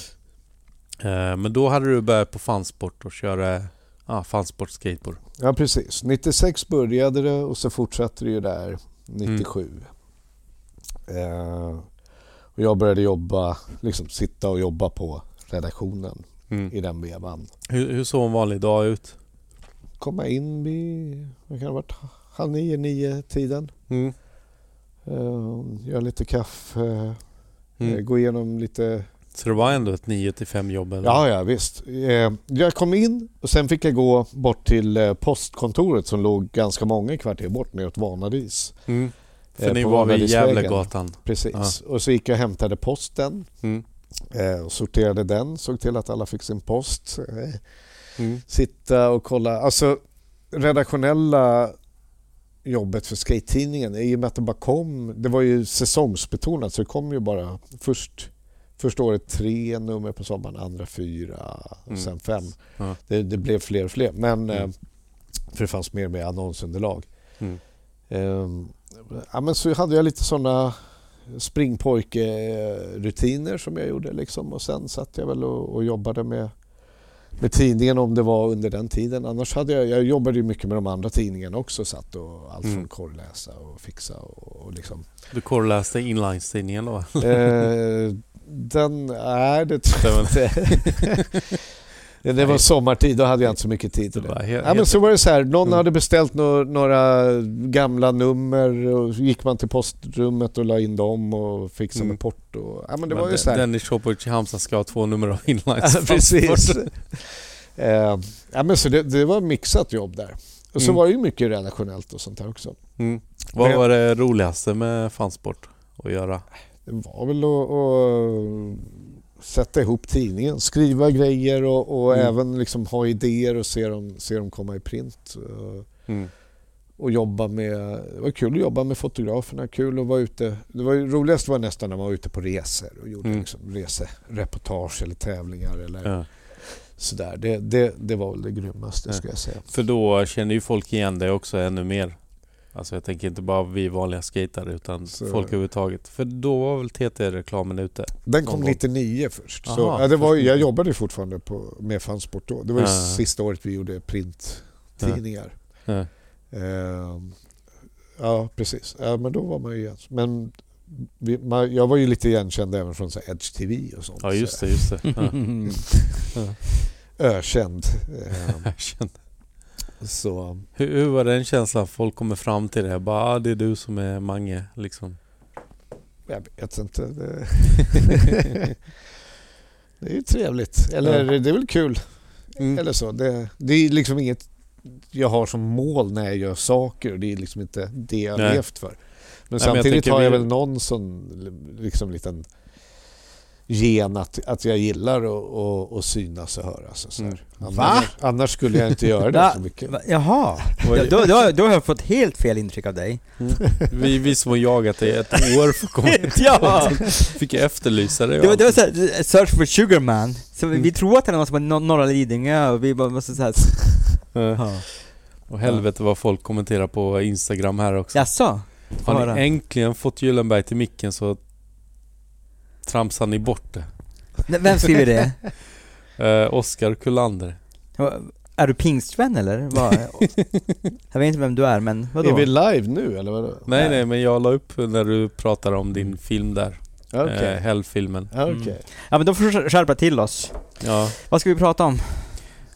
A: Eh, men då hade du börjat på fansport och köra ah, fansport skateboard.
B: Ja, precis. 96 började det och så fortsatte det ju där 97. Eh, och jag började jobba, liksom sitta och jobba på redaktionen
A: Mm.
B: i den vevan.
A: Hur, hur såg en vanlig dag ut?
B: Komma in vid, vad kan det ha varit, halv nio, nio tiden.
A: Mm.
B: Uh, göra lite kaffe,
A: Mm.
B: gå igenom lite
A: Så det var ändå ett 9 till 5 jobb? Eller?
B: Ja, ja visst. Eh, Jag kom in och sen fick jag gå bort till eh, postkontoret som låg ganska många kvarter bort neråt Vanadis.
A: Mm. För
B: Eh,
A: ni
B: på
A: var vid. Gävlegatan?
B: Precis. Och så gick jag och hämtade posten
A: Mm.
B: eh, och sorterade den, såg till att alla fick sin post. Eh,
A: Mm.
B: Sitta och kolla. Alltså redaktionella jobbet för skate-tidningen i och med att det bara kom, det var ju säsongsbetonat så det kom ju bara först Första året tre nummer på sommaren, andra fyra och
A: Mm.
B: sen fem.
A: Ja.
B: Det, det blev fler och fler. Men,
A: Mm.
B: eh, för det fanns mer med annonsunderlag.
A: Mm.
B: Ehm, ja, men så hade jag lite sådana springpojke-rutiner som jag gjorde. Liksom. Och sen satt jag väl och, och jobbade med, med tidningen om det var under den tiden. Annars hade jag, jag jobbade ju mycket med de andra tidningarna också. Satt och allt från
A: Mm.
B: korrläsa och fixa och, och liksom.
A: Du korrläste inlines-tidningen då?
B: Eh, den, nej det tror jag inte. (laughs) det, det var sommartid, då hade jag inte så mycket tid till
A: Det
B: det.
A: var he-
B: Ja, men
A: helt-
B: så var det så här, någon
A: Mm.
B: hade beställt nå- några gamla nummer och gick man till postrummet och la in dem och fixade
A: Mm.
B: med porto. Ja men det
A: Men
B: var ju
A: Den-
B: så här.
A: Dennis Shopovic i Halmstad ska ha två nummer av inlines. (laughs)
B: Ja, precis. (laughs) eh, ja, men så det, det var mixat jobb där. Och så
A: Mm.
B: var det ju mycket redaktionellt och sånt där också.
A: Mm. Vad
B: Men-
A: var det roligaste med fansport att göra?
B: Det var väl att sätta ihop tidningen, skriva grejer och, och
A: Mm.
B: även liksom ha idéer och se dem, se dem komma i print. Eh,
A: Mm.
B: och jobba med, det var kul att jobba med fotograferna, kul att vara ute. Det var roligast var nästan när man var ute på resor och gjorde
A: Mm.
B: liksom resereportage eller tävlingar eller
A: Ja.
B: sådär. Det, det, det var väl det grymmaste
A: Ja.
B: ska jag säga.
A: För då känner ju folk igen dig också ännu mer. Alltså jag tänker inte bara vi vanliga skatare utan
B: Så-
A: folk överhuvudtaget. För då var väl TT-reklamen ute?
B: Den kom
A: Någon gång.
B: 99 först. så,
A: Aha,
B: ja, det var, jag jobbade fortfarande på, med Fansport då. Det var ju
A: Ja.
B: sista året vi gjorde printtidningar.
A: Ja.
B: Ehm, ja, precis. Ja, men då var man ju igen. Men vi, man, jag var ju lite igenkänd även från så Edge TV och sånt.
A: Ja just
B: så
A: det, just det. Ja. (laughs)
B: här, Ökänd. (laughs) Så,
A: Hur, hur var den känslan? Folk kommer fram till dig bara ah, det är du som är Mange liksom.
B: jag vet inte. Det, (laughs) (laughs) det är ju trevligt. Eller det är väl kul.
A: Mm.
B: Eller så. Det, det är liksom inget jag har som mål när jag gör saker. Det är liksom inte det jag
A: Nej.
B: levt för. Men
A: men jag
B: samtidigt
A: tänker
B: har jag
A: vi-
B: väl någon sån liksom liten gen att, att jag gillar att, att, att synas och höras. Och så här.
A: Mm.
B: Annars, annars skulle jag inte göra det så mycket.
C: Jaha, då, då, då, då har jag fått helt fel intryck av dig. (laughs)
A: Vi, vi som har jagat dig i ett år för att komma (laughs)
C: ja!
A: Fick jag efterlysa dig och
C: Det var, det var såhär, search for sugarman. Så vi,
A: Mm.
C: vi tror att det är någon som är no- norra Lidingö och vi bara måste såhär... (laughs)
A: Ja.
C: Ja.
A: Och helvete vad folk kommenterar på Instagram här också.
C: Jaså?
A: Har ni äntligen fått Gyllenberg till micken så tramsar ni bort det.
C: Vem skriver det? (laughs)
A: Eh, Oskar Kullander.
C: Är du pingstvän eller? Vad? (laughs) Jag vet inte vem du är men vadå?
B: Är vi live nu eller vadå?
A: Nej nej men jag la upp när du pratade om din film där.
B: Okej.
A: Eh, Hell-filmen.
B: Ja,
C: Mm. Ja men då får du skärpa till oss.
A: Ja.
C: Vad ska vi prata om?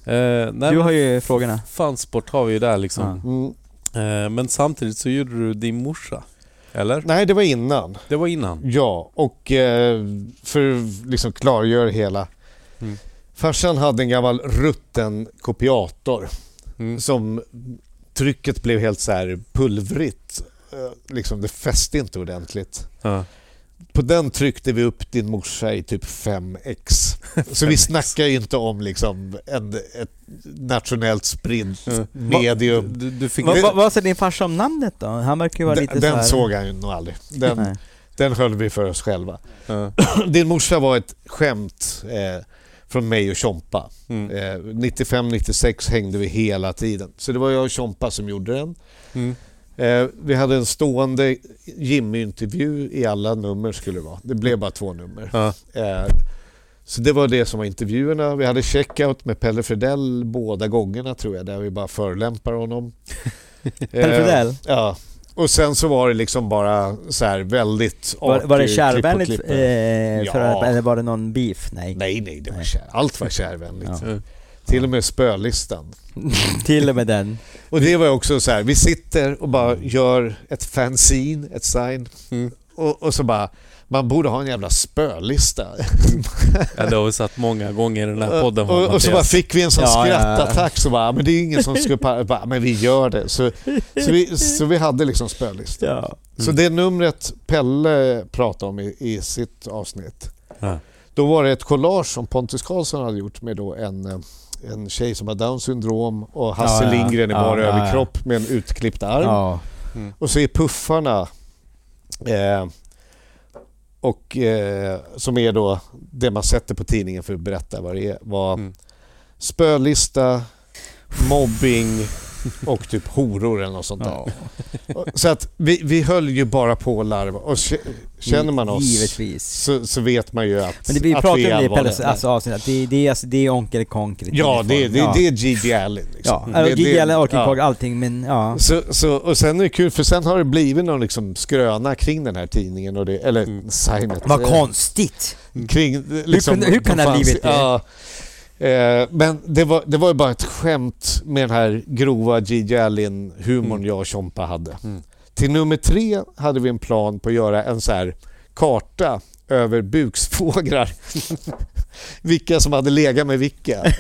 A: Eh, nej,
C: Du har ju frågorna.
A: Fansport har vi ju där liksom.
B: Mm.
A: Eh, men samtidigt så gjorde du din morsa. Eller?
B: Nej, det var innan.
A: Det var innan.
B: Ja, och eh, för att liksom klargöra hela.
A: Mm.
B: Farsan hade en gammal rutten kopiator
A: Mm.
B: som trycket blev helt så här pulvrigt. Eh, Liksom det fäste inte ordentligt.
A: Ja.
B: På den tryckte vi upp din morsa i typ 5x. Så vi snackar ju inte om liksom en, ett nationellt spridd
A: Ja.
B: medium.
A: Du, du fick...
C: Vad va, vad sa din farsa om namnet då? Han verkar ju vara
B: Den,
C: lite
B: den
C: så här...
B: såg han ju nog aldrig. Den, den höll vi för oss själva.
A: Ja. (clears throat)
B: Din morsa var ett skämt eh, från mig och Tjompa.
A: Mm.
B: Eh, 95-96 hängde vi hela tiden. Så det var jag och Tjompa som gjorde den. Eh, vi hade en stående Jimmy-intervju i alla nummer skulle det vara. Det blev bara två nummer.
A: Ja.
B: Eh, så det var det som var intervjuerna. Vi hade checkout med Pelle Fredell båda gångerna tror jag, där vi bara förolämpar honom. (laughs)
C: Pelle
B: Eh,
C: Fredell?
B: Ja. Och sen så var det liksom bara så här väldigt
C: Var, var det kärvänligt? Eh,
B: Ja.
C: att, eller var det någon beef? Nej.
B: Nej, nej, det var kär. allt var kärvänligt.
C: Ja.
B: Till och med spölistan. (laughs)
C: Till och med den.
B: Och det var också så här, vi sitter och bara gör ett fanzine, ett sign.
A: Mm.
B: och, och så bara, man borde ha en jävla spölista. (laughs)
A: Ja, det har vi sagt många gånger i den här podden.
B: och, och så bara fick vi en sån
J: Ja,
B: skrattattack så bara, men det är ingen som skulle bara, men vi gör det. Så, så, vi, så vi hade liksom spölista.
J: Ja.
B: Så det numret Pelle pratade om i, i sitt avsnitt,
A: Ja.
B: då var det ett collage som Pontus Karlsson hade gjort med då en, eh, en tjej som har Downs syndrom och Hasse
J: Ja.
B: Lindgren i
J: Ja,
B: bara
J: ja, ja.
B: överkropp med en utklippt arm.
J: Ja.
B: Och så är puffarna eh, och eh, som är då det man sätter på tidningen för att berätta vad det är. Var
A: Mm.
B: spölista, mobbing och typ horor eller något sånt där.
J: Ja.
B: Så att vi, vi höll ju bara på att larva och känner man oss
J: Givetvis.
B: så, så vet man ju att,
J: Men det, vi
B: att
J: pratade
B: är
J: om det i
B: allvarliga.
J: Pelles alltså, avsnitt, att det, det, är, alltså, det är Onkel Konker i
B: Ja, det, det,
J: ja.
B: det är Gigi Allen. Liksom.
J: Ja,
B: Det-
J: Gigi
B: det-
J: Allen, Onkel
B: ja.
J: Allting men ja.
B: Så, så, och sen är det kul för sen har det blivit någon liksom skröna kring den här tidningen, och det, eller
A: Mm.
B: signet.
J: Vad konstigt!
B: Kring, liksom,
J: kunde- hur kan det ha blivit det?
B: Ja, eh, men det var, det var ju bara ett skämt med den här grova Gigi Allen-humorn
A: Mm.
B: jag och Tjompa hade.
A: Mm.
B: Till nummer tre hade vi en plan på att göra en så här karta över buksfåglar. (laughs) vilka som hade legat med vilka. (laughs)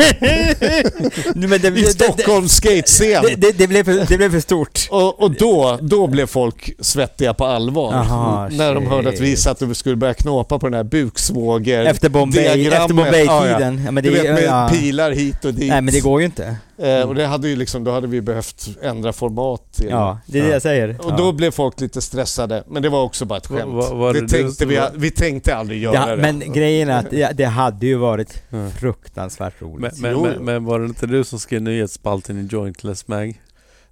J: Det,
B: I Stockholms skatescen.
J: det, det, det, blev för, det blev för stort.
B: Och, och då, då blev folk svettiga på allvar.
J: Aha,
B: när de hörde att vi satt och skulle börja knåpa på den här buksvåger
J: Efter Bombay- Bombay-tiden.
B: Ja, ja.
J: Ja,
B: vet med
J: ja.
B: pilar hit och dit.
J: Nej men det går ju inte.
B: Eh, och det hade ju liksom, då hade vi behövt ändra format. Till.
J: Ja, det är det jag säger.
B: Och då blev folk lite stressade, men det var också bara ett
A: Va-
B: skämt.
A: va- var
B: det
A: det
B: tänkte vi, vi tänkte aldrig göra
J: Ja,
B: det.
J: men grejen är att det, det hade ju varit
A: Mm.
J: fruktansvärt roligt.
A: Men, men, men, men var det inte du som skrev nyhetsspalten i Jointless Mag?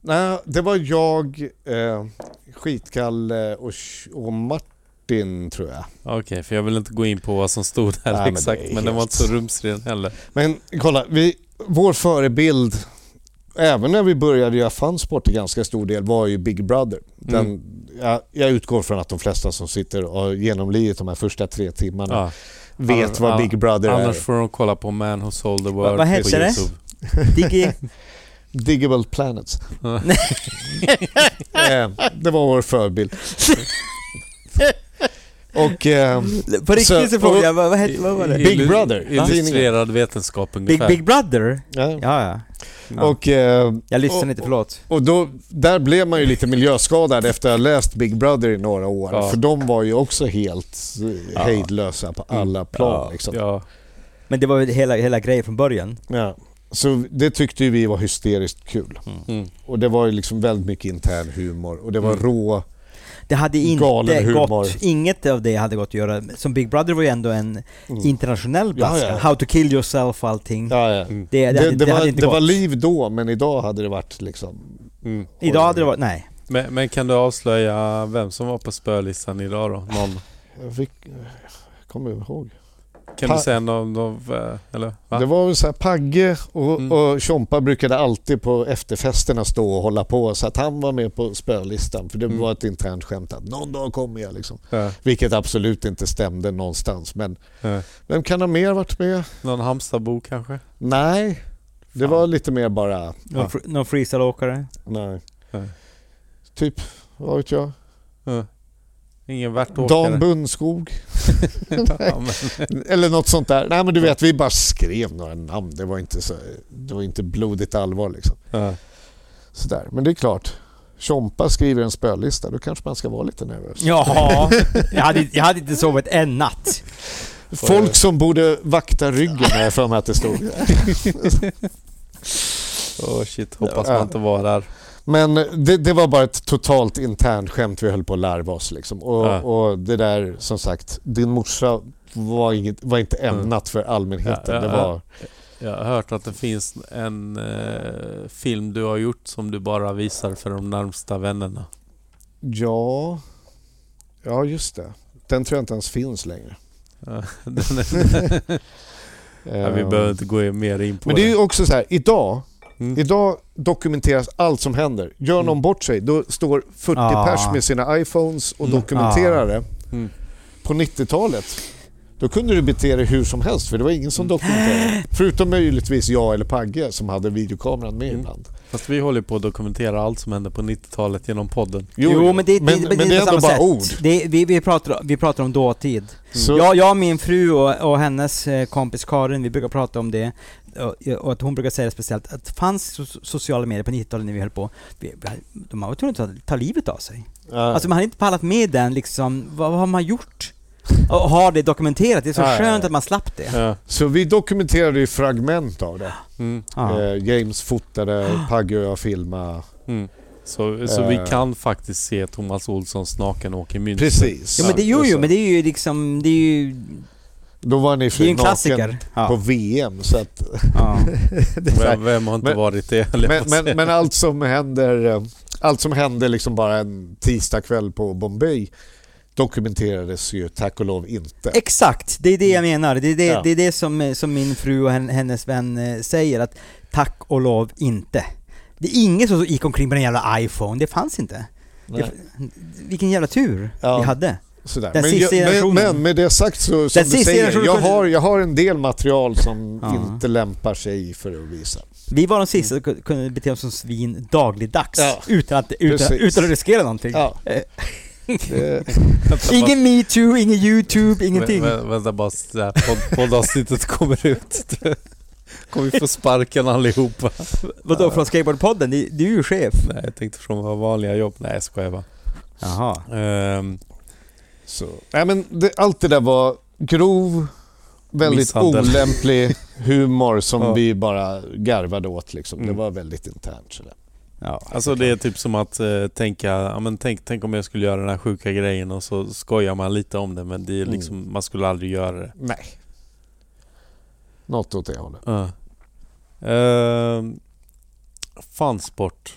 B: Nej, det var jag, eh, Skitkalle och, och Martin tror jag.
A: Okej, för jag vill inte gå in på vad som stod där
B: Nej, men
A: exakt,
B: det är
A: men, den var inte så rumsrig den heller.
B: Men kolla, vi, vår förebild, även när vi började göra fansport till ganska stor del, var ju Big Brother. Den,
A: Mm.
B: jag, jag utgår från att de flesta som sitter och har genomlidit de här första tre timmarna
A: Ja.
B: vet
A: Annars-
B: vad Big Brother
A: Annars
B: är.
A: får de kolla på Man Who Sold the World
J: vad
A: på
J: hette det?
A: YouTube.
J: Diggy, (laughs)
B: Diggable Planets. (laughs) Eh, det var vår förebild. (laughs) och eh,
J: på riktigt så,
B: och-
J: jag, vad, vad, hette, vad var det?
B: Big Brother,
A: Illustrerad vetenskap
J: Big,
A: ungefär.
J: Big Brother?
B: ja.
J: Ja, ja.
B: Och, eh,
J: Jag lyssnade inte, förlåt.
B: Och då, där blev man ju lite miljöskadad efter att ha läst Big Brother i några år.
A: Ja.
B: För de var ju också helt
J: Ja.
B: hejdlösa på alla plan. Liksom.
A: Ja,
J: Men det var ju hela, hela grejen från början.
B: Ja. Så det tyckte ju vi var hysteriskt kul.
A: mm.
B: Och det var ju liksom väldigt mycket intern humor. Och det var
A: Mm.
B: rå...
J: Det hade
B: Galen
J: inte
B: humor.
J: gått, inget av det hade gått att göra. Som Big Brother var ju ändå en
B: Mm.
J: internationell
B: Ja,
J: plats.
B: ja.
J: How to kill yourself och allting.
B: Ja, ja.
A: Mm.
J: Det, det,
B: Det, det, var, det var liv då, men idag hade det varit liksom...
A: Mm.
J: Idag hade det varit, nej.
A: Men, men kan du avslöja vem som var på spölistan idag då? Någon?
B: Jag fick, jag kommer ihåg.
A: Kan
B: Pa-
A: du säga någon, någon eh, eller? Va?
B: Det var väl så här, Pagge och,
A: Mm.
B: och Tjompa brukade alltid på efterfesterna stå och hålla på så att han var med på spölistan för det
A: Mm.
B: var ett internt skämt att någon dag kommer jag liksom.
A: Ja,
B: Vilket absolut inte stämde någonstans men
A: ja.
B: vem kan ha mer varit med?
A: Någon Halmstadbo kanske?
B: Nej, det
A: Fan.
B: var lite mer bara,
J: Någon,
A: Ja.
J: fr- någon freestyleåkare.
B: nej.
A: Nej.
B: Typ, vad vet jag?
A: Ja. Ingen värtåkare?
B: Dan Bunnskog (laughs)
A: ja, men,
B: eller något sånt där. Nej men du vet, vi bara skrev några namn. Det var inte, så, det var inte blodigt allvar liksom.
A: ja.
B: Sådär. Men det är klart, Tjompa skriver en spöllista, då kanske man ska vara lite nervös.
J: Jaha, jag hade, jag hade inte sovit en natt.
B: Folk som borde vakta ryggen har jag för mig att det stod. (laughs)
A: Åh shit, hoppas
B: Ja.
A: man inte var där.
B: Men det, det var bara ett totalt internt skämt vi höll på att larva oss. Liksom. Och,
A: Ja.
B: och det där, som sagt, din morsa var, inget, var inte ämnat för allmänheten.
A: Ja,
B: det var,
A: Jag har hört att det finns en eh, film du har gjort som du bara visar för de närmsta vännerna.
B: ja, ja, just det. Den tror jag inte ens finns längre.
A: Ja, (laughs) den är, (laughs) ja, vi
B: Eh,
A: behöver inte gå mer in på
B: Men det är ju också så här, idag,
A: Mm.
B: idag dokumenteras allt som händer. Gör någon
A: Mm.
B: bort sig, då står 40
J: Ah.
B: pers med sina iPhones och
A: Mm.
B: dokumenterar det.
A: Mm.
B: På 90-talet, då Då kunde du bete dig hur som helst för det var ingen som dokumenterade. Förutom möjligtvis jag eller Pagge som hade videokameran med
A: Mm.
B: ibland.
A: Fast vi håller på att dokumentera allt som hände på 90-talet genom podden.
C: Jo, men det, det,
B: men,
C: det,
B: men
C: det
B: det
C: är
B: ändå bara
C: sätt.
B: ord.
C: Det, vi, vi, pratar, vi pratar om dåtid.
B: Så,
C: Jag, jag, min fru och, och hennes eh, kompis Karin, vi brukar prata om det. Och, och att hon brukar säga det speciellt, att det fanns so- sociala medier på 90-talet när vi höll på. Vi, vi, de var tvungna att ta, livet av sig.
B: ja.
C: Alltså man hade inte pallat med den liksom, vad, vad har man gjort? Och ha det dokumenterat, det är så
B: ja,
C: skönt att man slapp det.
A: Ja.
B: så vi dokumenterade ju fragment av det.
A: Mm.
B: Eh, James fotade, Pagge och jag filmade.
A: Mm. Så, så vi
B: Eh.
A: kan faktiskt se Thomas Olssons naken åker Münster.
B: Precis.
C: Ja men det, jo,
B: Och
C: jo, men det är ju liksom, det är ju,
B: Då var ni
C: det är en klassiker.
B: på
C: Ja.
B: VM så att...
C: Ja. (laughs)
A: Vem, vem har inte
B: Men-
A: varit det?
B: men, men, men allt som händer eh, Allt som hände liksom bara en tisdagkväll på Bombay dokumenterades ju tack och lov inte.
C: Exakt, det är det jag menar. Det är det,
B: Ja.
C: det, är det som, eh, som min fru och hen- hennes vän eh, säger, att tack och lov inte. Det är ingen som gick omkring med en jävla iPhone, det fanns inte. Det, vilken jävla tur
B: Ja.
C: vi hade.
B: Sådär.
C: Den
B: men,
C: sista
B: jag, men,
C: generationen.
B: men med det sagt så, som
C: Den
B: du säger,
C: generationen
B: jag har, jag har en del material som
C: Ja.
B: inte lämpar sig för att visa.
C: Vi var de sista som ku- kunde bete oss som svin dagligdags,
B: Ja.
C: utan, att, utan, utan att riskera någonting.
B: Ja.
C: Eh, (laughs)
B: Det,
C: Ingen metoo, ingen youtube, ingenting.
A: Vä, vä, vänta bara poddavsnittet (laughs) kommer ut. (laughs) kommer vi få sparken allihopa.
C: Vadå, från Skateboardpodden? Du, du är ju chef.
A: Nej, jag tänkte från våra vanliga jobb. Nej, jag skojar bara.
C: Jaha.
A: Ehm,
B: så. Nej, men det, allt det där var grov, väldigt
A: Misshandel.
B: olämplig (laughs) humor som
A: Ja.
B: vi bara garvade åt. Liksom. Det
A: Mm.
B: var väldigt internt. Sådär.
C: Ja,
A: alltså det är typ som att eh, tänka, ja, men tänk, tänk om jag skulle göra den här sjuka grejen och så skojar man lite om det men det är liksom, man skulle aldrig göra det.
B: Nej. Något åt det hållet.
A: Uh. Uh, fansport.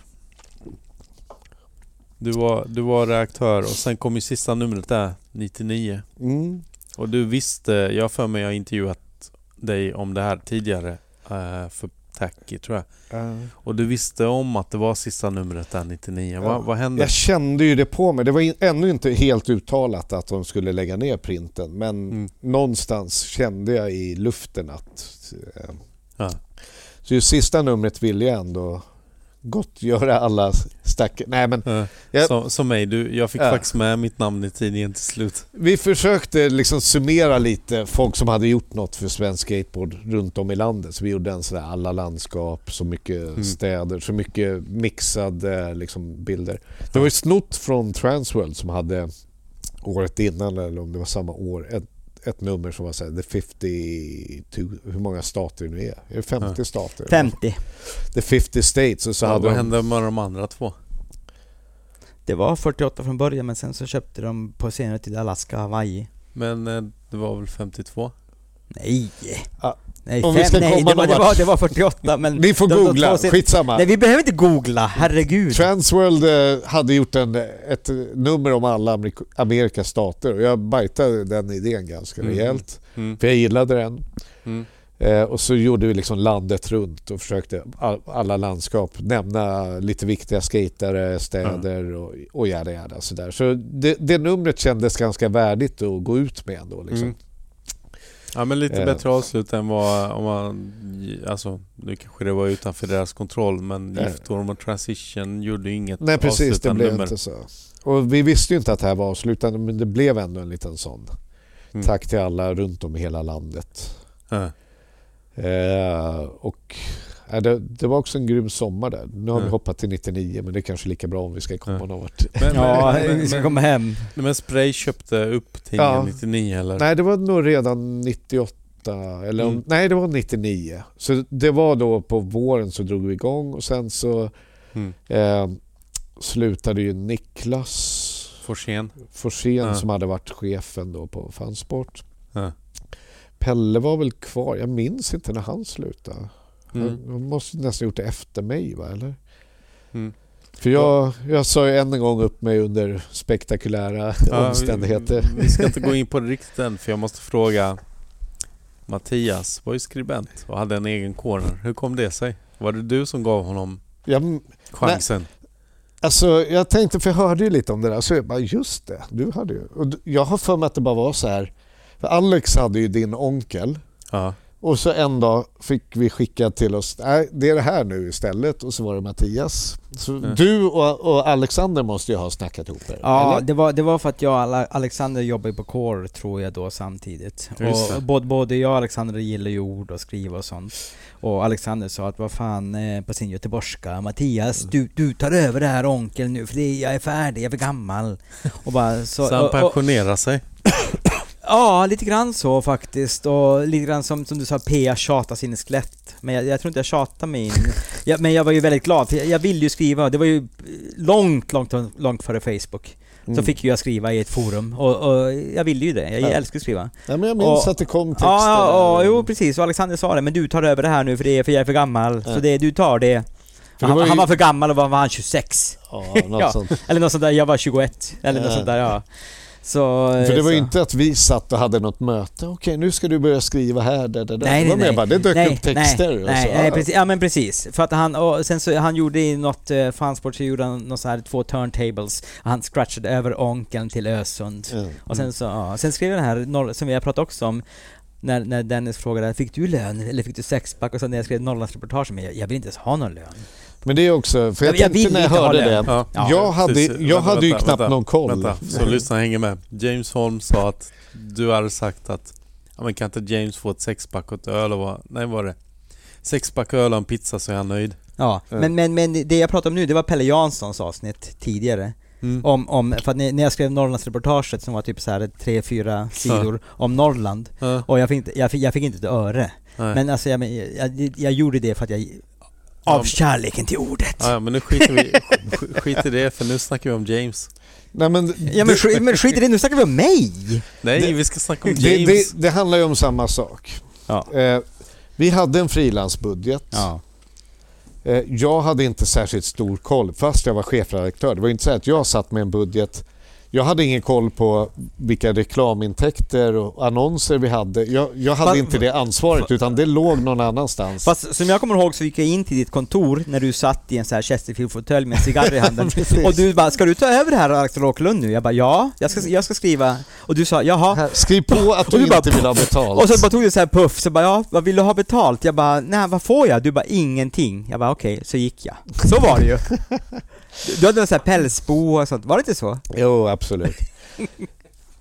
A: Du var, du var reaktör och sen kom ju sista numret där, 99.
B: Mm.
A: Och du visste, jag för mig jag intervjuat dig om det här tidigare eh, för Tacky tror jag. Och du visste om att det var sista numret där 99.
B: Ja.
A: Vad, vad hände?
B: Jag kände ju det på mig. Det var in- ännu inte helt uttalat att de skulle lägga ner printen men
A: Mm.
B: någonstans kände jag i luften att...
A: Ja.
B: Så ju sista numret ville jag ändå gottgöra alla stack... Nej men Jag-
A: som, som mig, du, jag fick
B: Ja.
A: faktiskt med mitt namn i tidningen till slut.
B: vi försökte liksom summera lite folk som hade gjort något för svensk skateboard runt om i landet. Så vi gjorde en sån där alla landskap, så mycket
A: Mm.
B: städer, så mycket mixade liksom, bilder. Det var ju snott från Transworld som hade året innan eller om det var samma år ett, ett nummer som var såhär The 52, hur många stater det nu är. Är det 50
A: Ja.
B: stater?
C: 50.
B: The 50 States och så
A: Så
B: hade
A: vad
B: de,
A: hände med de andra två?
C: Det var 48 från början men sen så köpte de på senare tid Alaska, Hawaii.
A: Men eh, det var väl 52?
C: Nej!
B: Ja.
C: Nej,
B: Om vi
C: fem,
B: ska
C: nej
B: komma
C: det, var, det, var,
B: vart.
C: det var 48 men...
B: Ni får
C: de- de
B: googla,
C: sen-
B: skitsamma.
C: Nej vi behöver inte googla, herregud.
B: Transworld eh, hade gjort en, ett nummer om alla Amerik- Amerikas stater och jag bajtade den idén ganska
A: Mm.
B: rejält.
A: Mm.
B: För jag gillade den.
A: Mm.
B: Eh, och så gjorde vi liksom landet runt och försökte all, alla landskap nämna lite viktiga skatare, städer och, och jada jada sådär. Så det, det numret kändes ganska värdigt att gå ut med ändå. Liksom.
A: Ja men lite
B: Eh.
A: bättre avslut än vad om man... Alltså nu kanske det var utanför deras kontroll men
B: Eh.
A: Giftorm och Transition gjorde inget
B: Nej precis, det blev
A: nummer.
B: inte så. Och vi visste ju inte att det här var avslutande men det blev ändå en liten sån.
A: Mm.
B: Tack till alla runt om i hela landet.
A: Ja.
B: Eh, och det, det var också en grym sommar där. Nu har vi
A: Mm.
B: hoppat till 99 men det är kanske lika bra om vi ska komma
A: Mm.
B: någon vart.
A: Men,
C: Ja,
A: men,
C: vi ska
A: men,
C: komma hem.
A: men Spray köpte upp tidningen
B: Ja.
A: 99 eller?
B: Nej det var nog redan 98 eller om,
A: Mm.
B: nej det var 99. Så det var då på våren så drog vi igång och sen så
A: Mm.
B: eh, slutade ju Niklas
A: Forsén?
B: Forsén
A: Ja.
B: som hade varit chefen då på Fansport.
A: Ja.
B: Pelle var väl kvar, jag minns inte när han slutade.
A: Mm.
B: Han måste nästan gjort det efter mig va eller?
A: Mm.
B: För jag, jag sa ju än en gång upp mig under spektakulära
A: Ja,
B: omständigheter.
A: Vi, vi ska inte gå in på det riktigt än för jag måste fråga Mattias var ju skribent och hade en egen corner. Hur kom det sig? Var det du som gav honom
B: Jag,
A: chansen?
B: alltså, jag tänkte, för jag hörde ju lite om det där, så jag bara just det, du hade ju. Och jag har för mig att det bara var så här. För Alex hade ju din onkel
A: Ja.
B: Och så en dag fick vi skicka till oss, nej det är det här nu istället och så var det Mattias. Så
A: Mm.
B: du och, och Alexander måste ju ha snackat ihop er?
C: Ja,
B: eller?
C: det var, det var för att jag och Ale- Alexander jobbade på Core tror jag då samtidigt.
A: Just.
C: Och både, både jag och Alexander gillar ju ord och skriva och sånt. Och Alexander sa att vad fan, eh, på sin göteborgska, Mattias du, du tar över det här onkel nu för det, jag är färdig, jag är för gammal. Och bara, så,
A: Så han
C: och, och,
A: pensionerar sig. (coughs)
C: Ja, lite grann så faktiskt. Och lite grann som, som du sa, P tjata sin skelett. Men jag, jag tror inte jag tjatade mig in. Ja, men jag var ju väldigt glad, för jag, jag ville ju skriva. Det var ju långt, långt, långt före Facebook. Så
B: Mm.
C: fick ju jag skriva i ett forum. Och, och jag ville ju det. Jag
B: Ja.
C: älskar att skriva.
B: Ja, men jag minns
C: Och-
B: att det kom texter.
C: Ja, ja, jo precis. Och Alexander sa det. Men du tar över det här nu för, det är, för jag är för gammal.
B: Ja.
C: Så det, du tar det. Han,
B: var ju-
C: han var för gammal och var, var han 26?
B: Ja, något (laughs)
C: Ja. Eller något sånt där. Jag var 21. Eller något sånt där, ja. Så...
B: För det var
C: så.
B: inte att vi satt och hade något möte. Okej, nu ska du börja skriva här, där, där, där.
C: Nej,
B: det var
C: nej,
B: mer bara, det dök
C: nej,
B: upp texter.
C: Nej,
B: och
C: nej,
B: så,
C: nej precis, ja men precis. För att han, och sen så, han gjorde i något eh, fansport så gjorde han något så här, två turntables. Han scratchade över onkeln till Ösund.
B: Ja.
C: Och sen så, ja, sen skrev jag den här, som vi har pratat också om, när, när Dennis frågade fick du lön eller fick du sexpack? Och sen när jag skrev Norrlandsreportage, men jag, jag vill inte ens ha någon lön.
B: Men det är också, för jag,
C: Jag-
B: tänkte när jag hörde
C: det.
B: det,
A: Ja.
C: Ja.
B: jag hade, jag
A: Vänta,
B: hade ju
A: vänta,
B: knappt
A: vänta.
B: någon koll.
A: Vänta, så lyssna hänger med. James Holm sa att du hade sagt att ja, men kan inte James få ett sexpack och ett öl och vad, nej vad var det? Sexpack öl och en pizza så är han nöjd.
C: Ja,
B: Ja.
C: men, men, men det jag pratar om nu, det var Pelle Janssons avsnitt tidigare.
A: Mm.
C: Om, om, för att när jag skrev Norrlandsreportaget som var typ så här tre, fyra sidor om Norrland
A: Ja,
C: och jag fick, inte, jag, fick, jag fick inte ett öre.
A: nej.
C: Men alltså jag, jag, jag gjorde det för att jag... Av
A: Ja.
C: kärleken till ordet.
A: Ja, men nu skiter vi sk- skit i det för nu snackar vi om James.
B: Nej, men,
C: Ja men, skit, men skit i det, nu snackar vi om mig!
A: Nej,
B: Det-
A: vi ska snacka om
B: det,
A: James.
B: det, det handlar ju om samma sak.
C: Ja.
B: Eh, vi hade en frilansbudget.
C: Ja.
B: Eh, jag hade inte särskilt stor koll fast jag var chefredaktör. Det var inte så att jag satt med en budget. Jag hade ingen koll på vilka reklamintäkter och annonser vi hade. Jag, jag hade
C: Fast-
B: inte det ansvaret utan det låg någon annanstans.
C: Fast som jag kommer ihåg så gick jag in till ditt kontor när du satt i en sån här Chesterfield-fåtölj med en cigarr i handen. (laughs) Och du bara 'Ska du ta över det här Axel Åkerlund nu?' Jag bara 'Ja, jag ska, jag ska skriva' Och du sa 'Jaha'
B: Här, skriv på att (laughs) du,
C: du bara-
B: inte vill ha betalt.
C: Och så bara tog du så här puff, så bara 'Ja, vad vill du ha betalt?' Jag bara 'Nej, vad får jag?' Du bara 'Ingenting' Jag bara 'Okej, så gick jag' Så var det ju! (laughs) Du- hade en sån här pälsbo och sånt, var det inte så?
B: Jo, absolut.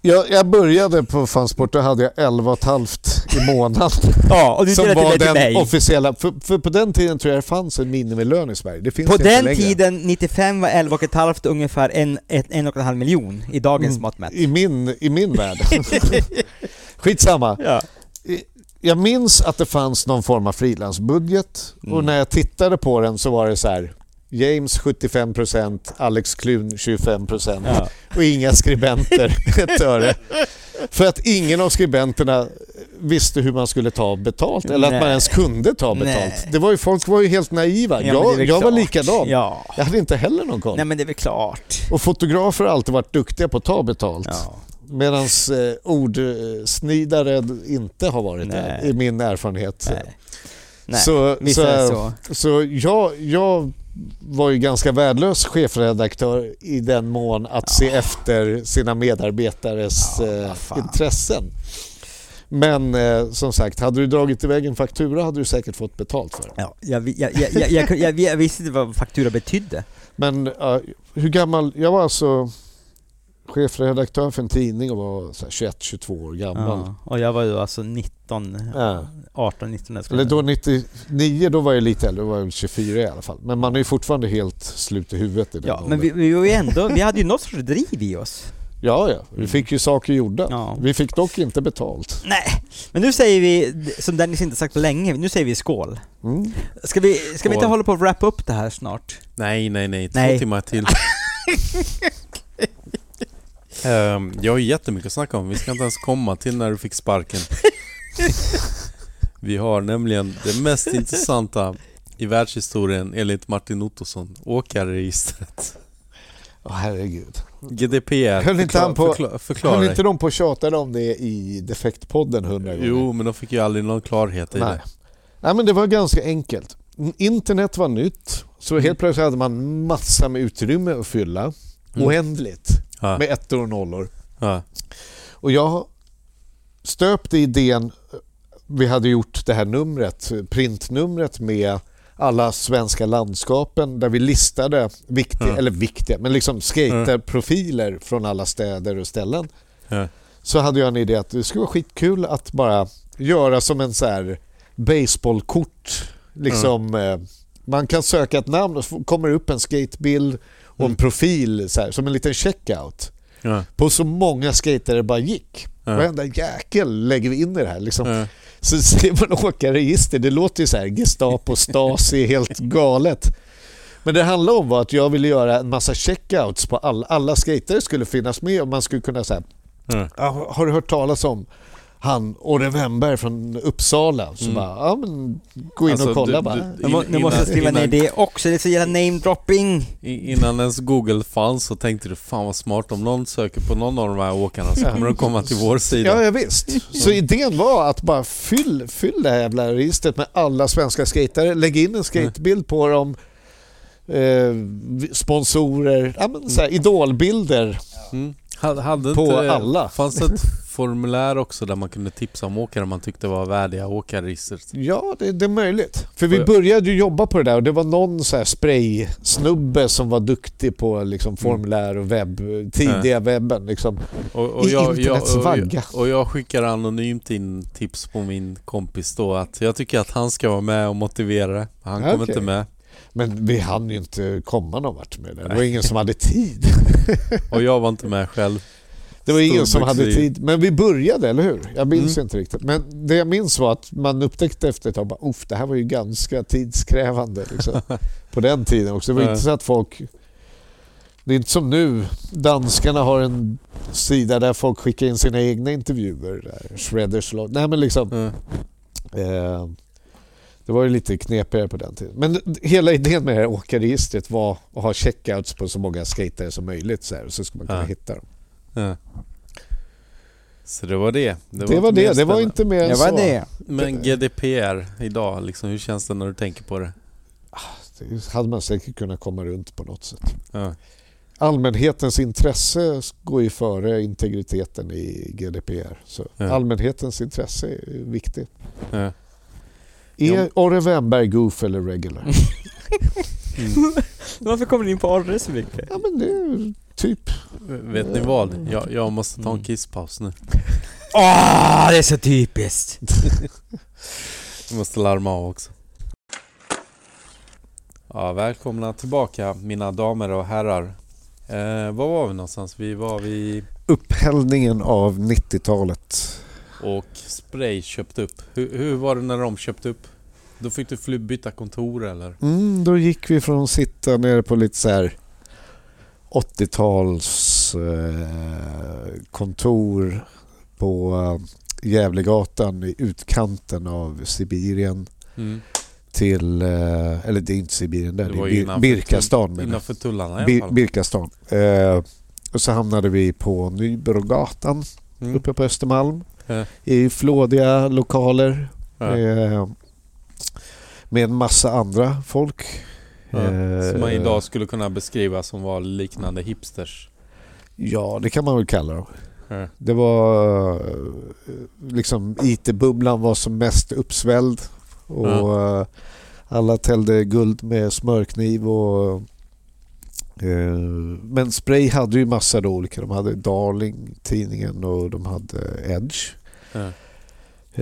B: Jag, jag började på Fansport, då hade jag 11 halvt i månaden. (laughs)
C: Ja, och du
B: som var den
C: mig.
B: officiella. För, för på den tiden tror jag det fanns en minimilön i Sverige. Det finns
C: På den
B: längre.
C: tiden, 95 var 11 och ett halvt ungefär en, ett, en och en halv miljon i dagens
B: Mm.
C: mått mätt.
B: I min, I min värld. (laughs) Skitsamma.
C: Ja.
B: Jag minns att det fanns någon form av frilansbudget och
C: Mm.
B: när jag tittade på den så var det så här James 75%, Alex Klun 25%
C: Ja.
B: och inga skribenter (laughs) ett öre. För att ingen av skribenterna visste hur man skulle ta betalt eller att
C: Nej.
B: man ens kunde ta betalt.
C: Nej.
B: Det var ju, folk var ju helt naiva.
C: Ja, det
B: jag jag var likadan.
C: Ja.
B: Jag hade inte heller någon koll.
C: Nej men det är väl klart.
B: Och fotografer har alltid varit duktiga på att ta betalt.
C: Ja.
B: Medan eh, ordsnidare inte har varit det,
C: Nej.
B: i min erfarenhet.
C: Nej. Nej.
B: Så, så,
C: det så.
B: så jag, jag var ju ganska värdelös chefredaktör i den mån att se efter sina medarbetares
C: Ja,
B: eh, intressen. Men eh, som sagt, hade du dragit iväg en faktura hade du säkert fått betalt för det.
C: Ja, jag, jag, jag, jag, visste inte vad faktura betydde.
B: Men eh, hur gammal... Jag var alltså chefredaktör för en tidning och var så här 21-22 år gammal.
C: Ja. Och jag var ju alltså 19,
B: Ja.
C: 18, 19
B: Eller då 99, då var jag lite äldre, då var jag väl 24 i alla fall. Men man är ju fortfarande helt slut i huvudet i den
C: Ja,
B: åldern.
C: men vi, vi var ju ändå, vi hade ju något sorts driv i oss.
B: Ja, ja. Vi fick ju saker gjorda.
C: Ja.
B: Vi fick dock inte betalt.
C: Nej, men nu säger vi, som Dennis inte sagt på länge, nu säger vi skål.
B: Mm.
C: Ska vi, ska vi inte hålla på att wrap upp det här snart?
A: Nej, nej, nej. Två
C: Nej.
A: timmar till. (laughs) Ehm, jag har jättemycket att snacka om. Vi ska inte ens komma till när du fick sparken. Vi har nämligen det mest intressanta i världshistorien enligt Martin Ottosson, åkarregistret.
B: Åh herregud.
A: GDPR.
B: Höll inte han på-
A: förkla- förklara
B: Höll inte de på och tjatade om det i Defektpodden hundra gånger?
A: Jo, men de fick ju aldrig någon klarhet i
B: Nej.
A: det.
B: Nej, men det var ganska enkelt. Internet var nytt, så
A: Mm.
B: helt plötsligt hade man massa med utrymme att fylla.
A: Mm.
B: Oändligt.
A: Ja,
B: Med ettor och nollor.
A: ja.
B: Och jag stöpt i idén, vi hade gjort det här numret, printnumret med alla svenska landskapen där vi listade viktiga,
A: Ja.
B: eller viktiga, men liksom skaterprofiler från alla städer och ställen. Så hade jag en idé att det skulle vara skitkul att bara göra som en så här baseballkort. Liksom, eh, man kan söka ett namn och så kommer det upp en skatebild och en
A: Mm.
B: profil så här, som en liten checkout.
A: Ja.
B: På så många skater det bara gick.
A: Ja.
B: Varenda jäkel lägger vi in i det här. Liksom.
A: Ja.
B: Så ser man åka register, det låter ju så här Gestapo, Stasi, (laughs) helt galet. Men det handlar om var att jag ville göra en massa checkouts på alla, alla skater skulle finnas med och man skulle kunna säga
A: Ja.
B: "Ja, har du hört talas om han Orre Wennberg från Uppsala? Så
A: Mm.
B: bara, ja men gå in
A: Alltså,
B: och kolla
A: du-
B: bara.
A: du-
C: Nu, må, nu måste jag skriva ner det också, det är så jävla namedropping.
A: Innan ens Google fanns så tänkte du fan vad smart om någon söker på någon av de här åkarna så kommer de komma till vår sida.
B: Ja, ja visst. Så idén var att bara fyll, fyll det här jävla registret med alla svenska skatare. Lägg in en skatebild på dem. Eh, sponsorer, ja, men så här, idolbilder
A: Mm. Hade, hade
B: på
A: inte,
B: alla.
A: Fanns det ett (laughs) formulär också där man kunde tipsa om åkare man tyckte var värdiga åkarregistret?
B: Ja, det, det är möjligt. För vi
A: jag-
B: började ju jobba på det där och det var någon så här spray-snubbe som var duktig på liksom formulär och webb, tidiga webben. Liksom.
A: Och, och,
B: I
A: jag, jag,
B: internets
A: och,
B: vagga.
A: jag, och jag skickar anonymt in tips på min kompis då att jag tycker att han ska vara med och motivera det. Han kommer
B: Okej.
A: inte med.
B: Men vi hann ju inte komma någon vart med det. Det var ingen som hade tid. (laughs)
A: Och jag var inte med själv.
B: Det var ingen som hade tid. Men vi började, eller hur? Jag minns
A: Mm.
B: inte riktigt. Men det jag minns var att man upptäckte efter ett tag "Uff, det här var ju ganska tidskrävande. Liksom. (laughs) på den tiden också. Det var inte så att folk... Det är inte som nu. Danskarna har en sida där folk skickar in sina egna intervjuer. Där. Shredders log. Nej men liksom...
A: Ja.
B: Eh, det var ju lite knepigare på den tiden. Men hela idén med det här åkarregistret var att ha checkouts på så många skatare som möjligt. Så, här, så ska man kunna
A: Ja.
B: hitta dem.
A: Ja. Så det var det.
B: Det, var
A: mer
B: det. Det var inte mer än
C: Det var
B: så.
C: det.
A: Men GDPR idag, liksom, hur känns det när du tänker på det?
B: Det hade man säkert kunnat komma runt på något sätt.
A: Ja.
B: Allmänhetens intresse går ju före integriteten i GDPR. Så
A: Ja.
B: allmänhetens intresse är viktigt.
A: Ja.
B: Är Orre Wennberg goof eller regular? (laughs)
A: Mm.
C: Varför kommer ni in på Orre så mycket?
B: Ja men det är typ...
A: Vet ni vad? Jag, jag måste ta en
B: Mm.
A: kisspaus nu.
C: Åh, (laughs) det är så typiskt! (laughs)
A: Jag måste larma av också. Ja, välkomna tillbaka mina damer och herrar. Eh, var var vi någonstans? Vi var vid
B: Upphällningen av 90-talet.
A: och Spray köpte upp. Hur, hur var det när de köpte upp? Då fick du fly- byta kontor eller?
B: Mm, då gick vi från att sitta nere på lite så här 80-tals eh, kontor på eh, Gävlegatan i utkanten av Sibirien
A: Mm.
B: till, eh, eller det är inte Sibirien där,
A: Det
B: det är
A: innanför
B: Birkastan.
A: Innanför tullarna i alla fall.
B: Birkastan. Eh, och så hamnade vi på Nybrogatan
A: Mm.
B: uppe på Östermalm
A: Ja.
B: i flådiga lokaler
A: Ja.
B: eh, med en massa andra folk.
A: Ja.
B: Eh,
A: Som man idag skulle kunna beskriva som var liknande hipsters.
B: Ja, det kan man väl kalla dem.
A: Ja.
B: Det var eh, liksom IT-bubblan var som mest uppsvälld och alla tällde guld med smörkniv och men Spray hade ju massa då olika. De hade Darling, tidningen och de hade Edge.
A: Ja.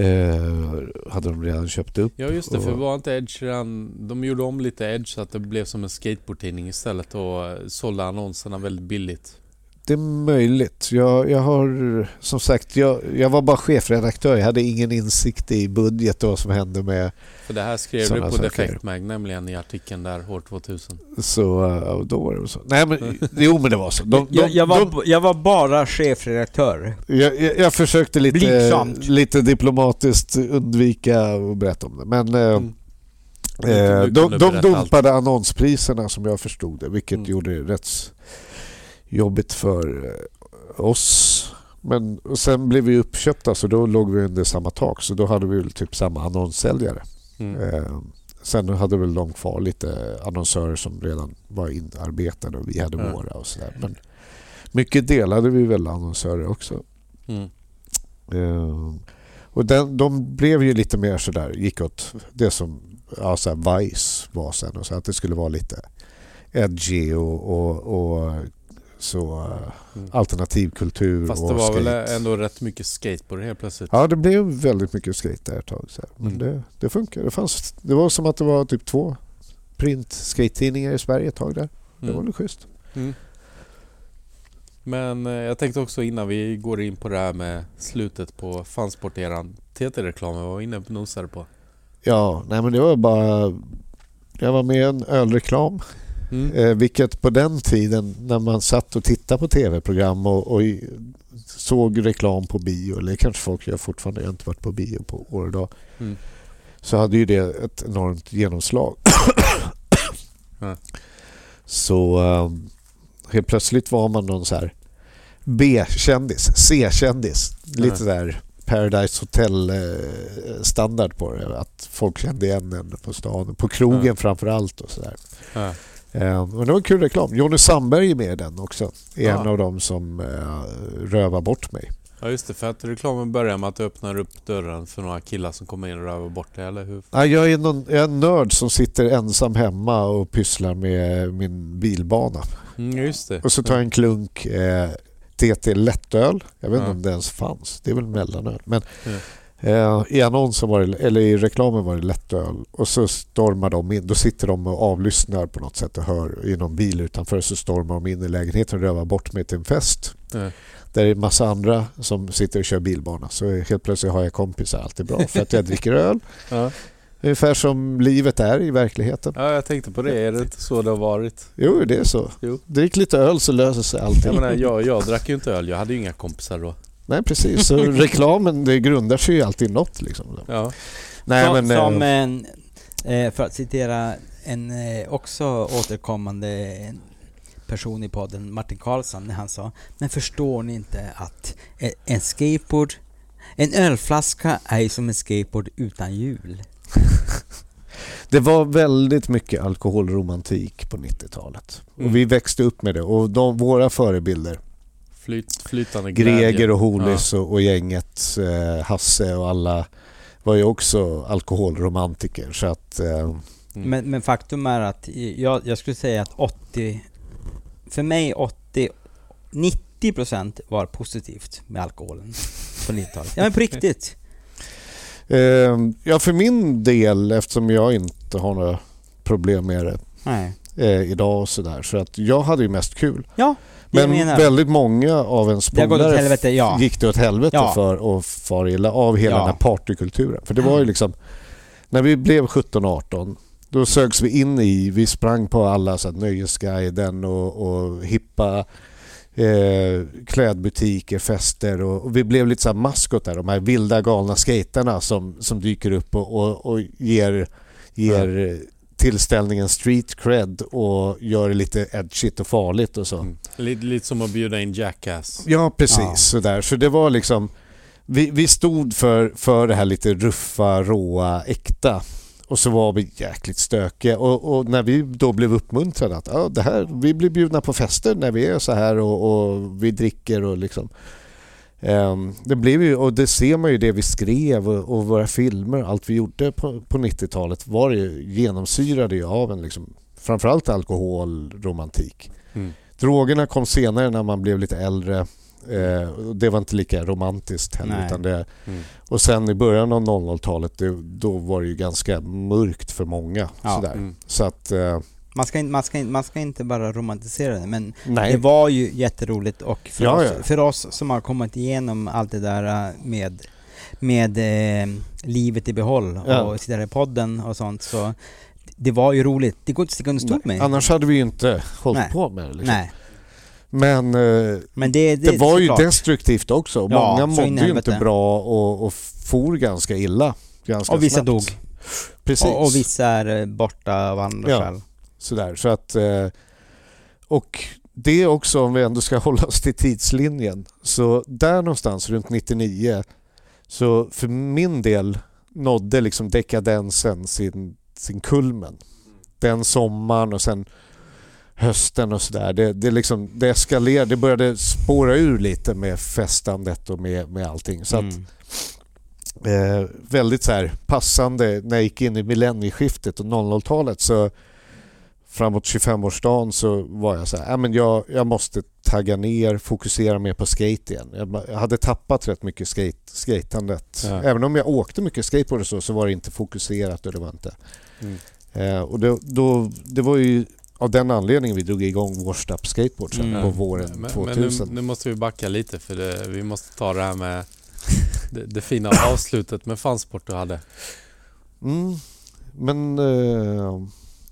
B: Eh, hade de redan köpt upp.
A: Ja just det, för var inte Edge redan... De gjorde om lite Edge så att det blev som en skateboardtidning istället och eh, sålde annonserna väldigt billigt.
B: Det är möjligt. Jag, jag har som sagt, jag, jag var bara chefredaktör. Jag hade ingen insikt i budget och vad som hände med
A: För det här skrev du på
B: saker.
A: Defect Mag nämligen i artikeln där år 2000.
B: så, då var det så. Nej men jo men det var så. De, de,
C: jag, jag, var,
B: de,
C: jag var bara chefredaktör.
B: jag, jag, jag försökte lite, lite diplomatiskt undvika att berätta om det. Men eh,
A: Mm.
B: eh, de, de dumpade annonspriserna som jag förstod det. Vilket
A: Mm.
B: gjorde det rätt jobbigt för eh, oss. Men sen blev vi uppköpta så då låg vi under samma tak. Så då hade vi väl typ samma annonssäljare.
A: Mm.
B: Eh, sen hade väl de kvar lite annonsörer som redan var inarbetade och vi hade
A: Ja.
B: våra och sådär. Men mycket delade vi väl annonsörer också.
A: Mm.
B: Eh, och den, de blev ju lite mer sådär, gick åt det som ja, så här Vice var sen. Och så att det skulle vara lite edgy och, och, och så
A: Mm.
B: alternativ kultur
A: Fast det var
B: skate.
A: väl ändå rätt mycket skateboard helt plötsligt.
B: Ja, det blev väldigt mycket skate där ett tag. Så här. Men
A: Mm.
B: det, det funkar. Det, fanns, det var som att det var typ två print skate-tidningar i Sverige ett tag där. Det var
A: Mm.
B: väl schysst.
A: Mm. Men eh, jag tänkte också innan vi går in på det här med slutet på fansporteran TT-reklamen, vad var inne och nosade på.
B: Ja, nej men det var bara... Jag var med i en ölreklam.
A: Mm.
B: Eh, vilket på den tiden när man satt och tittade på tv-program och, och såg reklam på bio, eller kanske folk gör fortfarande, jag har inte varit på bio på år och dag.
A: Mm.
B: Så hade ju det ett enormt genomslag.
A: Ja.
B: Så um, helt plötsligt var man någon så här B-kändis, C-kändis. Lite där Paradise Hotel-standard på det. Att folk kände igen en på stan, på krogen
A: Ja.
B: framför allt och sådär.
A: Ja.
B: Eh, Men det var en kul reklam. Jonny Sandberg är med i den också. Är
A: Ja.
B: en av dem som eh, rövar bort mig.
A: ja just det, för att reklamen börjar med att du öppnar upp dörren för några killar som kommer in och rövar bort dig, eller hur?
B: Ja, jag är, någon, jag är en nörd som sitter ensam hemma och pysslar med min bilbana.
A: Mm, just det.
B: Och så tar jag en klunk eh, TT lättöl. Jag vet inte
A: Ja.
B: om det ens fanns. Det är väl mellanöl. Men
A: Ja.
B: Eh, i annonsen var det, eller i reklamen var det lättöl. Och så stormar de in. Då sitter de och avlyssnar på något sätt och hör i någon bil utanför. Så stormar de in i lägenheten och rövar bort mig till en fest.
A: Ja.
B: Där det är massa andra som sitter och kör bilbana. Så helt plötsligt har jag kompisar. Allt är bra för att jag dricker öl. (laughs)
A: Ja.
B: Ungefär som livet är i verkligheten.
A: ja, jag tänkte på det. Är det inte så det har varit?
B: Jo, det är så.
A: Jo.
B: Drick lite öl så löser sig allting.
A: Jag menar, jag, jag drack ju inte öl. Jag hade ju inga kompisar då.
B: Nej, precis. Så (laughs) reklamen det grundar sig ju alltid i något. Liksom.
A: Ja.
B: Nej,
C: som,
B: men, eh,
C: som en, eh, för att citera en eh, också återkommande person i podden, Martin Karlsson, när han sa Men förstår ni inte att eh, en skateboard, en ölflaska är ju som en skateboard utan hjul? (laughs)
B: det var väldigt mycket alkoholromantik på 90-talet.
A: Mm.
B: Och vi växte upp med det. Och de, våra förebilder,
A: Flyt, flytande glädje.
B: Greger och Holis och, och gänget, eh, Hasse och alla var ju också alkoholromantiker. Så att, eh,
A: Mm.
C: Men, men faktum är att jag, jag skulle säga att 80, för mig 80, 90% var positivt med alkoholen på 90-talet. Ja men på riktigt. (laughs)
B: eh, ja, för min del, eftersom jag inte har några problem med det
C: Nej.
B: eh, idag och sådär. Så att jag hade ju mest kul.
C: Ja,
B: Men väldigt många av ens polare
C: ja.
B: gick det åt helvete
C: Ja.
B: för och far illa av hela
C: Ja.
B: den här partykulturen. För det var ju liksom, när vi blev 17-18 då sögs vi in i, vi sprang på alla så att Nöjesguiden och, och hippa eh, klädbutiker, fester och, och vi blev lite så här maskot där, de här vilda galna skaterna som, som dyker upp och, och, och ger, ger eh, tillställningen street cred och gör det lite edgigt och farligt och så.
A: Mm. Lite, lite som att bjuda in Jackass.
B: Ja, precis.
C: Ja.
B: Sådär. Så det var liksom... Vi, vi stod för, för det här lite ruffa, råa, äkta. Och så var vi jäkligt stökiga. Och, och när vi då blev uppmuntrade att ja, det här, vi blir bjudna på fester när vi är så här och, och vi dricker och liksom... Ehm, det blev ju, och det ser man ju det vi skrev och, våra filmer, allt vi gjorde på, på 90-talet var ju genomsyrade ju av en liksom, framförallt alkoholromantik.
A: Mm.
B: Drogerna kom senare när man blev lite äldre. Eh, och det var inte lika romantiskt heller.
C: Nej.
B: Utan det,
A: Mm.
B: och sen i början av 00-talet det, då var det ju ganska mörkt för många.
C: Ja.
B: Sådär.
A: Mm.
B: Så att, eh,
C: Man ska, in- man, ska, in- man ska inte bara romantisera det, men
B: nej.
C: det var ju jätteroligt och för,
B: Ja,
C: oss,
B: ja.
C: för oss som har kommit igenom allt det där äh, med, med eh, livet i behåll
B: Ja.
C: och sitta där i podden och sånt så det var ju roligt. Det går inte att sticka under stol med.
B: Annars hade vi ju inte hållit
C: Nej.
B: på med det. Liksom.
C: Nej,
B: Men eh,
C: men det,
B: det,
C: det,
B: var ju
C: såklart.
B: destruktivt också.
C: Ja,
B: Många mådde ju inte bra och, och for ganska illa. Ganska
C: Och vissa
B: snabbt.
C: dog.
B: Precis.
C: Och, och vissa är eh, borta av andra
B: Ja.
C: skäl.
B: Sådär, så att... eh, Och det också, om vi ändå ska (laughs) hålla oss till tidslinjen. Så där någonstans runt 99, så för min del nådde liksom dekadensen sin, sin kulmen. Den sommaren och sen hösten och sådär. Det, det, liksom, det eskalerade, det började spåra ur lite med festandet och med, med allting. Så att,
J: Mm.
B: eh, väldigt så här passande när jag gick in i millennieskiftet och 00-talet så framåt 25-årsdagen så var jag så här, men jag, jag måste tagga ner, fokusera mer på skate igen. Jag, jag hade tappat rätt mycket skate, skatandet.
A: Ja.
B: Även om jag åkte mycket skateboard och så, så var det inte fokuserat och det var inte...
A: Mm.
B: Eh, och det, då, det var ju av den anledningen vi drog igång Washed Up Skateboard sen
J: Mm.
B: på våren
A: Men, men
B: 2000.
A: nu, nu måste vi backa lite för det, vi måste ta det här med det, det fina avslutet med fansport du hade. (laughs)
B: Mm. Men... Eh,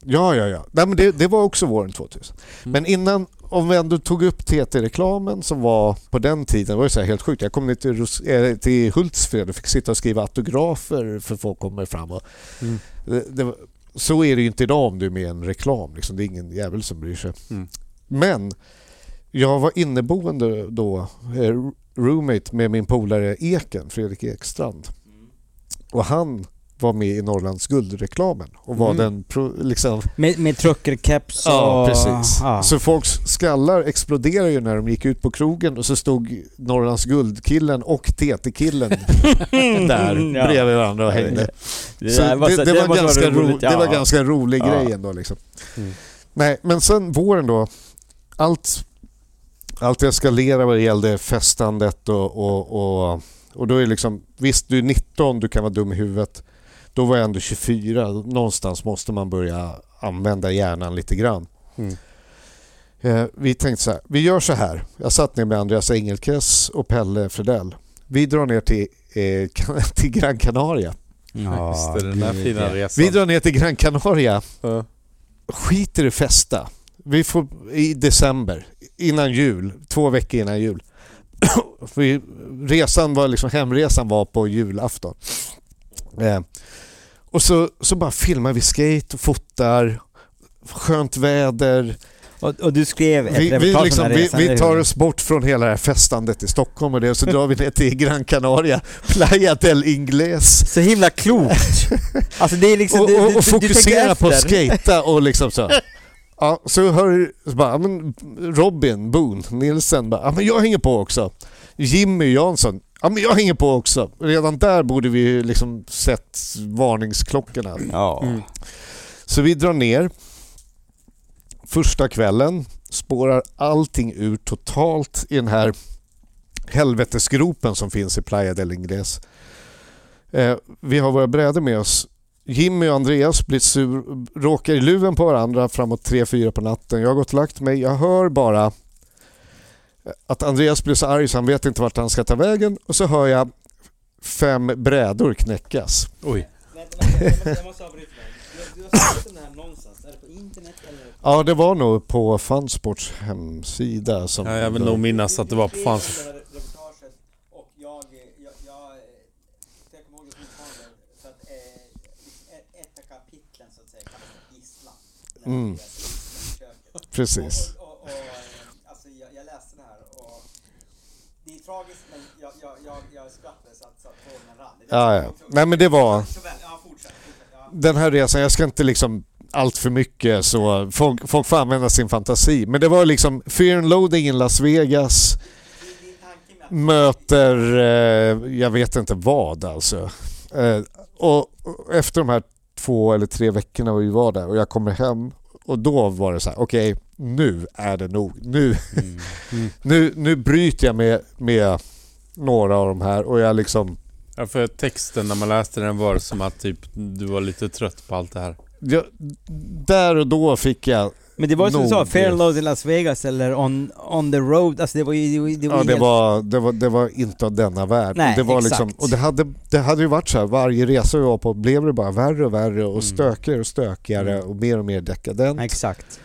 B: ja, ja, ja. Nej, men det, det var också våren 2000.
A: Mm.
B: Men innan, om vi ändå tog upp TT-reklamen som var på den tiden, det var ju så helt sjukt. Jag kom ner till, Ros- eh, till Hultsfred och fick sitta och skriva autografer för folk kommer fram. Och
A: Mm.
B: det, det, så är det ju inte idag om du är med i en reklam. Liksom. Det är ingen jävel som bryr sig.
A: Mm.
B: Men jag var inneboende då, eh, roommate med min polare Eken, Fredrik Ekstrand. Och han var med i Norrlands guldreklamen och var
A: Mm.
B: den liksom...
J: Med, med truckerkeps och...
B: Ja, precis.
J: Ja.
B: Så folks skallar exploderade ju när de gick ut på krogen och så stod Norrlands guldkillen och TT-killen (laughs) där
J: Ja.
B: bredvid varandra och hängde.
J: Det
B: Så
J: där
B: det, det, var,
J: måste
B: ganska
J: vara
B: ro,
J: roligt,
B: det var
J: ja.
B: ganska rolig
J: Ja.
B: grej ändå liksom.
A: Mm.
B: Nej, men sen våren då. Allt, allt eskalerade vad det gällde festandet och, och, och, och då är det liksom, visst du är 19, du kan vara dum i huvudet. Då var jag ändå 24. Någonstans måste man börja använda hjärnan lite grann.
A: Mm.
B: Eh, vi tänkte så här, vi gör så här. Jag satt ner med Andreas Engelkes och Pelle Fredell. Vi drar ner till, eh, (laughs) till Gran Canaria.
J: Ja,
A: Just det, den där fina resan.
B: Vi drar ner till Gran Canaria.
A: Ja.
B: skiter i festa. Vi får i december, innan jul, två veckor innan jul. (clears throat) resan var liksom, hemresan var på julafton. Eh, och så, så bara filmar vi skate och fotar, skönt väder.
J: Och, och du skrev ett
B: Vi, vi, liksom, vi, vi tar oss bort från hela det här festandet i Stockholm och det och så drar vi ner till Gran Canaria, Playa del Ingles.
J: Så himla klokt! Alltså det är liksom...
B: och, och, och fokusera på att skata och liksom så. Ja, så hör så bara, men Robin Boone Nilsen bara, ja, men jag hänger på också. Jimmy Jansson, ja men jag hänger på också. Redan där borde vi liksom sett varningsklockorna.
J: Ja.
A: Mm.
B: Så vi drar ner. Första kvällen spårar allting ur totalt i den här helvetesgropen som finns i Playa del Ingles. Eh, vi har våra brädor med oss. Jimmy och Andreas blir sur, råkar i luven på varandra framåt 3-4 på natten. Jag har gått och lagt mig. Jag hör bara att Andreas blir så arg så han vet inte vart han ska ta vägen och så hör jag fem brädor knäckas.
A: Oj.
J: Jag måste avbryta dig. Du har om det här någonstans. Är det på internet eller?
B: Ja, det var nog på Funsports hemsida. Som
A: Ja, jag vill nog minnas att det var på fans...
J: reportaget och jag, jag, jag, jag kommer ihåg det fortfarande för att eh, ett av kapitlen så att säga kallas för gisslan.
B: Mm. Precis.
J: Och, och, och, eh, alltså jag, jag läste det här och det är tragiskt men jag, jag, jag, jag skrattade så att, så att tårarna rann. Det
B: Ja, ja. Nej, men det var-. Den här resan, jag ska inte liksom allt för mycket så folk, folk får använda sin fantasi. Men det var liksom Fear and Loading i Las Vegas möter, eh, jag vet inte vad alltså. Eh, och, och efter de här två eller tre veckorna vi var där och jag kommer hem och då var det så här: okej nu är det nog. Nu,
A: Mm. (laughs)
B: nu, nu bryter jag med, med några av de här och jag liksom
A: Ja, för texten när man läste den var det som att typ du var lite trött på allt det här.
B: jag, där och då fick jag
J: Men det var som du sa,
B: Nog.
J: Fair and Load i Las Vegas eller On, on the Road, alltså det var ju... Det var, det var,
B: Ja, det
J: helt-
B: var, det, var, det var inte av denna värld.
J: Nej,
B: det var
J: exakt.
B: liksom, och det hade, det hade ju varit så här, varje resa vi var på blev det bara värre och värre och
A: Mm.
B: stökigare och stökigare
A: Mm.
B: och mer och mer dekadent.
J: Exakt.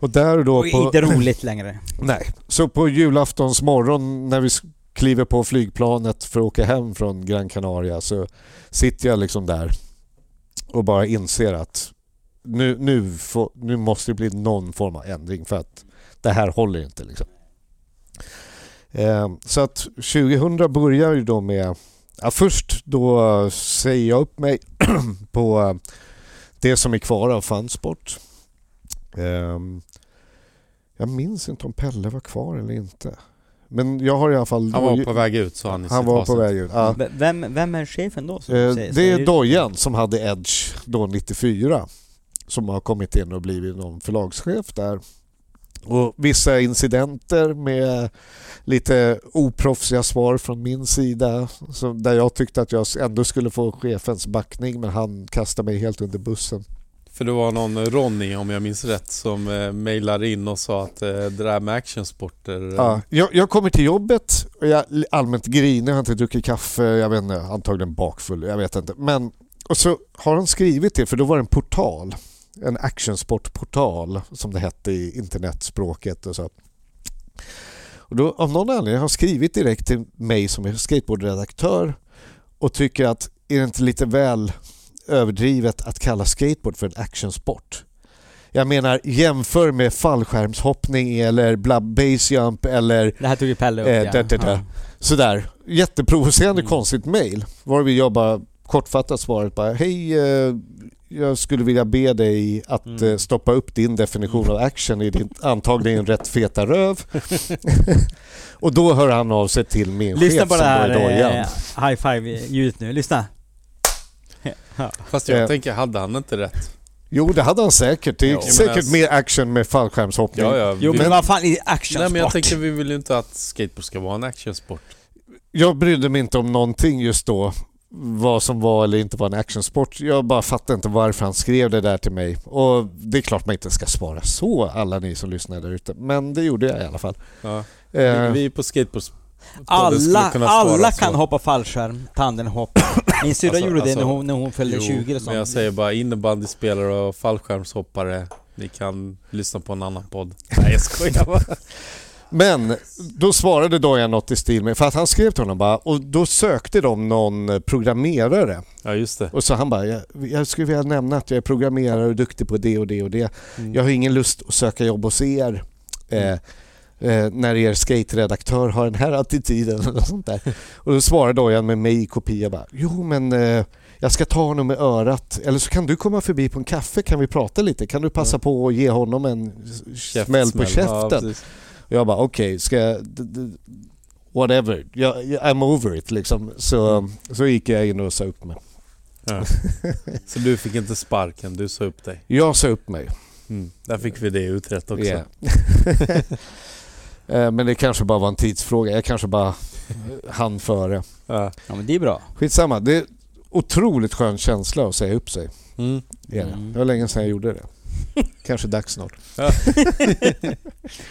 B: Och där och då
J: Och
B: på...
J: inte roligt längre. (laughs)
B: Nej. Så på julaftons morgon när vi kliver på flygplanet för att åka hem från Gran Canaria så sitter jag liksom där och bara inser att nu, nu, får, nu måste det bli någon form av ändring för att det här håller inte liksom. Eh, så att 2000 börjar ju då med, ja, först då säger jag upp mig (clears throat) på det som är kvar av Funsport. Eh, Jag minns inte om Pelle var kvar eller inte. Men jag har i alla fall...
A: Han var på väg ut sa han i
B: han var
A: facit.
B: på väg ut. Ja.
C: V- Vem, vem är chefen då? Som
B: Eh,
C: säger-
B: Det är Dojan som hade Edge då 94 som har kommit in och blivit någon förlagschef där. Och vissa incidenter med lite oproffsiga svar från min sida så där jag tyckte att jag ändå skulle få chefens backning men han kastade mig helt under bussen.
A: För det var någon Ronny, om jag minns rätt, som eh, mejlade in och sa att eh, det där med actionsporter... eh,
B: Ja, jag, jag kommer till jobbet och jag är allmänt grinig, jag har inte druckit kaffe, jag vet inte, antagligen bakfull, jag vet inte. Men, och så har han skrivit det, för då var det en portal, en actionsportportal som det hette i internetspråket och så. Och då, av någon anledning har han skrivit direkt till mig som är skateboardredaktör och tycker att är det inte lite väl överdrivet att kalla skateboard för en actionsport? Jag menar jämför med fallskärmshoppning eller basejump eller
C: Det här tog ju Pelle upp
B: Eh,
C: ja.
B: där, där, sådär. Jätteprovocerande
A: Mm.
B: konstigt mail. Var vi jag bara kortfattat svaret bara Hej, eh, jag skulle vilja be dig att
A: Mm.
B: eh, stoppa upp din definition av action i din antagligen rätt feta röv. (laughs) och då hör han av sig till min
C: Lyssna
B: chef
C: på
B: som var i
C: här
B: dojan.
C: eh, high five-ljudet nu, lyssna.
A: Fast jag
B: Eh.
A: tänker, hade han inte rätt?
B: Jo, det hade han säkert. Det är
A: Jo, men
B: säkert
A: alltså-
B: mer action med fallskärmshoppning.
A: Ja, ja.
C: Jo
A: vi-
C: men vad fan, i actionsport?
A: Nej men jag tänker vi vill ju inte att skateboard ska vara en actionsport.
B: Jag brydde mig inte om någonting just då. Vad som var eller inte var en actionsport. Jag bara fattade inte varför han skrev det där till mig. Och det är klart man inte ska svara så, alla ni som lyssnar där ute. Men det gjorde jag i alla fall.
A: Ja.
B: Eh,
A: Vi, vi på skateboard
C: Alla, alla
A: så.
C: kan hoppa fallskärm, tandemhopp. Min syrra
A: Alltså-
C: gjorde det
A: alltså-
C: när hon, när hon fyllde
A: Jo,
C: 20 eller
A: men jag
C: sånt.
A: säger bara innebandyspelare och fallskärmshoppare. Ni kan lyssna på en annan podd. (laughs) Nej jag skojar bara.
B: Men då svarade Dojan något i stil med, för att han skrev till honom bara, och då sökte de någon programmerare.
A: Ja just det.
B: Och så han bara, jag, jag skulle vilja nämna att jag är programmerare och duktig på det och det och det.
A: Mm.
B: Jag har ingen lust att söka jobb hos er. Eh, eh, när er skate-redaktör har den här attityden och sånt där. Och då svarade Dojan med mig i kopia bara, jo men eh, jag ska ta honom med örat. Eller så kan du komma förbi på en kaffe, kan vi prata lite? Kan du passa
A: Ja.
B: på att ge honom en
A: Käftsmäll.
B: smäll på
A: Ja,
B: käften?
A: precis.
B: Och jag bara okej, ska jag... Whatever, jag, I'm over it liksom. Så,
A: Mm.
B: så gick jag in och sa upp mig.
A: ja. (laughs) Så du fick inte sparken, du sa upp dig.
B: Jag sa upp mig.
A: Mm. Där fick vi det utrett också.
B: Yeah. (laughs) Eh, Men det kanske bara var en tidsfråga. Jag kanske bara (laughs) hann före.
A: Ja.
C: Men det är bra.
B: Skitsamma. Det är otroligt skön känsla att säga upp sig.
A: Mm.
B: Det, är det.
C: Mm.
B: det var länge sedan jag gjorde det. (laughs) Kanske dags snart. (laughs)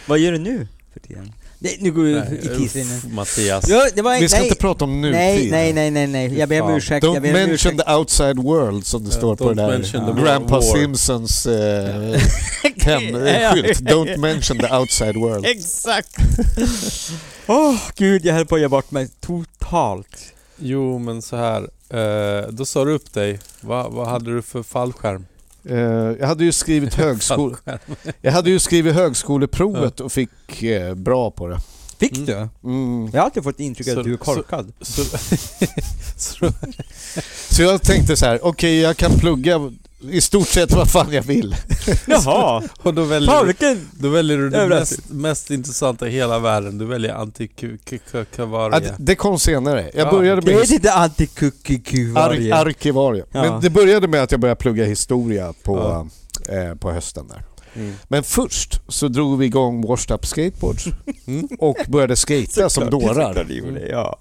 C: Vad gör du nu för tiden? Nej, nu går vi i tidslinjen.
A: uff, Mattias.
C: Ja, det var
B: Vi ska
C: nej,
B: inte prata om nutid.
C: nej, nej, nej, nej, nej. Jag ber om ursäkt.
B: Don't mention
C: ursäkt.
B: the outside world som det
A: Ja,
B: står på
A: don't
B: det där
C: the
B: Grandpa
A: war.
B: Simpsons eh, (laughs) pennskylt. Don't mention the outside world.
C: Exakt! Åh gud, jag höll på att göra bort mig totalt.
A: Jo men så här. Eh, då sa du upp dig. Va, vad hade du för fallskärm?
B: Eh, jag hade ju skrivit (laughs) högskol... Jag hade ju skrivit högskoleprovet och fick eh, bra på det.
C: Fick
A: Mm.
C: du?
B: Mm.
C: Jag har alltid fått intrycket
A: Så-
C: att du är korkad.
A: Så, (laughs) så,
B: Så jag tänkte så här, okej jag kan plugga i stort sett vad fan jag vill. (laughs)
C: Jaha!
A: och då väljer,
C: Fan
A: du,
C: vilken...
A: då väljer du det mest, mest intressanta i hela världen. Du väljer
B: Ja,
A: antikavaria.
B: det- det kom senare. Jag
A: Ja,
B: började
C: Det
B: med
C: är inte anti-kuckuku-varje.
B: ar- arkivarie.
C: Ja.
B: Men det började med att jag började plugga historia på, eh, på hösten där.
A: Mm.
B: Men först så drog vi igång Washed Up Skateboards (laughs)
A: Mm.
B: och började skata som dårar.
C: Ja.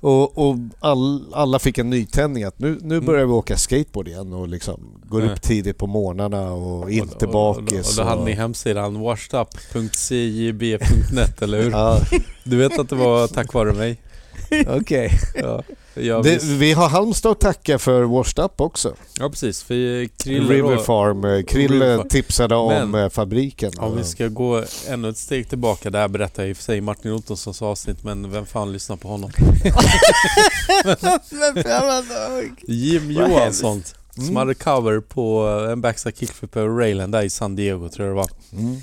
B: Och, och all, alla fick en nytändning att nu, nu börjar vi åka skateboard igen och liksom går
A: Mm.
B: upp tidigt på morgnarna och inte
A: och, och, och,
B: bakis.
A: och då hade ni hemsidan washedup.cjb.net eller hur?
B: Ja,
A: Du vet att det var tack vare mig? (laughs)
B: okej.
A: Ja, jag
B: Det- Vi har Halmstad att tacka för Washed Up också.
A: ja precis, för Krille
B: River Farm. eh, Krille tipsade om
A: Men-
B: eh, fabriken.
A: Om vi ska gå ännu ett steg tillbaka, det här berättar jag i och för sig i Martin Ottossons avsnitt, men vem fan lyssnar på honom? Jim Johansson, som
B: Mm.
A: hade cover på en backside kickflip över railen där i San Diego tror jag det var.
B: Mm.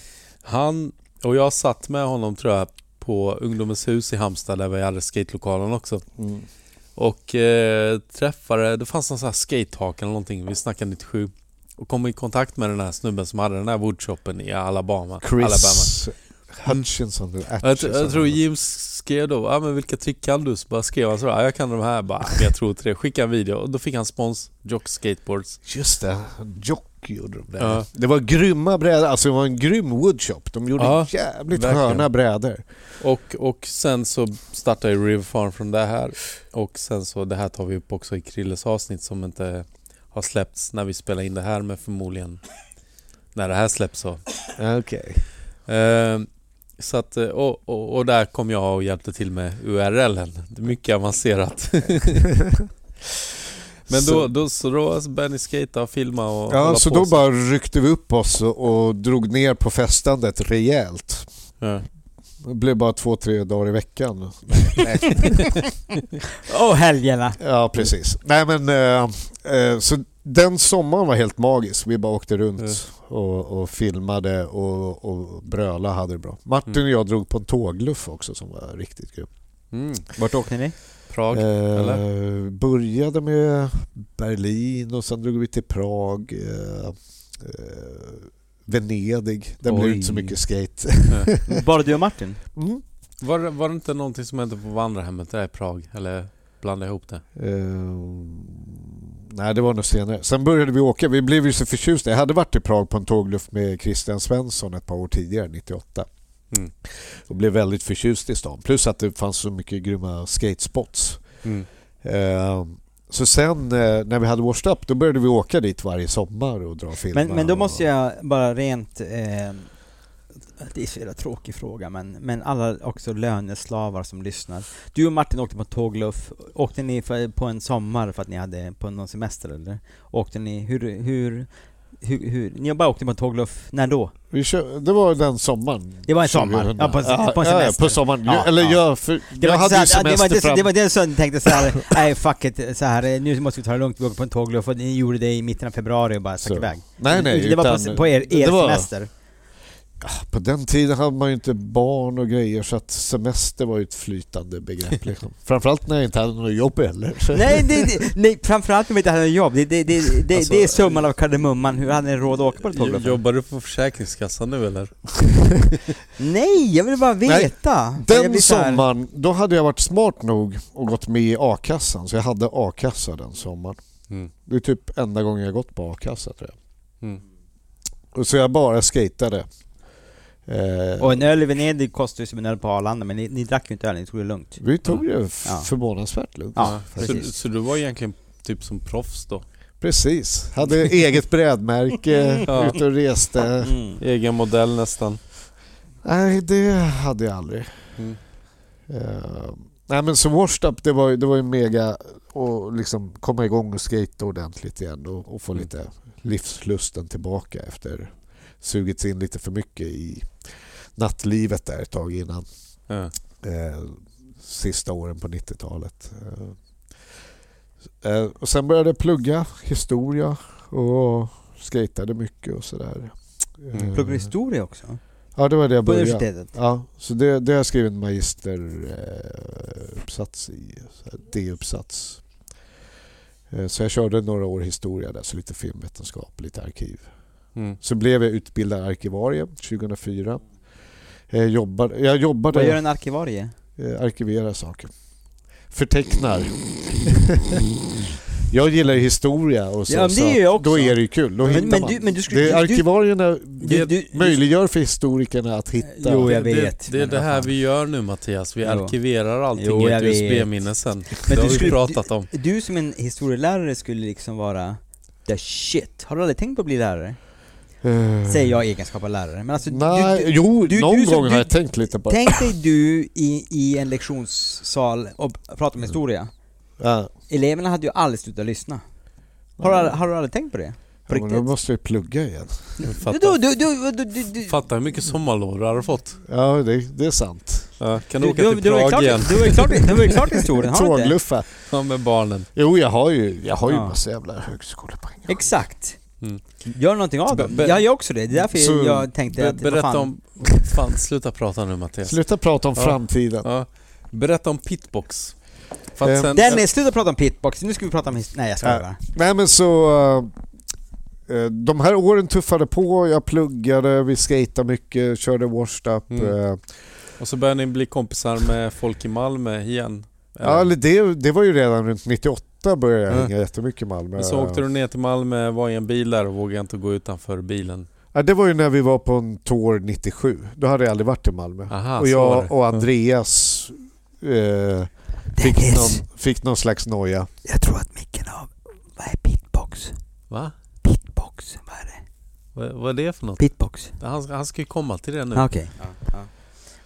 A: Han, och jag satt med honom tror jag på Ungdomens hus i Halmstad där vi hade skatelokalen också.
B: Mm.
A: Och eh, träffade, det fanns någon sån här skatehak eller någonting, vi snackade 97. och kom i kontakt med den här snubben som hade den här woodshopen i Alabama. Alabama.
B: Chris Hutchinson. eller
A: Jag,
B: Atchison.
A: jag tror Jim skrev då, ja men vilka trick kan du? Så bara skrev han så ja, jag kan de här. Bara, "Men jag tror inte det. Skicka en video och då fick han spons Jock Skateboards.
B: Just det, Jock gjorde de där.
A: Ja.
B: Det var grymma brädor, alltså det var en grym woodshop. De gjorde
A: Ja,
B: jävligt
A: verkligen.
B: sköna brädor.
A: Och, och sen så startade ju River Farm från det här. Och sen så, det här tar vi upp också i Krilles avsnitt som inte har släppts när vi spelar in det här men förmodligen när det här släpps så.
B: Okej.
A: Eh, så att, eh, och, och, och där kom jag och hjälpte till med URLen. Är mycket avancerat. (laughs) (laughs) Men då, då, så då ni skata och filma och
B: Ja, så
A: på
B: då bara ryckte vi upp oss och, och drog ner på festandet rejält.
A: Ja.
B: Det blev bara två, tre dagar i veckan. (laughs)
C: Och helgerna.
B: Ja, precis. Nej men, eh, eh, så den sommaren var helt magisk. Vi bara åkte runt
A: Mm.
B: och, och filmade och, och bröla hade det bra. Martin
A: Mm.
B: och jag drog på en tågluff också som var riktigt grym.
A: Mm.
C: Vart åkte ni?
A: Prag,
B: Eh,
A: eller?
B: började med Berlin och sen drog vi till Prag. Eh, eh, Venedig. Där blev det
A: Oj.
B: inte så mycket skate. (laughs)
C: Bara du och Martin?
B: Mm.
A: Var, det- var det inte någonting som hände på vandrarhemmet där i Prag? Eller blandade ihop det?
B: Eh, nej, det var nog senare. Sen började vi åka. Vi blev ju så förtjusta. Jag hade varit i Prag på en tågluff med Christian Svensson ett par år tidigare, 98.
A: Mm.
B: Och blev väldigt förtjust i stan. Plus att det fanns så mycket grymma skatespots.
A: Mm.
B: Eh, så sen eh, när vi hade washed up, då började vi åka dit varje sommar och dra filmer.
C: Men, men då måste jag bara rent... Eh, det är så jävla tråkig fråga men, men alla också löneslavar som lyssnar. Du och Martin åkte på tågluff. Åkte ni för, på en sommar för att ni hade på någon semester eller? Åkte ni, hur, hur, hur, hur ni bara åkte på en tågluff, när då?
B: Vi kör, det var den sommaren.
C: Det var en sommar?
B: 2000.
C: Ja, på en- på en
B: ja, ja,
C: semester.
B: på sommaren.
C: Ja,
B: Eller
C: ja.
B: jag, för,
C: Det
B: jag
C: var,
B: hade ju
C: här, det, var
B: semester
C: inte,
B: fram...
C: det var det som tänkte såhär, (laughs) nej fuck it, så här, nu måste vi ta det lugnt, vi åker på en tågluff och ni gjorde det i mitten av februari och bara stack iväg.
B: Nej, nej.
C: det var
B: utan-
C: på, på er, er
B: det var-
C: semester.
B: På den tiden hade man ju inte barn och grejer så att semester var ju ett flytande begrepp. (laughs) Liksom. Framförallt när jag inte hade något jobb heller.
C: Nej, det, det, nej, framförallt om vi inte hade något jobb. Det, det, det, det,
B: Alltså-
C: det är summan av kardemumman. Hur hade ni råd att åka på det tågluffen?
A: Jobbar du på Försäkringskassan nu eller? (laughs)
C: Nej, jag vill bara
B: Nej,
C: veta. jag
B: Den sommaren, då hade jag varit smart nog och gått med i a-kassan. Så jag hade a-kassa den sommaren.
A: Mm.
B: Det är typ enda gången jag gått på a-kassa tror jag.
A: Mm.
B: Och så jag bara skatade. Eh,
C: Och en öl i Venedig kostar ju som en öl på Arlanda, men ni, ni drack ju inte öl, ni tog det lugnt.
B: vi tog det f-
C: Ja.
B: förvånansvärt lugnt.
C: Ja,
A: så,
C: precis.
A: så du var egentligen typ som proffs då?
B: Precis. Hade eget brädmärke, (laughs)
A: Ja.
B: ute och reste.
C: Mm.
A: Egen modell nästan?
B: Nej, det hade jag aldrig.
A: Mm.
B: Eh, nej men så washed up, det var, ju- det var ju mega att liksom komma igång och skata ordentligt igen och, och få
A: Mm.
B: lite livslusten tillbaka efter sugits in lite för mycket i nattlivet där ett tag innan.
A: Ja.
B: Eh, sista åren på 90-talet. Eh, eh, och sen började jag plugga historia och skatade mycket och sådär.
A: Mm.
B: Eh,
C: Pluggar du historia också?
B: Ja, det var det jag
C: På
B: började.
C: universitetet?
B: Ja, så det, det har jag skrivit en magisteruppsats i. D-uppsats. Eh, Så jag körde några år historia där, så lite filmvetenskap, lite arkiv.
A: Mm.
B: Så blev jag utbildad arkivarie 2004. Jag jobbade, jag jobbade
C: Vad gör en arkivarie?
B: eh, arkiverar saker. Förtecknar. (laughs) jag gillar historia och så,
C: Ja, men det gör jag också.
B: då är det ju kul. Då
C: Men-
B: hittar
C: men
B: man.
C: du- men du skulle-
B: det
C: du-
B: arkivarierna
C: Du, du,
B: möjliggör för historikerna att hitta.
C: Jo, jag
A: det,
C: vet,
A: Det, det är det här vi gör nu Mattias. Vi
C: Jo.
A: arkiverar allting
C: Jo,
A: i ett. USB-minne sen.
C: Men
A: det
C: du
A: har vi
C: skulle-
A: pratat om.
C: du som en historielärare skulle liksom vara the shit. Har du aldrig tänkt på att bli lärare?
B: Eh,
C: Säger jag i egenskap av lärare. Men alltså,
B: Nej,
C: du, du,
B: jo,
C: du-
B: någon gång
C: du-
B: har jag tänkt lite på det.
C: tänk dig du i, i en lektionssal och pratar om historia.
B: Ja.
C: Eleverna hade ju aldrig slutat lyssna. Har du, aldrig- har du aldrig tänkt på det? På
B: Ja, men då måste jag plugga igen.
A: Fatta,
C: Du, du, du, du, du, du,
A: fatta hur mycket sommarlov du hade fått.
B: Ja, det, det är sant.
A: Ja, kan du,
C: du,
A: åka
C: du,
A: till
C: ju
A: Prag
C: klart,
A: igen
C: du var ju klart, du var ju klart historien, har du inte?
B: Tågluffa.
A: ja, med barnen.
B: Jo, jag har ju, jag har ju
C: Ja.
B: massa jävla högskolepoäng.
C: Exakt.
A: Mm.
C: Gör någonting av dem.
A: be-
C: Jag gör också det, det är därför
B: Så-
C: jag tänkte
A: Be,
C: att...
A: berätta
C: fan.
A: om... Fan, sluta prata nu Mattias.
B: Sluta prata om
A: Ja.
B: framtiden.
A: Ja, berätta om pitbox.
B: Eh,
A: att sen,
C: Dennis, sluta prata om pitbox, nu ska vi prata om Nej jag skojar
B: Ja.
C: bara.
B: Nej men så... eh, de här åren tuffade på, jag pluggade, vi skatade mycket, körde washed up.
A: Mm.
B: eh,
A: Och så började ni bli kompisar med folk i Malmö igen?
B: Ja, eller det, det var ju redan runt 98 började jag
A: Ja.
B: hänga jättemycket i Malmö.
A: Men så åkte du ner till Malmö, var i en bil där och vågade inte gå utanför bilen.
B: Ja, det var ju när vi var på en tour 97. Då hade jag aldrig varit i Malmö.
A: Aha,
B: och jag och Andreas eh, fick, någon, fick någon slags noja.
J: Jag tror att micken av... Vad är pitbox?
A: Va?
J: Pitbox, vad är det?
A: Vad, vad är det för något?
J: Pitbox?
A: Han, han ska ju komma till det nu.
J: Okej.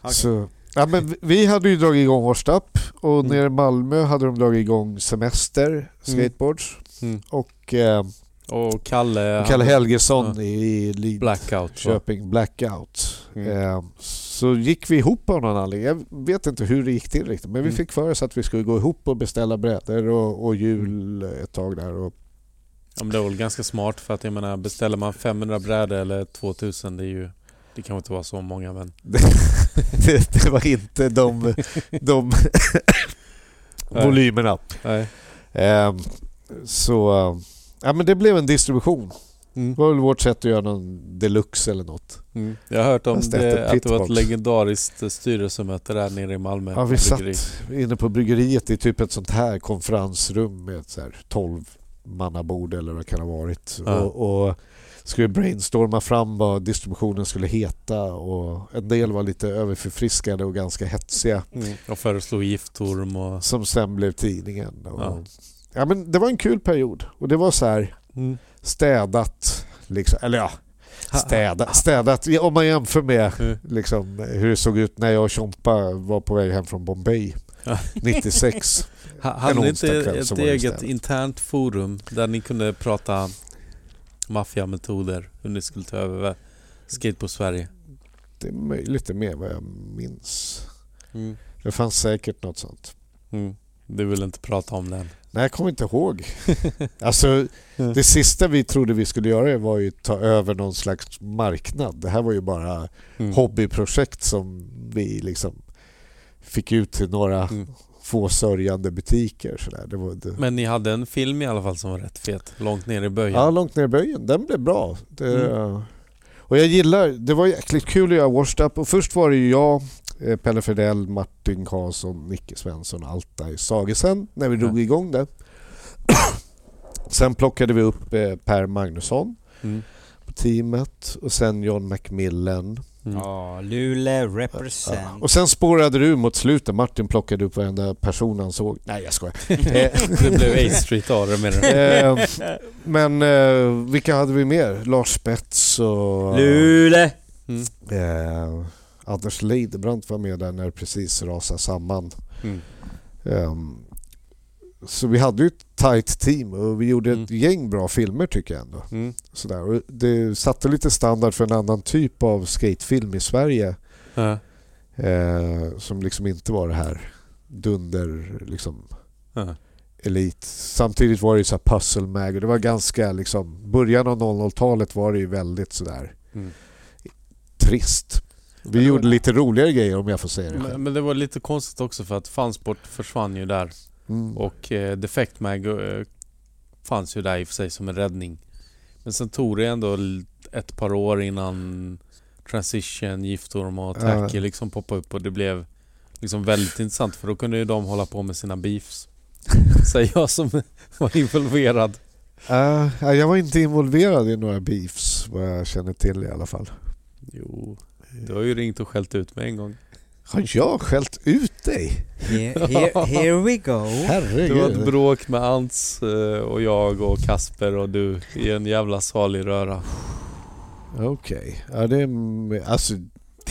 J: Okej.
B: Så, ja, men vi- hade ju dragit igång Up och
A: Mm.
B: nere i Malmö hade de dragit igång Semester Skateboards.
A: Mm.
B: Och eh,
A: Och Kalle...
B: Kalle
A: han-
B: Helgesson
A: ja.
B: i Lidköping
A: Blackout. va?
B: Blackout.
A: Mm.
B: Eh, så gick vi ihop av någon anledning. Jag vet inte hur det gick till riktigt men vi
A: Mm.
B: fick för oss att vi skulle gå ihop och beställa brädor och, och hjul ett tag där. Och
A: Ja, men det var väl ganska smart för att jag menar beställer man 500 brädor eller 2000 det är ju... Det kan inte vara så många men... (laughs)
B: det, det var inte de, de volymerna.
A: Nej.
B: Ehm, så ja, men det blev en distribution.
A: Mm.
B: Det var väl vårt sätt att göra någon deluxe eller något.
A: Mm. Jag har hört om det, att det var ett legendariskt styrelsemöte där nere i Malmö.
B: Ja, vi satt
A: bryggeri.
B: inne på bryggeriet i typ ett sånt här konferensrum med ett så här 12 mannabord eller vad det kan ha varit.
A: Ja.
B: Och, och skulle brainstorma fram vad distributionen skulle heta och en del var lite överförfriskade och ganska hetsiga
A: Mm. Och föreslog giftorm och...
B: som sen blev tidningen. Och,
A: Ja.
B: ja. men det var en kul period och det var så här
A: Mm.
B: städat. Liksom, eller ja, städat. städat om man jämför med
A: Mm.
B: liksom, hur det såg ut när jag och Tjompa var på väg hem från Bombay
A: Ja.
B: 96.
A: Ha- Hade ni inte ett eget
B: städat.
A: internt forum där ni kunde prata maffiametoder? Hur ni skulle ta över skate på Sverige?
B: Det är möjligt det är mer vad jag minns.
A: Mm.
B: Det fanns säkert något sånt.
A: Mm. Du vill inte prata om den?
B: Nej, jag kommer inte ihåg. (laughs) Alltså, det sista vi trodde vi skulle göra var ju ta över någon slags marknad. Det här var ju bara
A: Mm.
B: hobbyprojekt som vi liksom fick ut till några
A: Mm.
B: Få sörjande butiker. Sådär. Det var, det...
A: Men ni hade en film i alla fall som var rätt fet, långt ner i böjen.
B: Ja, långt ner i böjen. Den blev bra. Det,
A: Mm.
B: Och jag gillar, det var jäkligt kul att göra Washed Up och först var det ju jag, eh, Pelle Fredell, Martin Karlsson, Nicke Svensson och Alta i Sagesen när vi
A: Ja.
B: drog igång det. (clears throat) Sen plockade vi upp eh, Per Magnusson
A: Mm.
B: på teamet och sen John Macmillan.
A: Mm.
C: Ja, Luleå represent.
B: Ja. Och sen spårade du mot slutet. Martin plockade upp varenda person han såg. Nej jag skojar. Eh,
A: Det blev A Street av det med det.
B: eh, men eh, vilka hade vi mer? Lars Spets och...
C: Luleå!
A: Mm.
B: Eh, Anders Leidebrant var med där när det precis rasade samman.
A: Mm.
B: Ehm, så vi hade ju ett tight team och vi gjorde ett
A: Mm.
B: gäng bra filmer tycker jag ändå.
A: Mm.
B: Sådär. Och det satte lite standard för en annan typ av skatefilm i Sverige.
A: Ja.
B: Eh, som liksom inte var det här dunder liksom
A: Ja.
B: elit. Samtidigt var det ju så här puzzle mag och det var ganska liksom början av 00-talet var det ju väldigt sådär
A: Mm.
B: trist. Vi gjorde lite roligare grejer om jag får säga det själv.
A: Men, men det var lite konstigt också för att Fansport försvann ju där
B: Mm.
A: och eh, Defect Mag eh, fanns ju där i och för sig som en räddning. Men sen tog det ändå ett par år innan Transition, Giftorm och Tacky
B: Ja.
A: liksom poppade upp och det blev liksom väldigt intressant för då kunde ju de hålla på med sina beefs. (laughs) Säger jag som (laughs) var involverad.
B: Uh, jag var inte involverad i några beefs vad jag känner till i alla fall.
A: Jo, du har ju ringt och skällt ut mig en gång.
B: Har jag skällt ut dig?
C: Here, here, here we go.
B: Herregud.
A: Det var ett bråk med Ants eh, och jag och Kasper och du i en jävla salig röra.
B: Okej. Ja, det, alltså,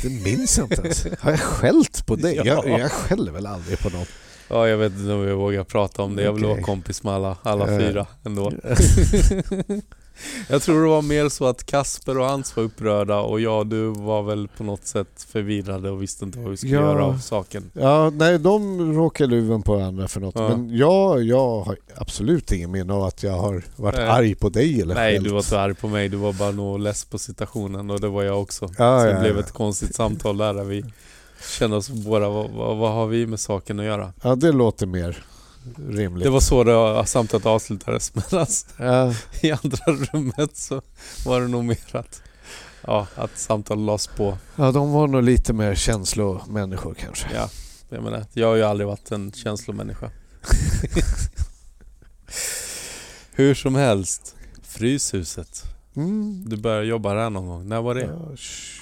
B: det minns jag inte ens. Har jag skällt på dig? (laughs)
A: Ja.
B: Jag, jag skäller väl aldrig på någon.
A: Ja, jag vet inte om jag vågar prata om det. Jag vill vara kompis med alla, alla
B: Eh.
A: fyra ändå. (laughs) jag tror det var mer så att Kasper och Ants var upprörda och jag du var väl på något sätt förvirrade och visste inte vad vi skulle
B: Ja.
A: göra av saken.
B: Ja, nej, de råkade luven på varandra för något.
A: Ja.
B: Men jag, jag har absolut ingen minne av att jag har varit
A: Nej.
B: arg på dig eller
A: Nej,
B: skällt.
A: du var inte arg på mig. Du var bara nog less på situationen och det var jag också.
B: Ja,
A: så det blev ett konstigt samtal där, där vi kände oss båda, vad, vad, vad har vi med saken att göra?
B: Ja, det låter mer rimligt.
A: Det var så det samtalet avslutades. (laughs) Medan
B: Ja,
A: i andra rummet så var det nog mer att, ja, att samtalet lades på.
B: ja, de var nog lite mer känslomänniskor kanske.
A: Ja, jag menar, jag har ju aldrig varit en känslomänniska. (laughs) Hur som helst, Fryshuset.
B: Mm.
A: Du började jobba där någon gång. När var det?
B: Ja,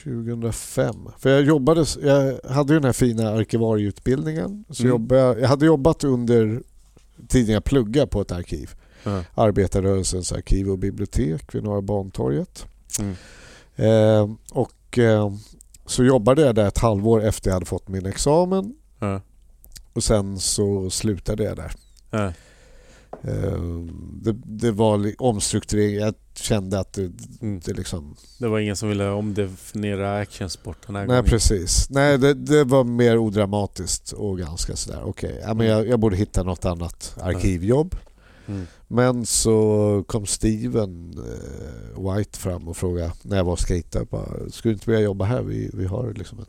B: 2005. För jag jobbade, jag hade ju den här fina arkivarieutbildningen. Så
A: Mm.
B: jobbade, jag hade jobbat under tiden jag pluggade på ett arkiv.
A: Ja.
B: Arbetarrörelsens arkiv och bibliotek vid Norra Bantorget.
A: Mm.
B: Eh, och eh, så jobbade jag där ett halvår efter jag hade fått min examen
A: Ja.
B: och sen så slutade jag där.
A: Ja.
B: Eh, det, det var omstrukturering. Jag kände att det,
A: Mm.
B: det liksom...
A: Det var ingen som ville omdefiniera actionsport den här
B: Nej
A: gången.
B: precis. Nej det, det var mer odramatiskt och ganska sådär okej. Ja, men jag, jag borde hitta något annat arkivjobb.
A: Mm.
B: Men så kom Steven eh, White fram och frågade när jag var skater. Bara, Skulle du inte vilja jobba här? Vi, vi har liksom en...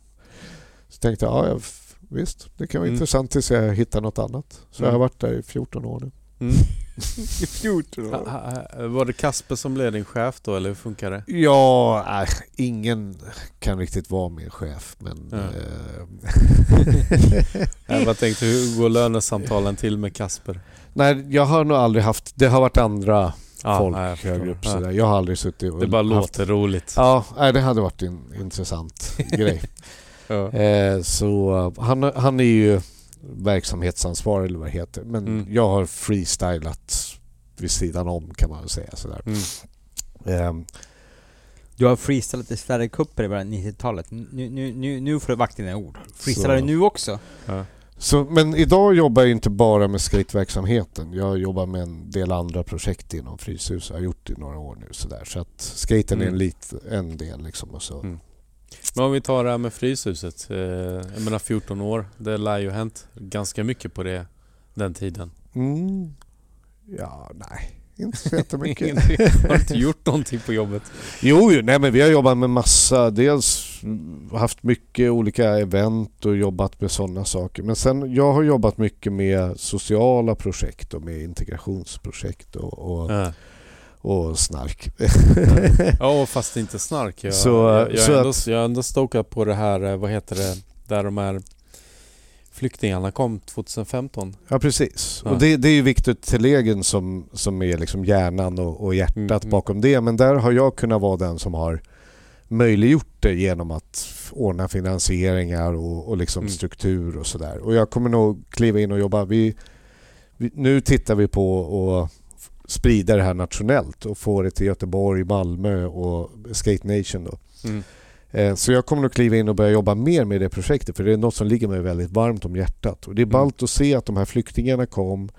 B: Så tänkte jag, ja jag- visst, det kan vara
A: Mm.
B: intressant tills jag hittar något annat. Så jag har
A: Mm.
B: varit där i 14 år nu.
A: Mm.
B: I 14
A: Ha- ha- Var det Kasper som blev din chef då eller hur funkar det?
B: Ja, nej, ingen kan riktigt vara min chef men...
A: Ja.
B: Eh, (laughs)
A: Jag bara tänkte hur går lönesamtalen till med Kasper?
B: nej, jag har nog aldrig haft... Det har varit andra
A: Ja,
B: folk
A: ja, jag
B: högre upp sådär. Jag har aldrig suttit och
A: Det bara
B: haft...
A: låter roligt.
B: Ja, nej, det hade varit en intressant (laughs) grej.
A: Ja.
B: Eh, så han, han är ju verksamhetsansvarig eller vad det heter. Men
A: Mm.
B: jag har freestylat vid sidan om kan man väl säga sådär.
A: Mm.
B: Ehm,
C: Du har freestylat i Sverige Cuper i början av 90-talet. Nu, nu, nu, nu får du vakta dina ord. Freestylar du nu också?
A: Ja.
B: så, men idag jobbar jag inte bara med skateverksamheten. Jag jobbar med en del andra projekt inom Fryshus. Jag har gjort det i några år nu. Sådär. Så att skaten är en,
A: Mm.
B: lit, en del. Liksom, och så.
A: Mm. Men om vi tar det här med Fryshuset. Eh, jag menar 14 år. Det lär ju hänt ganska mycket på det, den tiden.
B: Mm. Ja, nej. Inte så jättemycket. (laughs)
A: Har inte gjort någonting på jobbet?
B: Jo, nej, men vi har jobbat med massa, dels haft mycket olika event och jobbat med sådana saker. Men sen, jag har jobbat mycket med sociala projekt och med integrationsprojekt och, och,
A: Ja.
B: Och snark. (laughs)
A: Ja, fast inte snark. Jag,
B: Så-
A: jag, jag,
B: så
A: ändå,
B: att-
A: jag ändå stokad på det här, eh, vad heter det, där de här flyktingarna kom 2015.
B: Ja, precis.
A: Ja.
B: Och det, det är ju Viktor Telegen som, som är liksom hjärnan och, och hjärtat
A: Mm, mm.
B: bakom det. Men där har jag kunnat vara den som har möjliggjort det genom att ordna finansieringar och, och liksom
A: Mm.
B: struktur och sådär. Och jag kommer nog kliva in och jobba. Vi, vi, nu tittar vi på att sprida det här nationellt och få det till Göteborg, Malmö och Skate Nation då.
A: Mm.
B: Eh, Så jag kommer nog kliva in och börja jobba mer med det projektet för det är något som ligger mig väldigt varmt om hjärtat. Och det är
A: Mm.
B: ballt att se att de här flyktingarna kom,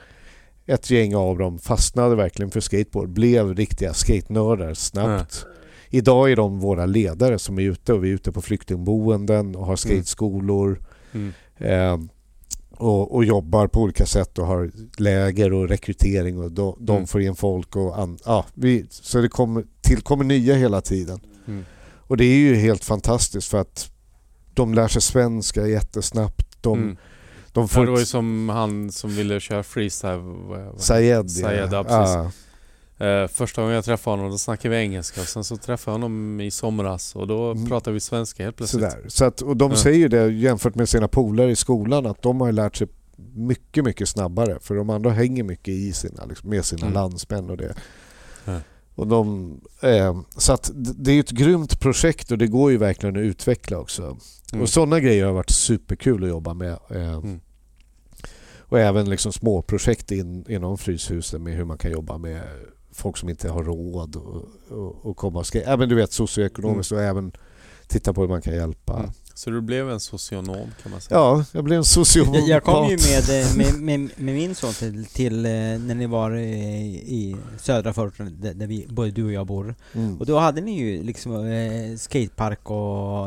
B: ett gäng av dem fastnade verkligen för skateboard, blev riktiga skatenördar snabbt. Idag är de våra ledare som är ute och vi är ute på flyktingboenden och har skateskolor
A: Mm.
B: eh, och, och jobbar på olika sätt och har läger och rekrytering och de, de
A: Mm.
B: får in folk och an, ja, vi, så det kommer, tillkommer nya hela tiden.
A: Mm.
B: Och det är ju helt fantastiskt för att de lär sig svenska jättesnabbt. De,
A: Mm.
B: de
A: Ja,
B: får...
A: det var ju som han som ville köra freestyle.
B: Sayed,
A: Sayed, ja, precis. Eh, första gången jag träffade honom då snackade vi engelska och sen så träffade jag honom i somras och då
B: Mm.
A: pratade vi svenska helt plötsligt.
B: Sådär. Så att, och de säger ju det jämfört med sina polare i skolan att de har lärt sig mycket, mycket snabbare. För de andra hänger mycket i sina, liksom, med sina
A: Mm.
B: landsmän och det.
A: Ja.
B: Och de, eh, så att det är ett grymt projekt och det går ju verkligen att utveckla också.
A: Mm.
B: Och sådana grejer har varit superkul att jobba med. Eh,
A: Mm.
B: Och även liksom småprojekt in, inom Fryshuset med hur man kan jobba med folk som inte har råd och, och, och komma och ska, även du vet socioekonomiskt och även titta på hur man kan hjälpa.
A: Mm. Så du blev en socionom kan man säga?
B: Ja, jag blev en sociopat.
C: Jag, kom ju med, eh, med, med, med min son till, till eh, när ni var eh, i södra förorten där, vi, både du och jag bor.
B: Mm.
C: Och då hade ni ju liksom skatepark och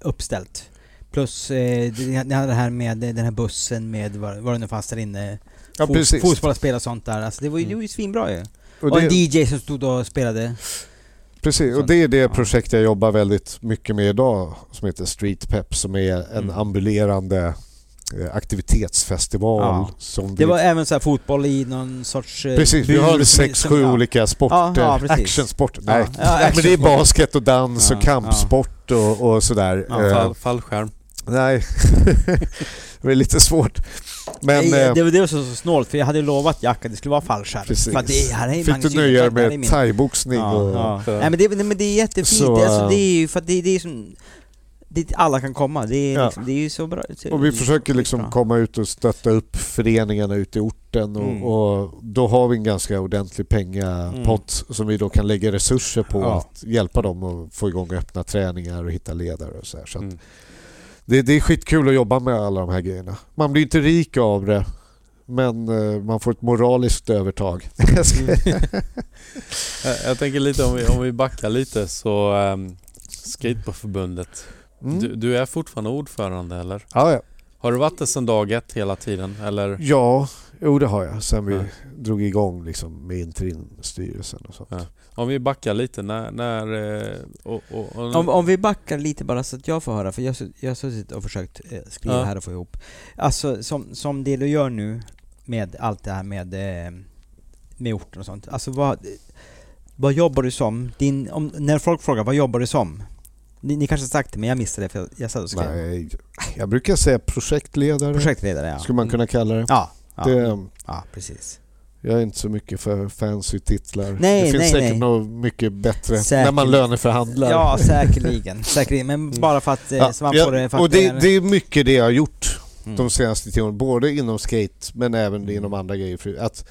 C: uppställt. Plus ni hade det här med den här bussen med vad, det nu fanns där inne.
B: Ja,
C: Fot- och sånt där. Alltså det var ju, det var ju svinbra ju.
B: Och
C: Och, en
B: det,
C: DJ som stod och spelade.
B: precis, och det är det projekt jag jobbar väldigt mycket med idag som heter Street Pep som är en
A: Mm.
B: ambulerande eh, aktivitetsfestival.
C: Ja.
B: Som
C: Det
B: vi,
C: var även så här fotboll i någon sorts... eh,
B: Precis, vi har sex,
C: som-
B: sju
C: ja.
B: olika sporter.
C: Ja, ja.
B: Actionsport. Nej,
C: ja,
B: Nej (laughs) men det är basket och dans och
C: Ja,
B: kampsport och, och sådär.
C: Ja,
B: Eh,
A: Fall, fallskärm.
B: nej, (laughs) det är lite svårt. Men
C: Nej,
B: eh,
C: det, var- det var så, så snålt, för jag hade lovat Jack att det skulle vara fallskärm.
B: Precis.
C: För det här är
B: fick du nöja dig med thaiboxning
C: Ja,
B: och...
C: ja. Nej men det, nej, men det är jättefint,
B: Så,
C: det, alltså,
B: äh,
C: det är ju för att det, det är som... Dit alla kan komma, det är,
B: Ja.
C: liksom, det är ju så bra.
B: Och vi försöker liksom komma ut och stötta upp föreningarna ute i orten och,
C: Mm.
B: och då har vi en ganska ordentlig pengapott som vi då kan lägga resurser på
A: Ja.
B: att hjälpa dem att få igång öppna träningar och hitta ledare och så här. Så
A: Mm.
B: Det, det är skitkul att jobba med alla de här grejerna. Man blir inte rik av det men eh, man får ett moraliskt övertag. (laughs) (laughs) Jag,
A: jag tänker lite om vi, om vi backar lite så um, Skateboardförbundet.
B: Mm.
A: Du, du är fortfarande ordförande eller?
B: Ja, ja.
A: Har du varit det sedan dag ett hela tiden eller?
B: ja, jo det har jag. Sen vi
A: Ja.
B: drog igång liksom med interimstyrelsen och sånt.
A: Ja. Om vi backar lite när... när eh, och, och, och,
C: Om, om vi backar lite bara så att jag får höra, för jag, jag har suttit och försökt eh, skriva
A: Ja.
C: här och få ihop. Alltså som, som det du gör nu med allt det här med, eh, med orten och sånt. Alltså vad, vad jobbar du som? Din, om, när folk frågar vad jobbar du som? Ni, ni kanske har sagt det men jag missade det för jag, jag satt och skrev.
B: Nej, jag brukar säga projektledare,
C: Projektledare ja.
B: skulle man kunna kalla det.
C: Ja, ja,
B: det
C: ja precis.
B: Jag är inte så mycket för fancy titlar.
C: Nej,
B: det finns
C: nej,
B: säkert
C: nej.
B: något mycket bättre
C: Säkert.
B: när man löneförhandlar.
C: Ja, säkerligen. (laughs) säkerligen. Men bara för att, eh,
B: Ja,
C: man
B: ja,
C: det...
B: Och
C: att
B: det,
C: är-
B: det är mycket det jag har gjort
C: Mm.
B: de senaste tio åren, både inom skate men även inom andra grejer. Att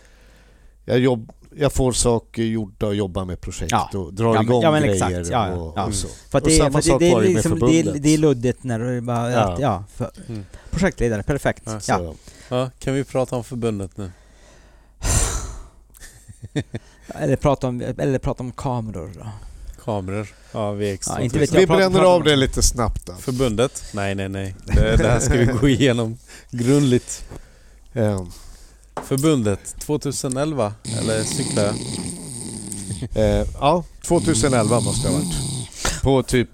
B: jag, jobb, jag får saker gjorda och jobbar med projekt
C: Ja.
B: och drar
C: Ja,
B: igång
C: ja, men
B: grejer
C: exakt. Ja, ja,
B: och,
C: ja.
B: och så.
C: För att
B: Och
C: det,
B: samma
C: för att
B: sak
C: det, det,
B: var
C: är
B: det med
C: liksom, det, är,
B: förbundet.
C: det är luddigt när du bara...
B: Ja.
C: Ja. ja för,
A: Mm.
C: projektledare, perfekt.
A: Ja,
B: Så,
C: Ja.
A: ja, kan vi prata om förbundet nu? (laughs)
C: Eller, prata om, eller prata om kameror då.
A: Kameror? Ja, VX.
C: Ja, inte vet jag.
B: Vi bränner av det lite snabbt då.
A: Förbundet? Nej, nej, nej. Det, det här ska vi gå igenom grundligt.
B: Eh,
A: Förbundet 2011, eller cyklar jag?
B: eh, ja, 2011 måste det ha varit. På typ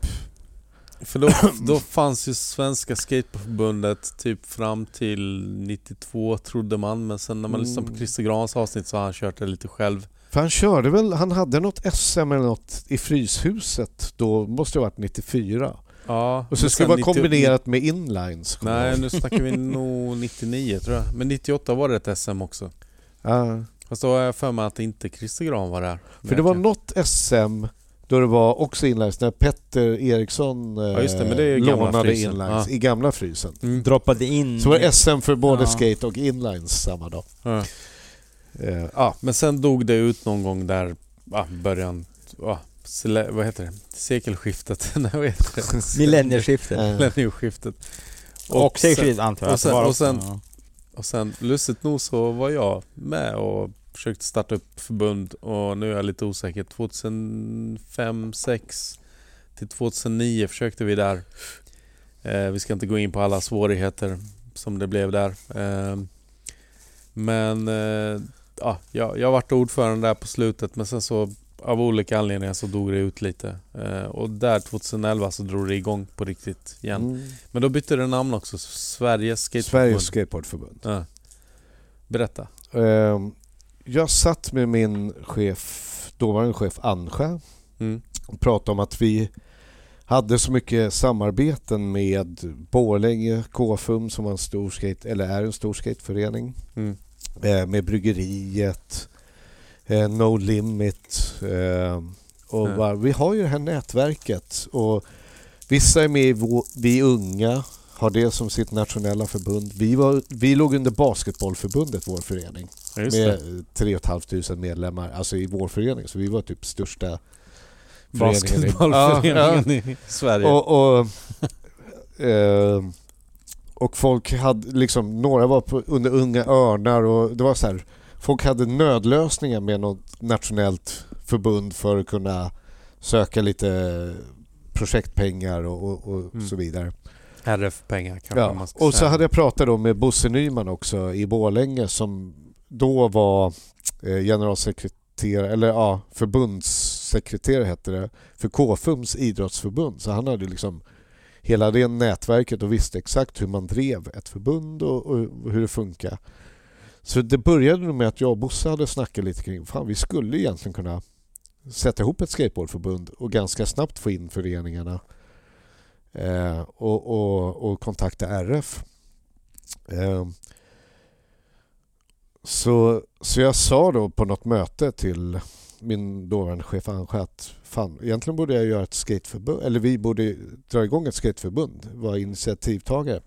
A: För då, (coughs) då fanns ju Svenska Skateboardförbundet typ fram till 92 trodde man. Men sen när man lyssnade på
B: Mm.
A: Christer Grans avsnitt så har han kört det lite själv.
B: För han körde väl, han hade något SM eller något i Fryshuset då, måste det ha varit 94.
A: Ja,
B: Och så skulle det vara
A: 90
B: kombinerat med inlines.
A: Nej, nu snackar vi nog 99 tror jag. Men 98 var det ett SM också.
B: Ja.
A: Fast då har jag för mig att inte Christer Gran var där.
B: För det var något SM då det var också inlines när Petter Eriksson eh,
A: Ja, just det, men det är gamla
B: lånade
A: frysen.
B: inlines
A: Ja.
B: i gamla frysen.
A: Mm.
C: Droppade in...
B: Så var det SM för både
C: Ja.
B: skate och inlines samma dag.
A: Ja.
B: Eh, ja.
A: Men sen dog det ut någon gång där, ja, början, ja, sele- vad heter det? Sekelskiftet? (laughs) Nej, vad heter det?
C: Millennieskiftet.
B: Eh,
A: Millennieskiftet.
C: Och
A: sen-
C: säkert antar jag.
A: och sen- och sen-. Och sen lustigt nog så var jag med och försökte starta upp förbund och nu är jag lite osäker. 2005, 2006 till 2009 försökte vi där. Eh, vi ska inte gå in på alla svårigheter som det blev där. Eh, men eh, ja, jag, jag varit ordförande där på slutet men sen så av olika anledningar så dog det ut lite. Eh, och där 2011 så drog det igång på riktigt igen.
B: mm.
A: Men då bytte det namn också. Sveriges Skateboardförbund.
B: Sveriges skateboardförbund.
A: Ja. Berätta.
B: Eh, jag satt med min chef, dåvarande chef Ansjö
A: Mm.
B: och pratade om att vi hade så mycket samarbeten med Borlänge KFUM som var en stor skate, eller är en stor skateförening.
A: Mm.
B: Eh, med bryggeriet, eh, No Limit. Eh, och
A: Ja.
B: bara, vi har ju det här nätverket och vissa är med i vår, Vi Unga har det som sitt nationella förbund. Vi, var, vi låg under Basketbollförbundet, vår förening,
A: Ja,
B: med
A: det.
B: 3 500 medlemmar, alltså i vår förening. Så vi var typ största i-
A: Basketbollföreningen i Sverige.
B: och, och, (laughs) eh, och folk hade liksom, några var på, under Unga Örnar och det var så här, folk hade nödlösningar med något nationellt förbund för att kunna söka lite projektpengar och, och, och
A: Mm.
B: så vidare.
A: RF-pengar kanske
B: Ja.
A: man ska
B: Och så
A: säga.
B: hade jag pratat då med Bosse Nyman också i Borlänge som då var eh, generalsekreterare, eller ja, förbundssekreterare hette det, för KFUMs idrottsförbund. Så han hade liksom hela det nätverket och visste exakt hur man drev ett förbund och, och hur det funkar. Så det började med att jag och Bosse hade snackat lite kring fan vi skulle egentligen kunna sätta ihop ett skateboardförbund och ganska snabbt få in föreningarna eh, och, och, och kontakta RF. Eh, så, så jag sa då på något möte till min dåvarande chef Ange att fan, egentligen borde jag göra ett skateförbund, eller vi borde dra igång ett skateförbund, vara initiativtagare.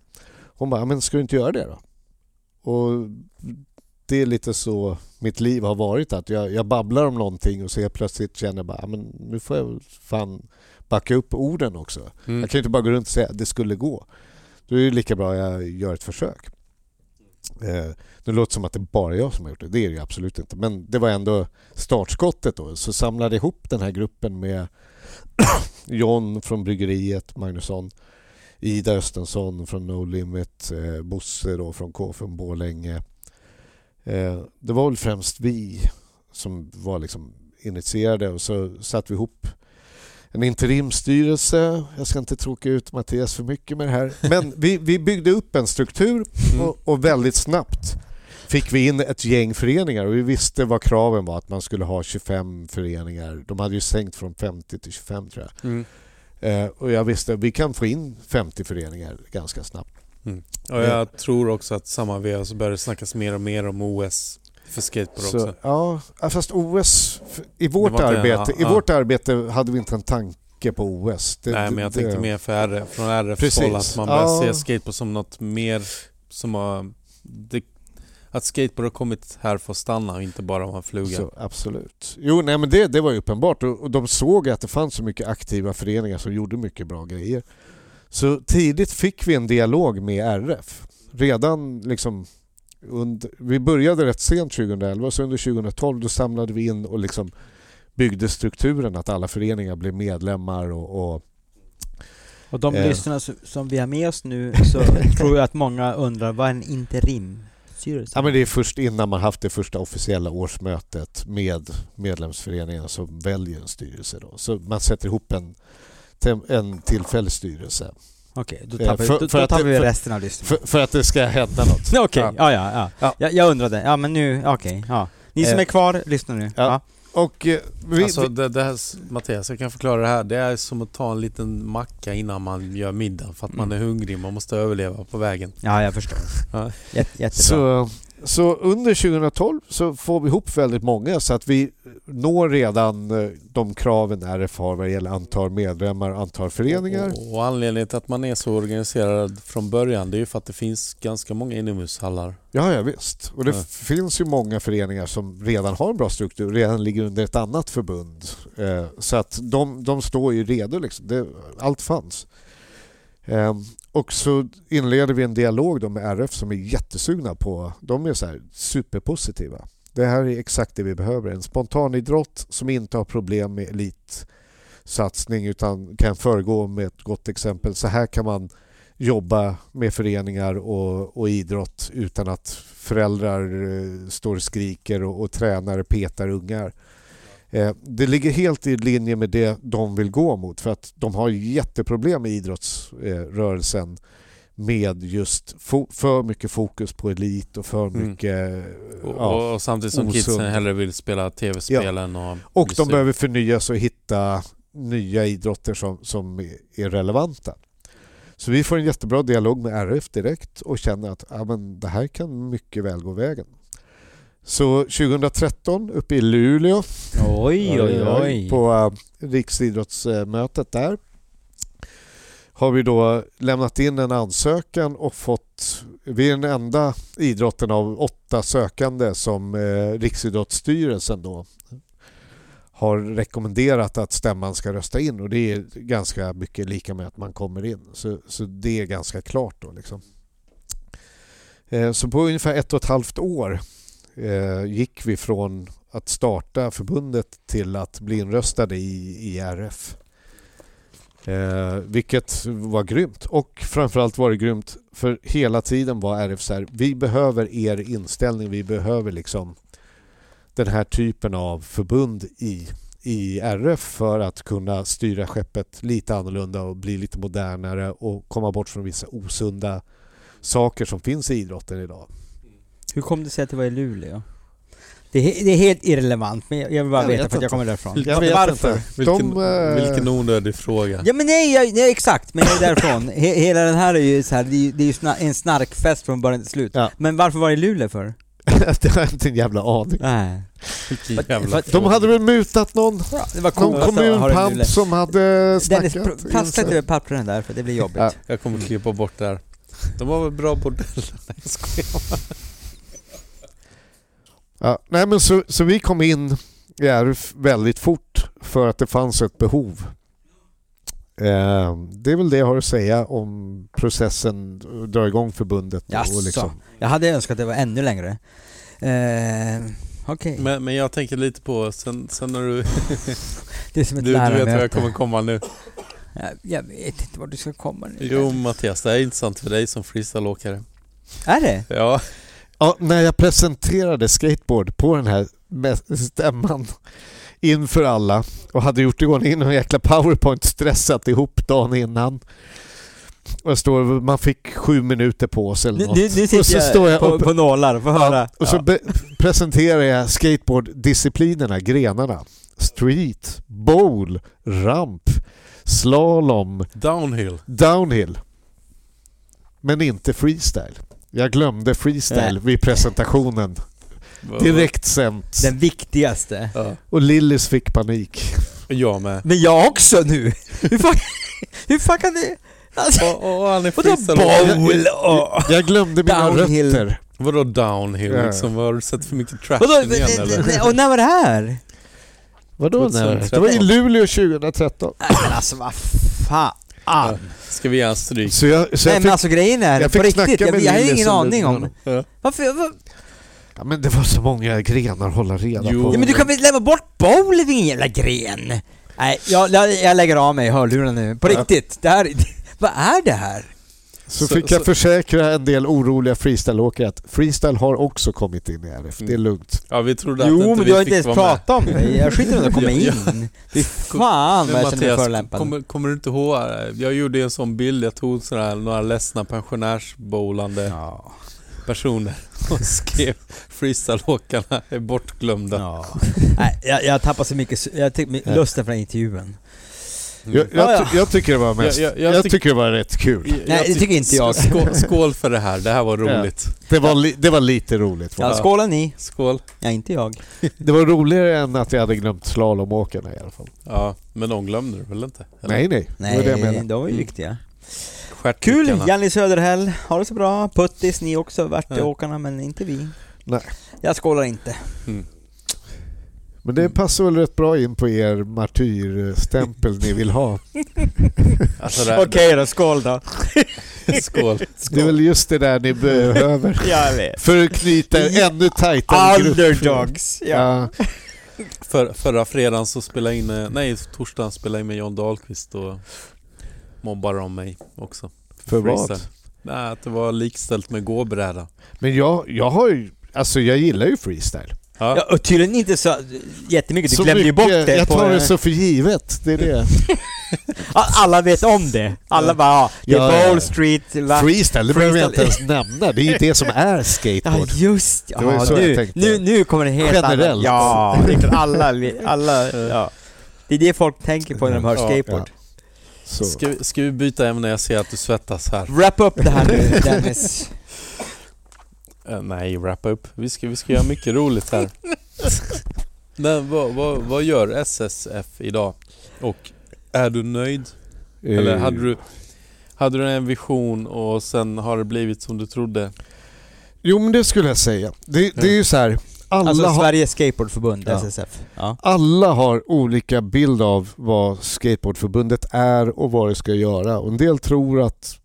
B: Hon bara, men ska du inte göra det då? Och det är lite så mitt liv har varit, att jag, jag babblar om någonting och så helt plötsligt känner jag bara, men nu får jag fan backa upp orden också.
A: Mm.
B: Jag kan ju inte bara gå runt och säga att det skulle gå. Då är det lika bra att jag gör ett försök. Eh, det låter som att det är bara jag som har gjort det. Det är det ju absolut inte. Men det var ändå startskottet då. Så samlade ihop den här gruppen med (clears throat) John från bryggeriet, Magnusson, Ida Östensson från No Limit, eh, Bosse då från KFUM Borlänge. Eh, det var väl främst vi som var liksom initierade och så satte vi ihop en interimstyrelse. Jag ska inte tråka ut Mattias för mycket med det här. Men vi, vi byggde upp en struktur och, och väldigt snabbt fick vi in ett gäng föreningar och vi visste vad kraven var, att man skulle ha 25 föreningar. De hade ju sänkt från 50 till 25 tror jag.
A: Mm.
B: Eh, och jag visste att vi kan få in 50 föreningar ganska snabbt.
A: Och jag tror också att samma veva så börjar det snackas mer och mer om OS för skateboard
B: Så,
A: också.
B: ja, fast OS, i vårt, arbete,
A: ja,
B: i
A: ja.
B: vårt arbete hade vi inte en tanke på OS. Det-
A: Nej men jag
B: det-
A: tänkte mer för RF, från RFs
B: Precis.
A: håll att man börjar
B: Ja.
A: se skateboard som något mer som har... Det, att skateboard har kommit här för att stanna och inte bara vara en fluga.
B: Så, absolut. Jo, nej, men det, det var ju uppenbart och, och de såg att det fanns så mycket aktiva föreningar som gjorde mycket bra grejer. Så tidigt fick vi en dialog med RF. Redan liksom under, vi började rätt sent 2011 så under 2012 då samlade vi in och liksom byggde strukturen att alla föreningar blev medlemmar och, och
C: Och de
B: Eh.
C: lyssnarna som- vi har med oss nu så (laughs) tror jag att många undrar vad är en interimstyrelse?
B: Ja, men det är först innan man haft det första officiella årsmötet med medlemsföreningarna som väljer en styrelse. Då. Så man sätter ihop en, en tillfällig styrelse.
C: Okej, då
B: Eh,
C: tar vi,
B: för-
C: då,
B: för det-
C: vi
B: för-
C: resten av lyssnarna.
B: För, för att det ska hända något. (laughs)
C: Okej,
B: Ja.
C: ja, ja, ja.
B: Ja.
C: Jag, jag undrade. Ja, men nu, okej, ja. Ni som
B: Eh.
C: är kvar, lyssna nu.
B: Ja.
C: Ja.
B: Och eh, vi,
A: Alltså det, det här, Mattias, jag kan förklara det här. Det är som att ta en liten macka innan man gör middag för att man är
C: Mm.
A: hungrig. Man måste överleva på vägen.
C: ja, jag förstår.
A: Ja.
C: Jätte, jättebra.
B: så, så under 2012 så får vi ihop väldigt många så att vi når redan eh, de kraven RF har vad gäller antal medlemmar, antal föreningar.
A: Och, och anledningen till att man är så organiserad från början det är ju för att det finns ganska många inomhushallar.
B: Ja, ja visst. Och det
A: Ja.
B: finns ju många föreningar som redan har en bra struktur, redan ligger under ett annat förbund. Eh, så att de, de står ju redo liksom. Det, allt fanns. Och så inleder vi en dialog då med RF som är jättesugna på, de är så här superpositiva. Det här är exakt det vi behöver. En spontanidrott som inte har problem med elitsatsning utan kan föregå med ett gott exempel. Så här kan man jobba med föreningar och, och idrott utan att föräldrar eh, står och skriker och, och tränare petar ungar. Eh, det ligger helt i linje med det de vill gå mot för att de har jätteproblem med idrottsrörelsen med just för mycket fokus på elit och för
A: Mm.
B: mycket...
A: Och,
B: ja.
A: och samtidigt som
B: osund.
A: kidsen hellre vill spela tv-spel än att
B: Och
A: bli
B: de behöver förnyas och hitta nya idrotter som, som är relevanta. Så vi får en jättebra dialog med RF direkt och känner att ja, men det här kan mycket väl gå vägen. Så 2013 uppe i Luleå
C: Oj, oj, oj.
B: på uh, riksidrottsmötet där har vi då lämnat in en ansökan och fått... Vi är den enda idrotten av åtta sökande som eh, Riksidrottsstyrelsen då har rekommenderat att stämman ska rösta in och det är ganska mycket lika med att man kommer in. Så, så det är ganska klart då liksom. Eh, så på ungefär ett och ett halvt år eh, gick vi från att starta förbundet till att bli inröstade i, i RF. Eh, vilket var grymt. Och framförallt var det grymt för hela tiden var RF så här, vi behöver er inställning, vi behöver liksom den här typen av förbund i, i RF för att kunna styra skeppet lite annorlunda och bli lite modernare och komma bort från vissa osunda saker som finns i idrotten idag.
C: Hur kom det sig att det var i Luleå? Det är, det är helt irrelevant, men jag vill bara
B: Jag
C: veta
B: vet
C: för att jag kommer därifrån.
B: Jag vet
C: Varför?
B: inte.
A: Vilken,
B: De, eh,
A: vilken onödig fråga.
C: Ja men nej, jag, nej exakt, men jag är därifrån. (laughs) He, hela den här är ju så här, det är ju, det är ju sna, en snarkfest från början till slut.
B: Ja.
C: Men varför var det i Luleå för? (laughs)
B: det har jag inte en jävla aning.
C: Nej.
A: Jävla
B: De hade väl mutat någon,
C: Det var
B: någon
C: Luleå.
B: kommunpamp som hade
C: Dennis,
B: snackat.
C: pr- prassla inte över pappren där för det blir jobbigt.
B: Ja.
A: Jag kommer klippa bort det här. De var väl bra bordeller? (laughs) Nej, jag skojar.
B: Ja, nej men så, så vi kom in i RF väldigt fort för att det fanns ett behov. Eh, det är väl det jag har att säga om processen att dra igång förbundet.
C: Jaså?
B: och liksom.
C: Jag hade önskat att det var ännu längre. Eh, Okej.
A: Men, men jag tänker lite på, sen, sen när du... (laughs)
C: Det är som
A: Du,
C: ett
A: du vet var jag kommer komma nu.
C: Jag, vet inte vart du ska komma nu.
A: Jo Mattias, det här är intressant för dig som freestyleåkare.
C: Är det?
A: Ja,
B: Ja, när jag presenterade skateboard på den här stämman inför alla och hade gjort i ordning någon jäkla powerpoint stressat ihop dagen innan. Och står, man fick sju minuter på sig eller något.
C: nu, nu sitter
B: och så
C: jag,
B: står jag
C: på,
B: uppe-
C: på nålar, få höra.
B: Och så be- presenterar jag skateboarddisciplinerna, grenarna. Street, bowl, ramp, slalom,
A: downhill.
B: downhill. Men inte freestyle. Jag glömde freestyle vid presentationen. (laughs) Direkt sänt.
C: Den viktigaste.
A: Ja.
B: Och Lillis fick panik.
A: Jag med.
C: Men jag också nu! Hur fan, (laughs) hur fan kan det... Alltså,
A: Och, och han är
C: vadå bowl och...
B: Jag glömde mina
C: Downhill.
B: rötter.
A: Vadå downhill
B: Ja.
A: liksom? Har du sett för mycket trash igen eller?
C: och när var det här?
B: Vadå? när?
A: 2013.
B: Det var i Luleå 2013.
C: Nej men alltså vad fan.
A: Ska vi en stryk?
B: Så jag, så
C: Nej
B: jag
C: men
B: fick,
C: alltså grejen är,
B: jag
C: på
B: fick
C: riktigt,
B: snacka
C: jag,
B: med
C: jag har ingen aning om...
A: Ja.
C: Varför, var,
B: ja, men det var så många grenar att hålla reda
A: Jo.
B: på.
C: ja, men du kan väl lämna bort bowling jävla gren? Nej, jag, jag, jag lägger av mig hörlurarna nu. På
A: Ja.
C: riktigt. Det här, (laughs) vad är det här?
B: Så,
A: Så-
B: fick jag
A: så-
B: försäkra en del oroliga freestyleåkare att freestyle har också kommit in i RF. Det är lugnt.
A: Ja, vi trodde att
C: Jo
A: inte
C: men
A: vi
C: du har inte ens pratat om det. Jag skiter i kommer (laughs)
A: Ja,
C: in. Fy fan vad jag känner mig
A: Mattias,
C: förolämpad.
A: kommer, kommer du inte ihåg? Jag gjorde en sån bild, jag tog sådär, några ledsna pensionärsbowlande
C: Ja.
A: personer (laughs) och skrev freestyleåkarna är bortglömda.
C: Ja. Nej, jag, jag tappar så mycket, jag tycker,
B: Ja.
C: lusten för den här intervjun.
B: Jag, jag,
C: Ja, ja.
B: jag tycker det var mest...
A: Jag-
B: Jag,
A: jag- jag tyck-
B: tycker det var rätt kul.
C: Nej, det tycker inte jag.
A: Skål, (laughs) skål för det här, det här var roligt.
B: Det var, li, det var lite roligt.
C: Ja, skåla ni.
A: Skål.
C: Ja, inte jag.
B: Det var roligare än att jag hade glömt slalomåkarna i alla fall.
A: Ja, men de glömde du väl inte? Eller?
B: Nej, nej. det var det
C: Nej, de var ju
A: Mm.
C: viktiga.
A: Stjärtnyckarna.
C: Kul! Janni Söderhäll, ha det så bra. Puttis, ni också, Värteåkarna,
A: Ja.
C: men inte vi.
B: Nej.
C: Jag skålar inte.
A: Mm.
B: Men det passar väl rätt bra in på er martyrstämpel ni vill ha. (laughs)
A: Alltså det här,
C: då, skål då. (laughs)
A: skål.
B: Det är väl just det där ni behöver. (laughs)
C: Jag vet.
B: För att knyta en ännu tajtare grupp.
C: Underdogs. Ja.
B: Ja.
A: För, förra fredagen så spelade jag in, nej torsdagen spelade jag in med John Dahlqvist och mobbade om mig också.
B: För vad?
A: Nej, att det var likställt med gåbräda.
B: Men jag, jag har ju... Alltså jag gillar ju freestyle.
A: Ja.
C: Ja, och tydligen inte så jättemycket, du
B: Så
C: glömde ju bort det
B: Jag tar det så för givet. Det är det. (laughs)
C: Alla vet om det. Alla
B: Ja.
C: bara, ja, det är
B: Ja, ja.
C: Bowl Street, va?
B: Freestyle, det behöver jag inte ens nämna. Det är ju det som är
C: Ja
B: skateboard.
C: just
B: Det var ju
C: ja,
B: så jag
C: nu,
B: tänkte.
C: nu, nu kommer det helt
B: Generellt.
C: Ja, det alla, (laughs) alla, ja. Det är det folk tänker på när de hör
A: Ja,
C: skateboard.
B: Så.
A: Ska, vi, ska vi byta ämne? Jag ser att du svettas här.
C: Wrap upp det här nu (laughs) Dennis.
A: Eh, nej, wrap up. Vi ska, vi ska göra mycket roligt här. (laughs) Men vad, vad, vad gör SSF idag? Och är du nöjd? Eller
B: Eh,
A: hade du, hade du en vision och sen har det blivit som du trodde?
B: Jo men det skulle jag säga. Det, det är ju så här. Alla,
C: Alltså
B: har,
C: Sveriges Skateboardförbund,
B: Ja.
C: SSF. Ja.
B: alla har olika bild av vad Skateboardförbundet är och vad det ska göra. Och en del tror att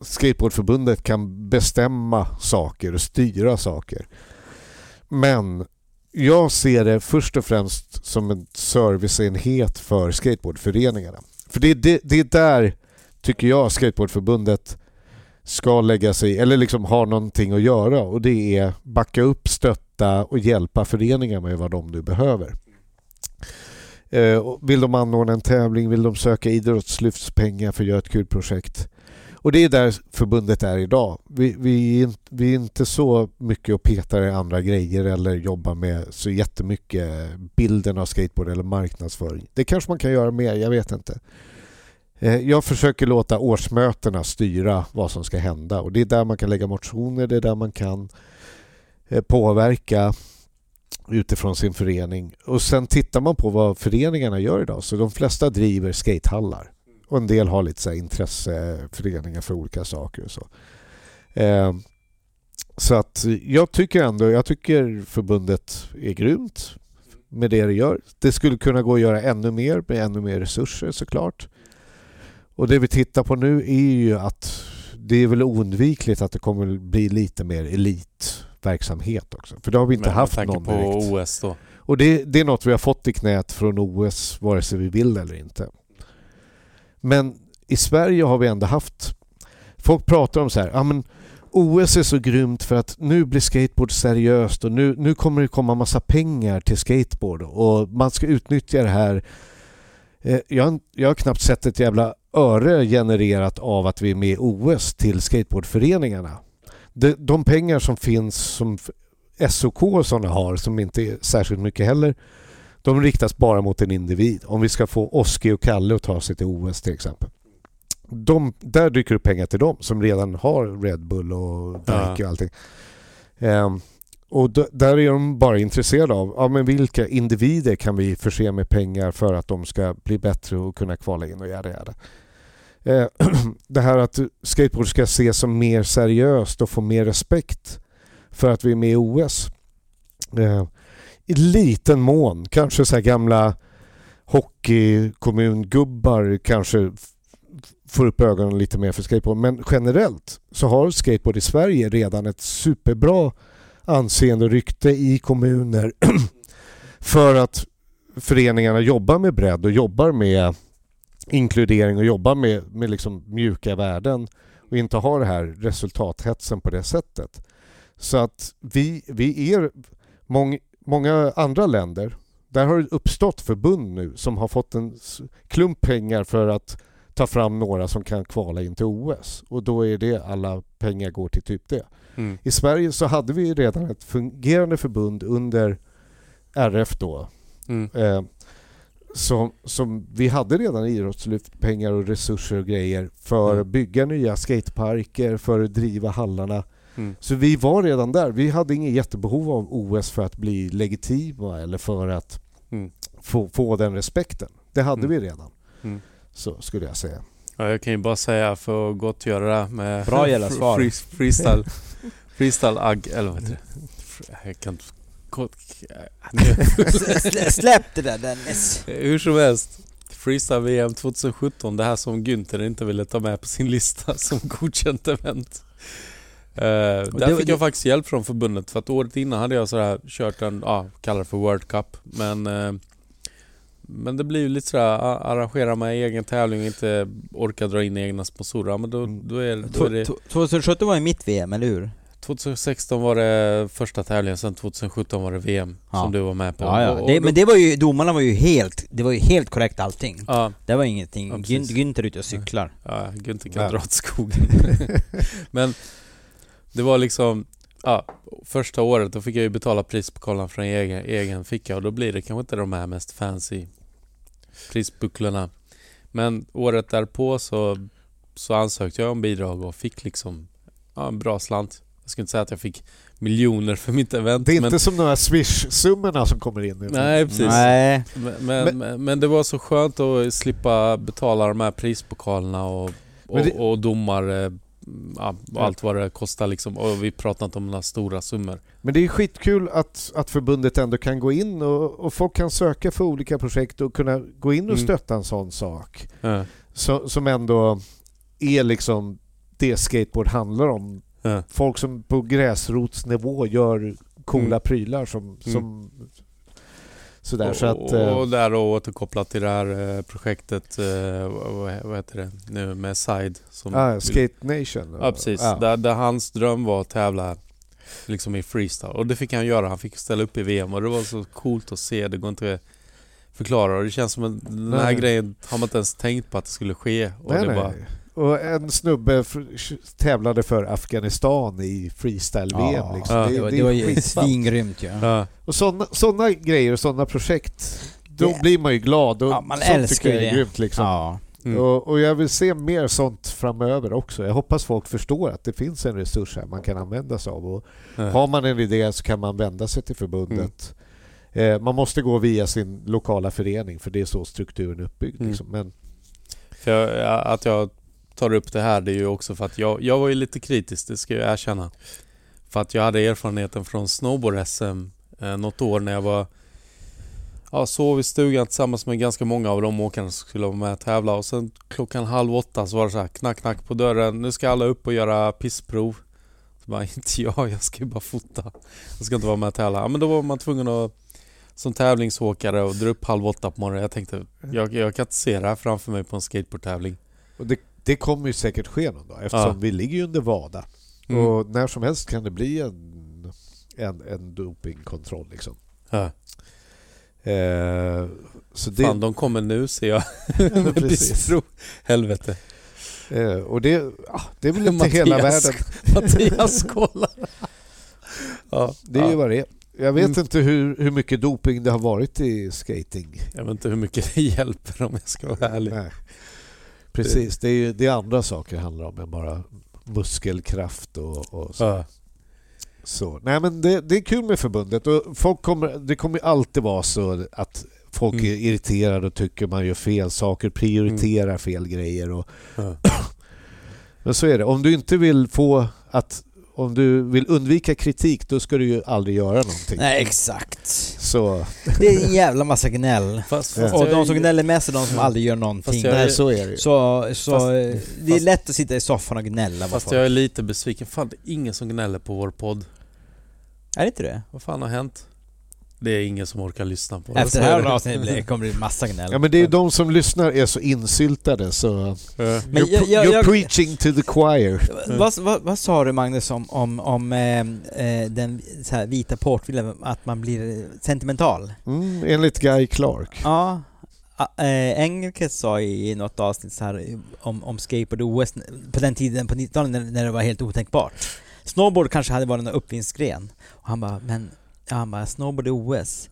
B: Skateboardförbundet kan bestämma saker och styra saker. Men jag ser det först och främst som en serviceenhet för skateboardföreningarna. För det, är det, det är där, tycker jag, Skateboardförbundet ska lägga sig, eller liksom ha någonting att göra och det är backa upp, stötta och hjälpa föreningar med vad de nu behöver. Eh, vill de anordna en tävling, vill de söka idrottslyftspengar för att göra ett kul projekt. Och det är där förbundet är idag. Vi, vi, är vi är inte så mycket och petar i andra grejer eller jobbar med så jättemycket bilden av skateboard eller marknadsföring. Det kanske man kan göra mer, jag vet inte. Eh, jag försöker låta årsmötena styra vad som ska hända och det är där man kan lägga motioner, det är där man kan eh, påverka utifrån sin förening. Och sen tittar man på vad föreningarna gör idag. Så de flesta driver skatehallar. Och en del har lite så här intresseföreningar för olika saker och så. Eh, så att jag tycker ändå, jag tycker förbundet är grymt med det det gör. Det skulle kunna gå att göra ännu mer med ännu mer resurser såklart. Och det vi tittar på nu är ju att det är väl oundvikligt att det kommer bli lite mer elitverksamhet också. För det har vi inte
A: Men
B: haft någon
A: på
B: direkt.
A: OS då.
B: Och det, det är något vi har fått i knät från OS vare sig vi vill eller inte. Men i Sverige har vi ändå haft... Folk pratar om så här, ah, men OS är så grymt för att nu blir skateboard seriöst och nu, nu kommer det komma massa pengar till skateboard och man ska utnyttja det här. Eh, jag, har- jag har knappt sett ett jävla öre genererat av att vi är med i OS till skateboardföreningarna. De, de pengar som finns som SOK och sådana har, som inte är särskilt mycket heller, de riktas bara mot en individ. Om vi ska få Oski och Kalle att ta sig till OS till exempel. De, där dyker det upp pengar till dem som redan har Red Bull och Nike och allting. Ehm, och där är de bara intresserade av ja, men vilka individer kan vi förse med pengar för att de ska bli bättre och kunna kvala in och göra det. Eh, det här att skateboard ska ses som mer seriöst och få mer respekt för att vi är med i OS. Eh, i liten mån, kanske så här gamla hockeykommun-gubbar kanske får upp ögonen lite mer för skateboard. Men generellt så har skateboard i Sverige redan ett superbra anseende och rykte i kommuner (clears throat) för att föreningarna jobbar med bredd och jobbar med inkludering och jobbar med, med liksom mjuka värden och inte har det här resultathetsen på det sättet. Så att vi, vi är mång, många andra länder, där har det uppstått förbund nu som har fått en klump pengar för att ta fram några som kan kvala in till OS och då är det alla pengar går till typ det.
A: Mm.
B: I Sverige så hade vi redan ett fungerande förbund under RF då.
A: Mm.
B: Eh, som, som vi hade redan idrottslyftpengar och resurser och grejer för
A: Mm.
B: att bygga nya skateparker, för att driva hallarna.
A: Mm.
B: Så vi var redan där. Vi hade inget jättebehov av OS för att bli legitima eller för att
A: Mm.
B: få, få den respekten. Det hade
A: Mm.
B: vi redan.
A: Mm.
B: Så skulle jag säga.
A: Ja, jag kan ju bara säga för att gottgöra med
C: Bra (laughs) jävla svar.
A: free- freestyle, freestyle agg, eller vad heter det? Jag kan (laughs)
C: Släpp det där Dennis.
A: Hur som helst. Freestyle VM 2017, det här som Günther inte ville ta med på sin lista som godkänt event. Uh, där
C: det-
A: fick
C: det-
A: jag faktiskt hjälp från förbundet för att året innan hade jag sådär kört en, ja, kallar det för World Cup. Men, eh, men det blir ju lite sådär, arrangera med egen tävling och inte orka dra in egna sponsorer. Men då,
B: Mm.
A: då, är, då är det...
C: 2017 var ju mitt VM, eller hur?
A: 2016 var det första tävlingen, sen 2017 var det VM
C: Ja.
A: som du var med på.
C: Ja, ja.
A: Och-
C: Det, men det var ju, domarna var ju helt, det var ju helt korrekt allting.
A: Ja,
C: Det var ingenting,
A: Ja.
C: Günther ute och cyklar.
A: ja Günther kan dra åt skogen. (laughs) men det var liksom, ja, första året då fick jag ju betala prispokalen från egen, egen ficka och då blir det kanske inte de här mest fancy prisbucklorna. Men året därpå så, så ansökte jag om bidrag och fick liksom ja, en bra slant. Jag skulle inte säga att jag fick miljoner för mitt event.
B: Det är
A: men,
B: inte som de här swish-summorna som kommer in nu.
A: Nej, precis.
C: Nej.
A: Men, men, men, men det var så skönt att slippa betala de här prispokalerna och, och,
B: det-
A: och domare, ja, allt vad det kostar liksom. Och vi pratar inte om några stora summor.
B: Men det är skitkul att, att förbundet ändå kan gå in och, och folk kan söka för olika projekt och kunna gå in och
A: Mm.
B: stötta en sån sak.
A: Ja,
B: Så, som ändå är liksom det skateboard handlar om.
A: ja,
B: Folk som på gräsrotsnivå gör coola
A: Mm.
B: prylar som, som sådär. Så att,
A: och,
B: eh,
A: och där då återkopplat till det här eh, projektet, eh, vad, heter det nu, med Side. Som
B: ah, Skate Nation.
A: Ja precis,
B: Ja.
A: Där, där hans dröm var att tävla liksom i freestyle. Och det fick han göra, han fick ställa upp i VM och det var så coolt att se. Det går inte förklarar. Och det känns som att den här
B: Nej.
A: grejen har man inte ens tänkt på att det skulle ske. Och
B: Nej,
A: det
B: nej.
A: bara,
B: Och en snubbe tävlade för Afghanistan i freestyle-VM.
C: Ja,
B: liksom.
A: ja.
C: Det, var, det var ju
B: skitsvart.
C: svingrymt ju.
A: ja.
B: Och sådana såna grejer och sådana projekt, då
C: Det-
B: blir man ju glad. Och
C: Ja, man
B: sånt
C: älskar
B: tycker jag är
C: det.
B: grymt liksom.
C: Ja.
A: Mm.
B: Och, och jag vill se mer sånt framöver också. Jag hoppas folk förstår att det finns en resurs här man kan använda sig av. Och
A: Ja.
B: har man en idé så kan man vända sig till förbundet.
A: Mm.
B: Eh, man måste gå via sin lokala förening för det är så strukturen är uppbyggd.
A: Mm.
B: Liksom. Men,
A: För jag, ja, att jag tar upp det här det är ju också för att jag, jag var ju lite kritisk, det ska jag erkänna. För att jag hade erfarenheten från snowboard-SM eh, något år när jag var Ja, sov i stugan tillsammans med ganska många av de åkarna som skulle vara med och tävla och sen klockan halv åtta så var det så här knack knack på dörren. Nu ska alla upp och göra pissprov. Så bara, (laughs) inte jag, jag ska ju bara fota. Jag ska inte vara med och tävla. Ja, men då var man tvungen att som tävlingsåkare och dra upp halv åtta på morgonen. Jag tänkte, jag, jag kan inte se det här framför mig på en skateboardtävling.
B: och det, det kommer ju säkert ske någon dag eftersom
A: Ja.
B: vi ligger ju under WADA.
A: Mm.
B: Och när som helst kan det bli en, en, en dopingkontroll. Liksom.
A: Ja.
B: Eh, så det,
A: Fan, de kommer nu ser jag. (laughs) Med (laughs) pissprov. Helvete.
B: eh, och det, ja, det är väl inte hela världen.
A: Mattias kollar. (laughs) ja,
B: Det är ju
A: ja.
B: vad det är. Jag vet
A: Mm.
B: inte hur, hur mycket doping det har varit i skating.
A: Jag vet inte hur mycket det hjälper om jag ska vara ärlig.
B: Nej. Precis, det är, ju- det är andra saker det handlar om än bara muskelkraft och, och så.
A: Ja.
B: så. Nej men det, det är kul med förbundet och folk kommer, det kommer alltid vara så att folk
A: Mm.
B: är irriterade och tycker man gör fel saker, prioriterar fel grejer. Och,
A: Ja. (clears throat)
B: men så är det. Om du inte vill få att om du vill undvika kritik då ska du ju aldrig göra någonting.
C: Nej, exakt.
B: Så,
C: Det är en jävla massa gnäll.
A: Fast,
B: Ja.
A: fast
C: Och de som gnäller mest är de som aldrig gör någonting.
A: Fast jag är-
B: nej, så är det ju.
C: Så, så
A: Fast-
C: eh, det är
A: fast-
C: lätt att sitta i soffan och gnälla
A: Fast jag är lite besviken. Fan, det är ingen som gnäller på vår podd.
C: Är det inte det?
A: Vad fan har hänt? Det är ingen som orkar lyssna på det.
C: Efter det
A: är
C: här avsnittet kommer det bli massa gnäll.
B: Ja men det är ju de som lyssnar är så insyltade så.
C: Men
B: you're,
C: jag- jag-
B: you're
C: jag-
B: preaching to the choir.
C: Vad, vad, vad sa du Magnus om, om, om eh, eh, den så här, vita portvilen, att man blir sentimental?
B: Mm, enligt Guy Clark.
C: Ja. Eh, Engelke sa i något avsnitt så här om, om skateboard-OS på den tiden på 90-talet när, när det var helt otänkbart. Snowboard kanske hade varit en uppfinningsgren. Och han bara, men ja, han bara, snowboard OS.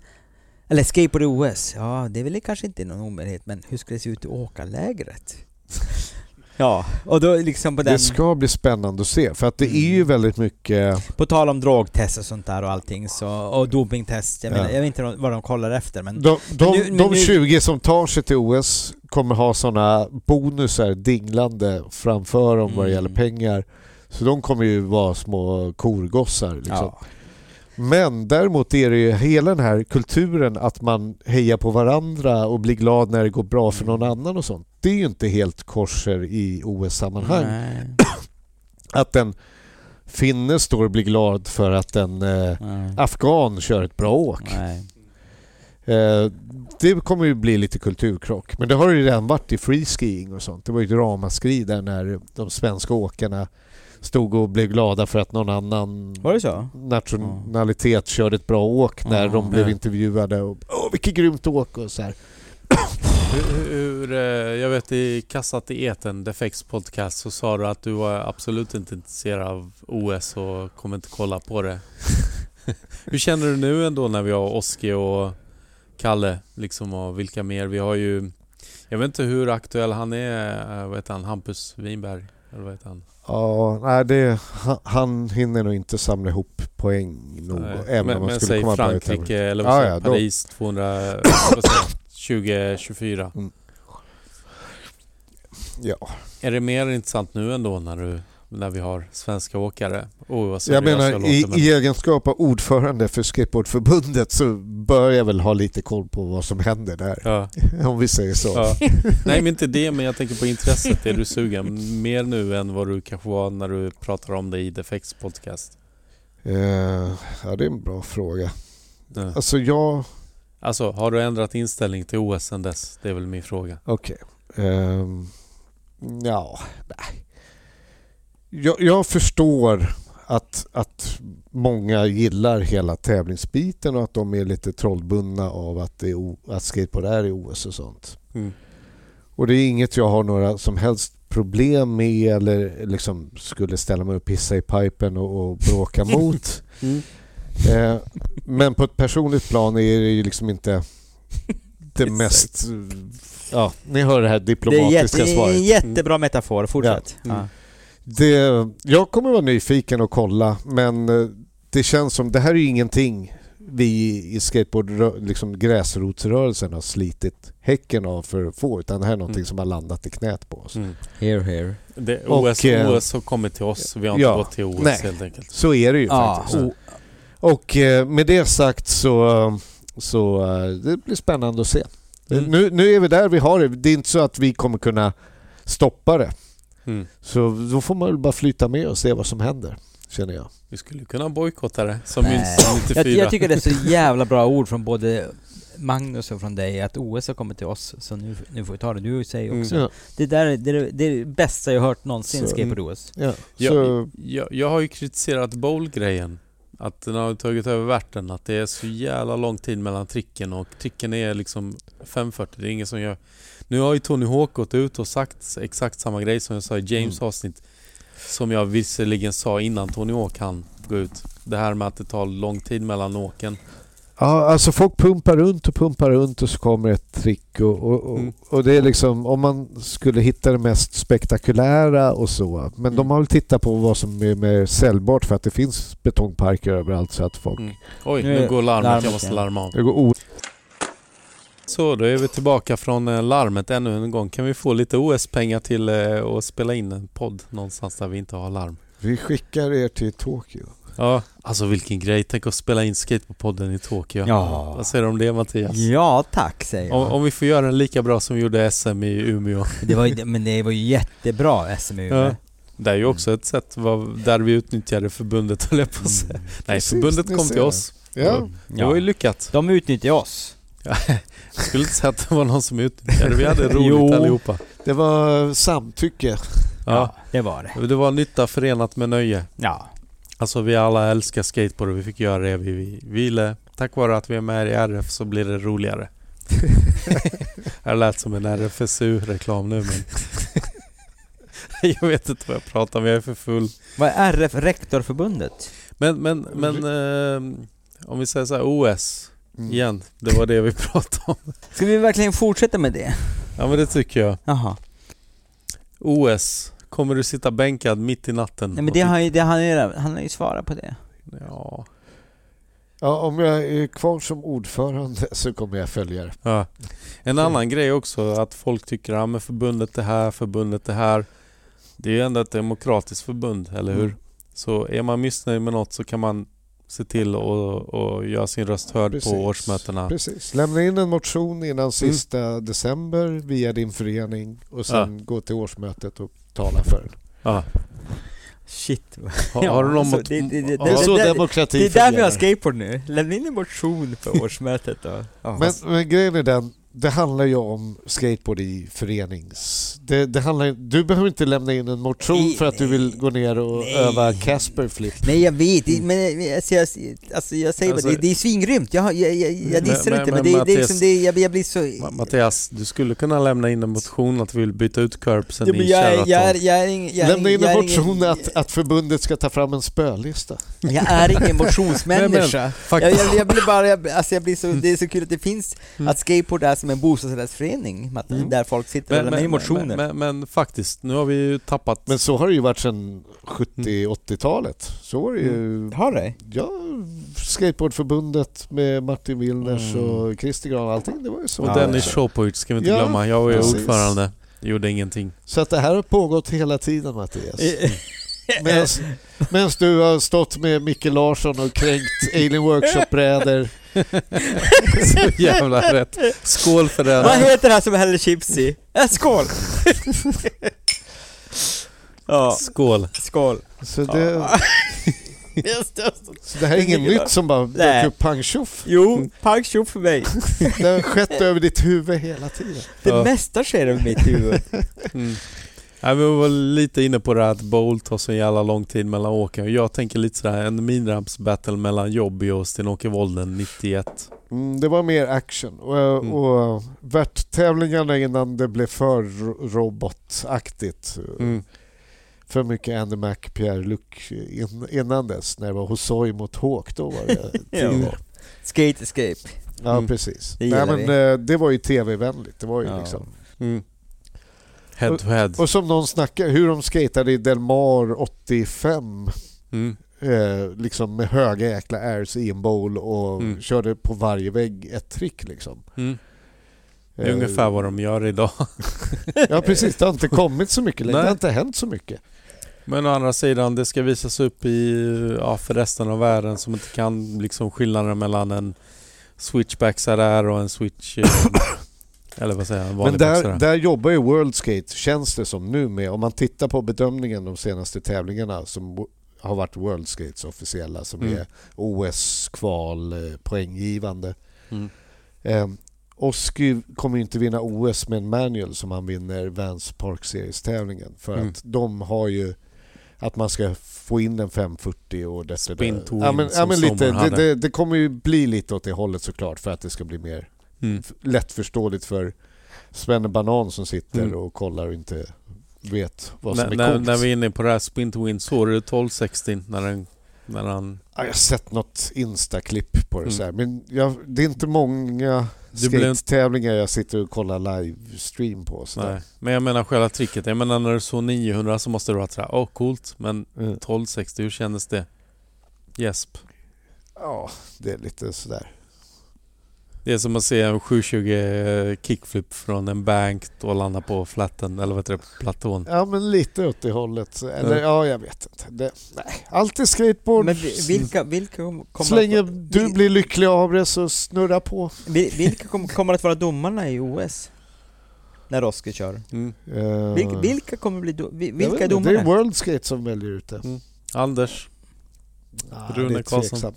C: Eller skateboard OS. Ja, det är väl kanske inte någon omöjlighet, men hur ska det se ut i åkarlägret? (laughs) ja, och då liksom på den...
B: Det ska bli spännande att se för att det är ju väldigt mycket...
C: På tal om drogtest och sånt där och allting så, och dopingtest. Jag,
B: Ja.
C: menar, jag vet inte vad de kollar efter men...
B: De, de,
C: nu- men
B: de
C: nu-
B: 20 som tar sig till OS kommer ha sådana bonusar dinglande framför dem vad det
C: Mm.
B: gäller pengar. Så de kommer ju vara små korgossar. Liksom.
C: ja.
B: Men däremot är det ju hela den här kulturen att man hejar på varandra och blir glad när det går bra för någon annan och sånt. Det är ju inte helt korser i OS-sammanhang. Att en finne står och blir glad för att en eh, afghan kör ett bra åk. Eh, det kommer ju bli lite kulturkrock. Men det har ju redan varit i freeskiing och sånt. Det var ju ett ramaskri där när de svenska åkarna stod och blev glada för att någon annan
C: Var det så?
B: nationalitet körde ett bra åk när
C: Ja.
B: de blev intervjuade. Och, Åh, vilket grymt åk och så här.
A: Hur, hur, eh, jag vet i Kassat i eten, Defects podcast, så sa du att du var absolut inte intresserad av OS och kommer inte kolla på det. (laughs) hur känner du nu ändå när vi har Oski och Kalle liksom och vilka mer? Vi har ju... Jag vet inte hur aktuell han är, eh, vad heter han? Hampus Winberg? Eller vad heter han?
B: Ja, nej, det, han, han hinner nog inte samla ihop poäng nog.
A: Nej,
B: även
A: men
B: om man
A: men
B: skulle komma
A: Frankrike eller vad säger
B: ja,
A: Paris 200... vad säger jag, 2024.
B: Ja.
A: Är det mer intressant nu ändå när, du, när vi har svenska åkare? Oh,
B: Jag menar, i,
A: men-
B: i egenskap av ordförande för Skateboardförbundet så bör jag väl ha lite koll på vad som händer där.
A: Ja, (laughs)
B: Om vi säger så.
A: ja. Nej men inte det, men jag tänker på intresset. Är du sugen mer nu än vad du kanske var när du pratar om det i Defects podcast?
B: Eh, ja, det är en bra fråga.
A: Ja.
B: Alltså jag...
A: Alltså, har du ändrat inställning till OS sen dess? Det är väl min fråga.
B: Okej. Ehm, ja, nej. Jag, jag förstår att, att många gillar hela tävlingsbiten och att de är lite trollbundna av att, det är, o- att skateboard är i OS och sånt.
A: Mm.
B: Och det är inget jag har några som helst problem med eller liksom skulle ställa mig och pissa i pipen och, och bråka (laughs) mot.
A: Mm.
B: Eh, men på ett personligt plan är det ju liksom inte (laughs) det mest... Ja, ni hör det här
C: Det är,
B: diplomatiska
C: jätte, det är
B: svaret.
C: en jättebra metafor, fortsätt.
A: Mm.
B: Det, jag kommer vara nyfiken och kolla men eh, det känns som det här är ju ingenting vi i skateboard, liksom gräsrotsrörelsen har slitit häcken av för att få utan det här är någonting
A: Mm.
B: som har landat i knät på oss.
A: Mm.
C: Here, here.
A: Det,
B: Och,
A: OS,
B: eh,
A: OS har kommit till oss, vi har inte
B: ja,
A: gått till OS
B: nej.
A: helt enkelt.
B: Så är det ju
C: Ja,
B: faktiskt.
C: o-
B: Och eh, med det sagt så, så det blir spännande att se.
A: Mm.
B: Nu, nu är vi där vi har det. Det är inte så att vi kommer kunna stoppa det.
A: Mm.
B: Så då får man väl bara flyta med och se vad som händer, känner jag.
A: Vi skulle kunna bojkotta det, som
C: Nej.
A: minst 94.
C: Jag, jag tycker det är så (laughs) jävla bra ord från både Magnus och från dig att OS har kommit till oss, så nu, nu får vi ta det. Du säger
A: Mm.
C: också.
B: Ja,
C: Det där är det, är det, är det bästa jag hört någonsin
B: Så-
C: skateboard-OS.
B: ja.
A: Jag,
B: Så,
A: jag, jag har ju kritiserat bowl-grejen. Att den har tagit över världen. Att det är så jävla lång tid mellan tricken och tricken är liksom 5.40. Det är ingen som gör... Nu har ju Tony Hawk gått ut och sagt exakt samma grej som jag sa i James
B: Mm.
A: avsnitt. Som jag visserligen sa innan Tony Hawk han gå ut. Det här med att det tar lång tid mellan åken.
B: ja, alltså folk pumpar runt och pumpar runt och så kommer ett trick och, och, och,
A: Mm.
B: och det är liksom om man skulle hitta det mest spektakulära och så. Men
A: Mm.
B: de har väl tittat på vad som är mer säljbart för att det finns betongparker överallt så att folk...
A: Mm. Oj,
C: Nu
A: går larmet. Jag måste larma av.
B: Det går o-
A: Så, då är vi tillbaka från eh, larmet ännu en gång. Kan vi få lite OS-pengar till eh, att spela in en podd någonstans där vi inte har larm?
B: Vi skickar er till Tokyo.
A: Ja, alltså vilken grej. Tänk att spela in Skateboardpodden i Tokyo.
C: Ja.
A: Vad säger du om det Mattias?
C: Ja, tack säger jag.
A: Om, om vi får göra den lika bra som vi gjorde SM i Umeå. (laughs)
C: Det var, men det var ju jättebra SM i Umeå.
A: Ja. Det är ju också ett sätt där vi utnyttjade förbundet höll jag på att säga.
C: Mm.
A: Nej,
B: Precis,
A: förbundet kom till oss.
B: Ja.
A: Det var ju lyckat.
C: De utnyttjar oss.
A: Jag skulle inte säga att det var någon som utnyttjade Vi hade roligt
C: Jo.
A: allihopa.
B: Det var samtycke.
A: Ja.
C: det var det.
A: Det var nytta förenat med nöje.
C: Ja.
A: Alltså vi alla älskar skateboard och vi fick göra det vi vi ville. Tack vare att vi är med i RF så blir det roligare. (laughs) Jag lät som en RFSU-reklam nu men... (laughs) jag vet inte vad jag pratar om, jag är för full.
C: Vad är RF, Rektorförbundet?
A: Men, men, men... ehm, om vi säger så här, OS
B: Mm.
A: igen. Det var det vi (laughs) pratade om.
C: Ska vi verkligen fortsätta med det?
A: Ja men det tycker jag.
C: Jaha.
A: OS. Kommer du sitta bänkad mitt i natten?
C: Nej men det har ju, det, han, är, han har ju svarat på det.
A: Ja.
B: Ja, om jag är kvar som ordförande så kommer jag följa det.
A: Ja. En annan grej också att folk tycker att ja, förbundet det här, förbundet det här. Det är ju ändå ett demokratiskt förbund, eller hur?
B: Mm.
A: Så är man missnöjd med något så kan man se till att och göra sin röst hörd
B: Precis.
A: på årsmötena.
B: Precis. Lämna in en motion innan sista december via din förening och sen gå till årsmötet och tala för den.
A: Ja.
C: Shit.
A: Har, har du någon
C: alltså,
A: mot...
C: det- det- det-
A: Ja.
B: Det är så
C: det-
B: demokrati
C: Det är där vi har skateboard nu. Lämna in en motion för årsmötet då. Ja.
B: Men, men grejen är den, det handlar ju om skateboard i förenings... Det, det handlar, du behöver inte lämna in en motion
C: Nej,
B: för att du vill gå ner och
C: nej.
B: öva Casper flip.
C: Nej jag vet, det- men alltså, jag, alltså, jag säger
A: Alltså-
C: bara, det, det är svingrymt. Jag, jag, jag, jag dissar
A: Men-
C: inte
A: men-
C: men, det,
A: men
C: det är
A: Mattias-
C: liksom, det, jag, jag blir så...
A: Ma- Mattias, du skulle kunna lämna in en motion att vi vill byta ut curbsen
C: Ja, men
A: i
C: jag, jag, jag. Jag
B: Lämna in en
C: är ingen-
B: motion att, att förbundet ska ta fram en spölista.
C: Jag är ingen (laughs) motionsmänniska.
A: Fakt-
C: jag, jag, jag blir bara, jag, alltså jag blir så, det är så kul att det finns,
A: Mm.
C: att skateboard är som en bostadsrättsförening, Matt,
A: Mm.
C: där folk sitter och
A: men,
C: in
A: men,
C: motioner.
A: men, men, men faktiskt, nu har vi ju tappat...
B: Men så har det ju varit sedan 70-80-talet. Så var det ju...
C: Har det?
B: Ja, Skateboardförbundet med Martin Willners
A: Mm.
B: och Christer Gran och allting. Det var ju så.
A: och Dennis. Shopovic ska vi inte
B: Ja,
A: glömma. Jag var ju
B: precis.
A: ordförande. Gjorde ingenting.
B: Så att det här har pågått hela tiden Mattias. Medan du har stått med Micke Larsson och kränkt (laughs) Alien Workshop-brädor. (laughs)
A: Så jävla rätt. Skål för
C: Vad
A: det.
C: heter det här som häller chips i? Äh, skål! (laughs) ja,
A: Skål.
C: skål.
B: Så det, (laughs) så det här är inget nytt som bara dök upp pang tjoff.
C: Jo, pang tjoff för mig.
B: Det har skett över ditt huvud hela tiden.
C: Det
A: Ja.
C: mesta sker över mitt huvud.
A: Mm. Vi var lite inne på det här att bowl tar så jävla lång tid mellan åken. Jag tänker lite sådär en minramps-battle mellan Jobby och Sten-Åke Wolden 91.
B: Mm, det var mer action. Och,
A: Mm.
B: och värttävlingarna innan det blev för ro- robotaktigt.
A: Mm.
B: För mycket Andy Mac, Pierre-Luc in, innan dess. När det var Hosoi mot Hawk, då var det (laughs)
C: Ja. Skate Escape.
B: Ja,
A: Mm.
B: precis.
C: Det
B: Nej, men,
C: vi.
B: eh, det var ju tv-vänligt. Det var ju
C: Ja.
B: liksom.
A: Mm. Head to head.
B: Och som någon snackade, hur de skatade i Del Mar 85.
A: Mm.
B: Eh, liksom med höga jäkla airs i en bowl och
A: Mm.
B: körde på varje vägg ett trick liksom.
A: Mm. Det är
B: Eh,
A: ungefär vad de gör idag. (laughs)
B: Ja precis, det har inte kommit så mycket längre. Det har inte hänt så mycket.
A: Men å andra sidan, det ska visas upp i, ja, för resten av världen som inte kan liksom skillnaden mellan en switchback sådär och en switch... eller vad säger jag? En
B: Men där, där jobbar ju World Skate, känns det som nu med. Om man tittar på bedömningen de senaste tävlingarna som har varit World Skates officiella som
A: Mm.
B: är OS-kval, eh, poänggivande.
A: Mm.
B: Eh, Osky kommer inte vinna OS med en manual som han vinner Vans Park Series-tävlingen. För
A: Mm.
B: att de har ju att man ska få in en 540 och detta.
A: Spin to
B: ja,
A: win
B: men, ja, men lite, det, det, det kommer ju bli lite åt det hållet såklart för att det ska bli mer
A: Mm.
B: lättförståeligt för Svenne Banan som sitter
A: Mm.
B: och kollar och inte vet vad som är
A: när,
B: coolt.
A: när vi är inne på det här spin to win, såg du 1260 när, den, när han...
B: ja, jag har sett något Insta-klipp på det
A: Mm.
B: så här. men jag, det är inte många
A: Du
B: skate-tävlingar jag sitter och kollar livestream på. Så.
A: Nej. Men jag menar själva tricket. Jag menar när du såg 900 så måste det vara sådär, åh oh, coolt. Men
B: Mm.
A: 1260, hur kändes det? Gäsp.
B: Ja, det är lite sådär.
A: Det är som att se en 720 kickflip från en bank och landa på flatten, eller vad heter det, platån.
B: Ja, men lite åt det hållet. Eller
A: Ja.
B: ja, jag vet inte. Det, nej, alltid skateboard.
C: Men vi- vilka, vilka kom- kommer
B: Så länge
C: att,
B: du
C: vi-
B: blir lycklig av det så snurra på.
C: vi- vilka kom, kommer att vara domarna i OS? När Roske kör.
A: Mm.
B: Uh,
C: Vilka, vilka kommer bli do, vilka
B: inte,
C: är domarna?
B: Det är World Skate som väljer ut det.
A: Mm. Anders,
B: Ah,
A: Rune
B: det är
A: Karlsson.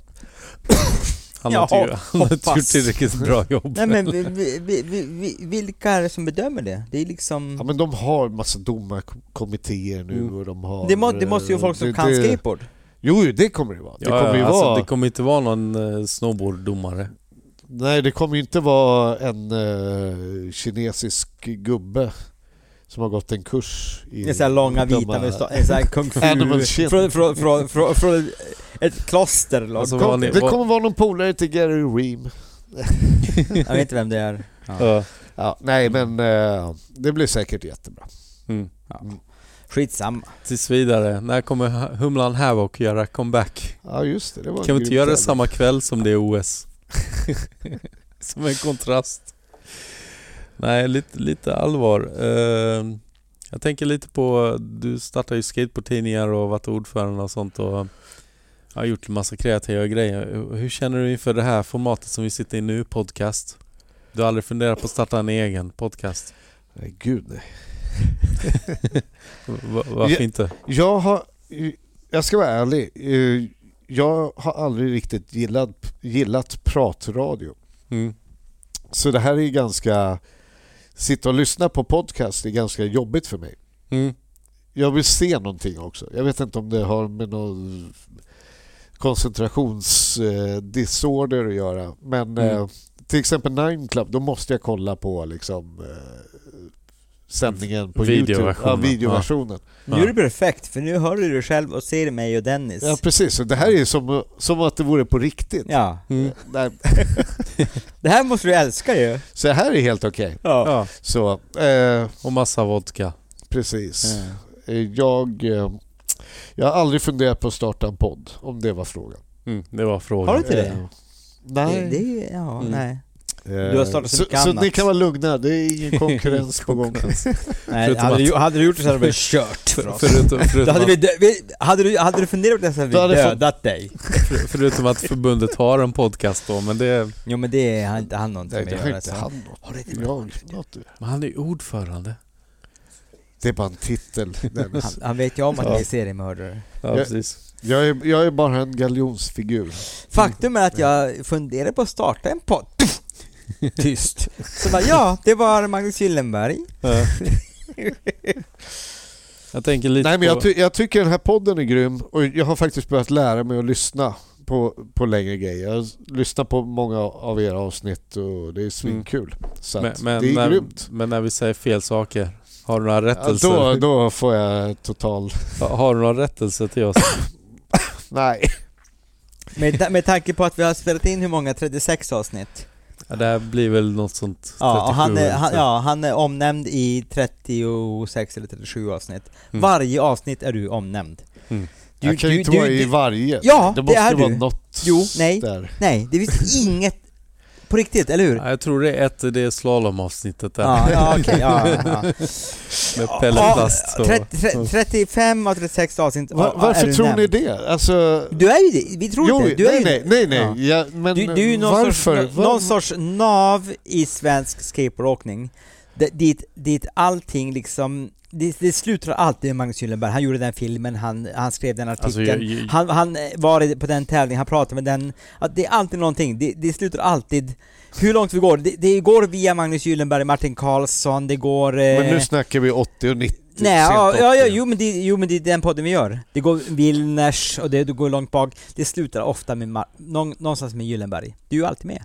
A: Han
C: Ja,
A: har inte han har inte gjort tillräckligt bra jobb.
C: Nej men vi, vi, vi, vi, vi, vilka är det som bedömer det? Det är liksom...
B: Ja, men de har massa domarkommittéer nu
A: Mm.
B: och de har...
C: det, må, det måste ju
B: eh,
C: vara folk som
B: det-
C: kan
B: det,
C: skateboard.
B: Jo, det kommer det vara. Det
A: Ja,
B: kommer ju
A: alltså,
B: vara...
A: det kommer inte vara någon uh, snowboarddomare.
B: Nej, det kommer ju inte vara en eh, kinesisk gubbe som har gått en kurs i...
C: Det är såhär långa vita (laughs) här kung fu från, från, från, från, från ett kloster långt.
A: Alltså,
B: Kom, det kommer vara någon polare till Gary Ream. (laughs)
C: Jag vet inte vem det är. Ja.
A: Ja.
B: Ja, nej, men eh, det blir säkert jättebra.
A: Mm.
C: Skitsamma.
A: Tills vidare, när kommer Hu- Humlan Havoc göra comeback?
B: Ja, just det. det var
A: Kan vi inte göra det samma kväll som det är OS? (laughs) som en kontrast. Nej, lite, lite allvar. Eh, jag tänker lite på, du startar ju skateboardtidningar och varit ordförande och sånt och har gjort en massa kreativa grejer. Hur- känner du inför det här formatet som vi sitter i nu, podcast? Du har aldrig funderat på att starta en egen podcast?
B: Nej, gud nej. (laughs)
A: Va- varför
B: Ja.
A: inte?
B: Jag har... Jag ska vara ärlig. eh, Jag har aldrig riktigt gillat, gillat pratradio.
A: Mm.
B: Så det här är ganska... Sitta och lyssna på podcast är ganska jobbigt för mig.
A: Mm.
B: Jag vill se någonting också. Jag vet inte om det har med någon koncentrationsdisorder att göra. Men
A: Mm.
B: eh, till exempel Nine Club, då måste jag kolla på liksom, eh, sändningen på Youtube. Ja,
A: Videoversionen.
B: videoversionen.
C: Nu är det perfekt, för nu hör du dig själv och ser mig och Dennis.
B: Ja, precis. Så det här är som, som att det vore på riktigt.
C: Ja.
A: Mm.
B: Nej, (laughs)
C: Det här måste du älska ju.
B: Så här är helt okej.
C: Ja.
A: Ja,
B: Så, eh,
A: och massa vodka.
B: precis. Eh, Jag, eh, jag har aldrig funderat på att starta en podd, om det var frågan.
A: Mm, det var frågan.
C: Har du inte det?
B: Eh, Nej.
C: Det, det, ja,
A: Mm.
C: nej. Du har startat så
B: så,
C: mycket
B: så
C: annat.
B: ni kan vara lugna, det är ingen (laughs) konkurrens på gång.
C: nej hade, du, hade du gjort det så hade det blivit (laughs) kört för oss.
A: Förutom, förutom,
C: hade, vi vi, hade, du, hade du funderat på det så hade vi
B: hade
C: dödat dig.
A: för- förutom att förbundet har en podcast då, men det...
C: Jo men det har inte han någonting med
B: det
C: att
B: har
C: göra.
B: inte
C: så.
B: han något.
C: Har det inte
B: Jag, något.
A: Men han är ju ordförande.
B: Det är bara en titel. (laughs)
C: Han, han vet ju om att
B: Ja.
C: ni är seriemördare.
A: Ja,
B: Ja.
A: precis.
B: Jag är, jag är bara en galjonsfigur.
C: Faktum är att jag funderar på att starta en podd. (laughs) Tyst. Så bara, ja, det var Magnus Gyllenberg.
A: Ja. (laughs) Jag tänker lite
B: Nej men jag, ty- jag tycker den här podden är grym och jag har faktiskt börjat lära mig att lyssna på, på längre grejer. Jag lyssnar på många av era avsnitt och det är svinkul. Så
A: men, men,
B: det är
A: när,
B: grymt.
A: men när vi säger fel saker, har du några
B: Ja,
A: rättelser?
B: då, då får jag total... (laughs)
A: Ha- Har du några rättelser till oss?
B: Nej.
C: Med, med tanke på att vi har spelat in hur många? 36 avsnitt?
A: Ja, det här blir väl något sånt 37
C: Ja, och han är, han, ja, han är omnämnd i 36 eller 37 avsnitt.
A: Mm.
C: Varje avsnitt är du omnämnd.
A: Mm.
C: Du,
B: jag kan ju inte
C: du,
B: vara
C: du,
B: i varje.
C: Ja,
B: det
C: det
B: måste
C: är
B: vara
C: du.
B: något
C: Jo, nej.
B: där.
C: Nej, det finns (laughs) inget på riktigt, eller hur?
A: Ja, jag tror det är ett, det är slalomavsnittet där.
C: Ja, ja okej. ja, ja. (laughs)
A: Med Pelle
C: Ja,
A: Plast. och-
C: 30, 30, 35 av 36 avsnitt
B: Va,
C: är
B: varför tror
C: nämnd.
B: ni det? Alltså...
C: Du är ju det, vi tror
B: Jo,
C: inte. Du är
B: nej,
C: ju
B: nej, nej,
C: Ja.
B: nej. Ja, men
C: Du, du är någon,
B: varför?
C: sorts, nå- någon sorts nav i svensk skateboardåkning. Dit, dit allting liksom, det, det slutar alltid med Magnus Gyllenberg. Han gjorde den filmen, han, han skrev den artikeln.
A: Alltså, jag, jag,
C: Han, han var i- på den tävlingen, han pratade med den. Det är alltid någonting, det, det slutar alltid hur långt vi går, det, det går via Magnus Gyllenberg, Martin Karlsson, det går... Eh,
B: Men nu snackar vi 80 och 90.
C: Nej, ja, ja, ja,
B: 80.
C: jo, men det, jo men det är den podden vi gör. Det går Wilners och det, det går långt bak. Det slutar ofta med Mar- någonstans med Gyllenberg. Du är ju alltid med.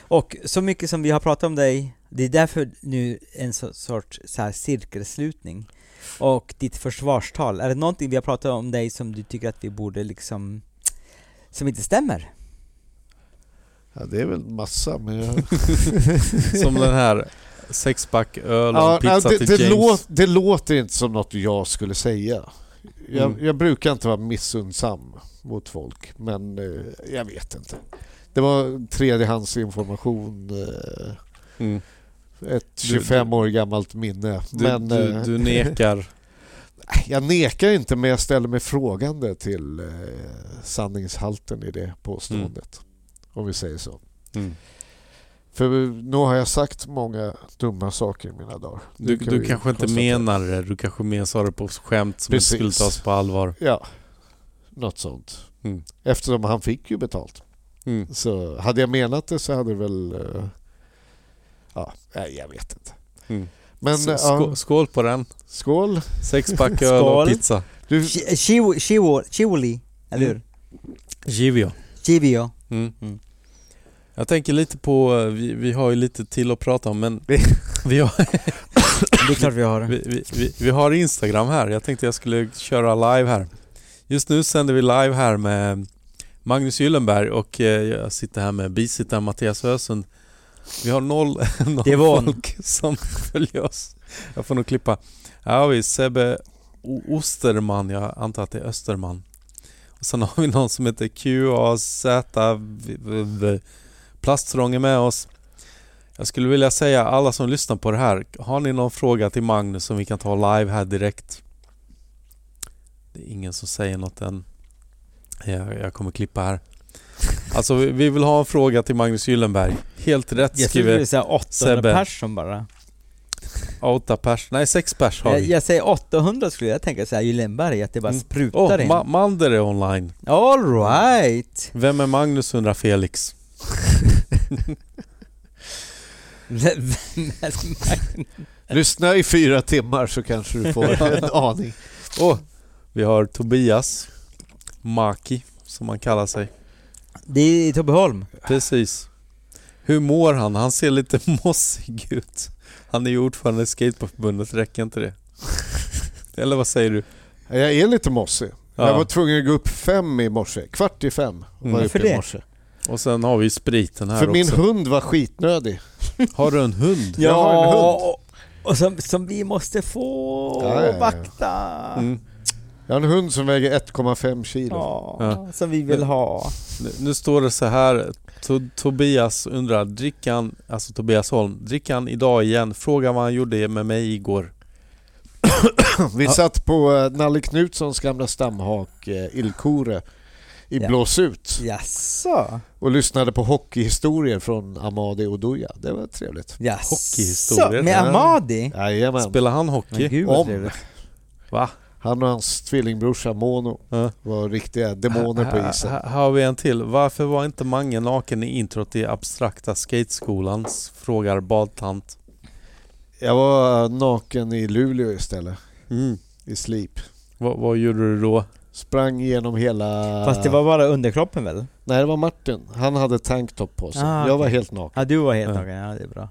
C: Och så mycket som vi har pratat om dig, det är därför nu en så, sorts så här cirkelslutning. Och ditt försvarstal, är det någonting vi har pratat om dig som du tycker att vi borde liksom, som inte stämmer?
B: Ja, det är väl massa, men jag... (laughs)
A: som den här sexpack öl och
B: ja,
A: pizza
B: det,
A: till
B: det,
A: James.
B: låt, det låter inte som något jag skulle säga. Jag,
A: Mm.
B: jag brukar inte vara missundsam mot folk, men eh, jag vet inte. Det var tredjehandsinformation, eh,
A: Mm.
B: Ett
A: Du-
B: 25 år gammalt minne.
A: Du,
B: men
A: du,
B: eh,
A: du nekar. (laughs)
B: jag nekar inte, men jag ställer mig frågande till eh, sanningshalten i det påståendet. Om vi säger så.
A: Mm.
B: För nu har jag sagt många dumma saker i mina dagar.
A: Du,
B: kan
A: du kanske inte menar det, du kanske mer sa det på skämt som
B: Precis.
A: inte skulle tas på allvar.
B: Ja, något sånt.
A: Mm.
B: Eftersom han fick ju betalt.
A: Mm.
B: Så hade jag menat det så hade det väl... eh, ja, jag vet inte.
A: Mm.
B: Men
A: S-
B: eh,
A: skå,
B: ja,
A: skål på den.
B: skål.
A: Sexpack (laughs) öl och
C: Skål.
A: pizza.
B: Du,
C: Chi- Chivo- Chivo- Chivoli, eller hur?
A: Givio.
C: Chivio.
A: Mm.
C: Mm.
A: Jag tänker lite på, vi, vi har ju lite till att prata om men vi (laughs) har, (coughs)
C: Det är klart vi har.
A: vi, vi, vi, vi har Instagram här. Jag tänkte jag skulle köra live här. Just nu sänder vi live här med Magnus Gyllenberg och eh, jag sitter här med bisittaren Mattias Ösund. Vi har noll, (laughs) noll
C: var
A: folk som (laughs) följer oss. Jag får nog klippa. Här har vi Sebbe Osterman, jag antar att det är Österman. Och sen har vi någon som heter QAZ Plastrång är med oss. Jag skulle vilja säga alla som lyssnar på det här, har ni någon fråga till Magnus som vi kan ta live här direkt? Det är ingen som säger något än. Jag, jag kommer klippa här. Alltså vi, vi vill ha en fråga till Magnus Gyllenberg. Helt rätt
C: Jag
A: skriver
C: skulle säga 800
A: Sebbe.
C: personer bara.
A: åtta pers. Nej, sex pers har
C: Jag,
A: vi.
C: jag säger 800 skulle jag tänka säga Gyllenberg, att det bara
A: Mm.
C: sprutar
A: Åh,
C: in.
A: Ma- Mander är online.
C: All right.
A: Vem är Magnus undrar Felix. (laughs)
B: lyssna i fyra timmar så kanske du får (laughs) en aning.
A: Åh, vi har Tobias Maki, som han kallar sig.
C: Det är Tobbeholm.
A: Precis. Hur mår han? Han ser lite (laughs) mossig ut. Han är ju ordförande i Skateboardförbundet, räcker inte det? (laughs) Eller vad säger du?
B: Jag är lite mossig.
A: Ja.
B: Jag var tvungen att gå upp fem i morse. Kvart i fem var
A: Mm.
B: jag uppe i morse.
A: Och sen har vi spriten här
B: För min
A: också.
B: hund var skitnödig. (laughs)
A: Har du en hund?
B: Jag har en hund.
C: och, som, som vi måste få
B: Ja, ja, ja.
C: vakta.
A: Mm.
B: Jag har en hund som väger 1,5 kilo.
C: Ja,
A: Ja.
C: som vi vill ha.
A: Nu, nu står det så här. To, Tobias undrar, drickan, alltså Tobias Holm, drickan idag igen? Fråga vad han gjorde med mig igår. (coughs)
B: Vi
C: Ja.
B: satt på eh, Nalle Knutssons gamla stamhak eh, Ilkore i
C: Ja.
B: Blås ut
C: Jaså?
B: och lyssnade på hockeyhistorier från Amadi Oduya. Det var trevligt.
C: Jaså?
A: Hockeyhistorier.
C: Med. Amadi?
B: Jajamän.
A: Spelar han
C: Men
A: hockey?
C: gud vad
B: Om.
C: trevligt.
A: Va?
B: Han och hans tvillingbrorsa Mono
A: Ja.
B: var riktiga demoner på isen.
A: Här har vi en till. Varför var inte Mange naken i introt i abstrakta skateskolan? Frågar badtant.
B: Jag var naken i Luleå istället.
A: Mm.
B: i Sleep.
A: Vad, vad gjorde du då?
B: Sprang igenom hela...
C: Fast det var bara underkroppen väl?
B: Nej, det var Martin. Han hade tanktop på sig.
C: Ah,
B: Jag var helt naken.
C: Ja, du var helt
A: Ja.
C: naken. Ja, det är bra.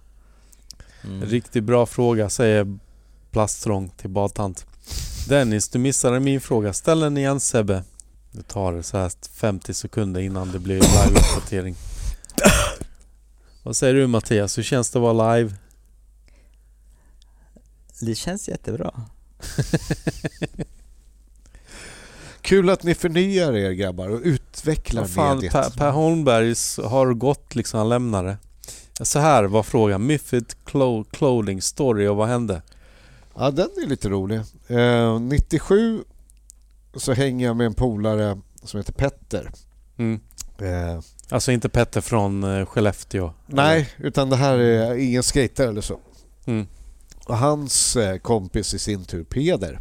C: Mm.
A: Riktigt bra fråga säger plastrång till badtant. Dennis, du missade min fråga. Ställ den igen Sebbe. Du tar det så här 50 sekunder innan det blir live-uppdatering. Vad säger du Mattias? Hur känns det att vara live?
C: Det känns jättebra. (laughs)
B: Kul att ni förnyar er grabbar och utvecklar
A: Vad fan,
B: mediet.
A: per, per Holmbergs har gått liksom, han lämnar det. Så här var frågan. Myfid Clo- Clothing Story och vad hände?
B: Ja, den är lite rolig. Eh, 97 så hänger jag med en polare som heter Petter.
A: Mm.
B: Eh,
A: Alltså inte Petter från eh, Skellefteå?
B: nej, utan det här är ingen skater eller så.
A: Mm.
B: Och hans eh, kompis i sin tur, Peder,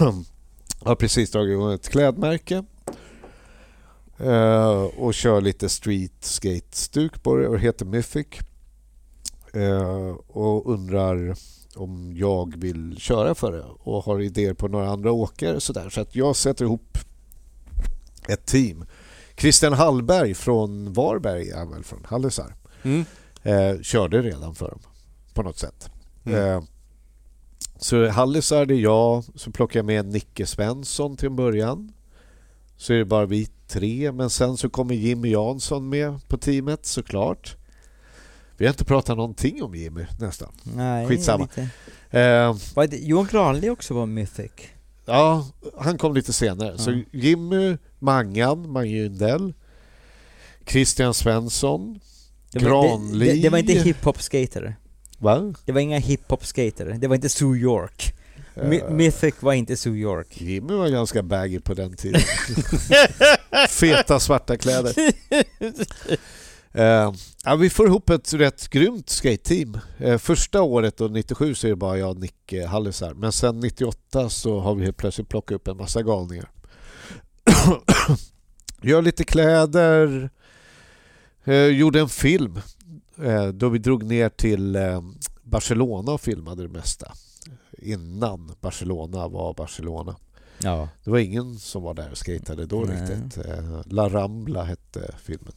B: (coughs) har precis dragit igång ett klädmärke eh, och kör lite street skate-stuk på det och heter Mythic. Eh, och undrar om jag vill köra för det och har idéer på några andra åkare så där. Så att jag sätter ihop ett team. Christian Hallberg från Varberg, är väl från Hallisar,
A: Mm.
B: eh, körde redan för dem på något sätt.
A: Mm.
B: Eh, så Hallisar, det är jag. Så plockar jag med Nicke Svensson till en början. Så är det bara vi tre. Men sen så kommer Jimmy Jansson med på teamet såklart. Vi har inte pratat någonting om Jimmy nästan.
C: Nej,
B: Skitsamma. Eh,
C: det Johan Granli också var Mythic?
B: ja, han kom lite senare. Så
C: Ja.
B: Jimmy, Mangan, Mange Yndell, Christian Svensson,
C: Det var, det,
B: Granli.
C: det, det var inte hiphop-skater.
B: Va?
C: Det var inga hiphop-skater. Det var inte Sue York. My-
B: Eh,
C: Mythic var inte Sue York.
B: Jimmy var ganska baggy på den tiden. (laughs) Feta svarta kläder. (laughs) Eh, ja, vi får ihop ett rätt grymt skate-team. Eh, första året, då, 97, så är det bara jag och Nicke Hallisar. Men sen 98 så har vi helt plötsligt plockat upp en massa galningar. (coughs) Gör lite kläder. Eh, gjorde en film eh, då vi drog ner till eh, Barcelona och filmade det mesta. Innan Barcelona var Barcelona.
C: Ja.
B: Det var ingen som var där och skatade då
C: Nej.
B: riktigt. Eh, La Rambla hette filmen.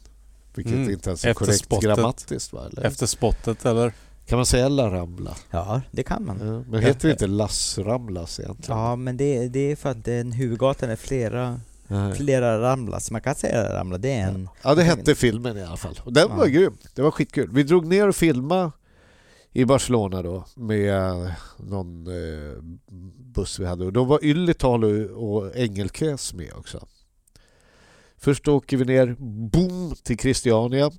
B: Vilket
A: Mm.
B: inte ens är
A: Efter
B: korrekt
A: spottet.
B: grammatiskt va? Eller?
A: Efter spottet eller?
B: Kan man säga La Rambla?
C: ja, det kan man.
B: Ja, men heter det inte Las Ramblas egentligen?
C: Ja, men det, det är för att den huvudgatan är flera,
B: Nej.
C: flera Ramblas. Man kan säga Ramla, det är en...
B: Ja, det hette filmen i alla fall. Och den
C: Ja.
B: var grym. Det var skitkul. Vi drog ner och filmade i Barcelona då med eh, någon eh, buss vi hade. Och då var Yllital och, och Engelkes med också. Först åker vi ner, boom, till Christiania. Eh,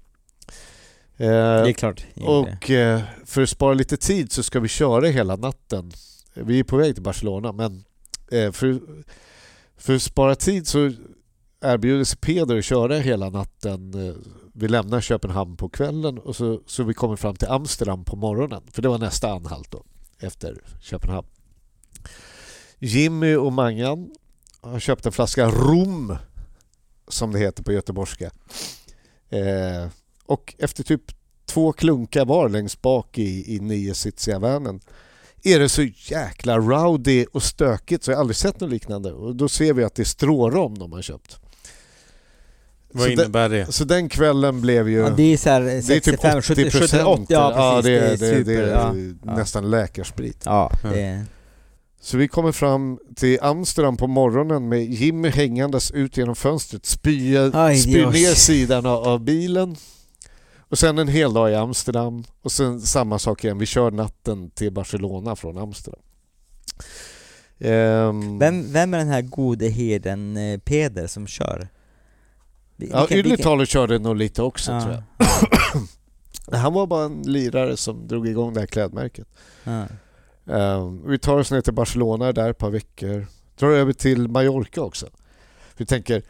C: Det är klart.
B: Och eh, för att spara lite tid så ska vi köra hela natten. Vi är på väg till Barcelona men eh, för, för att spara tid så erbjuder sig Peder att köra hela natten. Eh, vi lämnar Köpenhamn på kvällen och så, så vi kommer fram till Amsterdam på morgonen. För det var nästa anhalt då efter Köpenhamn. Jimmy och Mangan har köpt en flaska rom som det heter på göteborgska. Eh, och efter typ två klunkar var längst bak i, i niositsiga vanen är det så jäkla rowdy och stökigt så jag har aldrig sett något liknande. Och då ser vi att det är strårom de har köpt.
A: Vad
B: Så det-
A: innebär det?
B: Så den kvällen blev ju...
C: Ja, det är såhär
B: det är
C: 65,
B: typ
C: 70,
B: 80
C: 70, 80, ja precis.
B: det, är,
C: det är super.
B: det, är
C: ja. ja.
B: nästan läkarsprit.
C: Ja,
A: Ja.
C: det är...
B: Så vi kommer fram till Amsterdam på morgonen med Jimmy hängandes ut genom fönstret, spyr, ner sidan av, bilen. Och sen en hel dag i Amsterdam och sen samma sak igen, vi kör natten till Barcelona från Amsterdam. Ehm,
C: Vem, vem är den här gode herden eh, Peder som kör? Vi-
B: ja, Ylitaler körde nog lite också
C: Ja,
B: tror jag. (clears throat) Han var bara en lirare som drog igång det här klädmärket.
C: ja.
B: Ehm, vi tar oss ner till Barcelona där ett par veckor. Drar över till Mallorca också. Vi tänker,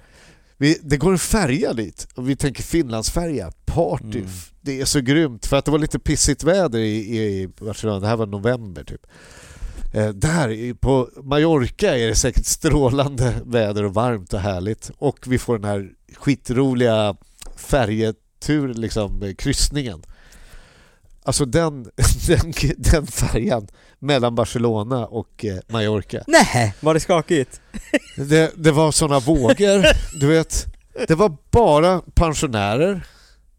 B: vi, det går en färja dit och vi tänker Finlandsfärja, party.
C: Mm.
B: Det är så grymt för att det var lite pissigt väder i, i Barcelona. Det här var november typ. Eh, där på Mallorca är det säkert strålande väder och varmt och härligt. Och vi får den här skitroliga färjetur, liksom kryssningen. Alltså den, (laughs) den, den färjan mellan Barcelona och eh, Mallorca.
C: Nej, var det skakigt?
B: Det, det var såna vågor, du vet. Det var bara pensionärer.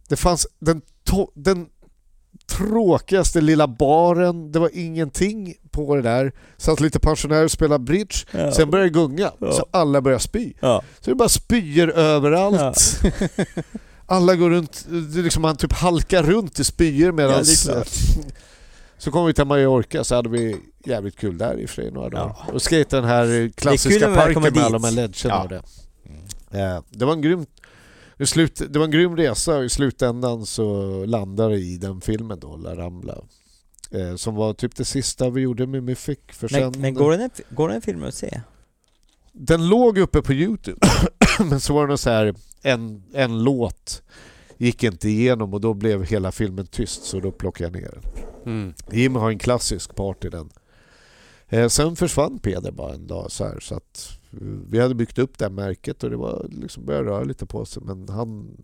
B: Det fanns den, den tråkigaste lilla baren. Det var ingenting på det där. Satt lite pensionärer och spelade bridge.
C: Ja.
B: Sen började det gunga,
C: Ja.
B: så alla började spy.
C: Ja.
B: Så det bara spyor överallt. (laughs) Alla går runt, det är liksom man typ halkar runt i spyor medan...
C: Ja, (laughs)
B: så kom vi till Mallorca så hade vi jävligt kul där i och några dagar.
C: Ja.
B: Och skejtade den här klassiska parken med alla de här ledgerna
C: Ja.
B: och det. Eh, Det var en grym slut, det var en grym resa och i slutändan så landade i den filmen då, La Rambla. Eh, som var typ det sista vi gjorde med Mythic.
C: Men, men går, den, går den filmen att se?
B: Den låg uppe på Youtube, (coughs) men så var det någon så här, en, en låt gick inte igenom och då blev hela filmen tyst så då plockade jag ner den.
A: Mm.
B: Jim har en klassisk part i den. Eh, sen försvann Peder bara en dag så här så att eh, vi hade byggt upp det här märket och det var liksom började röra lite på sig men han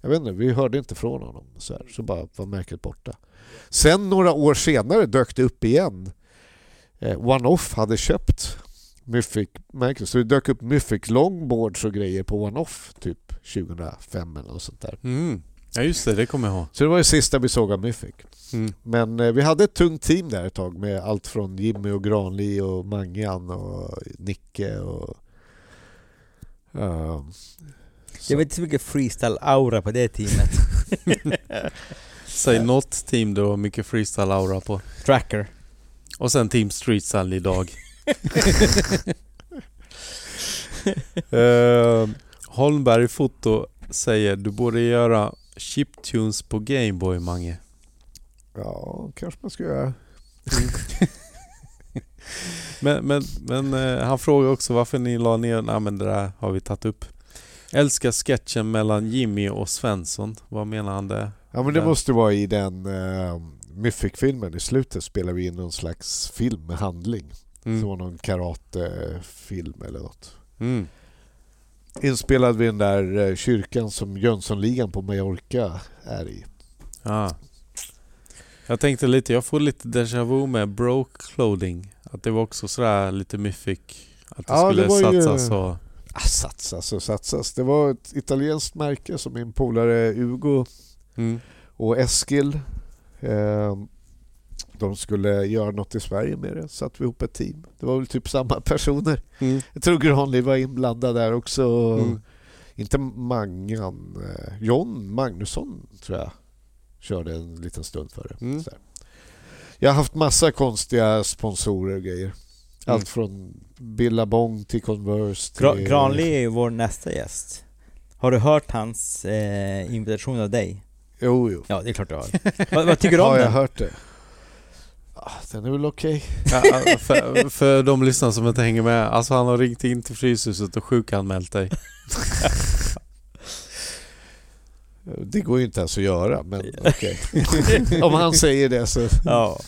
B: jag vet inte, vi hörde inte från honom så, här, så bara var märket borta. Sen några år senare dök det upp igen. Eh, One-Off hade köpt Mythic-märket så det dök upp Mythic longboards och grejer på One-Off typ 2005 eller något sånt där.
A: Mm. Ja just det, det kommer jag ihåg.
B: Så det var det sista vi såg av Mythic.
A: Mm.
B: Men eh, vi hade ett tungt team där ett tag med allt från Jimmy och Granli och Mangan och Nicke och... så-
C: Jag vet inte så mycket freestyle-aura på det teamet. (laughs)
A: Säg något team du har mycket freestyle-aura på.
C: Tracker.
A: Och sen Team Streetstyle idag. Uh, Holmberg Foto säger du borde göra chiptunes på Gameboy Mange.
B: Ja, kanske man ska göra. (laughs)
A: Men, men, men eh, han frågar också varför ni la ner... Nej men det där har vi tagit upp. Älskar sketchen mellan Jimmy och Svensson. Vad menar han där?
B: Ja men det måste vara i den uh, Mythic-filmen. I slutet spelar vi in någon slags film med handling.
A: Mm.
B: Det var någon karatefilm eller något.
A: Mm.
B: Inspelad vid den där eh, kyrkan som Jönssonligan på Mallorca är i.
A: Ja. Jag tänkte lite, jag får lite déjà vu med Broke Clothing. Att det var också sådär lite mythic. Att det
B: Ja, det
A: skulle
B: ju-
A: satsas och...
B: Ah, satsas och satsas. Det var ett italienskt märke som min polare Hugo
A: Mm.
B: och Eskil eh, de skulle göra något i Sverige med det. Satte vi ihop ett team. Det var väl typ samma personer.
A: Mm.
B: Jag tror Granli var inblandad där också.
A: Mm.
B: Inte Mangan. eh, John Magnusson tror jag körde en liten stund för det.
A: Mm.
B: Jag har haft massa konstiga sponsorer och grejer. Allt
A: Mm.
B: från Billabong till Converse till...
C: Gra- Granli är ju vår nästa gäst. Har du hört hans eh, invitation av dig?
B: Jo, jo.
C: Ja, det är klart du har. vad, vad tycker du om
B: Har jag
C: den?
B: hört det? Ah, den är väl okej.
A: Ja, ja, för, för de lyssnare som inte hänger med. Alltså han har ringt in till Fryshuset och sjukanmält dig. (laughs)
B: Det går ju inte ens att göra, men okej. (laughs) Om han säger det så...
C: Ja.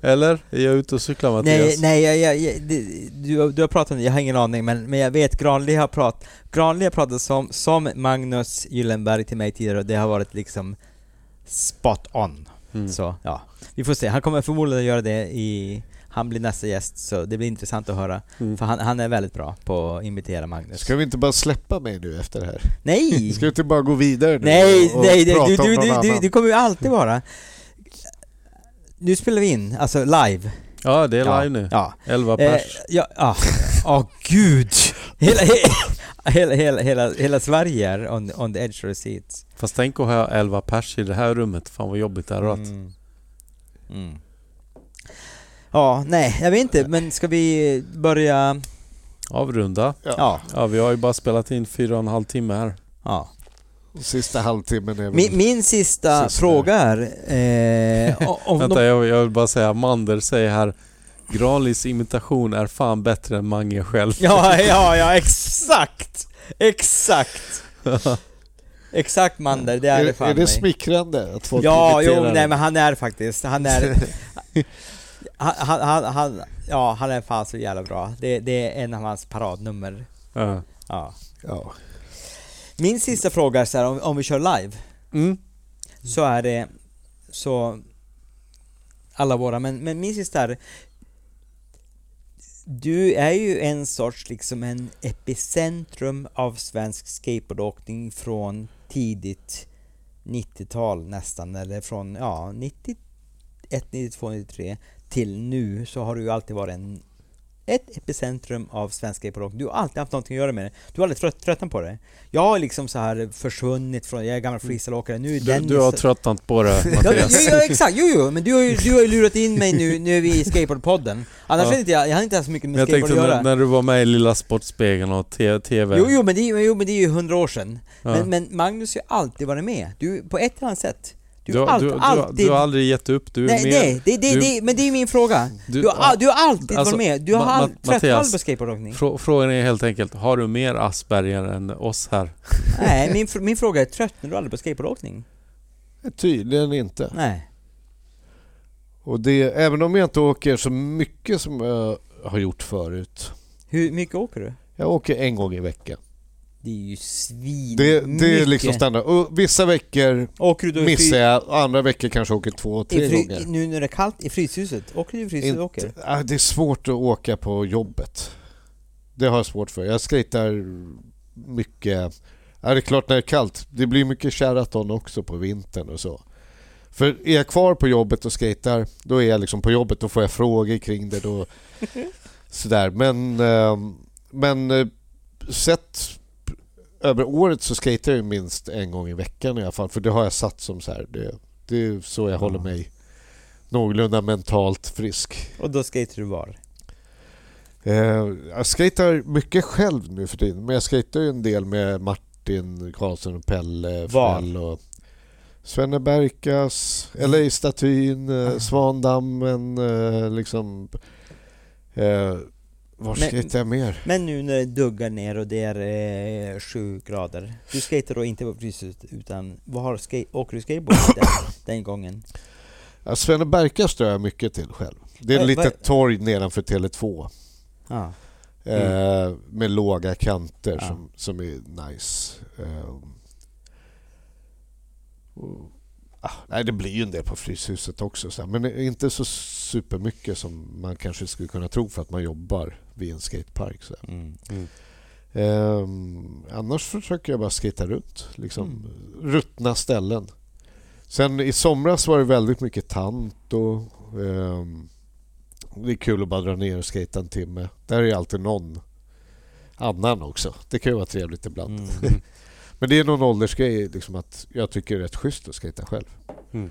A: Eller? Är jag ute och cyklar
C: Nej,
A: Mattias?
C: nej jag, jag, jag, du, du har pratat om det, jag har ingen aning, men, men jag vet Granli har pratat, Granli har pratat som, som Magnus Gyllenberg till mig tidigare och det har varit liksom spot on.
A: Mm.
C: Så ja, vi får se. Han kommer förmodligen att göra det i, han blir nästa gäst så det blir intressant att höra.
A: Mm.
C: För han, han är väldigt bra på att imitera Magnus.
B: Ska vi inte bara släppa mig nu efter det här?
C: Nej! (laughs)
B: Ska vi inte bara gå vidare nu
C: Nej,
B: och
C: nej, nej
B: prata
C: du,
B: om
C: du,
B: någon
C: du, du,
B: annan?
C: du kommer ju alltid vara... Nu spelar vi in, alltså live.
A: Ja, det är
C: Ja,
A: live nu.
C: Ja.
A: 11
C: Eh,
A: pers.
C: ja, ja. Åh gud! Hela, (laughs) hela, hela, hela, hela Sverige är on, on the edge of the seat.
A: Fast tänk att ha 11 pers i det här rummet. Fan vad jobbigt det hade varit.
C: Mm. Mm. Ja, nej, jag vet inte, men ska vi börja...
A: Avrunda.
B: Ja.
C: Ja,
A: Ja, vi har ju bara spelat in fyra och en halv timme här.
C: ja.
B: Sista halvtimmen är väl...
C: Min, min sista
B: Sista.
C: fråga är... Eh,
A: Vänta,
C: de,
A: jag, jag vill bara säga, Mander säger här Granlis imitation är fan bättre än Mange själv.
C: ja, ja, ja, exakt! Exakt! Exakt Mander, det är,
B: är,
C: det fan
B: är det
C: mig.
B: smickrande att folk
C: Ja, jo, nej
B: det?
C: men han är faktiskt, han är... (laughs) han, han, han, han, ja, han är fan så jävla bra. Det, det är en av hans paradnummer.
A: Ja.
C: Ja.
B: Ja.
C: Min sista fråga är så här, om, om vi kör live,
A: Mm.
C: så är det... Så alla våra, men, men min sista är du är ju en sorts liksom en epicentrum av svensk skateboardåkning från tidigt 90-tal nästan, eller från ja, 91, 92, 93 till nu så har du ju alltid varit en ett epicentrum av svensk skateboardåkning. Du har alltid haft någonting att göra med det. Du har aldrig trött, tröttnat på det. Jag har liksom så här försvunnit från, jag är gammal freestyleåkare, nu är
A: Du,
C: Dennis...
A: du har tröttnat på det (laughs)
C: Ja, ja,
A: Mattias.
C: ja, exakt, jo, jo, men du har ju, du har ju lurat in mig nu, nu är vi i (laughs) skateboardpodden. Annars
A: Ja.
C: inte jag, jag hade inte haft så mycket med
A: jag
C: skateboard
A: tänkte
C: att göra.
A: när, när du var med i Lilla Sportspegeln och TV.
C: Jo, jo, men det, är- jo, men det är ju hundra år sedan.
A: Ja.
C: Men, men Magnus har ju alltid varit med. Du, på ett eller annat sätt. Du,
A: du,
C: har alltid,
A: du,
C: alltid...
A: du har aldrig gett upp, du är
C: nej,
A: med.
C: nej, det, det,
A: du-
C: det, men det är min fråga. Du, har, du har alltid
A: alltså,
C: varit med. Du har
A: Mattias,
C: aldrig på skateboardåkning.
A: Frå, frågan är helt enkelt, har du mer Asperger än oss här? (laughs)
C: Nej, min, min fråga är, tröttnar du aldrig på skateboardåkning?
B: Tydligen inte.
C: Nej.
B: Och det, även om jag inte åker så mycket som jag har gjort förut.
C: Hur mycket åker du?
B: Jag åker en gång i veckan.
C: Det är ju svin
B: Det, det är liksom standard. Och vissa veckor
C: Åker du då i
B: missar jag, och andra veckor kanske åker två,
C: i
B: tre gånger.
C: Nu när det är kallt, i Fryshuset? Åker du i Fryshuset?
B: Inte-
C: Åker?
B: ah, Det är svårt att åka på jobbet. Det har jag svårt för. Jag skejtar mycket. Ja, det är klart när det är kallt. Det blir mycket Sheraton också på vintern och så. För är jag kvar på jobbet och skejtar, då är jag liksom på jobbet. Då får jag frågor kring det. Då, (laughs) sådär. Men, eh, men eh, sett över året så skejtar jag minst en gång i veckan i alla fall. För det har jag satt som så här. Det, det är så jag håller mig någorlunda mentalt frisk.
C: Och då skater du var?
B: Eh, jag skejtar mycket själv nu för tiden, men jag skejtar ju en del med Martin Karlsson och Pelle? Frell och Svenne Berkas, LA Statyn, eh, Svandammen, eh, liksom... Eh, var skejtar jag mer?
C: Men nu när det duggar ner och det är eh, sju grader, du skater då inte på Fryshuset utan vad har skate, åker du skateboard (coughs) den, den gången?
B: Ja, Svenne Berkas drar jag mycket till själv. Det är ett litet
C: vad-
B: torg nedanför Tele2.
C: Ja.
B: Eh, med låga kanter
C: Ja.
B: som, som är nice. Eh, och, ah, nej, det blir ju en del på Fryshuset också, så men inte så supermycket som man kanske skulle kunna tro för att man jobbar vid en skatepark. Så här.
C: Mm.
B: Ehm, annars försöker jag bara skata runt. Liksom, Ruttna ställen. Sen i somras var det väldigt mycket tant och ehm, det är kul att bara dra ner och skata en timme. Där är alltid någon annan också. Det kan ju vara trevligt ibland.
C: Mm. (laughs)
B: Men det är någon åldersgrej liksom att jag tycker det är rätt schysst att skata själv.
A: Mm.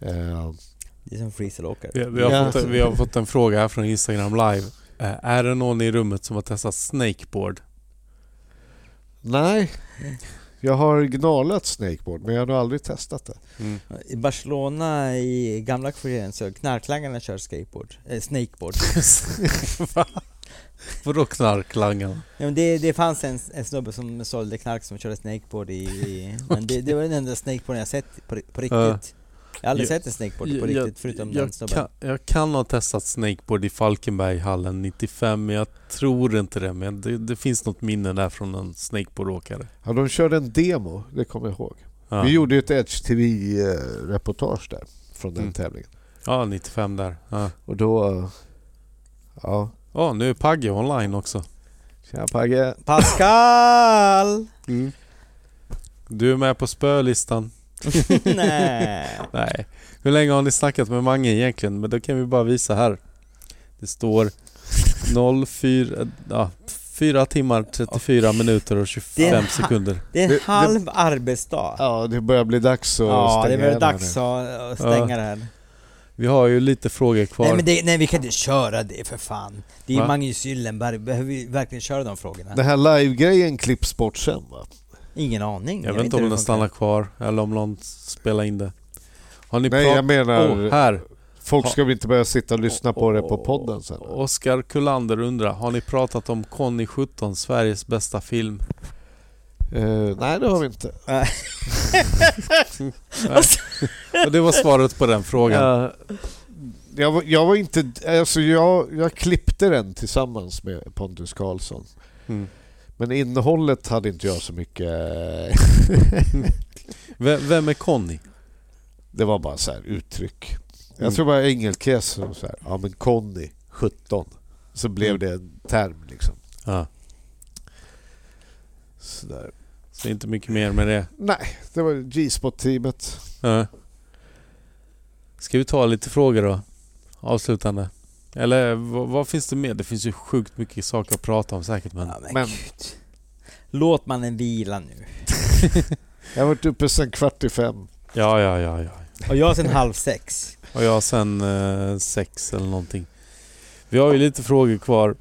B: Ehm,
C: Det är som freestyleåkare.
A: Vi, vi, har
B: Ja.
A: fått, vi har fått en fråga här från Instagram live. Eh, är det någon i rummet som har testat snakeboard?
B: nej, jag har gnalat snakeboard men jag har nog aldrig testat det.
C: I Barcelona i gamla kvarteren så knarklangarna kör skateboard, eh, snakeboard. (laughs)
A: Va? Vadå knarklangarna?
C: Ja, men det, det fanns en, en snubbe som sålde knark som körde snakeboard i... i men det, det var den enda snakeboarden jag sett på, på riktigt.
A: Ja.
C: Jag har aldrig
A: Jag-
C: sett en snakeboard på
A: Jag-
C: riktigt
A: jag,
C: förutom den
A: jag,
C: snubben.
A: kan, jag kan ha testat snakeboard i Falkenberghallen 95 men jag tror inte det. Men det, det finns något minne där från en snakeboardåkare.
B: Ja, de körde en demo, det kommer jag ihåg.
A: Ja.
B: Vi gjorde ju ett Edge TV-reportage där från den
A: Mm.
B: tävlingen.
A: ja, 95 där. Ja.
B: Och då... eh, Ja.
A: Ja, nu är Pagge online också.
B: Tjena Pagge.
C: Pascal!
A: Du är med på spölistan. (laughs)
C: Nej.
A: Nej. Hur länge har ni snackat med Mange egentligen? Men då kan vi bara visa här. Det står 04... Ja, 4 timmar 34 minuter och 25
C: Det är-
A: sekunder.
C: Det är en
B: Det- det-
C: halv arbetsdag.
B: Ja, det börjar bli dags att
C: Ja, det
B: stänga igen här
C: dags att, stänga det här.
A: Vi har ju lite frågor kvar.
C: Nej men det, nej vi kan inte köra det för fan. Det är ju? Magnus Gyllenberg, behöver vi verkligen köra de frågorna?
B: Den här live-grejen klipps bort sen va?
C: Ingen aning.
A: jag vet inte om den stannar kvar eller om någon spelar in det. Har ni
B: Nej, jag menar...
A: Åh, här!
B: Folk ska väl inte börja sitta och lyssna på det på podden sen?
A: Oskar Kullander undrar, har ni pratat om Conny 17, Sveriges bästa film?
B: Eh, nej, det har vi inte. (laughs)
A: Och det var svaret på den frågan.
B: Ja, jag, var, jag var inte... Alltså jag, jag klippte den tillsammans med Pontus Karlsson.
A: Mm.
B: Men innehållet hade inte jag så mycket... (laughs)
A: Vem, är Conny?
B: Det var bara så här uttryck. Jag
A: Mm.
B: tror bara Engelkes som så här, ja men Conny, 17. Så blev
A: Mm.
B: det en term liksom.
A: Ja.
B: Sådär.
A: Så inte mycket mer med det.
B: Nej, det var G-spot-teamet.
A: Ja. Ska vi ta lite frågor då? Avslutande. Eller vad, vad finns det mer? Det finns ju sjukt mycket saker att prata om säkert men...
C: Ja, men,
B: Men-
C: gud. Låt mannen vila nu. (laughs)
B: Jag har varit uppe sedan kvart i fem.
A: Ja, ja, ja, ja.
C: Och jag sen halv sex.
A: Och jag sen eh, sex eller någonting. Vi har ju lite frågor kvar.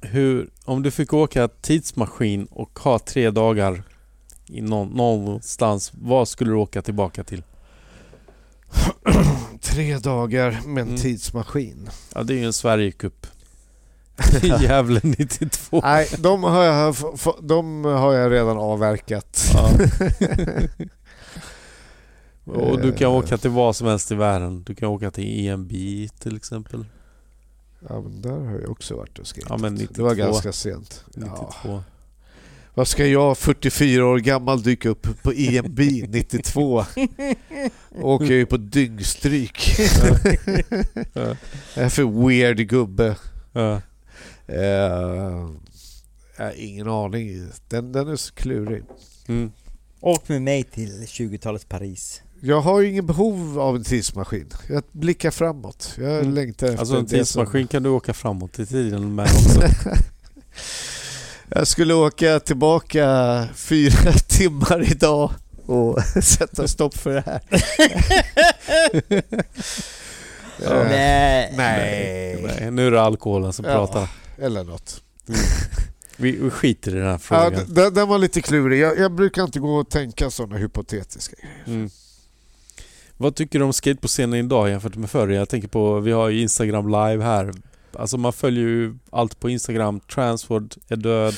A: Hur, om du fick åka tidsmaskin och ha tre dagar i någon, någonstans, vad skulle du åka tillbaka till?
B: Tre dagar med en
A: Mm.
B: tidsmaskin.
A: Ja, det är ju en Sverigecup. (laughs) Gävle 92.
B: Nej, de har, jag, de har jag redan avverkat.
A: Ja. (laughs) Och du kan åka till vad som helst i världen. Du kan åka till EMB till exempel.
B: Ja, men där har jag också varit och skejtat.
A: Ja, men
B: Det var
A: 92.
B: ganska sent. Ja.
A: 92.
B: Vad ska jag, 44 år gammal, dyka upp på EMB 92? (laughs) Åker jag ju på dyngstryk.
A: Ja. (laughs)
B: Jag är för weird gubbe.
A: Ja.
B: Jag har ingen aning. Den, den är så klurig.
A: Mm.
C: Åk med mig till 20-talets Paris.
B: Jag har ju ingen behov av en tidsmaskin. Jag blickar framåt. Jag
A: Mm.
B: längtar efter
A: Alltså en
B: det som-
A: tidsmaskin kan du åka framåt i tiden med också. (laughs)
B: Jag skulle åka tillbaka fyra (laughs) timmar idag och (laughs) sätta stopp för det här. (laughs) Eh,
C: Nej.
B: nej.
A: Nej, nu är det alkoholen som
B: Ja.
A: pratar.
B: Eller något.
A: Vi, vi skiter i den här
B: Ja,
A: frågan.
B: d- den, den var lite klurig. Jag, jag brukar inte gå och tänka sådana hypotetiska grejer.
A: Mm. Vad tycker du om skate på scenen idag jämfört med förr? Jag tänker på, vi har ju Instagram live här. Alltså man följer ju allt på Instagram. Transford är död.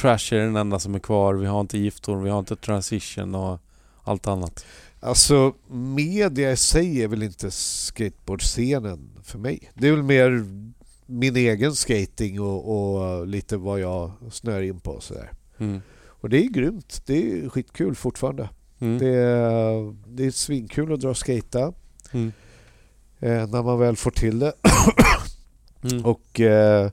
A: Trash är den enda som är kvar. Vi har inte Giftorn, vi har inte Transition och allt annat.
B: Alltså, media i sig är väl inte skateboardscenen för mig. Det är väl mer min egen skating och, och lite vad jag snör in på och sådär.
A: Mm.
B: Och det är grymt. Det är skitkul fortfarande.
A: Mm.
B: Det, är, det är svinkul att dra och skata
A: Mm.
B: eh, när man väl får till det.
A: Mm.
B: Och eh,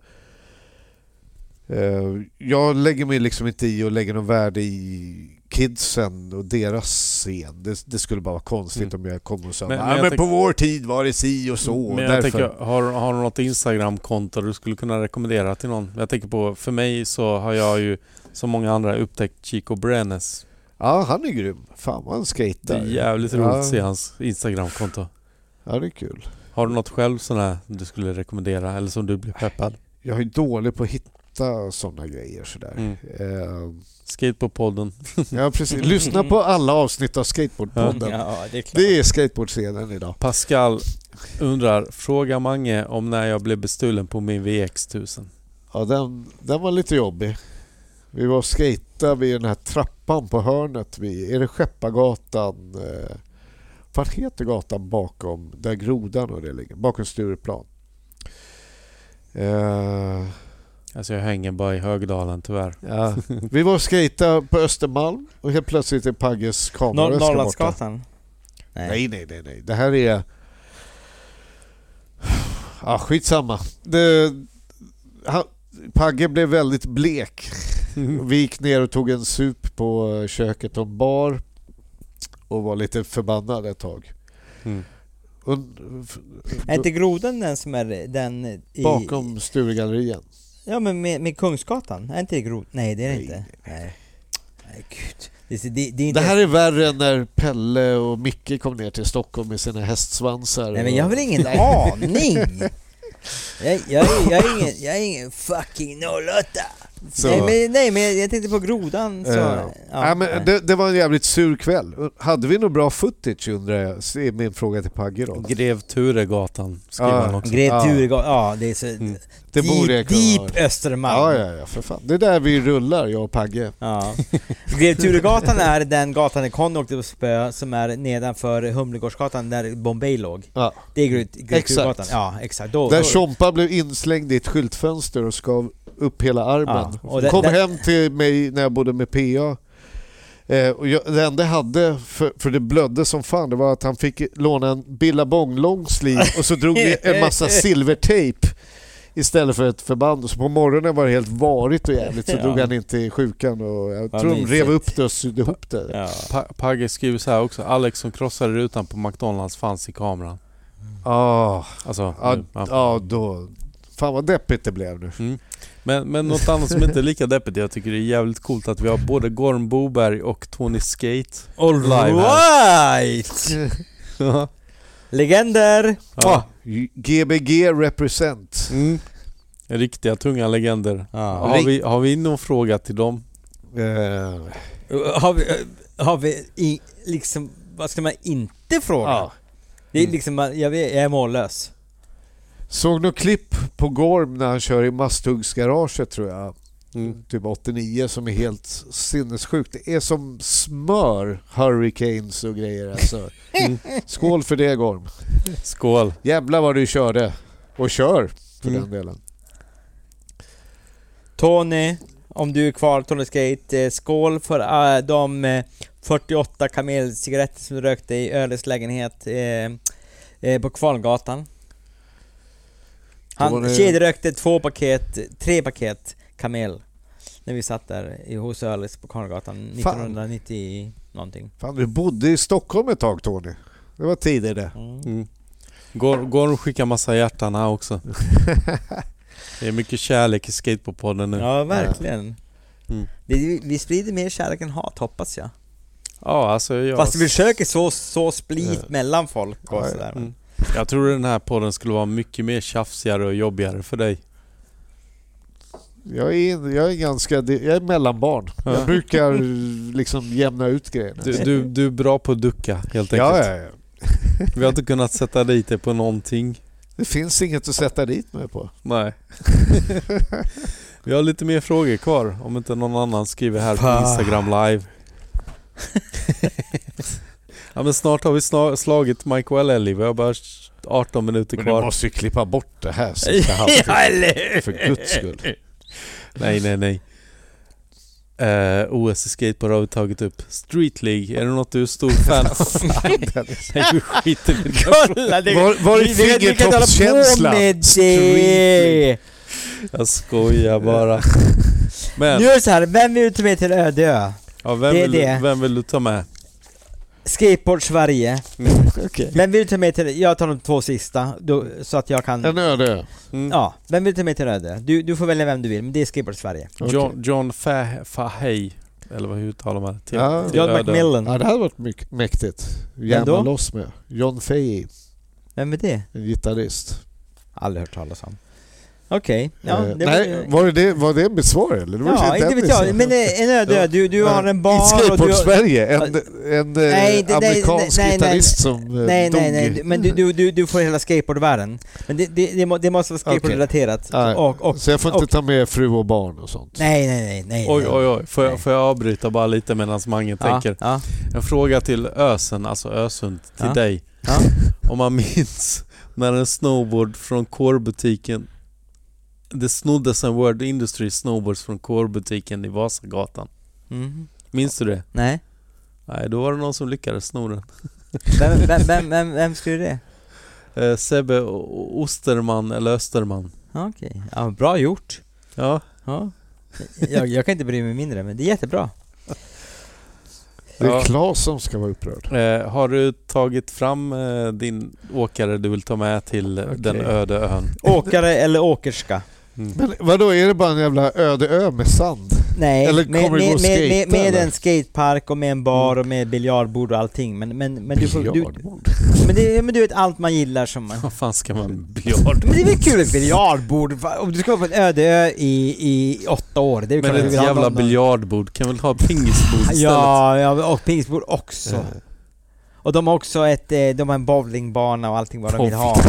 B: eh, jag lägger mig liksom inte i och lägger någon värde i kidsen och deras scen. Det, det skulle bara vara konstigt
A: Mm.
B: om jag kom och sa
A: Men-
B: men,
A: men
B: men
A: tänk-
B: på vår tid var det si och så.
A: Men
B: och
A: jag
B: därför.
A: tänker, har, har du något Instagram-konto du skulle kunna rekommendera till någon? Jag tänker på, för mig så har jag ju som många andra upptäckt Chico Brenes.
B: Ja, han är grym. Fan vad han
A: Det
B: skejtar.
A: är jävligt
B: Ja.
A: roligt att se hans Instagram-konto.
B: Ja, det är kul.
A: Har du något själv sån här du skulle rekommendera eller som du blir peppad?
B: Jag är dålig på att hitta sådana grejer sådär.
A: Mm.
B: Eh,
A: Skate på podden.
B: ja, precis. Lyssna på alla avsnitt av Skateboardpodden.
C: Ja, det är klart.
B: Det är skateboardscenen idag.
A: Pascal undrar, fråga Mange om när jag blev bestulen på min VX1000.
B: Ja, den, den var lite jobbig. Vi var och skejtade vid den här trappan på hörnet vid, är det Skeppargatan? Eh, vad heter gatan bakom, där grodan och det ligger? Bakom Stureplan. Eh,
A: Alltså jag hänger bara i Högdalen tyvärr.
B: ja. Vi var och skejtade på Östermalm och helt plötsligt är Pagges
C: Nor-
B: kameraväska borta.
C: Norrlandsgatan?
B: Nej, nej, nej, nej. Det här är... Ah, skitsamma. Det... Han... Pagge blev väldigt blek. (laughs) Vi gick ner och tog en sup på köket och en bar och var lite förbannad ett tag.
A: Mm.
B: Och,
C: Är inte grodan den som är den i...
B: bakom Sturegallerian.
C: Ja men med, med Kungsgatan, är inte det grod? Nej det är det
B: Nej,
C: inte.
B: nej,
C: Nej. Gud. Det, det, det är inte...
B: Det här är värre än när Pelle och Micke kom ner till Stockholm med sina hästsvansar.
C: Nej men jag har väl ingen aning? (laughs) Jag, jag, är- jag, är ingen, jag är ingen fucking 08!
B: Så-
C: Nej, men, nej men jag tänkte på grodan så...
B: Eh,
C: ja,
B: nej, men det, det var en jävligt sur kväll. Hade vi något bra footage undrar jag? Det är min fråga till Pagge då.
A: Grev Turegatan skriver
B: Ja.
A: han också.
C: Grev
B: Ja.
C: Turegatan, ja det är så...
A: Mm.
B: Det borde jag
C: deep,
B: kunna
C: deep Östermalm.
B: Ja, ja, ja, för fan. Det är där vi rullar, jag och Pagge.
C: Ja. (laughs) Grev Turegatan är den gatan där Conny åkte på spö som är nedanför Humlegårdsgatan där Bombay låg.
B: Ja.
C: Det är Grev Grev
B: Exakt.
C: Turegatan. Ja, exakt. Då,
B: Där
C: då,
B: Tjompa blev inslängd i ett skyltfönster och skav upp hela armen.
C: Ja, och det-
B: Kom
C: det-
B: hem till mig när jag bodde med PA Eh, och jag, det enda jag hade, för, för det blödde som fan, det var att han fick låna en Billabong longsleeve och så drog vi en massa (laughs) silvertejp istället för ett förband. Och så på morgonen var det helt varigt och jävligt så
C: Ja.
B: drog han in till sjukan och jag
C: Vad
B: tror de rev upp det och sydde ihop det.
C: Ja.
A: Pa- Pagge skriver så här också. Alex som krossade rutan på McDonalds fanns i kameran.
B: Ah,
A: Alltså,
B: ja,
A: nu, ja.
B: ja, då... Fan vad deppigt det blev nu.
A: Mm. Men, men något annat som inte är lika deppigt, jag tycker det är jävligt coolt att vi har både Gorm Boberg och Tony Skate
C: All
A: live
C: right!
A: Ja.
C: Legender!
A: Ja.
B: GBG represent.
A: Mm. Riktiga tunga legender.
C: Ja.
A: Har, vi, har vi någon fråga till dem?
B: Eh,
C: Har vi, har vi i, liksom, vad ska man inte fråga?
B: ja.
C: Det är liksom, jag, vet, jag är mållös.
B: Såg något klipp på Gorm när han kör i Masthuggsgaraget tror jag.
A: Mm.
B: Typ 89 som är helt sinnessjukt. Det är som smör, Hurricanes och grejer alltså. (laughs)
A: Mm.
B: Skål för det Gorm.
A: Skål!
B: Jävlar vad du körde. Och kör för
A: Mm.
B: den delen.
C: Tony, om du är kvar, Tony Skate, eh, skål för eh, de eh, 48 kamelcigaretter som du rökte i Öles lägenhet eh, eh, på Kvarngatan. Han kedjerökte två paket, tre paket kamel när vi satt där i, hos Öles på Kvarngatan
B: Fan.
C: 1990 någonting.
B: Fan du bodde i Stockholm ett tag Tony. Det var tider det.
C: Mm.
A: Mm. Går, går och skickar massa hjärtan här också. (laughs) Det är mycket kärlek i skateboardpodden nu. Ja,
C: Ja, verkligen.
A: Mm.
C: Det, vi sprider mer kärlek än hat, hoppas jag.
A: alltså jag...
C: Fast vi försöker så, så split
B: Ja.
C: mellan folk och
B: Ja, ja.
C: sådär.
A: Jag tror den här podden skulle vara mycket mer tjafsigare och jobbigare för dig.
B: Jag är, jag är ganska, jag är mellanbarn.
A: Ja.
B: Jag brukar liksom jämna ut grejerna.
A: Du, du, du är bra på att ducka helt enkelt.
B: ja, ja, ja.
A: Vi har inte kunnat sätta dit dig på någonting.
B: Det finns inget att sätta dit mig på.
A: Nej. (laughs) Vi har lite mer frågor kvar om inte någon annan skriver här på. Instagram live. (laughs) ja men snart har vi slagit Mike Wellelly. Vi har bara 18 minuter
B: Men du
A: kvar.
B: måste ju klippa bort det här sista halvtimmen. För guds skull.
A: Nej nej nej. Uh, OS i skateboard har vi tagit upp. Street League, är det något du är stor fan av? Nej vi skiter i det.
C: Kolla! Det,
B: Var, var är fingertoppskänslan?
A: Jag skojar bara. Men,
C: Nu är det så här, vem vill du ta med till Ödö?
A: ja, vem,
C: det är
A: vill du,
C: det.
A: vem vill du ta med?
C: Skateboard Sverige.
A: Mm.
C: Vem vill du ta med till, jag tar de två sista, då, så att jag kan...
B: En öde.
A: Mm.
C: Ja, vem vill du ta med till Ödö? Du, du får välja vem du vill, men det är Skateboard Sverige.
A: John, John Fa- Fahey, eller vad hur uttalar man det? Till,
B: Ja.
A: till
C: John. McMillan.
B: Ja, det hade varit mycket mäktigt.
C: Då?
B: loss med. John Fahey,
C: Vem är det?
B: en gitarrist.
C: Aldrig hört talas om. Okej, ja,
B: Eh,
C: det
B: nej, var det, det, var det mitt svar eller? Det var
C: Ja, inte vet jag, men eh, en Ödö, du, du har en bar
B: I. Skateboard-Sverige, en, en
C: Nej,
B: nej,
C: det-
B: amerikansk
C: nej, nej,
B: gitarrist som eh,
C: Nej, nej, nej, men du, du, du, får hela skateboardvärlden. Men det, det, det, må, det måste vara skateboardrelaterat.
B: Nej,
C: Och, och,
B: så jag får inte
C: och,
B: ta med fru och barn och sånt.
C: Nej, nej, nej, nej.
A: Oj,
C: nej.
A: oj, oj. Får jag, får jag avbryta bara lite medan Mange
C: Ja,
A: tänker?
C: ja,
A: En fråga till Ösen, alltså Ösund, till
C: Ja.
A: dig.
C: ja.
A: Om man minns när en snowboard från Core-butiken Det snoddes en World Industry snowboards från Core-butiken i Vasagatan.
C: Mhm.
A: Minns du det?
C: Nej.
A: Nej, då var det någon som lyckades sno den.
C: Vem, vem, vem, vem, vem skulle det? (laughs)
A: Eh, Sebbe Osterman eller Österman.
C: Okej, ja, bra gjort.
A: Ja,
C: Ja. Jag, jag kan inte bry mig mindre, men det är jättebra.
B: Det är
A: Ja.
B: Claes som ska vara upprörd.
A: Eh, har du tagit fram eh, din åkare du vill ta med till eh, den öde ön?
C: Åkare eller åkerska?
A: Mm.
B: Men vadå, är det bara en jävla öde ö med sand?
C: Nej,
B: Eller
C: med,
B: kommer gå
C: med,
B: att
C: med,
B: skata,
C: med, med
B: eller?
C: en skatepark och med en bar och med biljardbord och allting. Men, men, men, du, får, du,
B: Biljardbord.
C: men, det, men du vet allt man gillar som man...
A: Vad fan ska man biljard? (laughs)
C: Men det är väl kul ett biljardbord? Om du ska vara på en öde ö i, i åtta år, det är väl
A: Men
C: du
A: ett jävla biljardbord kan väl ha pingisbord (laughs) istället?
C: Ja, ja, och pingisbord också. Och de har också ett, eh, de har en bowlingbana och allting vad de vill ha.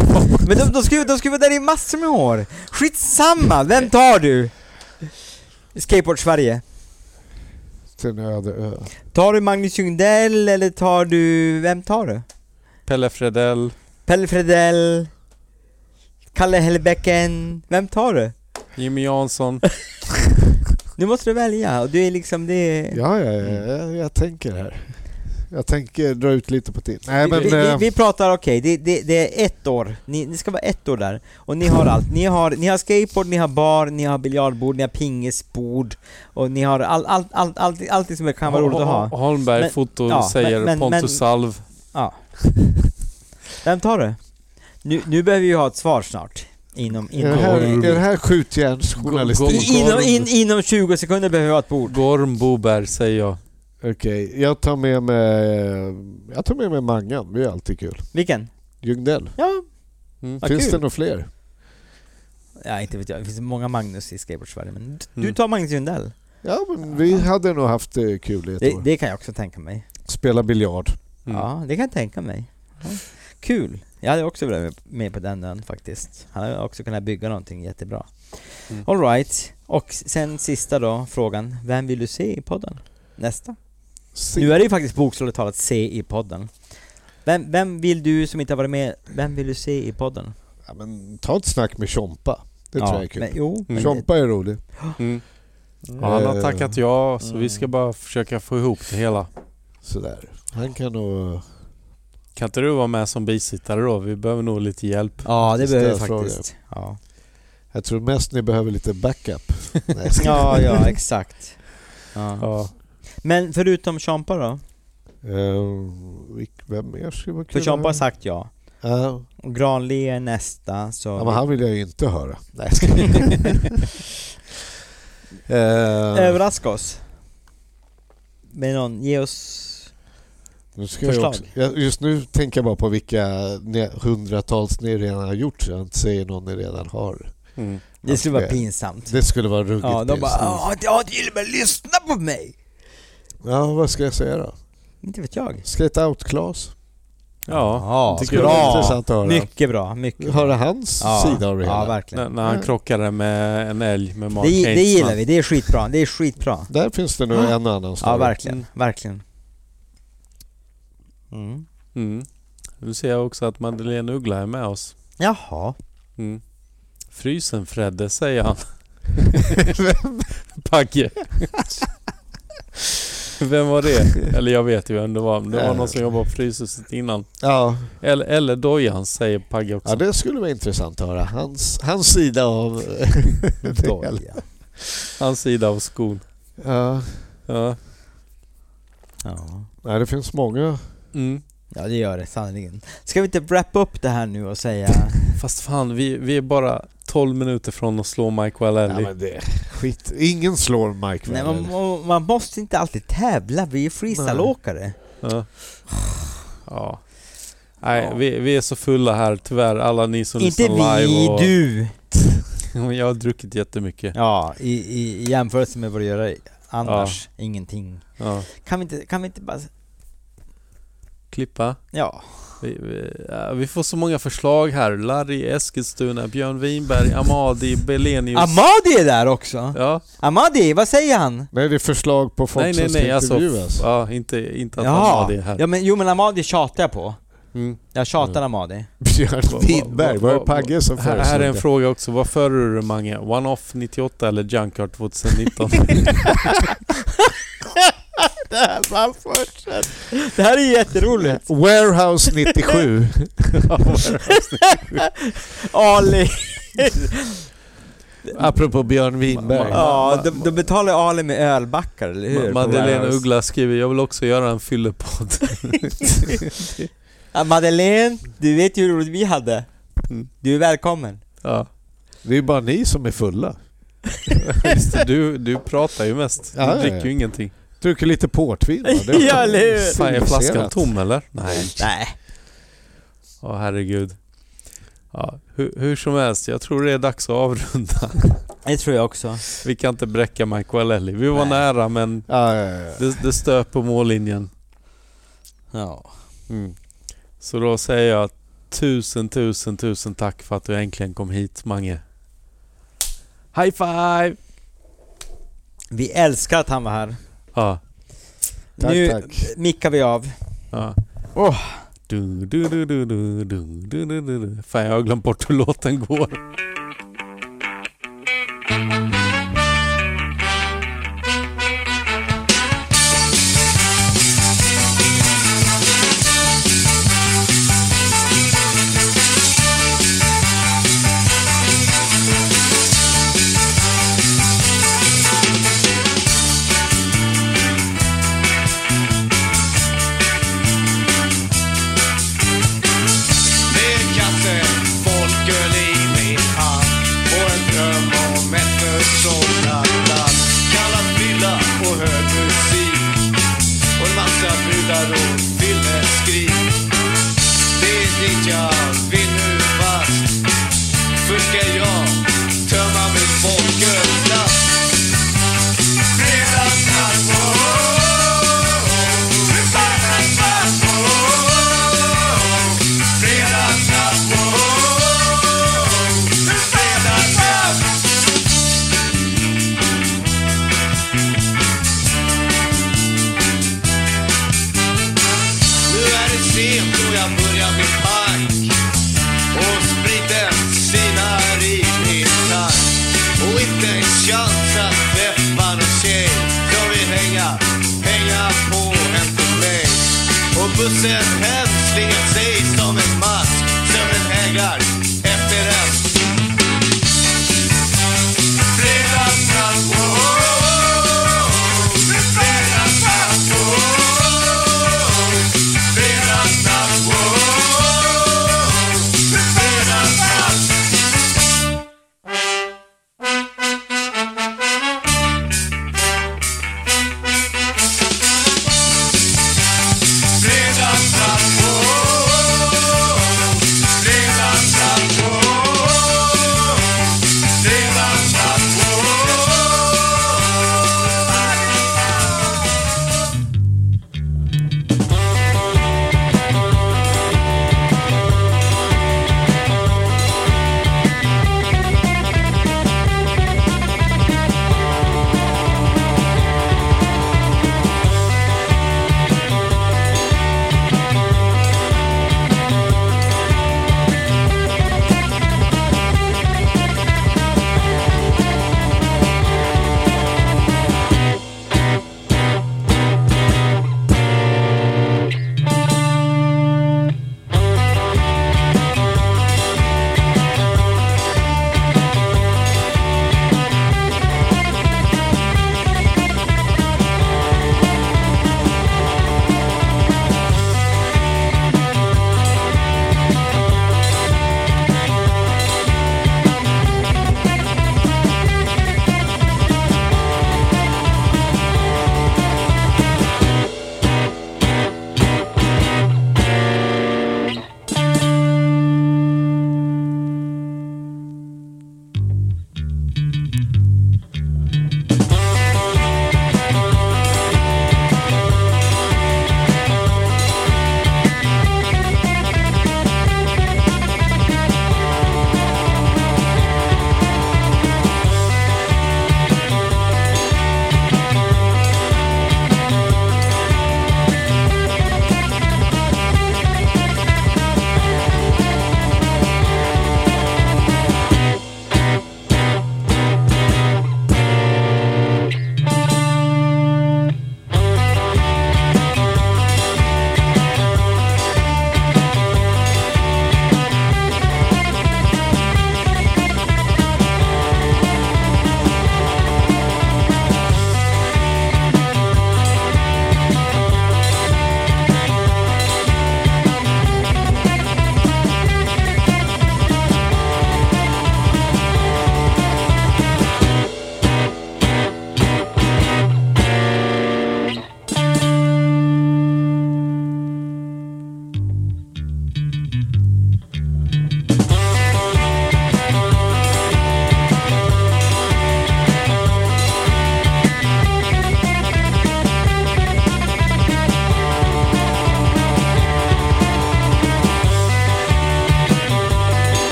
C: Men de, de, ska, de ska vara där i massor med år. Skitsamma, vem tar du? Skateboard Sverige.
B: Till en öde ö.
C: Tar du Magnus Ljungdell eller tar du, vem tar du?
A: Pelle Fredell,
C: Pelle Fredell? Kalle Hellbäcken? Vem tar du?
A: Jimmy Jansson. (laughs)
C: Nu måste du välja och du är liksom det...
B: Ja, ja, ja jag, jag tänker här. Jag tänker dra ut lite på tid. Nej, men...
C: vi, vi,
B: eh,
C: vi pratar, okej, det, det, det är ett år. Ni, ni ska vara ett år där. Och ni har allt. Ni har, ni har skateboard, ni har bar, ni har biljardbord, ni har pingisbord. Och ni har all, all, all, allt, allt som kan vara roligt att ha.
A: Holmberg
C: Men-
A: Foto
C: ja,
A: säger
C: men- men-
A: Pontus
C: men-
A: Salv.
C: Ja. (laughs) Vem tar det? Nu, nu behöver vi ha ett svar snart. Inom,
B: är, det här,
C: inom,
B: är det här skjutjärnsjournalistik?
C: inom, in, inom 20 sekunder behöver vi ha ett bord.
A: Gorm Boberg säger jag.
B: Okej, jag tar med mig... Jag tar med mig Mangan, det är alltid kul.
C: Vilken?
B: Ljungdell.
C: Ja,
A: Mm.
B: Finns
C: kul.
B: det några fler?
C: ja, inte vet jag. Det finns många Magnus i skateboard-Sverige, men d- du
A: Mm.
C: tar Magnus Jundell.
B: Ja, men vi hade nog haft det kul i ett
C: Det,
B: år.
C: det kan jag också tänka mig.
B: Spela biljard.
A: Mm.
C: Ja, det kan jag tänka mig. Ja. Kul! Jag hade också varit med på den ön faktiskt. Han hade också kunnat bygga någonting jättebra.
A: Mm.
C: All right. Och sen sista då, frågan. Vem vill du se i podden? Nästa.
B: Se-
C: Nu är det ju faktiskt bokstavligt talat se i podden. Vem, vem vill du som inte har varit med, vem vill du se i podden?
B: Ja, men ta ett snack med Tjompa. Det tror jag är kul.
C: Men, jo, men
B: Tjompa är rolig.
A: Mm. Ja, han har tackat ja, så
C: Mm.
A: vi ska bara försöka få ihop det hela.
B: Sådär. Han kan nog...
A: Kan inte du vara med som bisittare då? Vi behöver nog lite hjälp.
C: Ja, det behöver vi faktiskt. Ja.
B: Jag tror mest ni behöver lite backup. (laughs) Nej,
C: ja, ja, exakt. Ja.
A: Ja.
C: Men förutom Champa då?
B: Vilk- vem mer skulle vara
C: För
B: kul?
C: Champa har sagt ja.
B: Ja.
C: Och Granli är nästa, så...
B: ja, men han vill jag ju inte höra. Nej, jag ska... (laughs) eh,
C: Överraska oss. Med någon, ge oss...
B: nu ska jag
C: förslag.
B: också, jag, just nu tänker jag bara på vilka hundratals ni redan har gjort så jag inte säger någon ni redan har.
A: Mm.
C: Det skulle vara pinsamt.
B: Det skulle vara ruggigt
C: Ja, de bara
B: pinsamt.
C: "Ja, jag har till och med lyssnat på mig!
B: Ja, vad ska jag säga då?
C: Inte vet jag.
B: Skate out-Klas.
A: Ja,
B: Det
A: tycker
C: Bra!
B: intressant att höra.
C: Mycket bra, mycket
B: Höra hans
C: Ja,
B: sida av det
C: Ja,
B: hela.
A: När,
C: verkligen.
A: när han krockade med en älg med Mark
C: Det, det gillar vi, det är skitbra. Det är skitbra.
B: Där finns det nog en och annan story.
C: Ja, verkligen.
A: Mm.
C: Verkligen. Mm.
A: Mm. Nu ser jag också att Madeleine Uggla är med oss.
C: Jaha.
A: Mm. Frysen Fredde, säger han. (laughs) Pagge. (laughs) (laughs) Vem var det? (laughs) Eller jag vet ju vem det var. men Det var någon som jobbade på Fryshuset innan.
B: Ja,
A: Eller, eller Dojan, säger Pagge också.
B: ja, det skulle vara intressant att höra. Hans, hans sida av det hela.
C: Doja.
A: Hans sida av skon.
B: Ja.
A: Ja.
C: Ja.
B: Nej, det finns många.
A: Mm.
C: Ja, det gör det sannerligen. Ska vi inte wrap upp det här nu och säga... (laughs)
A: Fast fan, vi, vi är bara 12 minuter från att slå Mike Wallelli.
B: Ja, men det, skit. (laughs) Ingen slår Mike
C: Nej, man, man- måste inte alltid tävla, vi är freestyleåkare.
A: Ja. (sighs) ja. Nej, vi, vi är så fulla här tyvärr. Alla ni som
C: Inte
A: lyssnar
C: vi,
A: live. Och,
C: du! (laughs)
A: Jag har druckit jättemycket.
C: Ja, i, i, jämförelse med vad du gör annars, ingenting.
A: Ja.
C: Kan vi inte, kan vi inte bara...
A: Klippa.
C: Ja.
A: Vi, vi, vi får så många förslag här. Larry Eskilstuna, Björn Winberg, Amadi, Belenius.
C: Amadi är där också!
A: Ja,
C: Amadi, vad säger han?
B: Det är förslag på folk
A: nej
B: som
A: nej
B: ska
A: nej alltså.
B: intervjuas.
A: Ja, inte, inte att
C: Jaha.
A: Amadi är här.
C: Ja, men, jo men Amadi tjatar jag på.
A: Mm.
C: Jag tjatar Amadi. (laughs)
B: Björn Winberg, var det
A: va-
B: Pagge som
A: Här, här är en
B: det?
A: fråga också. Vad föredrar du Mange? One-off 98 eller Junkyard 2019? (laughs) (laughs)
C: det här bara fortsätt. Det här är jätteroligt. (laughs)
B: Warehouse 97. (laughs)
C: Ali.
B: Apropå Björn Winberg.
C: Ja, de, de betalar Ali med ölbackar, eller hur?
A: Madeleine. Uggla skriver Jag vill också göra en fyllepodd.
C: Ja, Madeleine, du vet ju hur roligt vi hade.
A: Mm.
C: Du är välkommen.
A: ja,
B: Det är bara ni som är fulla. (laughs)
A: Du, du pratar ju mest. Du
B: Ja, ja,
A: dricker
B: ja.
A: ju ingenting.
B: Dricker lite portvin va? (laughs)
C: Ja, eller hur?
A: Fan, är flaskan tom eller? Nej.
C: Nej.
A: Ja, herregud. Ja, hur, hur som helst, jag tror det är dags att avrunda. (laughs)
C: Det tror jag också.
A: Vi kan inte bräcka Mike Wallelli. Vi var
C: Nej.
A: nära men
B: Ja, ja, ja.
A: det, det stöp på mållinjen.
C: Ja.
A: Mm. Så då säger jag tusen, tusen, tusen tack för att du äntligen kom hit, Mange. High five!
C: Vi älskar att han var här.
A: Ja.
B: Tack,
C: nu
B: tack.
C: mickar vi av.
A: ja. Du, du, du, du, du, du, du, du, du, du. Fan, jag har glömt bort hur låten går.